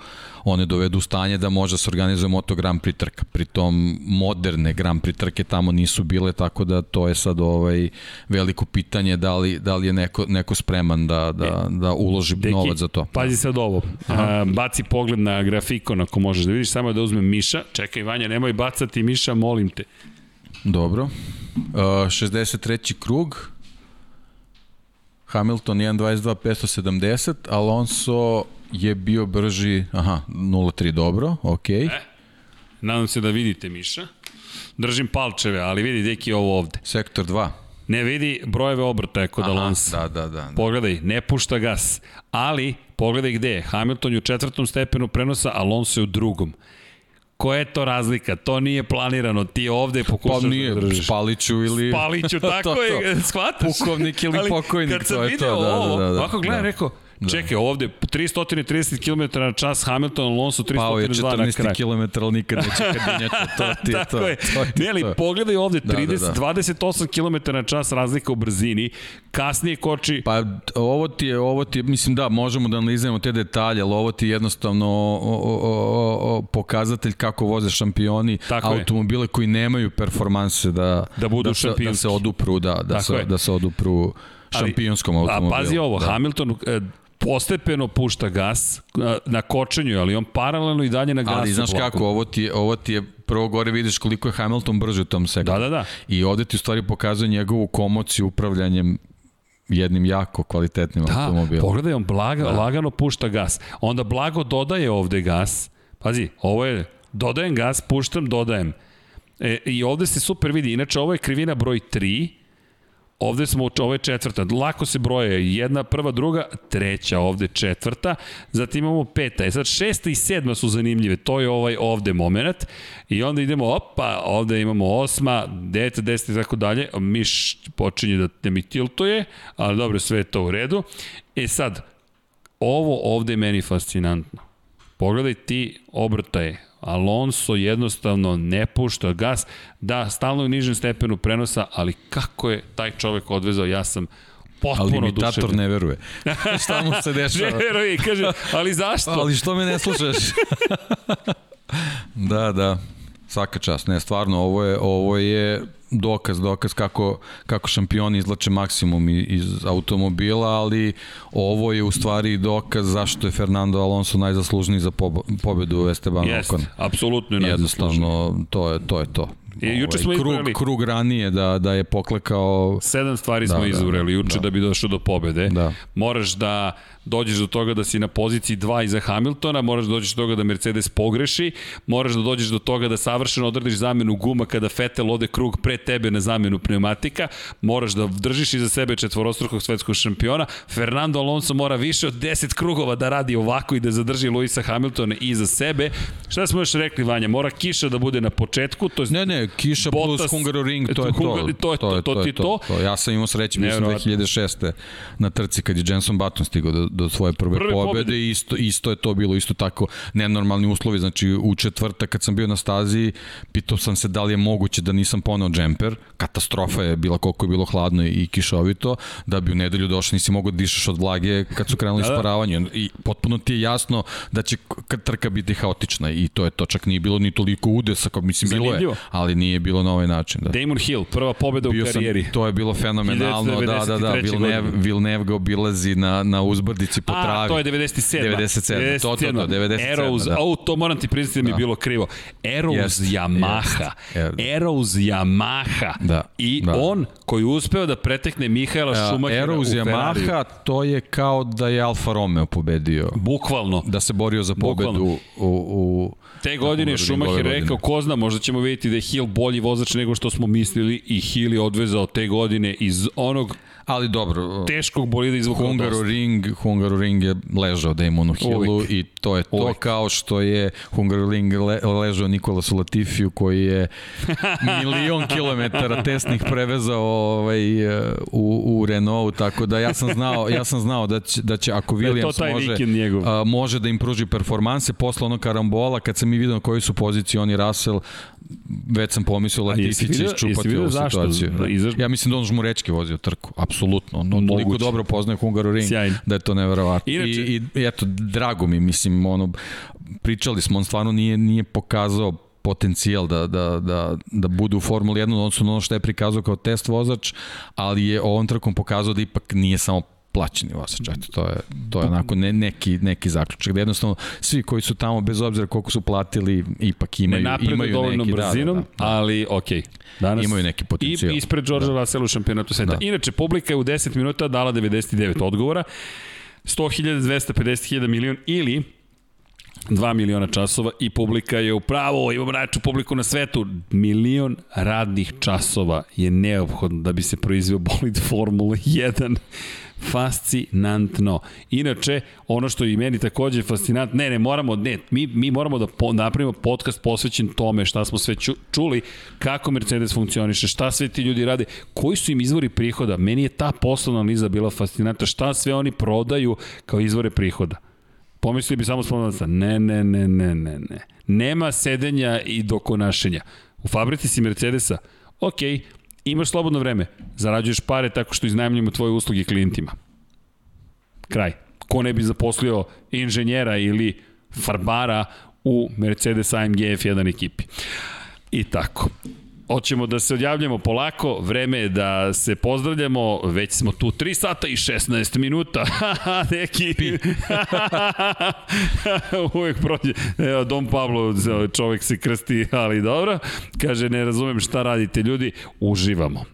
one dovedu u stanje da može da se organizuje Moto Grand Prix trka. Pritom moderne Grand Prix trke tamo nisu bile, tako da to je sad ovaj veliko pitanje da li, da li je neko, neko spreman da, da, e, da uloži Deki, novac za to. Pazi sad ovo, A, baci pogled na grafikon ako možeš da vidiš, samo da uzmem Miša. Čekaj Vanja, nemoj bacati Miša, molim te. Dobro. Uh, 63. krug. Hamilton 1.22 570, Alonso je bio brži, aha, 0.3 dobro, okej. Okay. E, nadam se da vidite Miša. Držim palčeve, ali vidi deki ovo ovde. Sektor 2. Ne vidi brojeve obrtaja kod Aha, Alonso. Da, da, da, da. Pogledaj, ne pušta gas. Ali, pogledaj gde je. Hamilton je u četvrtom stepenu prenosa, Alonso je u drugom. Koja je to razlika? To nije planirano. Ti ovde pokušaš pa nije, da držiš. Spaliću ili... Spaliću, [LAUGHS] tako to, to. je, shvataš? Pukovnik ili pokojnik, to je to. Da, ovo, da, da, da, ovako gledam, da. rekao, Da. Čekaj, ovde 330 km na čas Hamilton, Alonso 302 Pao je 14 km, ali nikad neće kad je to [LAUGHS] ti je Tako to. Je. to ti ne, ali pogledaj ovde, da, 30, da, da. 28 km na čas razlika u brzini, kasnije koči... Pa ovo ti je, ovo ti je, mislim da, možemo da analizujemo te detalje, ali ovo ti je jednostavno o, o, o, o, pokazatelj kako voze šampioni Tako automobile je. koji nemaju performanse da, da, budu da, se, da se odupru, da, da, se, da se odupru šampionskom automobilu. A pazi ovo, da. Hamilton e, postepeno pušta gas na kočenju, ali on paralelno i dalje na gasu. Ali znaš kako, ovo ti, je, ovo ti je prvo gore vidiš koliko je Hamilton brži u tom sektoru. Da, da, da. I ovde ti u stvari pokazuje njegovu komociju upravljanjem jednim jako kvalitetnim da, automobilom. Da, pogledaj, on blaga, da. lagano pušta gas. Onda blago dodaje ovde gas. Pazi, ovo je, dodajem gas, puštam, dodajem. E, I ovde se super vidi. Inače, ovo je krivina broj 3, Ovde smo, ovo je četvrta, lako se broje, jedna, prva, druga, treća, ovde četvrta, zatim imamo peta, e sad šesta i sedma su zanimljive, to je ovaj ovde moment, i onda idemo, opa, ovde imamo osma, deveta, deseta i tako dalje, miš počinje da, da mi tiltuje, ali dobro, sve je to u redu. E sad, ovo ovde je meni fascinantno. Pogledaj ti obrtaje. Alonso jednostavno ne pušta gas. Da, stalno je u nižem stepenu prenosa, ali kako je taj čovek odvezao, ja sam potpuno Ali imitator ne veruje. [LAUGHS] Šta mu se dešava? ne veruje, kaže, ali zašto? ali što me ne slušaš? [LAUGHS] da, da. Svaka čast. Ne, stvarno, ovo je, ovo je dokaz, dokaz kako, kako šampioni izlače maksimum iz automobila, ali ovo je u stvari dokaz zašto je Fernando Alonso najzaslužniji za pobedu Esteban Ocon. Jeste, apsolutno je Jednostavno, to je to. Je to. I juče smo krug, izvreli. Krug ranije da, da je poklekao... Sedam stvari da, smo da, izvreli juče da. da bi došao do pobede. Da. Moraš da dođeš do toga da si na poziciji 2 iza Hamiltona, moraš da dođeš do toga da Mercedes pogreši, moraš da dođeš do toga da savršeno odradiš zamenu guma kada Vettel ode krug pre tebe na zamenu pneumatika, moraš da držiš iza sebe četvorostrukog svetskog šampiona, Fernando Alonso mora više od 10 krugova da radi ovako i da zadrži Luisa Hamiltona iza sebe. Šta smo još rekli, Vanja? Mora kiša da bude na početku, to je Ne, ne, kiša Bottas, plus Hungaroring, to je to. To je to, to, je to, to, to, to. Ja sam imao sreće, mislim, 2006. na trci kad je Jenson Button stigao do, do svoje prve Prve pobede, i isto, isto je to bilo, isto tako nenormalni uslovi, znači u četvrtak kad sam bio na stazi, pitao sam se da li je moguće da nisam ponao džemper, katastrofa je bila koliko je bilo hladno i kišovito, da bi u nedelju došao nisi mogao da dišeš od vlage kad su krenuli da, da. sparavanje i potpuno ti je jasno da će trka biti haotična i to je to, čak nije bilo ni toliko udesa, kao mislim Zanimljivo. bilo je, ali nije bilo na ovaj način. Da. Damon Hill, prva pobeda bio u karijeri. Sam, to je bilo fenomenalno, da, da, da, Villeneuve, Villeneuve ga obilazi na, na uzbrdici po travi. A, to je 97. 97. 97. To, to, to, 97. Arrows, da. oh, to moram ti priznati da mi je da. bilo krivo. Arrows yes, Yamaha. Yes. Arrows Yamaha. Da. I da. on koji uspeo da pretekne Mihaela Schumachera Arrows u Ferrari. Yamaha, to je kao da je Alfa Romeo pobedio. Bukvalno. Da se borio za pobedu Bukvalno. u, u Te godine Schumacher rekao, ko zna, možda ćemo vidjeti da je Hill bolji vozač nego što smo mislili i Hill je odvezao te godine iz onog Ali dobro, teškog bolida izvukao Hungaru Ring, Hungaru Ring je ležao Damonu Hillu Uvijek. i to je to Uvijek. kao što je Hungaru Ring le, ležao Nikola Latifiju koji je [LAUGHS] milion kilometara tesnih prevezao ovaj, u, u Renault, tako da ja sam znao, ja sam znao da će, da će ako da Williams može, a, može da im pruži performanse posle onog karambola, kad sam mi vidio na kojoj su poziciji oni Russell, već sam pomislio Latifi će iščupati ovu situaciju. Da, izaš... Ja mislim da on žmurečki vozio trku, apsolutno. On, on toliko dobro poznaje Hungaroring Sjajno. da je to neverovatno. Inače... I, I eto, drago mi, mislim, ono, pričali smo, on stvarno nije, nije pokazao potencijal da, da, da, da bude u Formuli 1 odnosno ono što je prikazao kao test vozač, ali je ovom trkom pokazao da ipak nije samo plaćeni vozač. Eto, to je, to je onako ne, neki, neki zaključak. Da jednostavno svi koji su tamo, bez obzira koliko su platili, ipak imaju, ne imaju dovoljno neki, brzinom, da, da, da. ali ok. Danas imaju neki potencijal. I ispred George da. Russell u šampionatu sveta. Da. Inače, publika je u 10 minuta dala 99 odgovora. 100.000, 250.000 milion ili 2 miliona časova i publika je upravo, imamo najču publiku na svetu, milion radnih časova je neophodno da bi se proizveo bolid Formula 1 fascinantno. Inače, ono što i meni takođe fascinantno, ne, ne, moramo, ne, mi, mi moramo da po, napravimo podcast posvećen tome šta smo sve ču, čuli, kako Mercedes funkcioniše, šta sve ti ljudi rade, koji su im izvori prihoda. Meni je ta poslovna analiza bila fascinantna, šta sve oni prodaju kao izvore prihoda. Pomislili bi samo spomenuti, ne, ne, ne, ne, ne, ne. Nema sedenja i dokonašenja. U fabrici si Mercedesa, okay, imaš slobodno vreme, zarađuješ pare tako što iznajmljamo tvoje usluge klijentima. Kraj. Ko ne bi zaposlio inženjera ili farbara u Mercedes AMG F1 ekipi. I tako. Hoćemo da se odjavljamo polako, vreme je da se pozdravljamo, već smo tu 3 sata i 16 minuta. [LAUGHS] Neki... [LAUGHS] Uvijek prođe. Evo, Dom Pablo, čovek se krsti, ali dobro. Kaže, ne razumem šta radite ljudi, uživamo.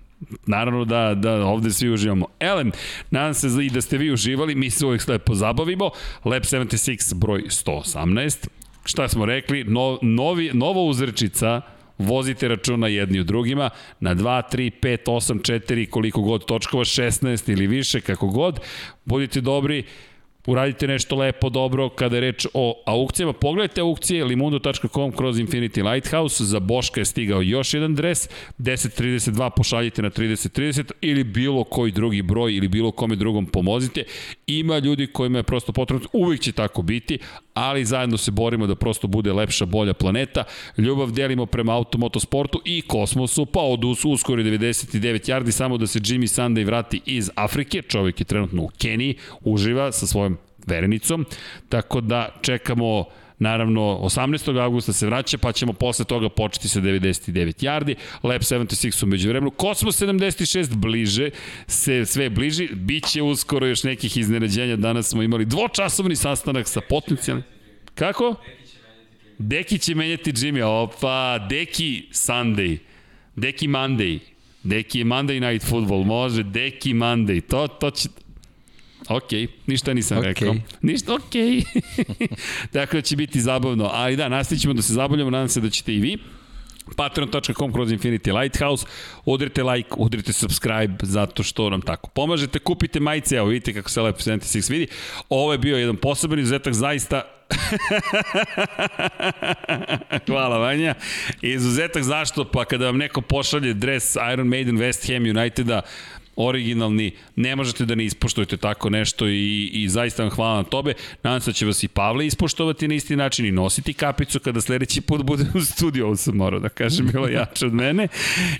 Naravno da, da ovde svi uživamo. Elem, nadam se i da ste vi uživali, mi se uvijek lepo zabavimo. Lab 76 broj 118. Šta smo rekli? No, novi, nova uzrečica vozite računa jedni u drugima, na 2, 3, 5, 8, 4, koliko god točkova, 16 ili više, kako god, budite dobri, uradite nešto lepo, dobro, kada je reč o aukcijama. Pogledajte aukcije limundo.com kroz Infinity Lighthouse, za Boška je stigao još jedan dres, 1032 pošaljite na 3030 ili bilo koji drugi broj ili bilo kome drugom pomozite. Ima ljudi kojima je prosto potrebno, uvijek će tako biti, ali zajedno se borimo da prosto bude lepša, bolja planeta. Ljubav delimo prema automotosportu i kosmosu, pa od uskori 99 yardi, samo da se Jimmy Sunday vrati iz Afrike, čovjek je trenutno u Keniji, uživa sa svojom verenicom, tako da čekamo Naravno, 18. augusta se vraća, pa ćemo posle toga početi sa 99 yardi. Lab 76 umeđu vremenu. Cosmos 76 bliže, se sve bliži. Biće uskoro još nekih iznenađenja. Danas smo imali dvočasovni sastanak sa potencijalnim... Kako? Deki će menjati Jimmy. Opa, Deki Sunday. Deki Monday. Deki Monday Night Football. Može, Deki Monday. To, to će... Ok, ništa nisam okay. rekao. Ništa, ok. [LAUGHS] dakle, će biti zabavno. Ali da, nastavit ćemo da se zabavljamo, nadam se da ćete i vi. Patreon.com kroz Infinity Lighthouse. Udrite like, udrite subscribe, zato što nam tako pomažete. Kupite majice, evo vidite kako se Lab 76 vidi. Ovo je bio jedan poseban izuzetak, zaista [LAUGHS] Hvala Vanja. Izuzetak zašto? Pa kada vam neko pošalje dres Iron Maiden West Ham Uniteda, originalni, ne možete da ne ispoštujete tako nešto i, i zaista vam hvala na tobe. Nadam se da će vas i Pavle ispoštovati na isti način i nositi kapicu kada sledeći put bude u studiju, ovo sam morao da kažem, [LAUGHS] bilo jače od mene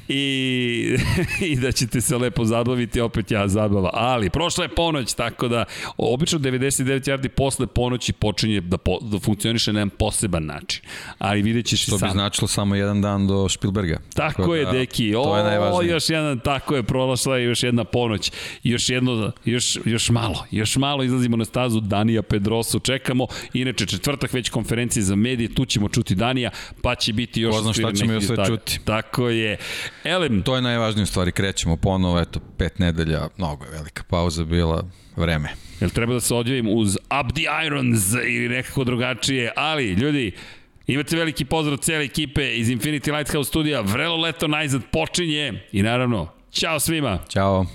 i, [LAUGHS] i da ćete se lepo zabaviti, opet ja zabava. Ali, prošla je ponoć, tako da obično 99 yardi posle ponoći počinje da, po, da funkcioniše na jedan poseban način. Ali vidjet ćeš i sam. To bi značilo samo jedan dan do Spielberga. Tako, tako je, da, deki. O, to je najvažnije. još jedan, tako je, prošla je još jedna ponoć. Još jedno, još, još malo, još malo izlazimo na stazu Danija Pedrosu, čekamo. Inače, četvrtak već konferencije za medije, tu ćemo čuti Danija, pa će biti još... Ko zna šta ćemo još sve čuti. Tako je. Elem... To je najvažnije u stvari, krećemo ponovo, eto, pet nedelja, mnogo je velika pauza bila, vreme. Jel treba da se odjavim uz Up the Irons ili nekako drugačije, ali ljudi, Imate veliki pozdrav cele ekipe iz Infinity Lighthouse studija. Vrelo leto najzad počinje i naravno Ćao svima. Ćao.